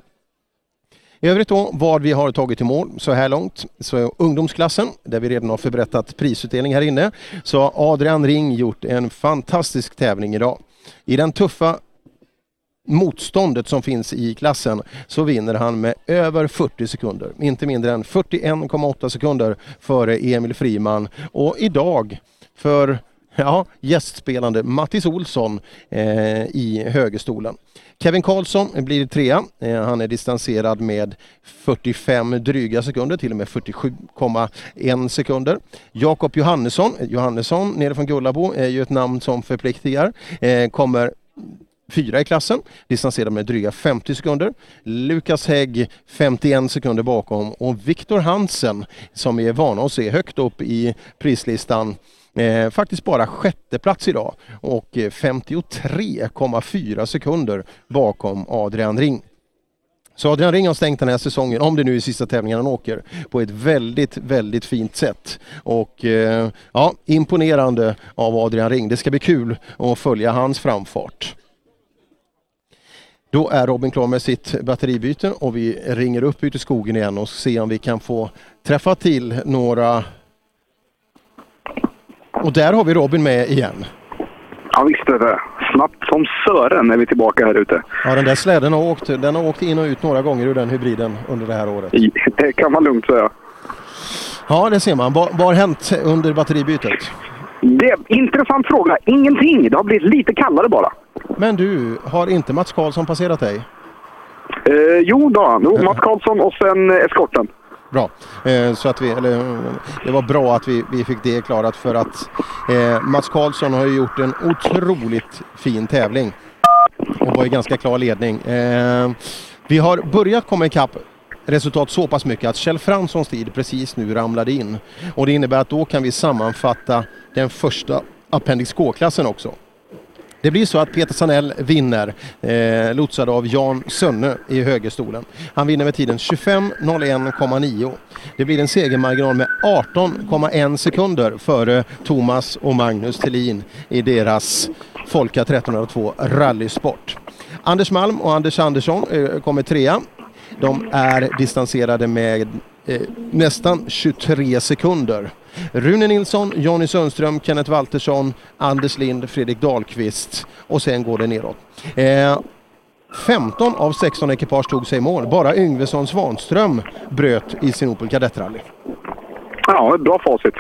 I övrigt då vad vi har tagit i mål så här långt så är ungdomsklassen där vi redan har förberättat prisutdelning här inne så har Adrian Ring gjort en fantastisk tävling idag. I den tuffa motståndet som finns i klassen så vinner han med över 40 sekunder. Inte mindre än 41,8 sekunder före Emil Friman och idag för ja, gästspelande Mattis Olsson eh, i högerstolen. Kevin Karlsson blir trea. Eh, han är distanserad med 45 dryga sekunder, till och med 47,1 sekunder. Jakob Johannesson, Johannesson nere från Gullabo är ju ett namn som förpliktigar, eh, kommer fyra i klassen, distanserad med dryga 50 sekunder. Lukas Hägg 51 sekunder bakom och Viktor Hansen som vi är vana att se högt upp i prislistan Eh, faktiskt bara sjätte plats idag och eh, 53,4 sekunder bakom Adrian Ring. Så Adrian Ring har stängt den här säsongen, om det nu är sista tävlingen han åker, på ett väldigt, väldigt fint sätt. Och eh, ja, imponerande av Adrian Ring. Det ska bli kul att följa hans framfart. Då är Robin klar med sitt batteribyte och vi ringer upp ut i skogen igen och ser om vi kan få träffa till några... Och där har vi Robin med igen. Ja visst är det. Snabbt som Sören är vi tillbaka här ute. Ja den där släden har åkt, den har åkt in och ut några gånger ur den hybriden under det här året. Det kan man lugnt säga. Ja det ser man. Vad, har hänt under batteribytet? Det är intressant fråga. Ingenting. Det har blivit lite kallare bara. Men du, har inte Mats Karlsson passerat dig? Eh, jo då, jo, Mats Karlsson och sen eh, eskorten. Bra. Eh, så att vi, eller, det var bra att vi, vi fick det klarat för att eh, Mats Karlsson har ju gjort en otroligt fin tävling och var i ganska klar ledning. Eh, vi har börjat komma ikapp resultat så pass mycket att Kjell Franssons tid precis nu ramlade in. Och det innebär att då kan vi sammanfatta den första Appendix K-klassen också. Det blir så att Peter Sanell vinner, eh, lotsad av Jan Sönne i högerstolen. Han vinner med tiden 25.01,9. Det blir en segermarginal med 18,1 sekunder före Thomas och Magnus Thelin i deras Folka 1302 rallysport. Anders Malm och Anders Andersson eh, kommer trea. De är distanserade med eh, nästan 23 sekunder. Rune Nilsson, Jonny Sundström, Kenneth Waltersson, Anders Lind, Fredrik Dahlqvist och sen går det neråt. Eh, 15 av 16 ekipage tog sig i mål. Bara Yngvesson Svanström bröt i sin Opel Kadettrally. Ja, ett bra facit.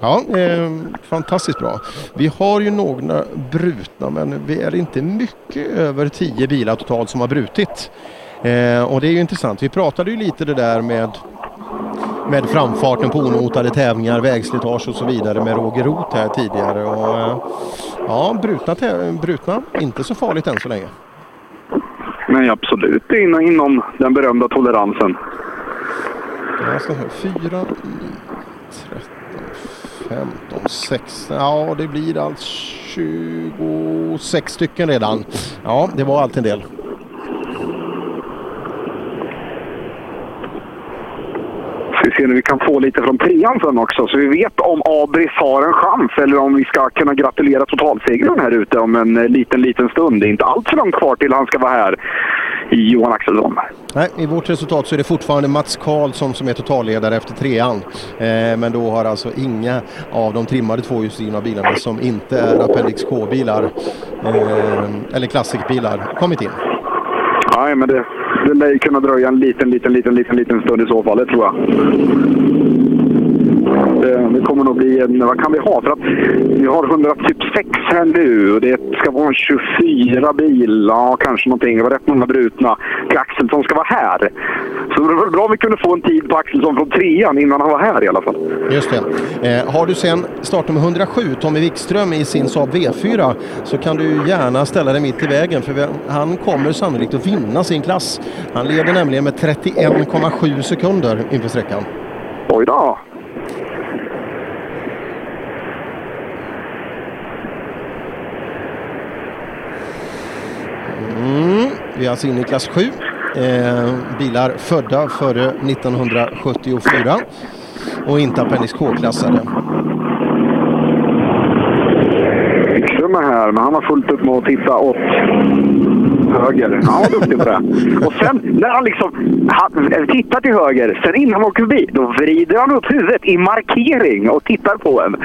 Ja, eh, fantastiskt bra. Vi har ju några brutna men vi är inte mycket över 10 bilar totalt som har brutit. Eh, och det är ju intressant. Vi pratade ju lite det där med med framfarten på onotade tävlingar, vägslitage och så vidare med Roger Roth här tidigare. Och, eh, ja, brutna, brutna, inte så farligt än så länge. Nej, absolut inom, inom den berömda toleransen. Jag ska säga 4, 9, 13, 15, 16. Ja, det blir alltså 26 stycken redan. Ja, det var allt en del. Vi ser om vi kan få lite från trean sen också, så vi vet om Abris har en chans eller om vi ska kunna gratulera totalsegraren här ute om en eh, liten, liten stund. Det är inte allt för långt kvar till han ska vara här, Johan Axelsson. Nej, i vårt resultat så är det fortfarande Mats Karlsson som är totalledare efter trean. Eh, men då har alltså inga av de trimmade tvåhjulsdrivna bilarna som inte är Appendix K-bilar eh, eller klassikbilar kommit in. Nej, men det, det lär kunna dröja en liten, liten, liten, liten, liten stund i så fall, det tror jag. Det, det kommer nog bli en... Vad kan vi ha? För att vi har 106 här nu och det ska vara en 24 bilar, ja, kanske någonting. Det var rätt många brutna till Axelsson ska vara här. Så det var bra om vi kunde få en tid på Axelsson från trean innan han var här i alla fall. Just det. Eh, har du sen startnummer 107, Tommy Wikström, i sin Saab V4 så kan du gärna ställa dig mitt i vägen för han kommer sannolikt att vinna sin klass. Han leder nämligen med 31,7 sekunder inför sträckan. Oj då! Mm, vi är alltså inne i klass 7. Eh, bilar födda före 1974 och inte Appendix K-klassade. Wikström är här, men han har fullt upp med att titta åt höger. Han var duktig på det. Och sen när han liksom han, tittar till höger, sen innan han åker förbi, då vrider han upp huvudet i markering och tittar på en.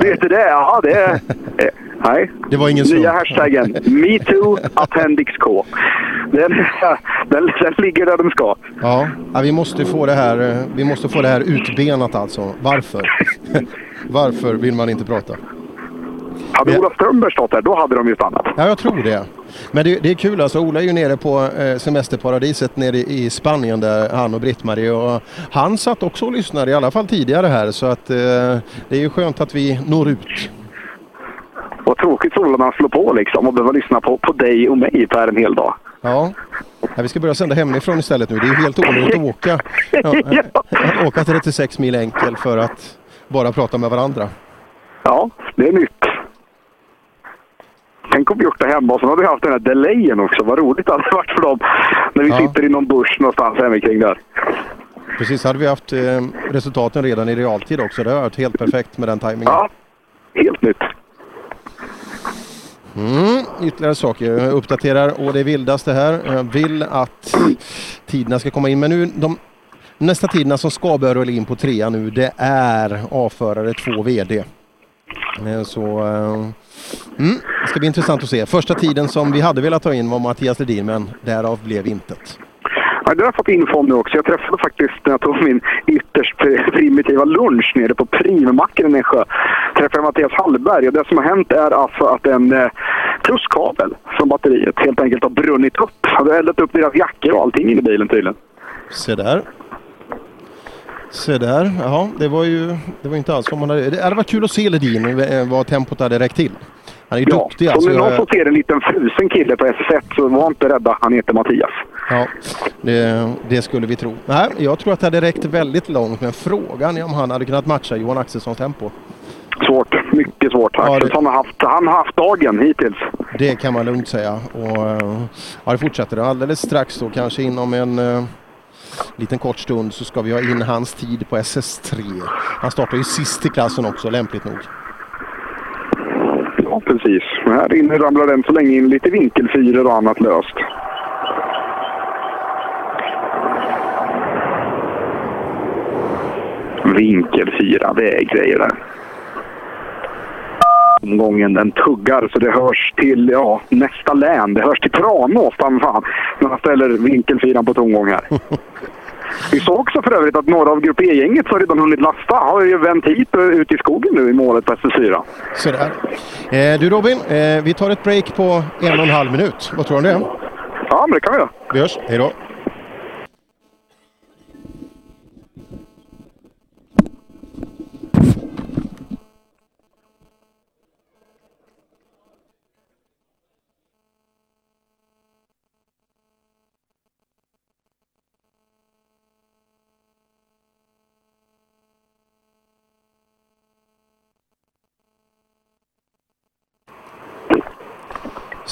Vet du det? Ja, det är... eh, Nej. Det var ingen Nya slump. hashtaggen MeToo Appendix K. Den, den, den ligger där den ska. Ja, ja, vi måste få det här, eh, vi måste få det här utbenat alltså. Varför? Varför vill man inte prata? Hade Ola Strömberg stått där, då hade de ju stannat. Ja, jag tror det. Men det, det är kul alltså. Ola är ju nere på eh, semesterparadiset nere i Spanien där han och Britt-Marie och han satt också och lyssnade i alla fall tidigare här så att eh, det är ju skönt att vi når ut. Vad tråkigt Ola när han slår på liksom och behöver lyssna på, på dig och mig Per en hel dag. Ja. ja, vi ska börja sända hemifrån istället nu. Det är ju helt onödigt att åka, ja, eh, åka 36 mil enkel för att bara prata med varandra. Ja, det är nytt. Tänk om vi gjort det hemma och så hade vi haft den här delayen också. Vad roligt det hade varit för dem när vi Ja. sitter i någon bush någonstans hemikring där. Precis, hade vi haft eh, resultaten redan i realtid också. Det har varit helt perfekt med den tajmingen. Ja, helt nytt. Mm, ytterligare saker. Jag uppdaterar och det vildaste här. Jag vill att tiderna ska komma in. Men nu, de nästa tiderna som ska börja rulla in på trean nu, det är avförare 2 VD. Eh, Så eh, mm, det ska bli intressant att se. Första tiden som vi hade velat ta in var Mattias Ledin, men därav blev intet. Ja, det har jag fått info om nu också. Jag träffade faktiskt när jag tog min ytterst primitiva lunch nere på Primmacken i Nässjö. Träffade jag Mattias Hallberg och det som har hänt är alltså att en eh, från batteriet helt enkelt har brunnit upp. Hade eldat upp deras jackor och allting in i bilen tydligen. Se där. Se där, ja det var ju det var inte alls vad man hade... Det hade varit kul att se Ledin, eh, vad tempot hade räckt till. Han är ju duktig så alltså. om det är någon Jag- som ser en liten frusen kille på SS1 så var inte rädda. Han heter Mattias. Ja, det, det skulle vi tro. Nej, jag tror att det hade räckt väldigt långt, men frågan är om han hade kunnat matcha Johan Axelssons tempo. Svårt, mycket svårt. Ja, Axelsson har haft, han har haft dagen hittills. Det kan man lugnt säga. Och, eh, ja, det fortsätter. Alldeles strax då, kanske inom en eh, liten kort stund, så ska vi ha in hans tid på SS3. Han startar ju sist i klassen också, lämpligt nog. Ja, precis. Men här inne ramlar den så länge in lite vinkelfyror och annat löst. Vinkelfyra, väggrejer där. Omgången den tuggar så det hörs till ja, nästa län. Det hörs till Tranås, fan. När man ställer vinkelfyran på tomgång här. Vi såg också för övrigt att några av Grupp E-gänget som redan hunnit lasta har ju vänt hit ut i skogen nu i målet på SS4. Sådär. Eh, du Robin, eh, vi tar ett break på en och en halv minut. Vad tror du om det? Ja, men det kan vi göra. Vi hörs. Hej då.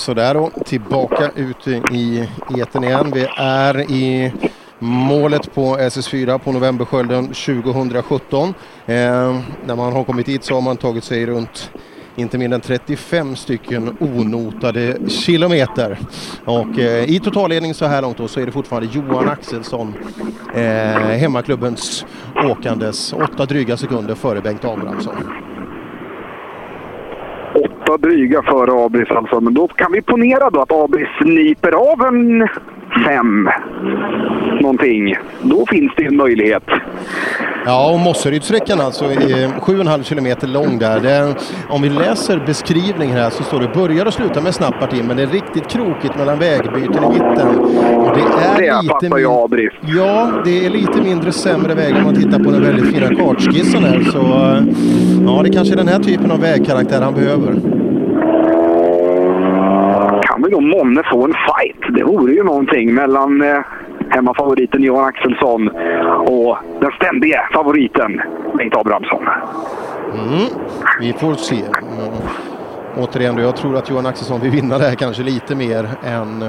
Sådär då, tillbaka ut i etern igen. Vi är i målet på SS4 på Novemberskölden 2017. Eh, när man har kommit hit så har man tagit sig runt inte mindre än 35 stycken onotade kilometer. Och eh, i totalledning så här långt då så är det fortfarande Johan Axelsson, eh, hemmaklubbens åkandes, åtta dryga sekunder före Bengt Abrahamsson åtta dryga före Abris alltså. Men då kan vi ponera då att Abris sniper av en fem någonting. Då finns det en möjlighet. Ja, och Mosserydssträckan alltså är 7,5 kilometer lång där. Det, om vi läser beskrivningen här så står det börjar och slutar med snabbt parti men det är riktigt krokigt mellan vägbyten i mitten. Och det är Det lite fattar jag, Britt. Ja, det är lite mindre sämre väg om man tittar på den väldigt fina kartskissen här. Så eh, ja, det kanske är den här typen av vägkaraktär han behöver. Kan vi då månne få en fight? Det vore ju någonting mellan eh, hemmafavoriten Johan Axelsson och den ständige favoriten Bengt Abrahamsson. Mm, vi får se. Mm. Återigen, då, jag tror att Johan Axelsson vill vinna det här kanske lite mer än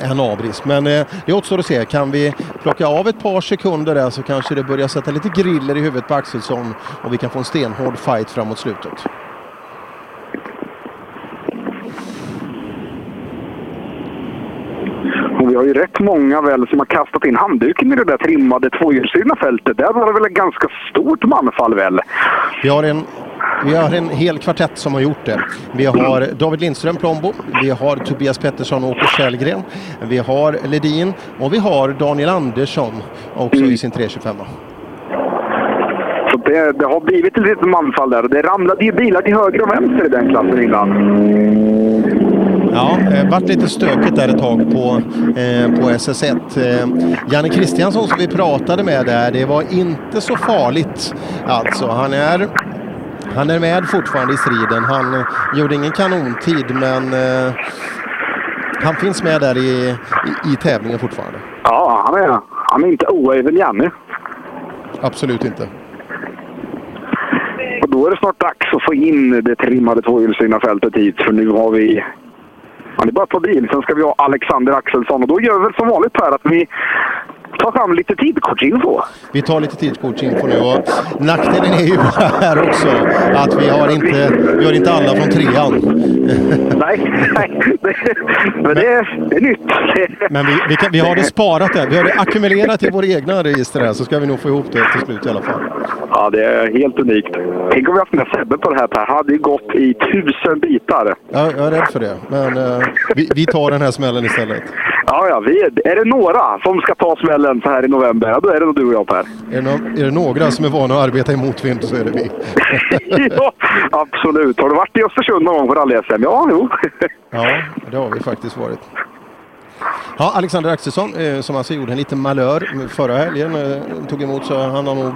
en Abris. Men eh, det återstår att se. Kan vi plocka av ett par sekunder där så kanske det börjar sätta lite griller i huvudet på Axelsson och vi kan få en stenhård fight framåt slutet. Vi har ju rätt många väl som har kastat in handduken i det där trimmade tvåhjulsdrivna fältet. Där var det väl ett ganska stort manfall väl? Vi har en vi har en hel kvartett som har gjort det. Vi har David Lindström Plombo, vi har Tobias Pettersson och Åke Källgren, vi har Ledin och vi har Daniel Andersson också i sin 325. Så det, det har blivit ett litet manfall där. Det ramlade ju bilar till höger och vänster i den klassen innan. Ja, det vart lite stökigt där ett tag på, eh, på SS1. Eh, Janne Kristiansson som vi pratade med där, det var inte så farligt. Alltså, han är, han är med fortfarande i striden. Han eh, gjorde ingen kanontid, men eh, han finns med där i, i, i tävlingen fortfarande. Ja, han är, han är inte oäven Janne. Absolut inte. Och då är det snart dags att få in det trimmade tvåhjulsdrivna fältet hit. För nu har vi... Ja, det är bara på bil. Sen ska vi ha Alexander Axelsson. Och då gör vi väl som vanligt Per att vi tar fram lite tidkortsinfo. Vi tar lite tidkortsinfo nu och nackdelen är ju här också att vi har inte, vi har inte alla från trean. nej, nej. Men det är, det är nytt. Men vi, vi, kan, vi har det sparat där. Vi har det ackumulerat i våra egna register här så ska vi nog få ihop det till slut i alla fall. Ja, det är helt unikt. Tänk om vi haft med Sebbe på det här Per. Han hade ju gått i tusen bitar. Ja, jag är rädd för det. Men eh, vi, vi tar den här smällen istället. Ja, ja. Vi, är det några som ska ta smällen så här i november, ja, då är det nog du och jag Per. Är det, no är det några som är vana att arbeta i motvind så är det vi. ja, absolut. Har du varit i Östersund någon gång på rally-SM? Ja, jo. ja, det har vi faktiskt varit. Ja, Alexander Axelsson eh, som alltså gjorde en liten malör förra helgen. Eh, tog emot så han har nog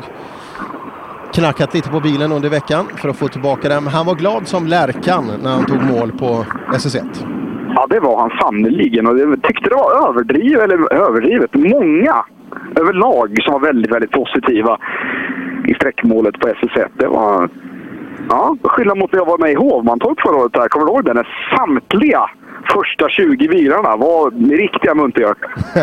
knackat lite på bilen under veckan för att få tillbaka den. Men han var glad som lärkan när han tog mål på SS1. Ja, det var han sannerligen. Och jag tyckte det var överdrivet, eller överdrivet. Många överlag som var väldigt, väldigt positiva i sträckmålet på SS1. Det var... Ja, skillnad mot när jag var med i Hovmantorp förra året. Där. Kommer du ihåg det? När samtliga första 20 bilarna var riktiga muntergök.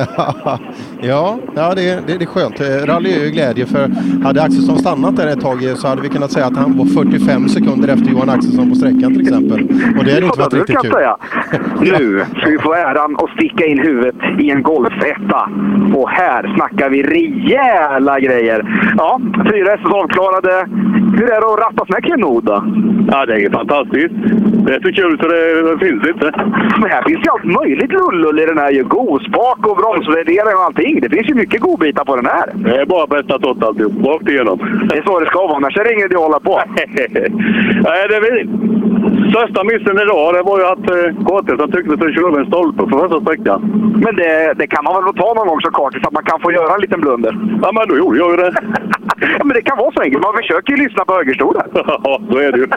ja, ja det, det, det är skönt. Rally är ju glädje för hade Axelsson stannat där ett tag så hade vi kunnat säga att han var 45 sekunder efter Johan Axelsson på sträckan till exempel. Och det hade inte varit riktigt kul. Säga. Nu ska vi få äran att sticka in huvudet i en Golf-etta. Och här snackar vi rejäla grejer. Ja, fyra SS avklarade. Hur är det att rattas med klenod då? Ja, det är fantastiskt. Det är så kul så det, det finns inte. Men här finns ju allt möjligt lullull i den här. ju. Gospak och bromsvärdering och allting. Det finns ju mycket godbitar på den här. Det är bara bästa tott alltihop. Rakt igenom. Det är så det ska vara, annars är det inget att hålla på. Nej, det är Största missen idag det var ju att eh, Kartis tyckte att han körde över en stolpe på första sträckan. Men det, det kan man väl ta någon gång så Kartis, att man kan få göra en liten blunder? Ja, men då gjorde jag ju det. ja, men det kan vara så enkelt. Man försöker ju lyssna på högerstolen. ja, så är det ju.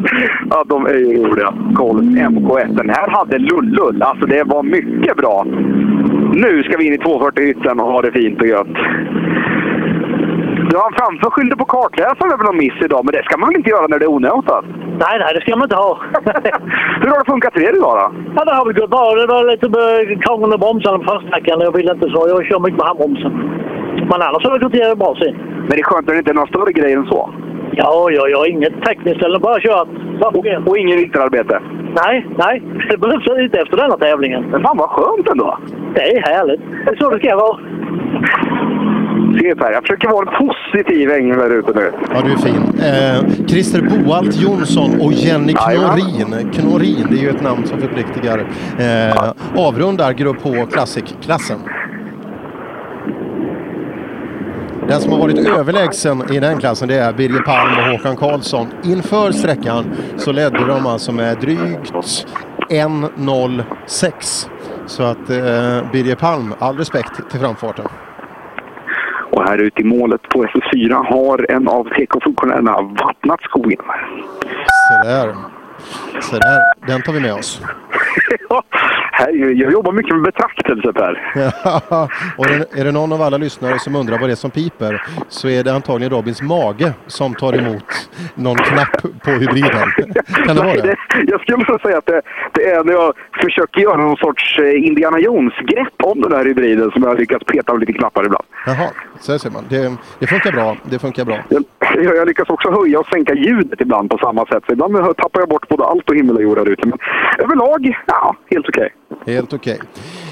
ja, de är ju roliga. Golf MK1. Den här hade lullull. Alltså, det var mycket bra. Nu ska vi in i 240-hytten och ha det fint och gött. Du har framför skyllde på kartläsaren över någon miss idag, men det ska man väl inte göra när det är onotat? Nej, nej, det ska man inte ha. Hur har det funkat för er idag då? Ja, det har väl gått bra. Det var lite krångel med bromsarna på försträckan. Jag vill inte så. Jag kör mycket med handbromsen. Men annars har det gått jävligt bra sen. Men det är skönt att det inte är några större grejer än så? Ja, ja, ja. Inget tekniskt eller bara kört. Och, och ingen vinterarbete? Nej, nej. Det behövs inte efter denna tävlingen. Men fan vad skönt ändå! Det är härligt. Det är så det ska vara. Per, jag försöker vara en positiv ängel där ute nu. Ja, du är fin. Eh, Christer Boalt Jonsson och Jenny Knorin. Knorin, det är ju ett namn som förpliktigar. Eh, avrundar Grupp H Classic-klassen. Den som har varit överlägsen i den klassen det är Birger Palm och Håkan Karlsson. Inför sträckan så ledde de alltså med drygt 1.06. Så att eh, Birger Palm, all respekt till framfarten. Och här ute i målet på SS4 har en av TK-funktionärerna vattnat skogen. Sådär. Så där. Den tar vi med oss. Ja, jag jobbar mycket med betraktelse Per. Ja, och är det- någon av alla lyssnare som undrar vad det är som piper så är det antagligen Robins mage som tar emot någon knapp på hybriden. Kan det vara det? Jag skulle nog säga att det, det är när jag försöker göra någon sorts eh, Indiana Jones-grepp om den här hybriden som jag lyckats peta med lite knappar ibland. Jaha, så ser man. Det, det funkar bra. Det funkar bra. Jag, jag lyckas också höja och sänka ljudet ibland på samma sätt. Så ibland tappar jag bort både allt och himmel och jord här ute. Men överlag, ja, helt okej. Helt okej.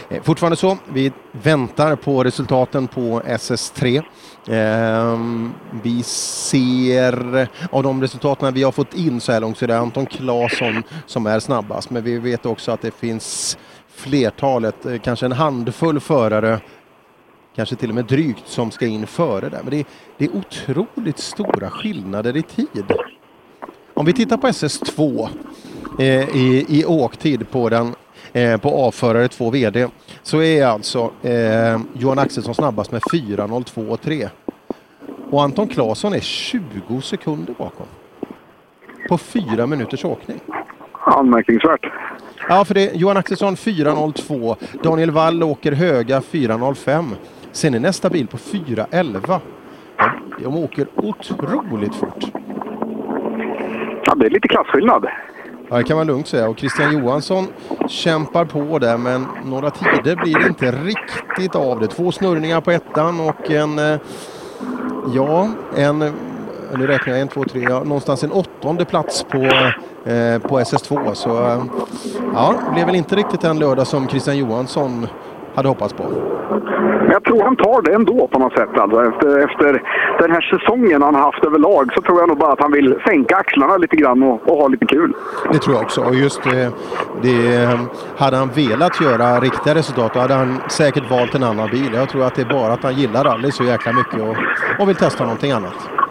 Okay. Fortfarande så, vi väntar på resultaten på SS3. Ehm, vi ser, av de resultaten vi har fått in så här långt så är det Anton Claesson som är snabbast. Men vi vet också att det finns flertalet, eh, kanske en handfull förare, kanske till och med drygt, som ska in före där. Men det, det är otroligt stora skillnader i tid. Om vi tittar på SS2 eh, i, i åktid på den eh, på avförare 2 VD så är alltså eh, Johan Axelsson snabbast med 4.02,3. Och Anton Claesson är 20 sekunder bakom. På fyra minuters åkning. Anmärkningsvärt. Ja, för det Johan Axelsson 4.02. Daniel Wall åker höga 4.05. Sen är nästa bil på 4.11. De, de åker otroligt fort. Ja, det är lite klasskillnad. Ja, det kan man lugnt säga. Och Christian Johansson kämpar på där, men några tider blir det inte riktigt av det. Två snurrningar på ettan och en, eh, ja, en, eh, nu räknar jag en, två, tre, ja, någonstans en åttonde plats på, eh, på SS2. Så eh, ja, det blev väl inte riktigt den lördag som Christian Johansson hade hoppats på. Jag tror han tar det ändå på något sätt. Alltså. Efter, efter den här säsongen han haft överlag så tror jag nog bara att han vill sänka axlarna lite grann och, och ha lite kul. Det tror jag också. Och just det, det, hade han velat göra riktiga resultat då hade han säkert valt en annan bil. Jag tror att det är bara att han gillar rally så jäkla mycket och, och vill testa någonting annat.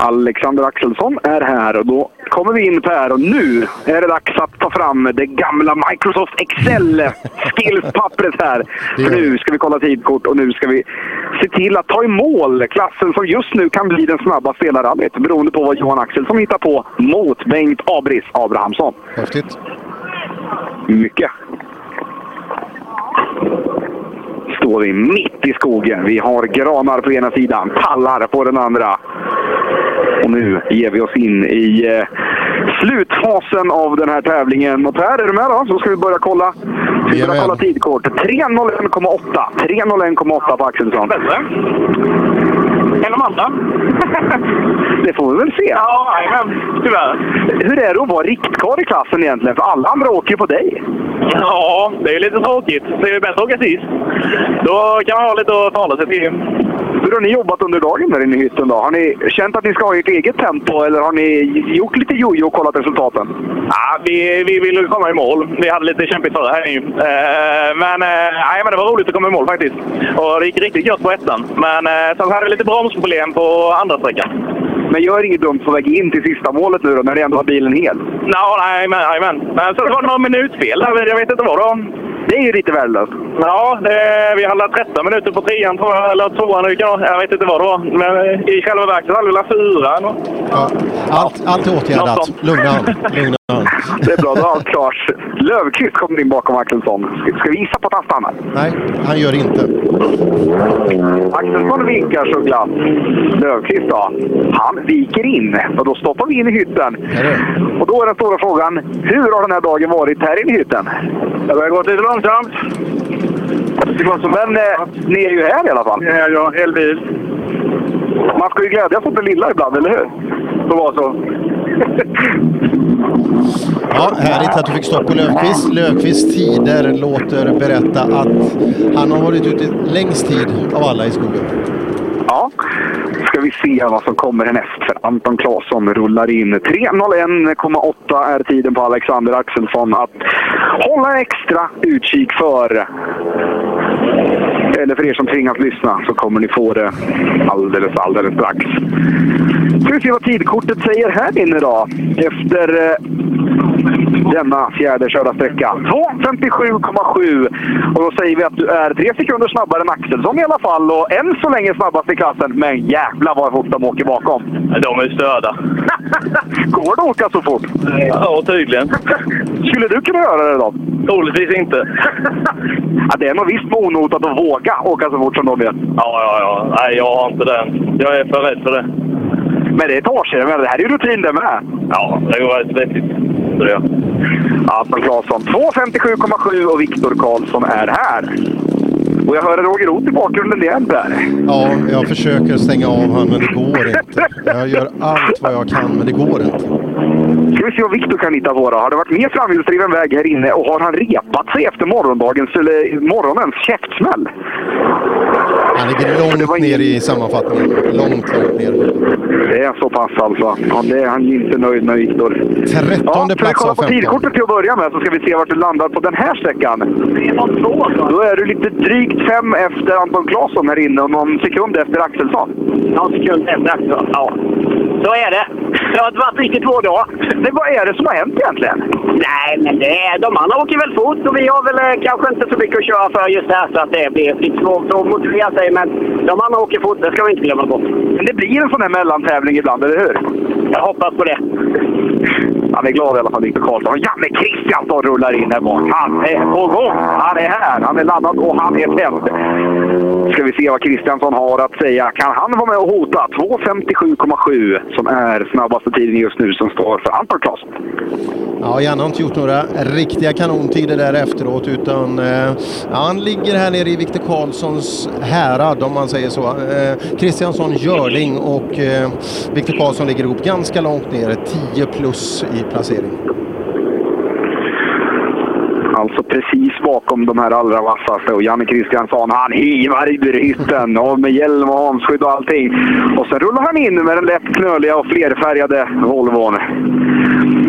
Alexander Axelsson är här och då kommer vi in Per och nu är det dags att ta fram det gamla Microsoft Excel-skillspappret här. För nu ska vi kolla tidkort och nu ska vi se till att ta i mål klassen som just nu kan bli den snabbaste i hela rallyt beroende på vad Johan Axelsson hittar på mot Bengt Abris Abrahamsson. Häftigt. Mycket. Står vi mitt i skogen. Vi har granar på ena sidan, pallar på den andra. Och nu ger vi oss in i eh, slutfasen av den här tävlingen. Och Per, är du med då? Så ska vi börja kolla, vi börja kolla tidkort. 3.01,8. 3.01,8 på Axelsson. Än de andra? Det får vi väl se. Ja, jajamän. Tyvärr. Hur är det att vara riktkarl i klassen egentligen? För alla andra åker ju på dig. Ja, det är lite tråkigt. Det är bättre att åka sist. Då kan man ha lite att tala sig till. Hur har ni jobbat under dagen där inne i hytten då? Har ni känt att ni ska ha ert eget tempo eller har ni gjort lite jojo och kollat resultaten? Ja, vi, vi ville komma i mål. Vi hade lite kämpigt förra ju. Eh, men, eh, men det var roligt att komma i mål faktiskt. Och det gick riktigt gott på ettan. Men eh, sen hade vi lite bromsproblem på andra sträckan. Men gör inget dumt på väg in till sista målet nu då, när ni ändå har bilen hel? No, nej, men, nej, men. men sen var det några minutfel. där. Jag vet inte vad då. Det är ju lite värdelöst. Ja, det, vi hade 13 minuter på trean tror jag, eller tvåan. Jag vet inte vad det var. Men i själva verket hade vi väl fyra. eller? Ja, allt, allt är åtgärdat. Lugna. Lugna. Det är bra, då har allt klart. Lövqvist kommer in bakom Axelsson. Ska, vi gissa på att han stannar? Nej, han gör inte. Axelsson vinkar så glatt. Lövqvist då? Han viker in. Och då stoppar vi in i hytten. Och då är den stora frågan, hur har den här dagen varit här inne i hytten? Det har gått lite långsamt. Men eh, ni är ju här i alla fall. Ja, ja, hel bil. Man ska ju glädjas åt det lilla ibland, eller hur? Så var så. Ja, härligt att du fick stopp på Löfqvist. Löfqvists tider låter berätta att han har varit ute längst tid av alla i skogen. Ja, ska vi se vad som kommer härnäst. För Anton Claesson rullar in. 3.01,8 är tiden på Alexander Axelsson att hålla extra utkik för. Eller för er som tvingas lyssna så kommer ni få det alldeles, alldeles strax. Ska vi se vad tidkortet säger här inne då. Efter eh, denna fjärde körda sträcka. 2.57,7. Och då säger vi att du är tre sekunder snabbare än Axelsson i alla fall. Och än så länge snabbast i klassen. Men jävlar vad fort de åker bakom. De är störda. Går det att åka så fort? Ja, tydligen. Skulle du kunna göra det då? Troligtvis inte. Ja, det är nog visst med onotat att våga åka så fort som de gör. Ja, ja, ja. Nej, jag har inte den. Jag är för rädd för det. Men det är ett år sedan. Men det här är ju rutin det med. Ja, det går rätt vettigt. Anton Claesson 2.57,7 och Viktor Karlsson är här. Och jag hör Roger Roth i bakgrunden igen där. Ja, jag försöker stänga av honom, men det går inte. Jag gör allt vad jag kan, men det går inte. Ska vi se vad Viktor kan hitta på då. Har det varit mer framhjulsdriven väg här inne och har han repat sig efter morgondagens, eller morgonens käftsmäll? Han ligger långt ner i sammanfattningen. Långt, långt ner. Det är så pass alltså. Ja, det är han inte nöjd med, Viktor. Trettonde ja, Ska vi kolla på tidkortet till att börja med så ska vi se vart du landar på den här sträckan. Då är du lite drygt fem efter Anton Claesson här inne och någon sekund efter Axelsson. Någon sekund efter Axelsson, ja. Så är det. Det har inte varit riktigt två dagar. Men vad är det som har hänt egentligen? Nej, men det är, de andra åker väl fort och vi har väl eh, kanske inte så mycket att köra för just här så att det blir lite svårt att motivera sig. Men de andra åker fort, det ska vi inte glömma bort. Men det blir en sån här mellantävling ibland, eller hur? Jag hoppas på det. Han är glad i alla fall, Viktor Karlsson. Och Janne Kristiansson rullar in här bak. Han är på gång! Han är här, han är laddad och han är tänd. Ska vi se vad Kristiansson har att säga. Kan han vara med och hota? 2.57,7 som är snabbaste tiden just nu som står för Anton Claesson. Ja, Janne har inte gjort några riktiga kanontider där efteråt utan eh, han ligger här nere i Viktor Karlssons härad om man säger så. Eh, Kristiansson, Görling och eh, Viktor Karlsson ligger ihop ganska långt ner, 10 plus i placering. Alltså precis bakom de här allra vassaste. Och Janne Kristiansson, han hivar i bryten och med hjälm och handskydd och allting. Och sen rullar han in med den lätt knöliga och flerfärgade Volvon.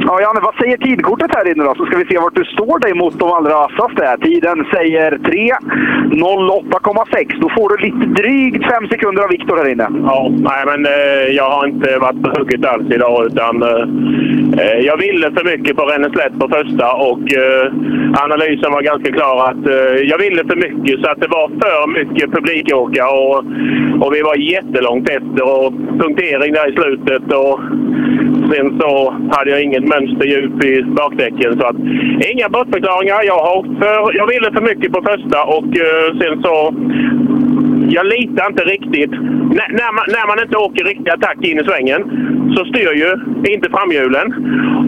Ja, Janne, vad säger tidkortet här inne då? Så ska vi se vart du står dig mot de allra vassaste. Tiden säger 3.08,6. Då får du lite drygt fem sekunder av Viktor här inne. Ja, nej men eh, jag har inte varit på hugget alls idag utan eh, eh jag ville för mycket på Ränneslätt på första och eh, analysen var ganska klar att eh, jag ville för mycket så att det var för mycket publikåka och, och vi var jättelångt efter och punktering där i slutet och sen så hade jag inget mönsterdjup i bakdäcken så att inga bortförklaringar. Jag, har för, jag ville för mycket på första och uh, sen så jag litar inte riktigt. N när, man, när man inte åker riktig attack in i svängen så styr ju inte framhjulen.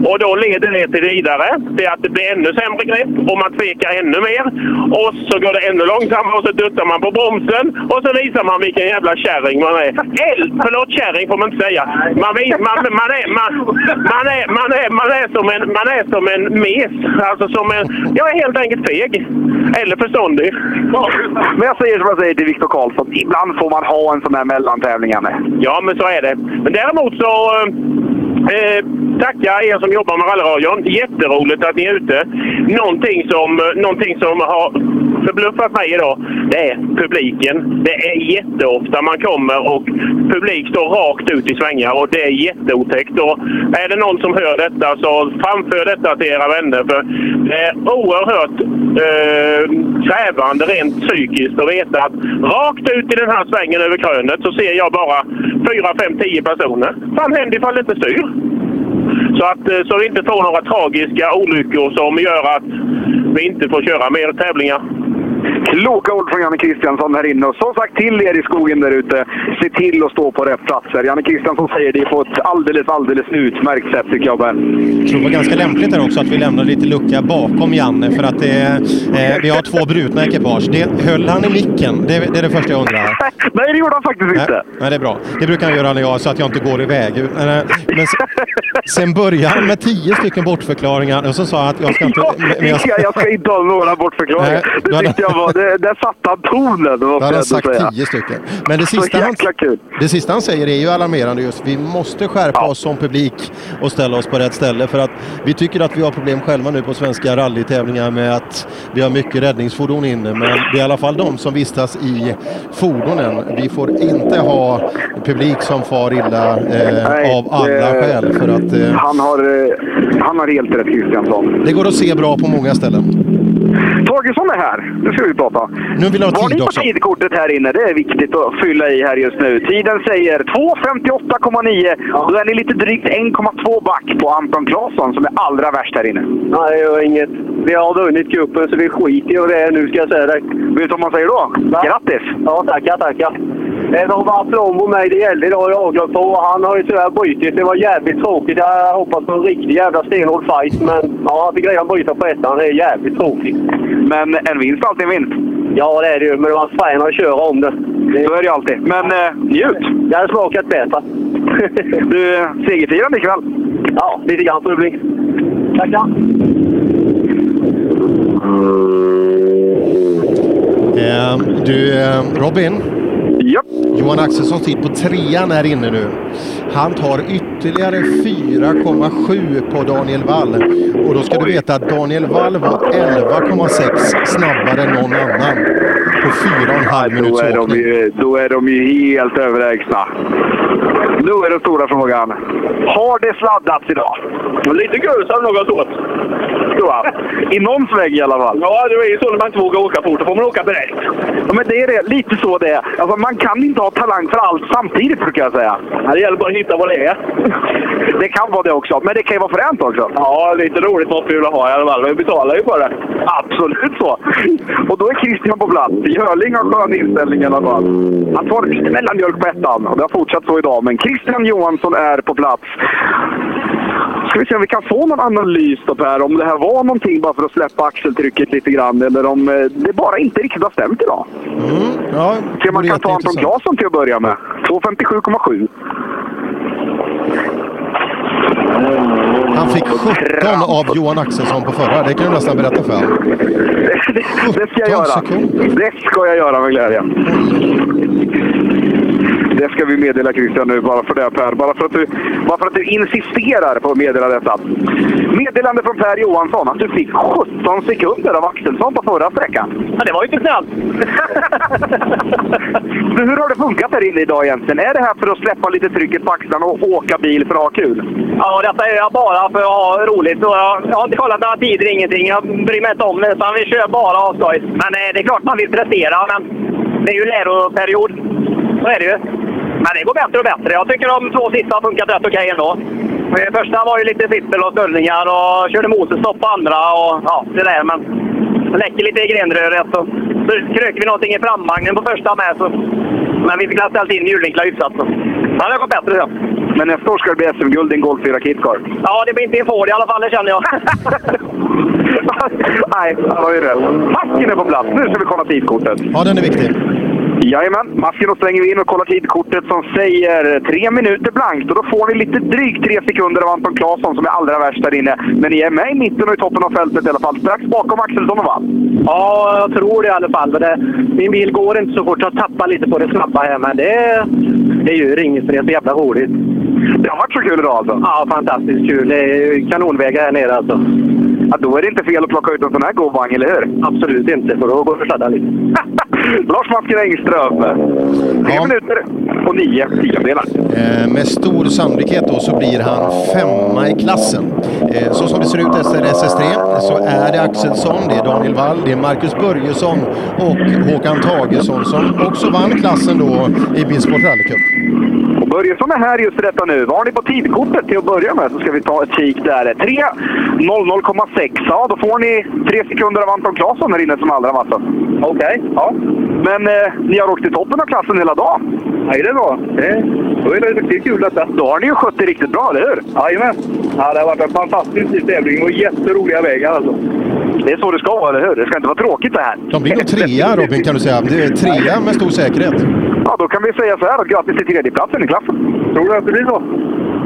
Och då leder det till vidare till att det blir ännu sämre grepp och man tvekar ännu mer. Och så går det ännu långsammare och så duttar man på bromsen och så visar man vilken jävla kärring man är. El, förlåt, kärring får man inte säga. Man, man, man, är, man, man, är, man, är, man, är som en, man är som en mes. Alltså som en... Jag är helt enkelt feg. Eller förståndig. Men jag säger som jag säger till Viktor Karlsson. Ibland får man ha en sån här mellantävling, Janne. Ja, men så är det. Men däremot så eh, tacka er som jobbar med rallyradion. Jätteroligt att ni är ute. Någonting som, eh, någonting som har förbluffat mig idag, det är publiken. Det är jätteofta man kommer och publik står rakt ut i svängar och det är jätteotäckt. Och är det någon som hör detta så framför detta till era vänner. För det är oerhört eh, krävande rent psykiskt att veta att rakt ut i den här svängen över krönet så ser jag bara 4, 5, 10 personer. Vad händer ifall det inte styr? Så att eh, så vi inte får några tragiska olyckor som gör att vi inte får köra mer tävlingar. Kloka ord från Janne Kristiansson här inne. Och som sagt till er i skogen där ute, se till att stå på rätt platser. Janne Kristiansson säger det på ett alldeles, alldeles utmärkt sätt tycker jag. Jag tror det var ganska lämpligt där också att vi lämnade lite lucka bakom Janne för att det, eh, vi har två brutna ekipage. Det, höll han i micken? Det, det är det första jag undrar. Nej, det gjorde han faktiskt Nej, inte. nej, det är bra. Det brukar han göra när jag, så att jag inte går iväg. Eh, Men sen, sen började han med tio stycken bortförklaringar och så sa han att jag ska inte... Men- jag, ska, jag ska inte ha några bortförklaringar. Nej, Det tyckte jag var, det, där satte han tonen, vad jag hade han sagt säga. tio stycken. Men det sista, han, kul. det sista han säger är ju alarmerande just. Vi måste skärpa oss som publik och ställa oss på rätt ställe. För att vi tycker att vi har problem själva nu på svenska rallytävlingar med att vi har mycket räddningsfordon inne. Men det är i alla fall de som vistas i fordonen. Vi får inte ha publik som far illa eh, Nej, av alla det- skäl. För att eh, Han har, eh, han har helt rätt, Kristiansson. det går att se bra på många ställen. Tagesson är här. Nu ska vi prata. Nu vill jag ha Var tid också. tidkortet här inne? Det är viktigt att fylla i här just nu. Tiden säger 2.58,9. Då är ni lite drygt 1,2 back på Anton Claesson som är allra värst här inne. Nej, det gör inget. Vi har vunnit cupen så vi skiter i vad det är nu ska jag säga dig. Vet du vad man säger då? Grattis! Ja, tackar, tackar. Det var bara plomb på mig det gällde idag. Jag avglömt på och han har ju tyvärr brutit. Det var jävligt tråkigt. Jag hoppas på en riktig jävla stenhård fight. Men ja, han fick redan bryta på ettan. Det är jävligt tråkigt. Men en vinst är alltid en vinst. Ja, det är det ju. Men det var fan att köra om det. det... Så är det ju alltid. Men eh, njut! Det hade smakat bättre. du, segerfirande ikväll? Ja, lite grann får det bli. Tackar! Eh, du, eh, Robin. Ja. Johan Axelssons tid på trean är inne nu. Han tar ytterligare 4,7 på Daniel Wall. Och då ska du veta att Daniel Wall var 11,6 snabbare än någon annan på 4,5 Då minuts är, de åkning. ju, då är de ju helt överlägsna. Nu är den stora frågan. Har det sladdats idag? Lite grus nog gått åt. I någons vägg i alla fall. Ja, det är ju så när man inte vågar åka fort. Då får man åka beredd. Ja, men det är det. lite så det är. Alltså, man kan inte ha talang för allt samtidigt brukar jag säga. Det gäller bara att hitta vad det är. Det kan vara det också, men det kan ju vara fränt också. Ja, lite roligt måste vi väl ha i alla fall. Vi betalar ju för det. Absolut så. Och då är Christian på plats. Görling har skön inställning i alla fall. Han tar lite mellanmjölk på ettan och det har fortsatt så idag. Men Christian Johansson är på plats. Ska vi se om vi kan få någon analys då Per, om det här var någonting bara för att släppa axeltrycket lite grann eller om eh, det bara inte riktigt har stämt idag. Ja, Se om man kan ta Anton Claesson till att börja med. 2.57,7. Han fick 17 av Johan Axelsson på förra. Det kan du nästan berätta för honom. Det, det ska jag göra. Det ska jag göra med glädje. Det ska vi meddela Christian nu, bara för det Per. Bara för att du, bara för att du insisterar på att meddela detta. Meddelande från Per Johansson att du fick 17 sekunder av Axelsson på förra sträckan. Ja, det var ju inte snällt. Hur har det funkat här inne idag egentligen? Är det här för att släppa lite trycket på axlarna och åka bil för att ha kul? Ja, detta är jag bara för att ha roligt. Och jag, jag har inte kollat några tider, ingenting. Jag bryr mig inte om det, utan vi kör bara avskoj. Men eh, det är klart man vill prestera, men det är ju läroperiod. Så är det ju. Men det går bättre och bättre. Jag tycker de två sista har funkat rätt okej ändå. Eh, Första var ju lite fippel och stöldningar och körde motorstopp på andra och ja, det där. Men det läcker lite i grenröret. Och, så kröker vi någonting i framvagnen på första med. Så, men vi fick ha ställt in hjulvinklar hyfsat. Så. Men det har gått bättre sen. Men nästa år ska det bli SM-guld i en Golf 4 Kitcar. Ja, det blir inte en Ford i alla fall, det känner jag. Nej, han har ju rätt. Masken är på plats. Nu ska vi kolla tidkortet. Ja, den är viktig. Jajamän, masken då slänger vi in och kollar tidkortet som säger tre minuter blankt. Och då får ni lite drygt tre sekunder av Anton Claesson som är allra värst där inne. Men ni är med i mitten och i toppen av fältet i alla fall. Strax bakom Axelsson och Wall. Ja, jag tror det i alla fall. Det, min bil går inte så fort. Jag tappar lite på det snabba här, men det, det gör inget för det är så jävla roligt. Det har varit så kul idag alltså? Ja, fantastiskt kul. Det är kanonvägar här nere alltså. Ja, då är det inte fel att plocka ut en sån här god vagn, eller hur? Absolut inte, för då går det att sladda lite. Lars Masken Engström. Tre minuter och nio tiondelar. Eh, med stor sannolikhet då så blir han femma i klassen. Eh, så som det ser ut efter SS3 så är det Axelsson, det är Daniel Wall, det är Marcus Börjesson och Håkan Tagesson som också vann klassen då i Bilsport Rallycup. Och Börjesson är här just detta nu. Vad har ni på tidkortet till att börja med? Så ska vi ta ett kik där. 3.00,6. Ja, då får ni tre sekunder av Anton Claesson här inne som allra vassast. Okej, ja. Men eh, ni har åkt i toppen av klassen hela dagen. Ja, det är bra. Det, då är det riktigt kul detta. Då har ni ju skött det riktigt bra, eller hur? Jajamän. Ja, det har varit en fantastisk tävling och jätteroliga vägar alltså. Det är så det ska vara, eller hur? Det ska inte vara tråkigt det här. De blir nog trea Robin kan du säga. Det är trea med stor säkerhet. Ja, då kan vi säga så här då. Grattis till tredjeplatsen i klassen. Tror du att det blir så?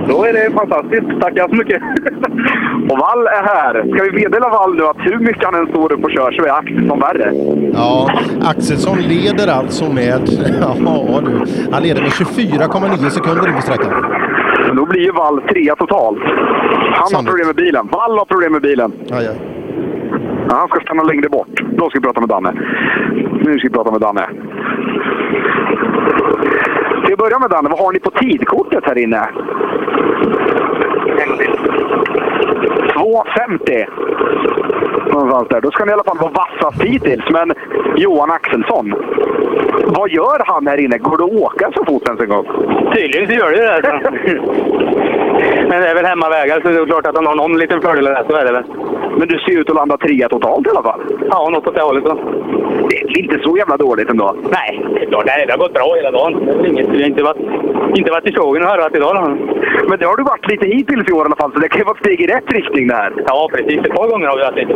då är det fantastiskt. Tackar så mycket. Och Wall är här. Ska vi meddela Wall nu att hur mycket han än står upp och kör så är Axelsson värre? Ja, Axelsson leder alltså med... Ja du, han leder med 24,9 sekunder in på sträckan. Men då blir ju Wall trea totalt. Han har problem med bilen. Wall har problem med bilen. Ja, ja. Ja, han ska stanna längre bort. Då ska vi prata med Danne. Nu ska vi prata med Danne. Till att börja med Danne, vad har ni på tidkortet här inne? 2.50. Någonstans där. Då ska ni i alla fall vara vassast hittills. Men Johan Axelsson, vad gör han här inne? Går det att åka så fort ens en gång? Tydligen så gör det ju det. Men det är väl hemmavägar så det är klart att han har någon liten fördel där. Så är det väl. Men du ser ut att landa trea totalt i alla fall. Ja, något åt det hållet. Det är inte så jävla dåligt ändå. Nej, det är klart. Det har gått bra hela dagen. Det är inget, vi har inte varit, inte varit i sågen och harvat idag. Då. Men det har du varit lite hittills i år i alla fall, så det kan ju vara ett steg i rätt riktning det här. Ja, precis. Ett par gånger har vi varit lite.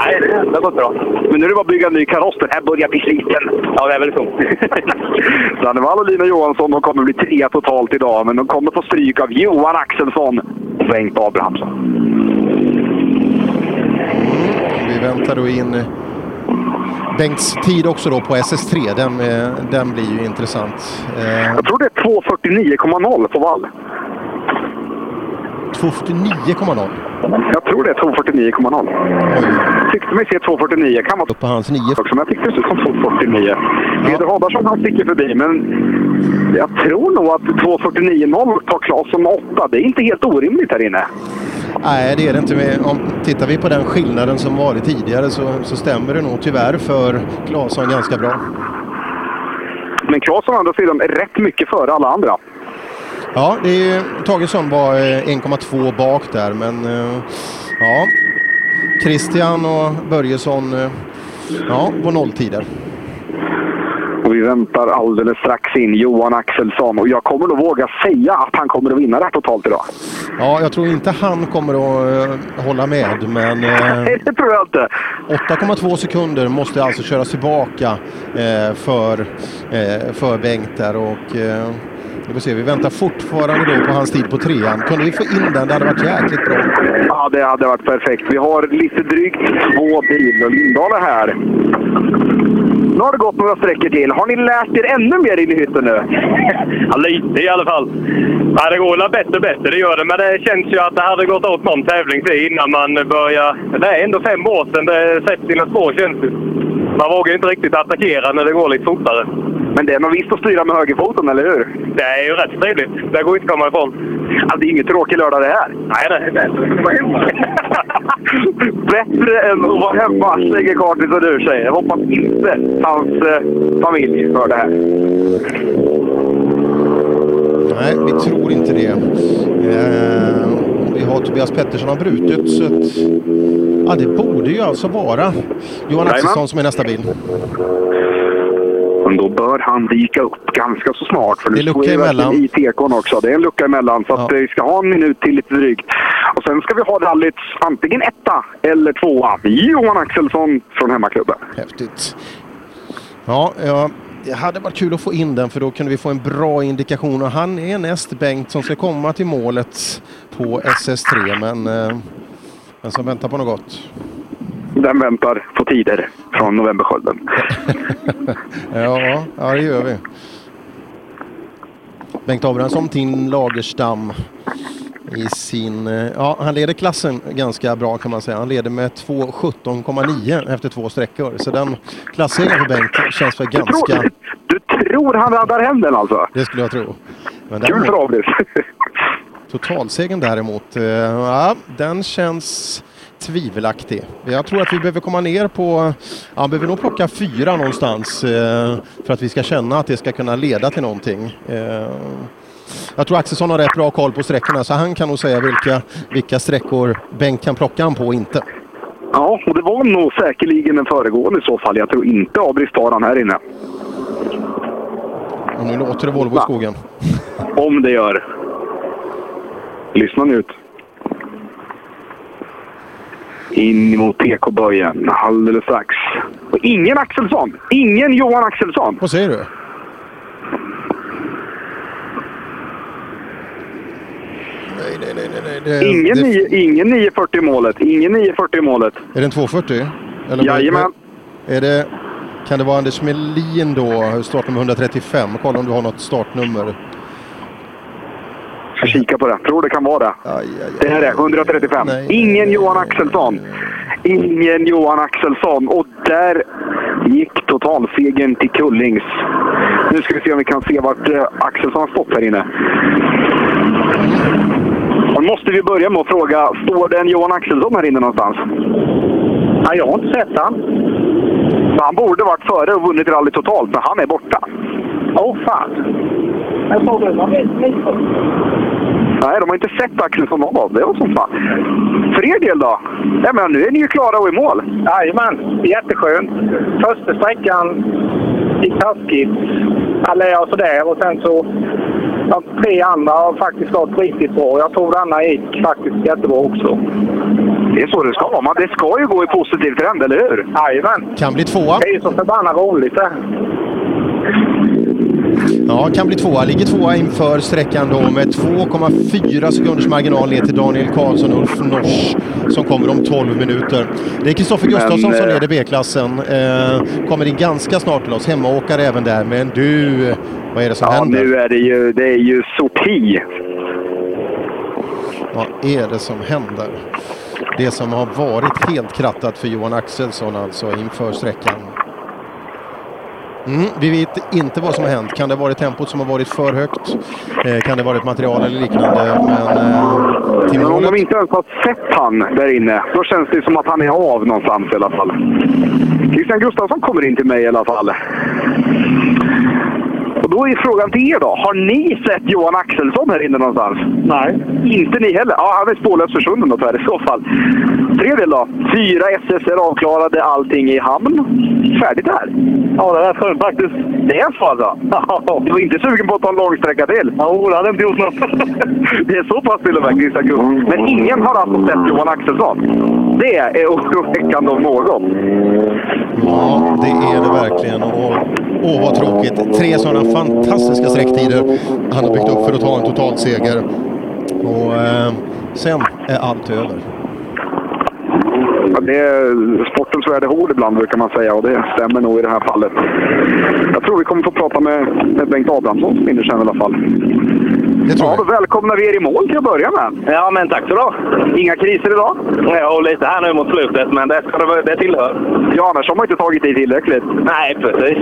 Nej, det har gått bra. Men nu är det bara att bygga en ny kaross. Den här börjar bli sliten. Ja, det är väl så. Danne Wall och Lina Johansson de kommer bli trea totalt idag, men de kommer få stryk av Johan Axelsson och Bengt Abrahamsson. Vi väntar då in Bengts tid också då på SS3. Den, eh, den blir ju intressant. Eh, Jag tror det är 2.49,0 på vall. 2.49,0 Jag tror det är 2.49,0. Tyckte mig se 2.49. Kan vara på hans 9 också, men jag tyckte det såg ut som 2.49. Peder Hadarsson han sticker förbi, men jag tror nog att 2.49,0 tar Claesson 8. Det är inte helt orimligt här inne. Nej, det är det inte. Med, om tittar vi på den skillnaden som varit tidigare så, så stämmer det nog tyvärr för Claesson ganska bra. Men Claesson å andra sidan är rätt mycket före alla andra. Ja, det är, ju- Tagesson var eh, 1,2 bak där, men eh, ja. Christian och Börjesson eh, ja, på nolltider. Och vi väntar alldeles strax in Johan Axelsson. Och jag kommer nog våga säga att han kommer att vinna det här totalt idag. Ja, jag tror inte han kommer att eh, hålla med, men... eh, Nej, det tror jag inte. 8,2 sekunder måste alltså köras tillbaka eh, för, eh, för Bengt där och eh, vi får se, vi väntar fortfarande då på hans tid på trean. Kunde vi få in den, det hade varit jäkligt bra. Ja, det hade varit perfekt. Vi har lite drygt två bilar. Lindahl är här. Nu har det gått några sträckor till. Har ni lärt er ännu mer in i hytten nu? Ja, lite i alla fall. Ja, det går väl bättre och bättre, det gör det. Men det känns ju att det hade gått åt någon tävlingstid innan man börjar... Det är ändå fem år sedan det sätter sina spår känns det. Man vågar ju inte riktigt attackera när det går lite fortare. Men det är nog visst att styra med högerfoten, eller hur? Det är ju rätt trevligt. Det går inte att komma ifrån. Ja, det är ingen tråkig lördag det här. Nej, det är bättre. Bättre än att vara hemma, lägger kartan som du säger. Jag hoppas inte hans eh, familj hör det här. Nej, vi tror inte det. Eh, vi har Tobias Pettersson har brutit så att, ja, det borde ju alltså vara Johan. Axelsson som är nästa bil. Men då bör han dyka upp ganska så snart. För nu Det är lucka vi verkligen emellan. i tekon också. Det är en lucka emellan. Så att eh, vi ska ha en minut till lite drygt. Och sen ska vi ha rallyts antingen etta eller tvåa. Johan Axelsson från hemmaklubben. Häftigt. Ja, ja, det hade varit kul att få in den för då kunde vi få en bra indikation. Och han är näst Bengt som ska komma till målet på SS3 men eh, den som väntar på något gott. Den väntar på tider från novemberskölden. ja, ja, det gör vi. Bengt Abrahamsson till Lagerstam i sin... eh, Ja, han leder klassen ganska bra kan man säga. Han leder med 2.17,9 efter två sträckor. Så den klasseringen för Bengt känns väl ganska... Du tror han raddar hem den alltså? Det skulle jag tro. Men Kul för Abris. Totalsegern däremot, eh, ja, den känns tvivelaktig. Jag tror att vi behöver komma ner på, ja, vi behöver nog plocka fyra någonstans eh, för att vi ska känna att det ska kunna leda till någonting. Eh, jag tror Axelsson har rätt bra koll på sträckorna så han kan nog säga vilka, vilka sträckor Bengt kan plocka han på och inte. Ja, och det var nog säkerligen den föregående i så fall. Jag tror inte Abris tar han här inne. Och nu låter det Volvo i skogen. Om det gör. Lyssna nu ut. In mot TK-böjen alldeles strax. Och ingen Axelsson! Ingen Johan Axelsson! Vad säger du? eh, ingen, det- nio- ingen 940 i målet. Ingen 940 i målet. Är det en 240? Eller Jajamän. Är det, kan det vara Anders Melin då, startnummer 135? Kolla om du har något startnummer. Jag kika på det. Tror det kan vara det. Det är det. 135. Ingen Johan Axelsson. Ingen Johan Axelsson. Och där gick totalsegern till Kullings. Nu ska vi se om vi kan se vart eh, Axelsson har stått här inne. Då måste vi börja med att fråga, står det en Johan Axelsson här inne någonstans? Ja, jag har inte sett han. Så han borde varit före och vunnit rally totalt, men han är borta. Åh fan. Jag såg det. Nej, de har inte sett Axelsson av. Det var som fan. För er del då? Ja, men nu är ni ju klara och i mål. Jajamän, jätteskönt. Första sträckan gick taskigt. Eller ja, sådär. Och sen så... De tre andra har faktiskt gått riktigt bra. Jag tror denna gick faktiskt jättebra också. Det är så det ska vara. Man- Det ska ju gå i positiv trend, eller hur? Jajamän. Kan bli tvåa. Det är ju så förbannat roligt det. Ja, kan bli tvåa. Ligger tvåa inför sträckan då med 2,4 sekunders marginal ner till Daniel Karlsson och Ulf Nors som kommer om 12 minuter. Det är Kristoffer Gustafsson som eh, leder B-klassen. Eh, kommer in ganska snart till oss. Hemmaåkare även där. Men du, vad är det som Ja, händer? nu är det ju, det är ju sorti. Vad är det som händer? Det som har varit helt krattat för Johan Axelsson alltså inför sträckan. Mm, vi vet inte vad som har hänt. Kan det ha varit tempot som har varit för högt? Eh, kan det ha varit material eller liknande? Men eh, till Men om de inte ens har sett han där inne, då känns det som att han är av någonstans i alla fall. Christian Gustafsson kommer in till mig i alla fall. Och då är frågan till er då. Har ni sett Johan Axelsson här inne någonstans? Nej. Inte ni heller? Ja, han är spårlöst försvunnen då i så fall. Tredje då. Fyra SS är avklarade, allting i hamn. Färdigt här. Ja, det är skönt faktiskt. Det är så alltså? Du var inte sugen på att ta en långsträcka till? Jo, det hade inte gjort något. Det är så pass till och med, Christian Gustafsson. Men ingen har alltså sett Johan Axelsson. Det är oroväckande om något. Ja, det är det verkligen. Och, åh, vad tråkigt. Tre sådana fantastiska sträcktider han har byggt upp för att ta en totalseger. Och eh, sen är allt över. Ja, det är sportens värde ord ibland brukar man säga och det stämmer nog i det här fallet. Jag tror vi kommer få prata med, med Bengt Abrahamsson som vinner sen i alla fall. Ja, då välkomnar vi er i mål till att börja med. Ja, men tack så då. Inga kriser idag? Ja, och lite här nu mot slutet, men det, ska det, det tillhör. Ja, annars har man inte tagit i tillräckligt. Nej, precis.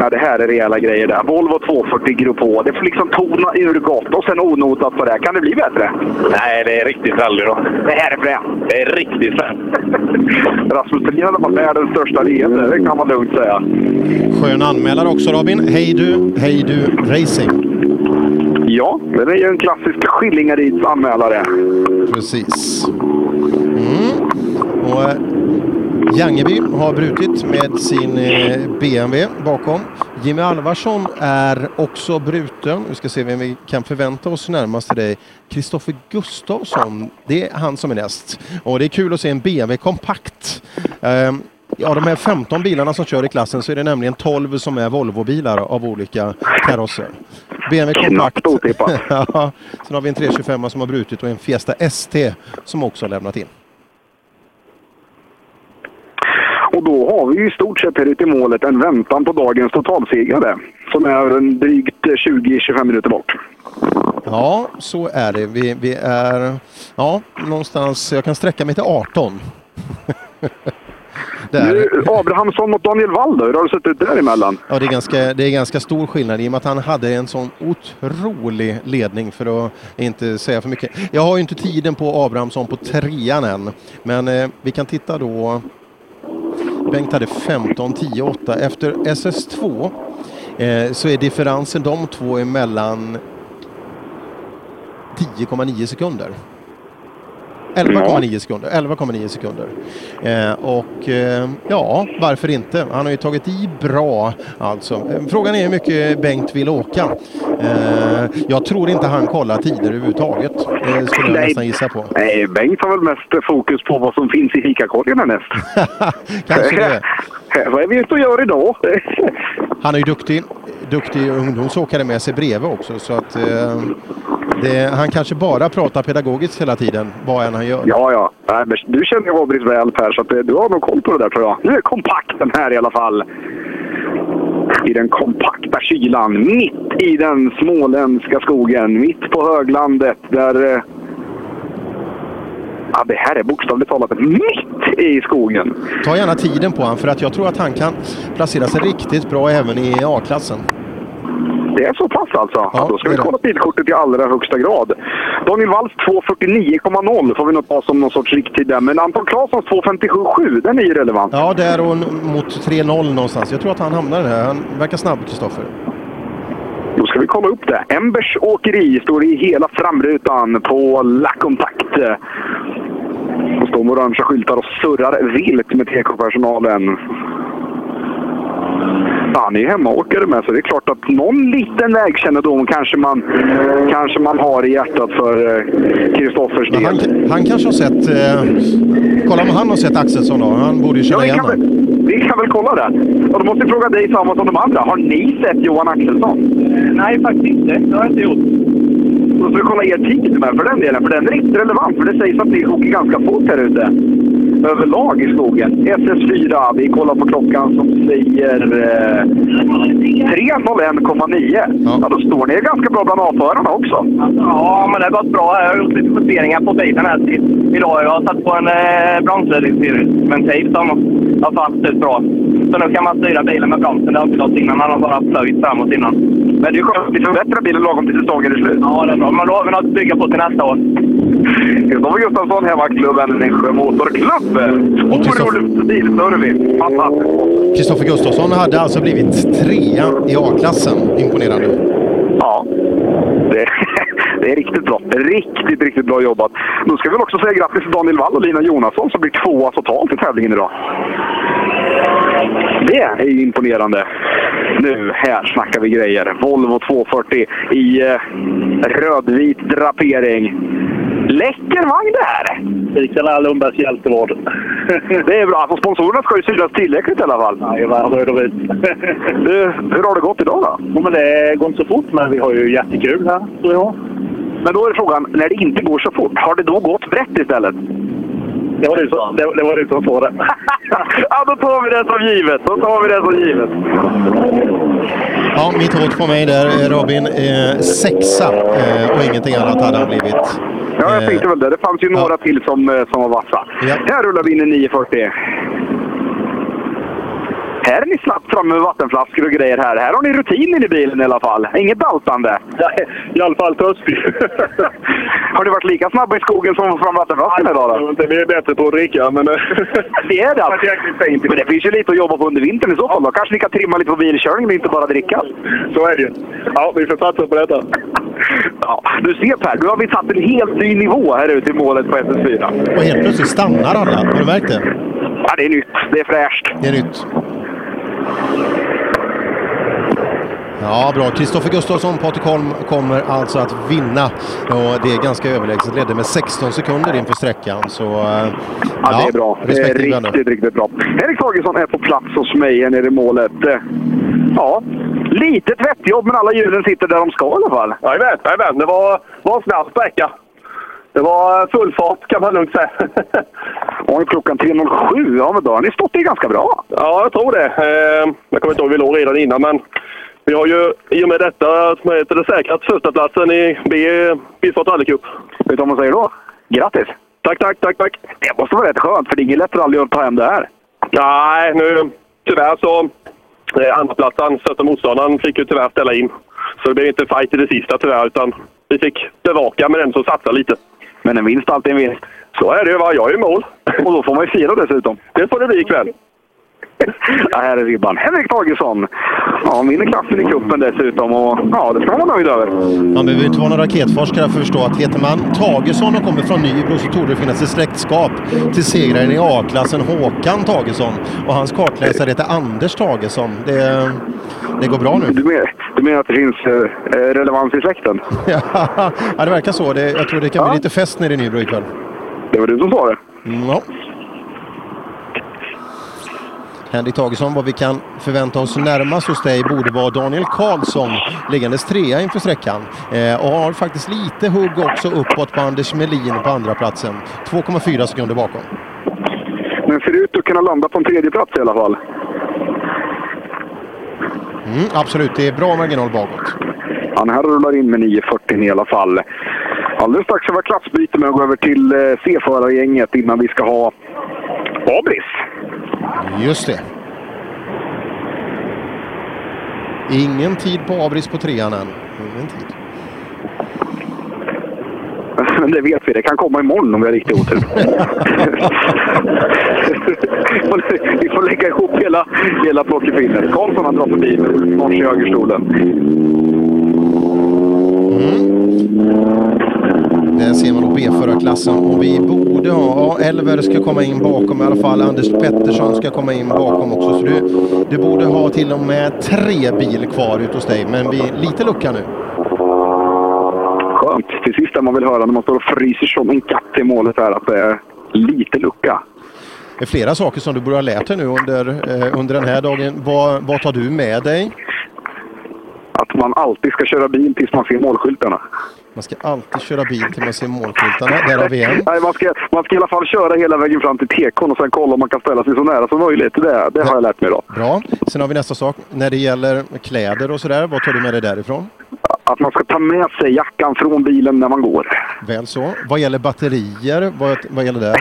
Ja, det här är rejäla grejer där. Volvo 240 Grupp H. Det får liksom tona ur gott och sen onotat på det. Kan det bli bättre? Nej, det är riktigt rally då. Det här är fränt. Det är riktigt fränt. Rasmus Thulin alla fall världens största leende. Det kan man lugnt säga. Skön anmälare också Robin. Hej du, hej du Racing. Ja, det är ju en klassisk Skillingaryds anmälare. Precis. Mm. Och eh, Jangeby har brutit med sin eh, BMW bakom. Jimmy Alvarsson är också bruten. Vi ska se vem vi kan förvänta oss närmast till dig. Kristoffer Gustafsson, det är han som är näst. Och det är kul att se en BMW kompakt. Eh, Ja, de här 15 bilarna som kör i klassen så är det nämligen 12 som är Volvo-bilar av olika karosser. BMW kompakt. ja, sen har vi en 325 som har brutit och en Fiesta ST som också har lämnat in. Och då har vi ju i stort sett här ute i målet en väntan på dagens totalsegrare. Som är en drygt 20-25 minuter bort. Ja, så är det. Vi, vi är ja, någonstans, jag kan sträcka mig till 18. Där. Nu, Abrahamsson mot Daniel Wall då, hur har du sett ut däremellan? Ja, det är, ganska, det är ganska stor skillnad i och med att han hade en sån otrolig ledning för att inte säga för mycket. Jag har ju inte tiden på Abrahamsson på trean än, men eh, vi kan titta då. Bengt hade 15, 10, 8. Efter SS2 eh, så är differensen de två emellan 10,9 sekunder. 11,9 sekunder. 11,9 sekunder. Eh, och eh, ja, varför inte? Han har ju tagit i bra alltså. Eh, Frågan är hur mycket Bengt vill åka. Eh, jag tror inte han kollar tider överhuvudtaget. Det skulle jag Nej. nästan gissa på. Nej, Bengt har väl mest fokus på vad som finns i fikakorgen härnäst. Kanske det. Vad är vi ute och gör idag? Han är ju duktig. Duktig ungdomsåkare med sig bredvid också så att eh, Det, han kanske bara pratar pedagogiskt hela tiden, vad än han gör. Ja, ja. Nej, men Du känner ju Håbris väl Per, så att, eh, du har nog koll på det där tror jag. Nu är kompakten här i alla fall. I den kompakta kylan, mitt i den småländska skogen, mitt på höglandet där... Ja, det här är bokstavligt talat mitt i skogen. Ta gärna tiden på honom för att jag tror att han kan placera sig riktigt bra även i A-klassen. Det är så pass alltså? Ja, då ska vi kolla bilkortet i allra högsta grad. Daniel Walls 2.49,0 får vi nog ta som någon sorts rikttid där. Men Anton Claessons 2.57,7 den är ju relevant. Ja, där och mot 3-0 någonstans. Jag tror att han hamnar där. Han verkar snabb, Kristoffer. Då ska vi kolla upp det. Embers åkeri står i hela framrutan på La Compact. Och står med orangea skyltar och surrar vilt med TK-personalen. Han är ju hemmaåkare med, så det är klart att någon liten vägkännedom kanske man, kanske man har i hjärtat för eh, Kristoffers del. han, han kanske har sett... Eh, kolla om han har sett Axelsson då. Han borde ju känna vi igen kan, honom. väl, vi kan väl kolla det. Och då måste jag fråga dig samma som de andra. Har ni sett Johan Axelsson? Nej, faktiskt inte. Det har jag inte gjort. Ska vi kolla er tid med för den delen, för den är riktigt relevant. För det sägs att ni åker ganska fort här ute. Överlag i skogen. SS4, vi kollar på klockan som säger eh, 3.01,9. Ja. då står ni ganska bra bland avförarna också. Ja, men det har gått bra. Jag har gjort lite justeringar på bilen här till idag. Jag har satt på en eh, bromsventil som har fast ut bra. Så nu kan man styra bilen med bromsen. Det har inte gått innan. Han har bara plöjt framåt innan. Men det är skönt vi förbättrar bilen lagom till säsongen är slut. Ja, det är bra. Men då har vi något att bygga på till nästa år. Kristoffer Gustafsson, hemmaklubben Nässjö Motorklubb. Otroligt bilservice. Fantastiskt. Kristoffer Gustafsson hade alltså blivit trea i A-klassen. Imponerande. Ja, det, det är riktigt bra. Riktigt, riktigt bra jobbat. Nu ska vi väl också säga grattis till Daniel Wall och Lina Jonasson som blir tvåa totalt i tävlingen idag. Det är ju imponerande. Nu, här snackar vi grejer. Volvo 240 i eh, rödvit drapering. Läcker vagn det här! Mikael Lundbergs hjältevård. Det är bra. Alltså, sponsorerna ska ju synas tillräckligt i alla fall. Jajamän, röd och vit. Du, hur har det gått idag då? Ja, men det går inte så fort, men vi har ju jättekul här, tror jag. Men då är frågan, när det inte går så fort, har det då gått brett istället? Det var du som, det, det var du som sa det. ja, då tar vi det som givet. Då tar vi det som givet. Ja, mitt hot på mig där, eh, Robin. Eh, sexa eh, och ingenting annat hade han blivit. Ja, jag tänkte väl det. Det fanns ju några till som, eh, som var vassa. Här rullar vi in i 940. Här är ni snabbt framme med vattenflaskor och grejer här. Här har ni rutinen i bilen i alla fall. Inget daltande. I alla fall Tösby. har ni varit lika snabba i skogen som fram vattenflaskorna idag då? Vi är bättre på att dricka, men... Det är det alltså. Men det finns ju lite att jobba på under vintern i så fall. Då kanske ni kan trimma lite på bilkörningen och inte bara dricka. Så är det ju. Ja, vi får satsa på detta. Ja, du ser Per, nu har vi satt en helt ny nivå här ute i målet på SS4. Och helt plötsligt stannar alla. Har du märkt det? Ja, det är nytt. Det är fräscht. Det är nytt. Ja, bra. Kristoffer Gustafsson, Patrik Holm kommer alltså att vinna. Och det är ganska överlägset. Ledde med 16 sekunder inför sträckan. Så, eh, Ja, det är bra. Det är riktigt, riktigt bra. Henrik Tagesson är på plats hos mig här nere i målet. Eh, Ja, lite tvättjobb men alla hjulen sitter där de ska i alla fall. Jajamän, jajamän. Det var, var en snabb sträcka. Det var full fart kan man lugnt säga. Och klockan 3.07, ja men då har ni stått i ganska bra. Ja, jag tror det. Eh, jag kommer inte ihåg, vi låg redan innan, men vi har ju i och med detta som heter det, säkrat förstaplatsen i B, Bilsport rallycup. Vet du vad man säger då? Grattis! Tack, tack, tack, tack. Det måste vara rätt skönt, för det är inget lätt rally att ta hem det här. Nej, nu tyvärr så... Eh, andraplatsen, största motståndaren, fick ju tyvärr ställa in. Så det blev inte fight i det sista tyvärr, utan vi fick bevaka med den som satsade lite. Men en vinst är alltid en vinst. Så är det ju, va? Jag är i mål. Och då får man ju fira dessutom. Det får det bli ikväll. Ja, här är ribban. Henrik Tagesson. Ja, han vinner klassen i cupen dessutom och ja, det ska man vara nöjd över. Man behöver inte vara någon raketforskare för att förstå att heter man Tagesson och kommer från Nybro så torde det finnas ett släktskap till segraren i A-klassen Håkan Tagesson. Och hans kartläsare heter Anders Tagesson. Det, det går bra nu. Du menar, du menar att det finns eh, relevans i släkten? ja, det verkar så. Det, jag tror det kan bli lite fest nere i Nybro ikväll. Det var du som sa det. Mm, Ja. Henrik Tagesson, vad vi kan förvänta oss närmast hos dig borde vara Daniel Karlsson, liggandes trea inför sträckan. Eh, och har faktiskt lite hugg också uppåt på Anders Melin på andra platsen. 2,4 sekunder bakom. Men ser ut att kunna landa på en tredje plats i alla fall. Mm, absolut, det är bra marginal bakåt. Han här rullar in med 9.40 i alla fall. Alldeles strax ska vi ha klassbyte med att gå över till eh, C-förargänget innan vi ska ha Abris. Just det. Ingen tid på Abris på trean än. Ingen tid. Men det vet vi, det kan komma imorgon om vi har riktig otur. vi får lägga ihop hela, hela plockepinnet. Karlsson han drar förbi nu, snart i högerstolen. Där ser man då B-förarklassen och vi borde ha, ja Elver ska komma in bakom i alla fall. Anders Pettersson ska komma in bakom också. Så du, du borde ha till och med tre bil kvar ut hos dig. Men vi, lite lucka nu. Skönt. Till sist är man vill höra när man står och fryser som en katt i målet här att det är lite lucka. Det är flera saker som du borde ha lärt dig nu under, eh, under den här dagen. Vad, vad tar du med dig? Att man alltid ska köra bil tills man ser målskyltarna. Man ska alltid köra bil till man ser målskyltarna. Där har vi en. Nej, man, ska, man ska i alla fall köra hela vägen fram till tekon och sen kolla om man kan ställa sig så nära som möjligt. Det, det har jag lärt mig idag. Bra. Sen har vi nästa sak. När det gäller kläder och sådär, vad tar du med dig därifrån? Att man ska ta med sig jackan från bilen när man går. Väl så. Vad gäller batterier, vad, vad gäller det?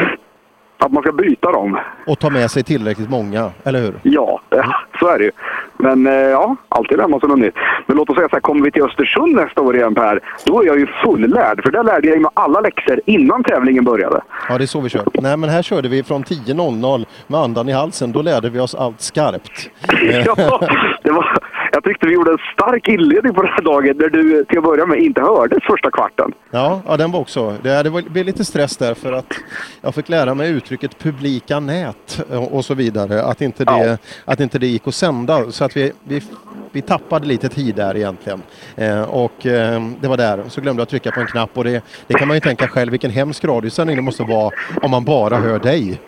Att man ska byta dem. Och ta med sig tillräckligt många, eller hur? Ja, ja så är det ju. Men eh, ja, alltid lär man sig något nytt. Men låt oss säga så här, kommer vi till Östersund nästa år igen Per, då är jag ju fullärd. För där lärde jag mig alla läxor innan tävlingen började. Ja, det är så vi kör. Nej, men här körde vi från 10.00 med andan i halsen. Då lärde vi oss allt skarpt. ja, det var, jag tyckte vi gjorde en stark inledning på den här dagen när du till att börja med inte hördes första kvarten. Ja, ja den var också. Det, det blev lite stress där för att jag fick lära mig uttrycket publika nät och, och så vidare. Att inte, det, ja. att inte det gick att sända. Så att vi, vi, vi tappade lite tid där egentligen. Eh, och eh, det var där. Så glömde jag trycka på en knapp och det, det kan man ju tänka själv vilken hemsk radiosändning det måste vara om man bara hör dig.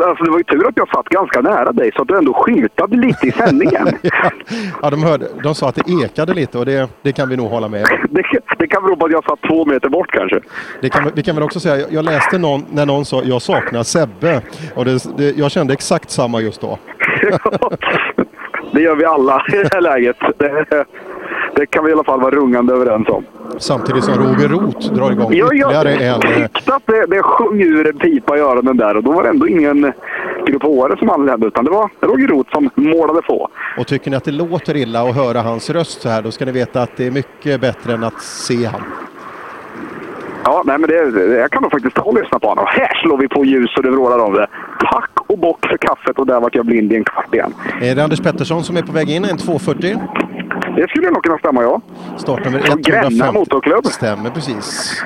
Ja, och alltså, det var ju tur att jag satt ganska nära dig så att du ändå skyltade lite i sändningen. ja, de, hörde, de sa att det ekade lite och det, det kan vi nog hålla med det, det kan bero på att jag satt två meter bort kanske. Det kan, vi kan väl också säga, jag, jag läste någon, när någon sa jag saknar Sebbe och det, det, jag kände exakt samma just då. det gör vi alla i det här läget. Det, kan vi i alla fall vara rungande överens om. Samtidigt som Roger Roth drar igång ja, ytterligare en... Jag tyckte att det, det sjöng ur en pipa i öronen där och då var det ändå ingen grupp håre som anlände utan det var Roger Roth som målade på. Och tycker ni att det låter illa att höra hans röst så här då ska ni veta att det är mycket bättre än att se han. Ja, nej, men det, jag kan nog faktiskt ta och lyssna på honom. Här slår vi på ljus och det vrålar av det. Tack och bock för kaffet och där vart jag blind i en kvart igen. Är det Anders Pettersson som är på väg in? En 240? Det skulle nog kunna stämma, ja. Startnummer 150. Gränna Motorklubb. Stämmer precis.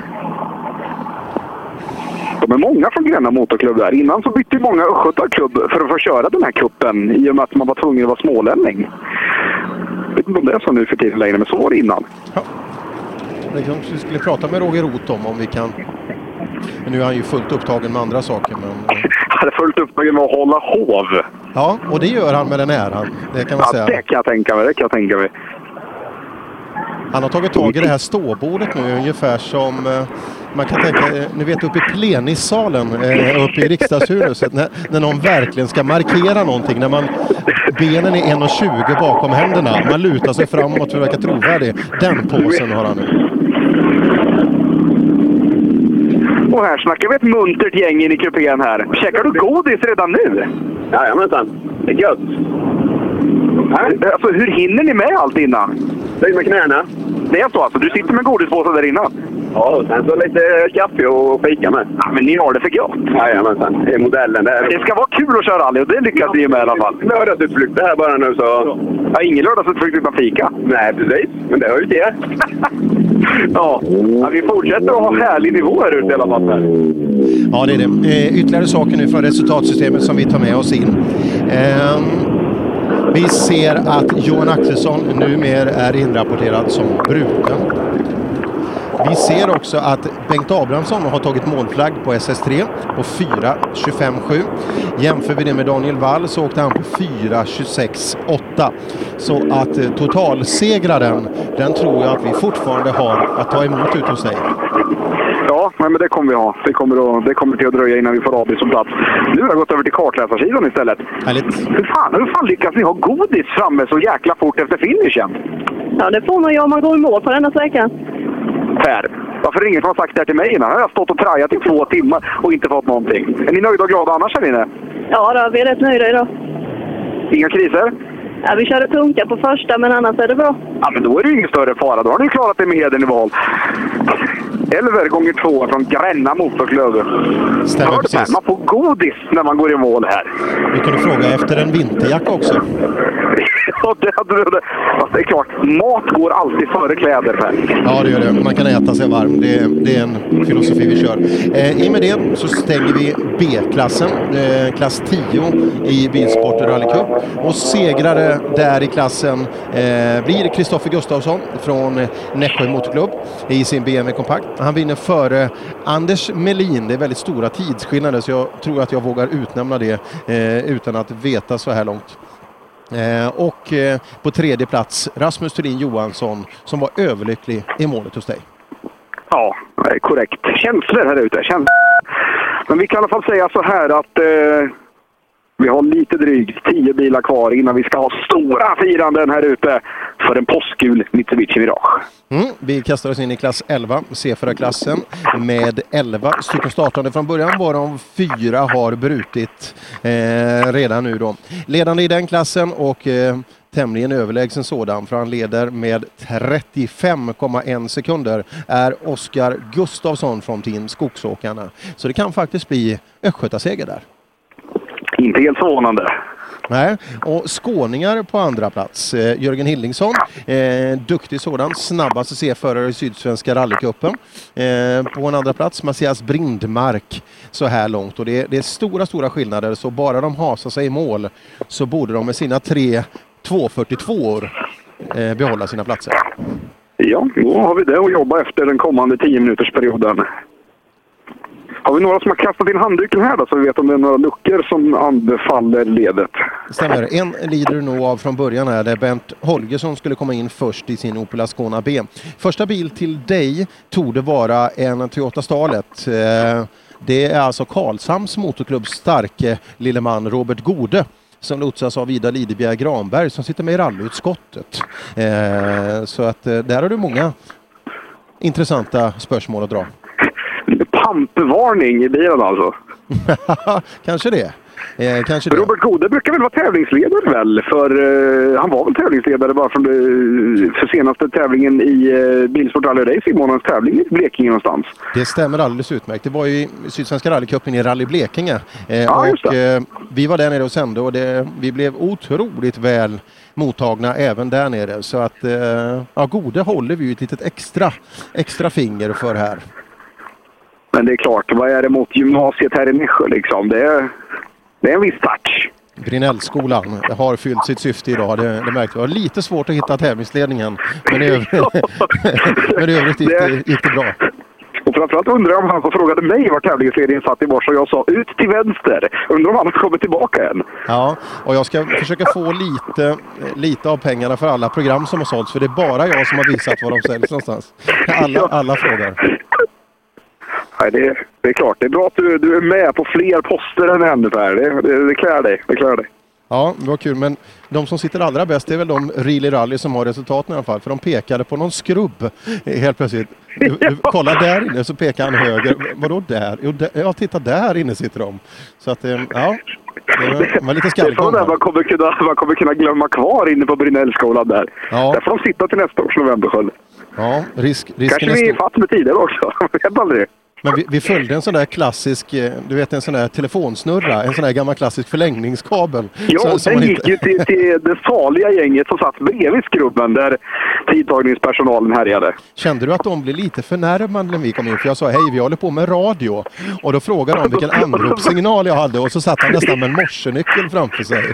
De är många från Gränna Motorklubb där. Innan så bytte många östgötaklubb för att få köra den här kuppen i och med att man var tvungen att vara smålänning. Jag vet inte om det är så nu för tiden längre, men så var det innan. Ja. Det kanske vi skulle prata med Roger Roth om, om vi kan. Men nu är han ju fullt upptagen med andra saker. Men... Han är fullt upptagen med att hålla hov. Ja, och det gör han med den äran. Det kan man ja, säga. det kan jag tänka mig. Det kan jag tänka mig. Han har tagit tag i det här ståbordet nu ungefär som eh, man kan tänka, eh, ni vet uppe i plenissalen eh, uppe i riksdagshuset när, när någon verkligen ska markera någonting. När man, benen är 1,20 bakom händerna. Man lutar sig framåt för att verka trovärdig. Den påsen har han nu. Och här snackar vi ett muntert gäng in i kupén här. Käkar du godis redan nu? Jajamensan. Det är gött. Alltså, hur hinner ni med allt innan? Böj med knäna. Det är så alltså? Du sitter med godispåsen där innan? Ja, och sen så lite kaffe och fika med. Ja, men ni har det för gott. Jajamensan, det är modellen. Där. Det ska vara kul att köra rally och det lyckas ni med i alla fall. Lördagsutflykter här bara nu så... Ja, ingen lördagsutflykt utan fika. Nej, precis. Men det hör ju till. ja. ja, vi fortsätter att ha härlig nivå här ute i alla fall. Ja, det är det. Eh, ytterligare saker nu från resultatsystemet som vi tar med oss in. Eh, vi ser att Johan Axelsson numera är inrapporterad som bruten. Vi ser också att Bengt Abrahamsson har tagit målflagg på SS3 på 4.25,7. Jämför vi det med Daniel Wall så åkte han på 4.26,8. Så att eh, totalsegraren, den tror jag att vi fortfarande har att ta emot ute hos dig. Ja, nej, men det kommer vi ha. Det kommer, att, det kommer till att dröja innan vi får AB som plats. Nu har jag gått över till kartläsarsidan istället. Härligt. Hur fan, hur fan lyckas ni ha godis framme så jäkla fort efter finishen? Ja, det får man ju om man går i mål på denna sträckan. Per, varför är det ingen som har sagt det här till mig innan? Här har jag stått och trajat i två timmar och inte fått någonting. Är ni nöjda och glada annars här inne? Ja, då, vi är rätt nöjda idag. Inga kriser? Ja, vi körde punka på första, men annars är det bra. Ja, men då är det ju ingen större fara. Då har ni klarat det med hedern i val. Elver gånger två från Gränna motorklubb. Stämmer precis. Man får godis när man går i mål här. Vi kunde fråga efter en vinterjacka också. Ja, det, hade du- Fast det är klart, mat går alltid före kläder Per. Ja, det gör det. Man kan äta sig varm. Det, det är en filosofi vi kör. Eh, I och med det så stänger vi B-klassen, eh, klass 10 i Bilsport Rally Cup. Och segrare där i klassen eh, blir Kristoffer Gustafsson från Nässjö Motorklubb i sin BMW Compact. Han vinner före Anders Melin. Det är väldigt stora tidsskillnader så jag tror att jag vågar utnämna det eh, utan att veta så här långt. Eh, och eh, på tredje plats Rasmus Thulin Johansson som var överlycklig i målet hos dig. Ja, korrekt. Känslor här ute. Känslor. Men vi kan i alla fall säga så här att eh, vi har lite drygt tio bilar kvar innan vi ska ha stora firanden här ute för en påskgul Mitsubishi Mirage. Mm, vi kastar oss in i klass 11, C4-klassen, med 11 stycken startande från början, varav fyra har brutit eh, redan nu då. Ledande i den klassen och eh, tämligen överlägsen sådan, för han leder med 35,1 sekunder, är Oskar Gustafsson från Team Skogsåkarna. Så det kan faktiskt bli Östgötaseger där. Inte helt förvånande. Nej, och skåningar på andra plats. Eh, Jörgen Hillingsson, eh, duktig sådan, snabbaste C-förare i Sydsvenska rallycupen. Eh, på en andra plats Mattias Brindmark så här långt. Och det, är- det är stora, stora skillnader, så bara de hasar sig i mål så borde de med sina tre 242 år eh, behålla sina platser. Ja, då har vi det att jobba efter den kommande 10 minuters perioden. Har vi några som har kastat in handduken här då, så vi vet om det är några luckor som anbefaller ledet? Stämmer. En lider du nog av från början här. Det är Bernt Holgersson skulle komma in först i sin Opel Ascona B. Första bil till dig torde vara en Toyota Starlet. Eh, det är alltså Karlshamns motorklubbs starke lille man Robert Gode som lotsas av Ida Lidebjerg Granberg som sitter med i rallyutskottet. Eh, så att eh, där har du många intressanta spörsmål att dra. Pampvarning i bilen alltså. Kanske det. Eh, kanske det. Robert Gode brukar väl vara tävlingsledare väl? För eh, han var väl tävlingsledare bara från det, för senaste tävlingen i uh, Bilsport Rally Racing, månadens tävling i Blekinge någonstans. Det stämmer alldeles utmärkt. Det var ju i Sydsvenska rallycupen i Rally Blekinge. Eh, Ja, och, eh, vi var där nere och sände och det, vi blev otroligt väl mottagna även där nere. Så att eh, ja, Gode håller vi ju ett litet extra, extra finger för här. Men det är klart, vad är det mot gymnasiet här i Nässjö liksom? Det är, det är en viss touch. Brinellskolan har fyllt sitt syfte idag. Det, det märkte vi. Det var lite svårt att hitta tävlingsledningen. Men i övrigt, men i övrigt gick, det, gick det bra. Och framförallt undrar jag om han som frågade mig var tävlingsledningen satt i morse och jag sa ut till vänster. Undrar om han har kommit tillbaka än. Ja, och jag ska försöka få lite, lite av pengarna för alla program som har sålts. För det är bara jag som har visat var de säljs någonstans. Alla, alla frågar. Nej, det, det är klart. Det är bra att du, du är med på fler poster än en Per. Det, det, det klär dig. Det klär dig. Ja, det var kul. Men de som sitter allra bäst är väl de Really Rally som har resultaten i alla fall. För de pekade på någon skrubb eh, helt plötsligt. Kolla där inne så pekar han höger. Vadå där? Jo, där, ja, titta där inne sitter de. Så att, eh, ja. Det var, det lite Det är skallgång. sådana där man kommer, kunna, man kommer kunna glömma kvar inne på Brinellskolan där. Ja. Där får de sitta till nästa års novemberskörd. Ja, risk, risken Kanske är vi är ifatt med tider också. Jag vet aldrig. Men vi, vi följde en sån där klassisk, eh, du vet en sån där telefonsnurra, en sån där gammal klassisk förlängningskabel. Ja, Så- den man gick ju till, till det saliga gänget som satt bredvid skrubben där tidtagningspersonalen härjade. Kände du att de blev lite förnärmade när vi kom in? För jag sa hej, vi håller på med radio. Och då frågade de vilken anropssignal jag hade och så satt han nästan med en morsenyckel framför sig.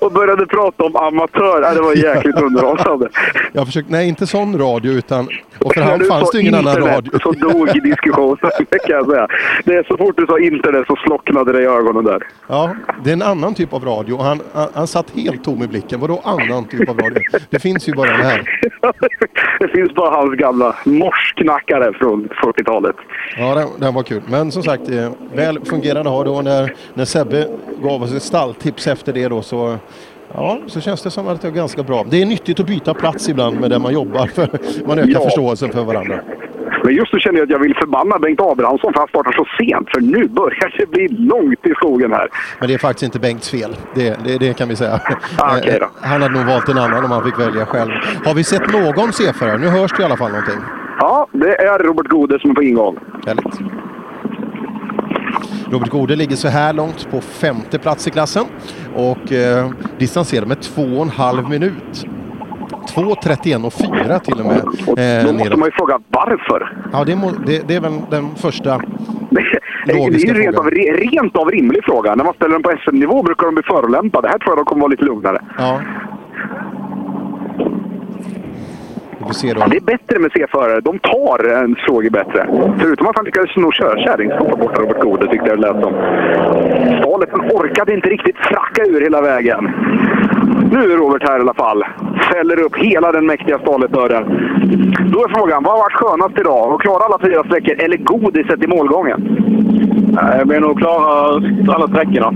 och började prata om amatör. Det var jäkligt underhållande. Jag försökte, nej inte sån radio utan, och för han fanns det ingen annan radio. Så dog diskussionen, det kan jag säga. Det är så fort du sa internet så slocknade det i ögonen där. Ja, det är en annan typ av radio. Han, han, han satt helt tom i blicken. Vadå annan typ av radio? Det finns ju bara den här. Det finns bara hans gamla morsknackare från 40-talet. Ja, den, den var kul. Men som sagt, eh, väl fungerande har då när, när Sebbe gav oss ett stalltips efter det då så Ja, så känns det som att det är ganska bra. Det är nyttigt att byta plats ibland med där man jobbar för man ökar Ja. förståelsen för varandra. Men just nu känner jag att jag vill förbanna Bengt Abrahamsson för att han startar så sent. För nu börjar det bli långt i skogen här. Men det är faktiskt inte Bengts fel. Det, det, det kan vi säga. Ah, då. Eh, Han hade nog valt en annan om han fick välja själv. Har vi sett någon C-förare? Nu hörs det i alla fall någonting. Ja, det är Robert Gode som är på ingång. Härligt. Robert Gode ligger så här långt på femte plats i klassen och eh, distanserar med två och en halv minut. 2.31 och 4 till och med. Eh, Då måste neråt. man ju fråga varför. Ja, det, må, det, det är väl den första Det är logiska ju rent av, rent av rimlig fråga. När man ställer den på SM-nivå brukar de bli förolämpade. Här tror jag de kommer vara lite lugnare. Ja. Vi får se då. Ja, det är bättre med C-förare. De tar en fråga bättre. Förutom att han lyckades sno körkärringskap borta Robert Gode tyckte jag det lät som. Stalet han orkade inte riktigt fracka ur hela vägen. Nu är Robert här i alla fall. Fäller upp hela den mäktiga Stalet-dörren. Då är frågan, vad har varit skönast idag? Att klara alla fyra sträckor eller godiset i målgången? Jag blir nog klara alla sträckorna.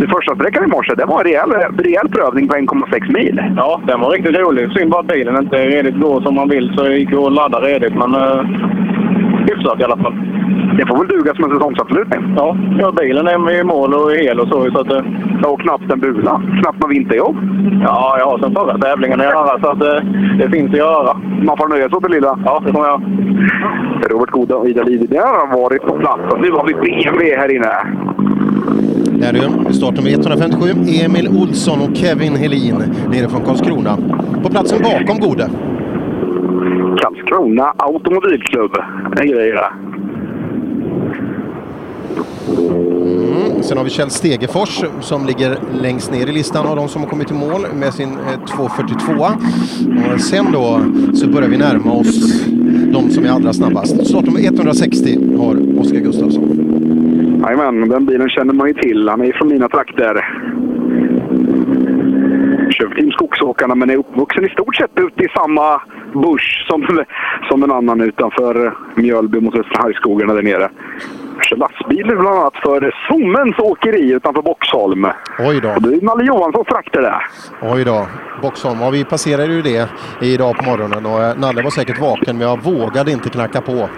Den första sträckan i morse, det var en rejäl, rejäl prövning på 1,6 mil. Ja, den var riktigt rolig. Synd bara att bilen inte redigt går som man vill så det gick att ladda redigt. Men uh, hyfsat i alla fall. Det får väl duga som en säsongsavslutning? Ja, ja bilen är i mål och hel och så. så att, ja, och knappt en bula. Knappt något vinterjobb. Ja, jag har sen förra tävlingen att göra så att, uh, det finns att göra. Man får nöja sig åt det lilla. Ja, det kommer jag. Robert Gode och Ida Livi, där har varit på plats. Och nu har vi BMW här inne. Där du, startnummer 157, Emil Olsson och Kevin Helin nere från Karlskrona. På platsen bakom Gode. Karlskrona Automobilklubb. Det är grejer. Mm. Sen har vi Kjell Stegefors som ligger längst ner i listan av de som har kommit i mål med sin eh, 2.42. Och sen då så börjar vi närma oss de som är allra snabbast. Startnummer 160 har Oskar Gustafsson. Jajamän, den bilen känner man ju till. Han är från mina trakter. Team Skogsåkarna men är uppvuxen i stort sett ute i samma bush som, som en annan utanför Mjölby mot Östra Hargsskogarna där nere. Kör lastbil bland annat för Sommens åkeri utanför Boxholm. Oj då. Och det är Nalle Johanssons trakter det. Oj då. Boxholm, ja, vi passerade ju det idag på morgonen och eh, Nalle var säkert vaken men jag vågade inte knacka på.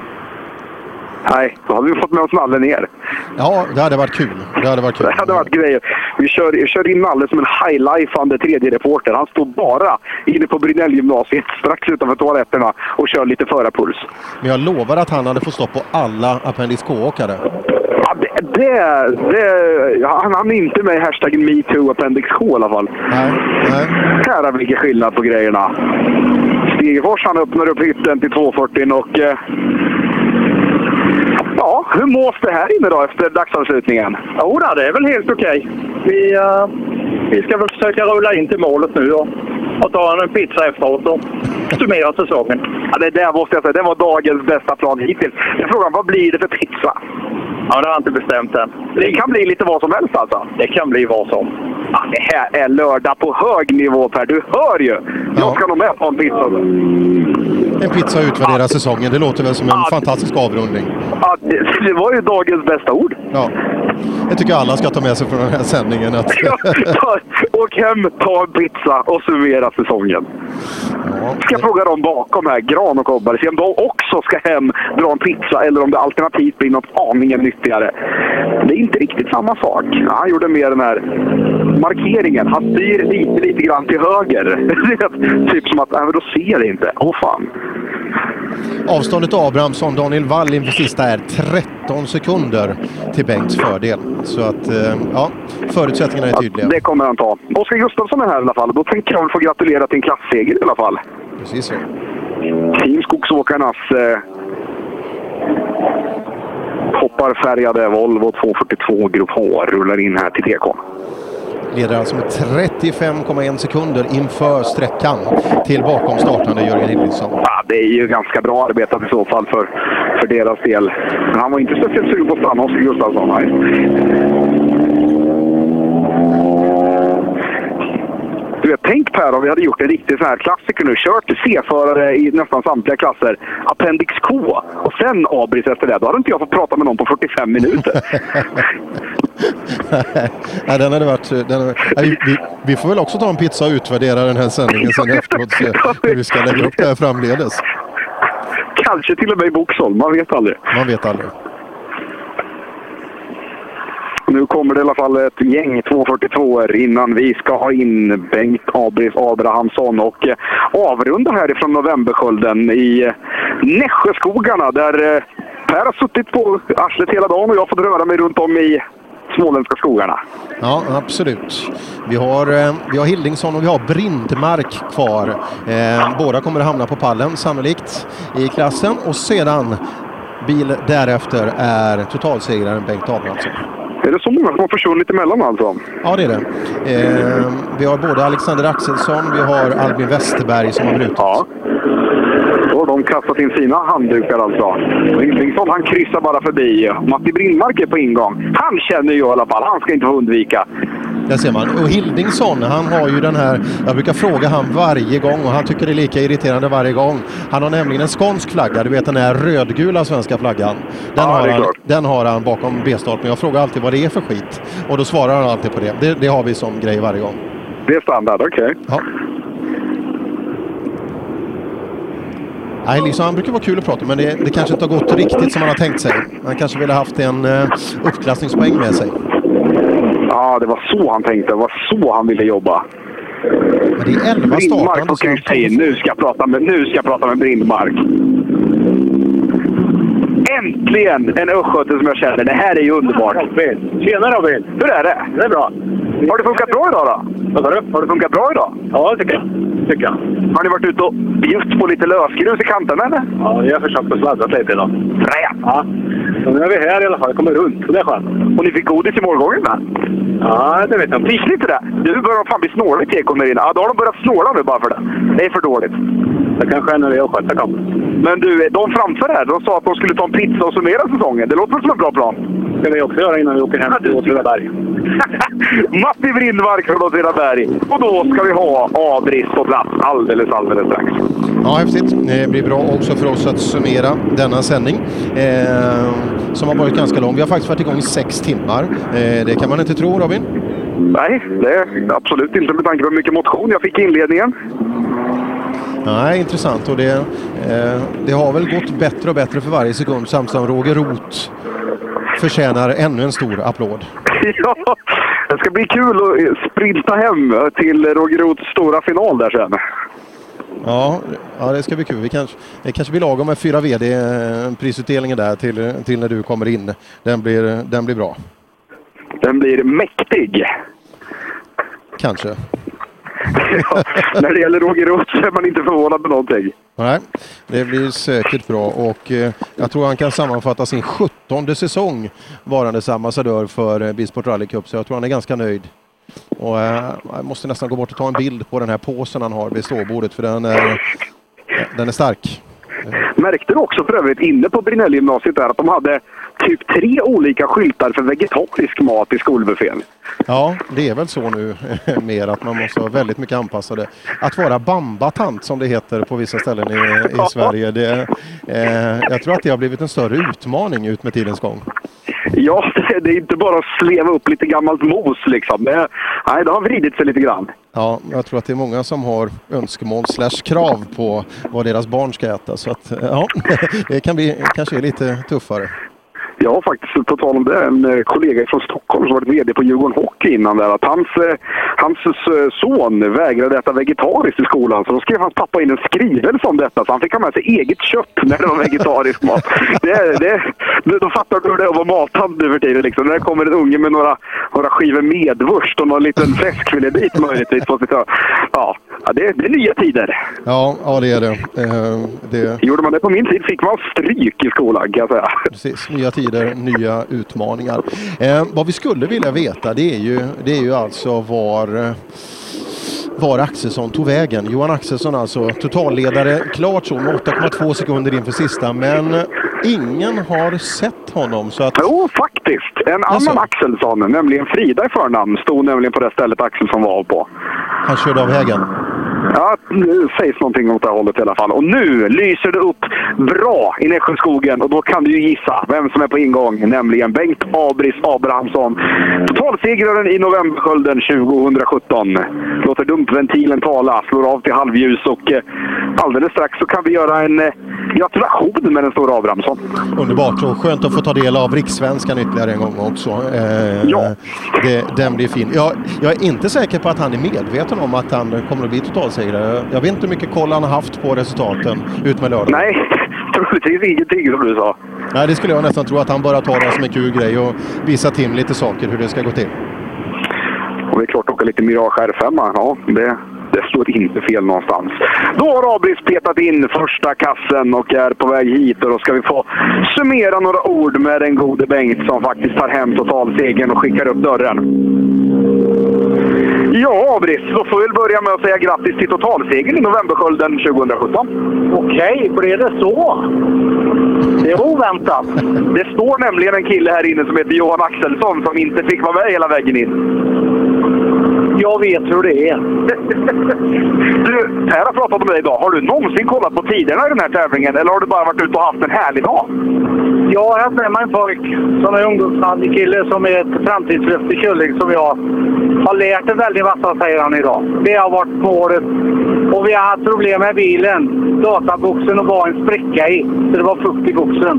Nej, då hade vi fått med oss Nalle ner. Ja, det hade varit kul. Det hade varit kul. Det hade varit grejer. Vi kör, vi kör in Nalle som en highlifande tredje reporter. Han står bara inne på Brynällgymnasiet strax utanför toaletterna och kör lite förarpuls. Men jag lovar att han hade fått stopp på alla Appendix K-åkare. Ja, det, det, det, han, han är inte med hashtaggen metoo appendix K i alla fall. Nej, nej. Vi vilken skillnad på grejerna. Stegefors han öppnar upp hytten till 240 och... Eh, ja, hur mås det här inne då efter dagsavslutningen? Jo, det är väl helt okej. Vi, eh, vi ska väl försöka rulla in till målet nu och, och ta en pizza efteråt och summera säsongen. Ja, det där måste jag säga, det var dagens bästa plan hittills. Men frågan, vad blir det för pizza? Ja, det har jag inte bestämt än. Det kan bli lite vad som helst alltså? Det kan bli vad som. Ja, det här är lördag på hög nivå Per, du hör ju! Jag ska nog med på en pizza. En pizza och utvärdera säsongen. Det låter väl som en fantastisk avrundning. Ja, det, det var ju dagens bästa ord. Ja. Det tycker jag alla ska ta med sig från den här sändningen. Att... Åk hem, ta en pizza och summera säsongen. Ska jag fråga dem bakom här, Gran och Kobbar, se om de också ska hem, dra en pizza eller om det alternativt blir något aningen nyttigare. Det är inte riktigt samma sak. Ja, han gjorde mer den här markeringen. Han styr lite, lite grann till höger. Det typ som att, nej, men då ser jag inte. Åh fan. Avståndet Abrahamsson, Daniel Wall inför sista är 13 sekunder till Bengts fördel. Så att, eh, ja, förutsättningarna är tydliga. Det kommer han ta. Oskar Gustafsson är här i alla fall. Då tänker jag väl få gratulera till en klasseger i alla fall. Precis så. Team Skogsåkarnas eh, kopparfärgade Volvo 242 Grupp H rullar in här till TK. Leder alltså med 35,1 sekunder inför sträckan till bakom startande Jörgen Hildriksson. Ja, det är ju ganska bra arbetat i så fall för, för deras del. Men han var inte speciellt sugen på att stanna, hos Gustafsson. Nej. Du vet, tänk Per om vi hade gjort en riktig sån här klassiker nu. Kört C-förare i nästan samtliga klasser. Appendix K och sen Abris efter det. Då hade inte jag fått prata med någon på 45 minuter. Nej, den hade varit... Den hade, nej, vi, vi får väl också ta en pizza och utvärdera den här sändningen sen efteråt. Se hur vi ska lägga upp det här framledes. Kanske till och med i Boxholm, man vet aldrig. Man vet aldrig. Nu kommer det i alla fall ett gäng 242 innan vi ska ha in Bengt Abris Abrahamsson och eh, avrunda härifrån Novemberskölden i eh, Nässjöskogarna där eh, Per har suttit på arslet hela dagen och jag har fått röra mig runt om i småländska skogarna. Ja, absolut. Vi har, vi har Hildingsson och vi har Brindmark kvar. Eh, båda kommer att hamna på pallen sannolikt i klassen och sedan bil därefter är totalsegraren Bengt Abrahamsson. Är det så många som har försvunnit emellan alltså? Ja, det är det. Eh, vi har både Alexander Axelsson, vi har Albin Westerberg som har brutit. Ja. De kastat in sina handdukar alltså. Och Hildringsson han kryssar bara förbi. Matti Brindmark är på ingång. Han känner ju i alla fall, han ska inte få undvika. Där ser man. Och Hildingsson, han har ju den här, jag brukar fråga han varje gång och han tycker det är lika irriterande varje gång. Han har nämligen en skånsk flagga, du vet den här rödgula svenska flaggan. Den, Ja, har, han, den har han bakom B-stolpen. Jag frågar alltid vad det är för skit. Och då svarar han alltid på det. Det, det har vi som grej varje gång. Det är standard, okej. Ja. Nej, liksom, han brukar vara kul att prata men det, det kanske inte har gått riktigt som han har tänkt sig. Han kanske ville haft en uh, uppklassningspoäng med sig. Ja, det var så han tänkte. Det var så han ville jobba. Men det är 11 Brindmark startande. får kryssa in. Nu ska jag prata med, nu ska jag prata med Brindmark. Äntligen en östgöte som jag känner. Det här är ju underbart. Tjena Robin! Hur är det? Det är bra. Har det funkat bra idag då? Vad sa du? Har det funkat bra idag? Ja, det tycker jag. Tycker jag. Har ni varit ute och bjutt på lite lösgrus i kanterna eller? Ja, vi har försökt att sladda lite idag. Fränt! Ja. Så nu är vi här i alla fall. Det kommer runt. Det är skönt. Och ni fick godis i målgången med? Ja, det vet jag inte. Fick ni inte det? Du börjar fan bli snårig tekon där inne. Ja, då har de börjat snåla nu bara för det. Det är för dåligt. Det kanske är när vi östgötar kommer. Men du, de framför här, de sa att de skulle ta en pizza och summera säsongen. Det låter som en bra plan? Ska vi också göra innan vi åker hem till Åtvidaberg. Matti Brindmark från Åtvidaberg. Och då ska vi ha Abris på plats alldeles, alldeles strax. Ja, häftigt. Det blir bra också för oss att summera denna sändning eh, som har varit ganska lång. Vi har faktiskt varit igång i sex timmar. Eh, det kan man inte tro, Robin. Nej, det är absolut inte med tanke på hur mycket motion jag fick i inledningen. Nej, intressant. Och det, eh, det har väl gått bättre och bättre för varje sekund samtidigt som Roger Roth förtjänar ännu en stor applåd. ja, det ska bli kul att sprinta hem till Roger Roths stora final där sen. Ja, ja, det ska bli kul. Vi kanske, det kanske blir lagom med fyra VD-prisutdelningen där till, till när du kommer in. Den blir, den blir bra. Den blir mäktig. Kanske. När det gäller Roger Roth så är man inte förvånad med någonting. Nej, det blir säkert bra och eh, jag tror han kan sammanfatta sin 17 säsong varandes ambassadör för eh, Bilsport Rally Cup så jag tror han är ganska nöjd. Och, eh, jag måste nästan gå bort och ta en bild på den här påsen han har vid ståbordet för den är, eh, den är stark. Märkte du också för övrigt inne på Brinellgymnasiet där att de hade typ tre olika skyltar för vegetarisk mat i skolbuffén? Ja, det är väl så nu mer att man måste vara väldigt mycket anpassade. Att vara bambatant som det heter på vissa ställen i, i Sverige, det, eh, jag tror att det har blivit en större utmaning ut med tidens gång. Ja, det är inte bara att sleva upp lite gammalt mos liksom. Det, nej, det har vridit sig lite grann. Ja, jag tror att det är många som har önskemål slash krav på vad deras barn ska äta. Så att, ja, det kan bli kanske är lite tuffare. Jag har faktiskt, på tal om det, en eh, kollega från Stockholm som varit VD på Djurgården Hockey innan där. Att hans, eh, hans s- son vägrade äta vegetariskt i skolan. Så då skrev hans pappa in en skrivelse om detta. Så han fick ha med sig eget kött när det var vegetarisk mat. Det, det, då fattar du hur det är att vara mattant nu för tiden. Liksom. När det kommer en unge med några, några skivor medvurst och någon liten fläskfilébit möjligtvis på sitt ja, ja, det, det är nya tider. Ja, ja det är det. Eh, det Gjorde man det på min tid fick man stryk i skolan kan jag säga. Precis, nya tider, nya utmaningar. Eh, vad vi skulle vilja veta det är ju, det är ju alltså var, eh, var Axelsson tog vägen. Johan Axelsson alltså totalledare, klart så med 8,2 sekunder inför sista men ingen har sett honom så att... Jo, faktiskt. En annan Axelsson, nämligen Frida i förnamn, stod nämligen på det stället Axelsson var på. Han körde av vägen. Ja, nu sägs någonting åt det här hållet i alla fall. Och nu lyser det upp bra i Nässjöskogen och då kan du ju gissa vem som är på ingång, nämligen Bengt Abris Abrahamsson. Totalsegraren i Novemberskölden 2017. Låter dumpventilen tala, slår av till halvljus och eh, alldeles strax så kan vi göra en eh, gratulation med den stora Abrahamsson. Underbart och skönt att få ta del av rikssvenskan ytterligare en gång också. Eh, Ja. Det, den blir fin. Jag, jag är inte säker på att han är medveten om att han kommer att bli totalsegrare. Jag vet inte hur mycket koll han har haft på resultaten ut med lördag. Nej, troligtvis ingenting som du sa. Nej, det skulle jag nästan tro att han bara tar det som en kul grej och visa Tim lite saker hur det ska gå till. Och det är klart att åka lite Mirage R5, ja, det, det står inte fel någonstans. Då har Abris petat in första kassen och är på väg hit och då ska vi få summera några ord med den gode Bengt som faktiskt tar hem totalsegern och skickar upp dörren. Ja, Abris, då får vi väl börja med att säga grattis till totalsegern i Novemberskölden 2017. Okej, blev det så? Det var oväntat. Det står nämligen en kille här inne som heter Johan Axelsson som inte fick vara med hela vägen in. Jag vet hur det är. Du, Per har pratat om dig idag. Har du någonsin kollat på tiderna i den här tävlingen eller har du bara varit ute och haft en härlig dag? Jag har haft med mig en pojk som är ungdomsrallykille som är ett framtidslöfte Kylling som jag har lärt en väldigt massa, säger han idag. Det har varit målet. Och vi har haft problem med bilen. Databoxen och var en spricka i, så det var fukt i boxen.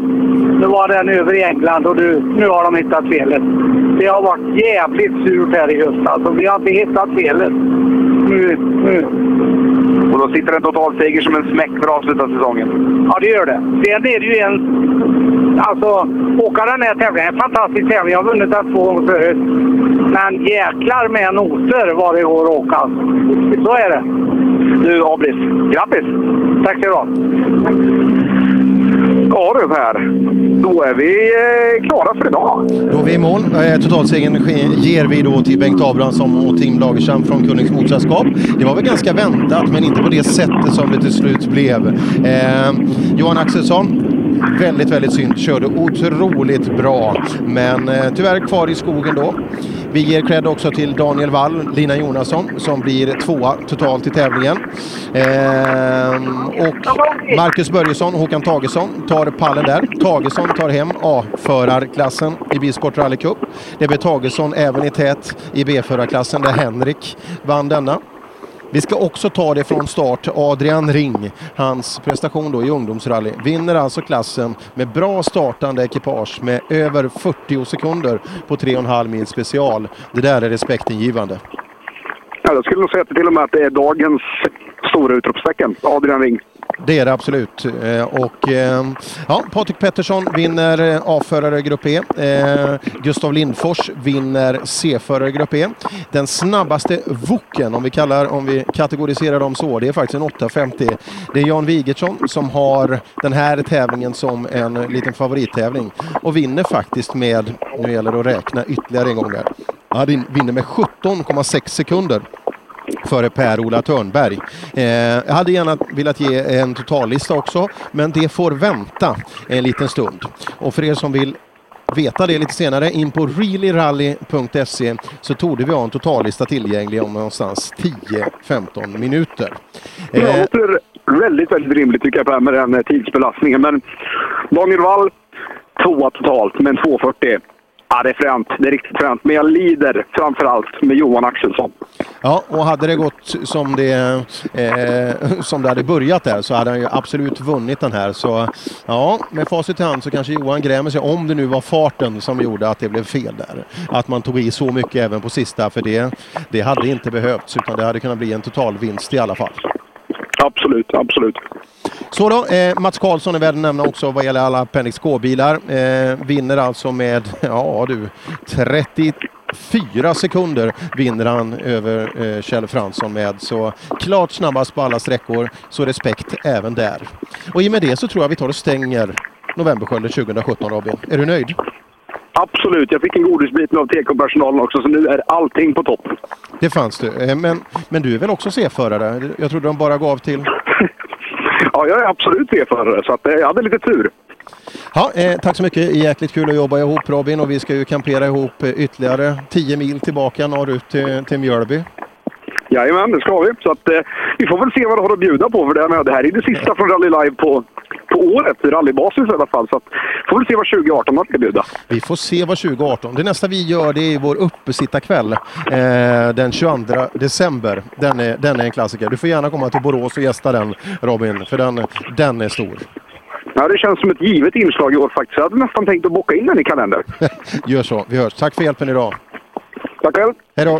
Nu var den över i England och nu, nu har de hittat felet. Det har varit jävligt surt här i höst. Alltså, vi har inte hittat felet. Nu, nu. Och då sitter en totalseger som en smäck för att avsluta säsongen. Ja, det gör det. Sen är det ju en... Alltså, åka den här tävlingen är en fantastisk tävling. Jag har vunnit den två gånger förut. Men jäklar med noter vad det går att åka. Så är det. Du, Abris, grattis! Tack ska du ha. Ja du Per, då är vi eh, klara för idag. Då är vi i mål. Eh, totalsegern ger vi då till Bengt Abrahamsson och Tim Lagerstam från Kullings Motorsällskap. Det var väl ganska väntat, men inte på det sättet som det till slut blev. Eh, Johan Axelsson, väldigt, väldigt synd. Körde otroligt bra, men eh, tyvärr kvar i skogen då. Vi ger cred också till Daniel Wall, Lina Jonasson, som blir tvåa totalt i tävlingen. Eh, och Marcus Börjesson och Håkan Tagesson tar pallen där. Tagesson tar hem A-förarklassen i Bilsport Rally Cup. Det blir Tagesson även i tät i B-förarklassen där Henrik vann denna. Vi ska också ta det från start. Adrian Ring, hans prestation då i ungdomsrally, vinner alltså klassen med bra startande ekipage med över 40 sekunder på 3,5 mil special. Det där är respektingivande. Ja, jag skulle nog säga till och med att det är dagens stora utropstecken. Adrian Ring. Det är det absolut. Eh, och, ehm, ja, Patrik Pettersson vinner eh, A-förare Grupp E. Eh, Gustav Lindfors vinner C-förare Grupp E. Den snabbaste Woken, om vi, kallar, om vi kategoriserar dem så, det är faktiskt en 850. Det är Jan Wigertsson som har den här tävlingen som en liten favorittävling och vinner faktiskt med, nu gäller det att räkna ytterligare en gång där, han vinner med 17,6 sekunder före Per-Ola Törnberg. Eh, jag hade gärna velat ge en totallista också, men det får vänta en liten stund. Och för er som vill veta det lite senare, in på reallyrally.se så torde vi ha en totallista tillgänglig om någonstans 10-15 minuter. Det Eh, låter väldigt, väldigt rimligt tycker jag Per, med den tidsbelastningen. Men Daniel Wall, tvåa totalt, men 2.40. Ja, det är fränt. Det är riktigt fränt. Men jag lider framför allt med Johan Axelsson. Ja, och hade det gått som det, eh, som det hade börjat där så hade han ju absolut vunnit den här. Så ja, med facit i hand så kanske Johan grämer sig om det nu var farten som gjorde att det blev fel där. Att man tog i så mycket även på sista, för det, det hade inte behövts utan det hade kunnat bli en totalvinst i alla fall. Absolut, absolut. Så då, eh, Mats Karlsson är värd att nämna också vad gäller alla Appendix K-bilar. Eh, vinner alltså med, ja du, 34 sekunder vinner han över eh, Kjell Fransson med. Så klart snabbast på alla sträckor, så respekt även där. Och i och med det så tror jag vi tar och stänger Novemberskölden 2017 Robin. Är du nöjd? Absolut. Jag fick en godisbit av TK-personalen också, så nu är allting på topp. Det fanns du. Eh, Men, men du är väl också C-förare? Jag trodde de bara gav till... Ja, jag är absolut C-förare, så att, eh, jag hade lite tur. Ja, eh, tack så mycket. Jäkligt kul att jobba ihop Robin och vi ska ju kampera ihop eh, ytterligare 10 mil tillbaka norrut till, till Mjölby. Jajamän, det ska vi. Så att, eh, vi får väl se vad det har att bjuda på. För det, här, det här är det sista från Rally Live på, på året, i rallybasis i alla fall. Så att, får väl se vad 2018 har att bjuda. Vi får se vad 2018. Det nästa vi gör det är vår uppesittarkväll eh, den 22 december. Den är, den är en klassiker. Du får gärna komma till Borås och gästa den Robin, för den, den är stor. Ja, det känns som ett givet inslag i år faktiskt. Jag hade nästan tänkt att bocka in den i kalendern. Gör så, vi hörs. Tack för hjälpen idag. Tack själv. Hej då.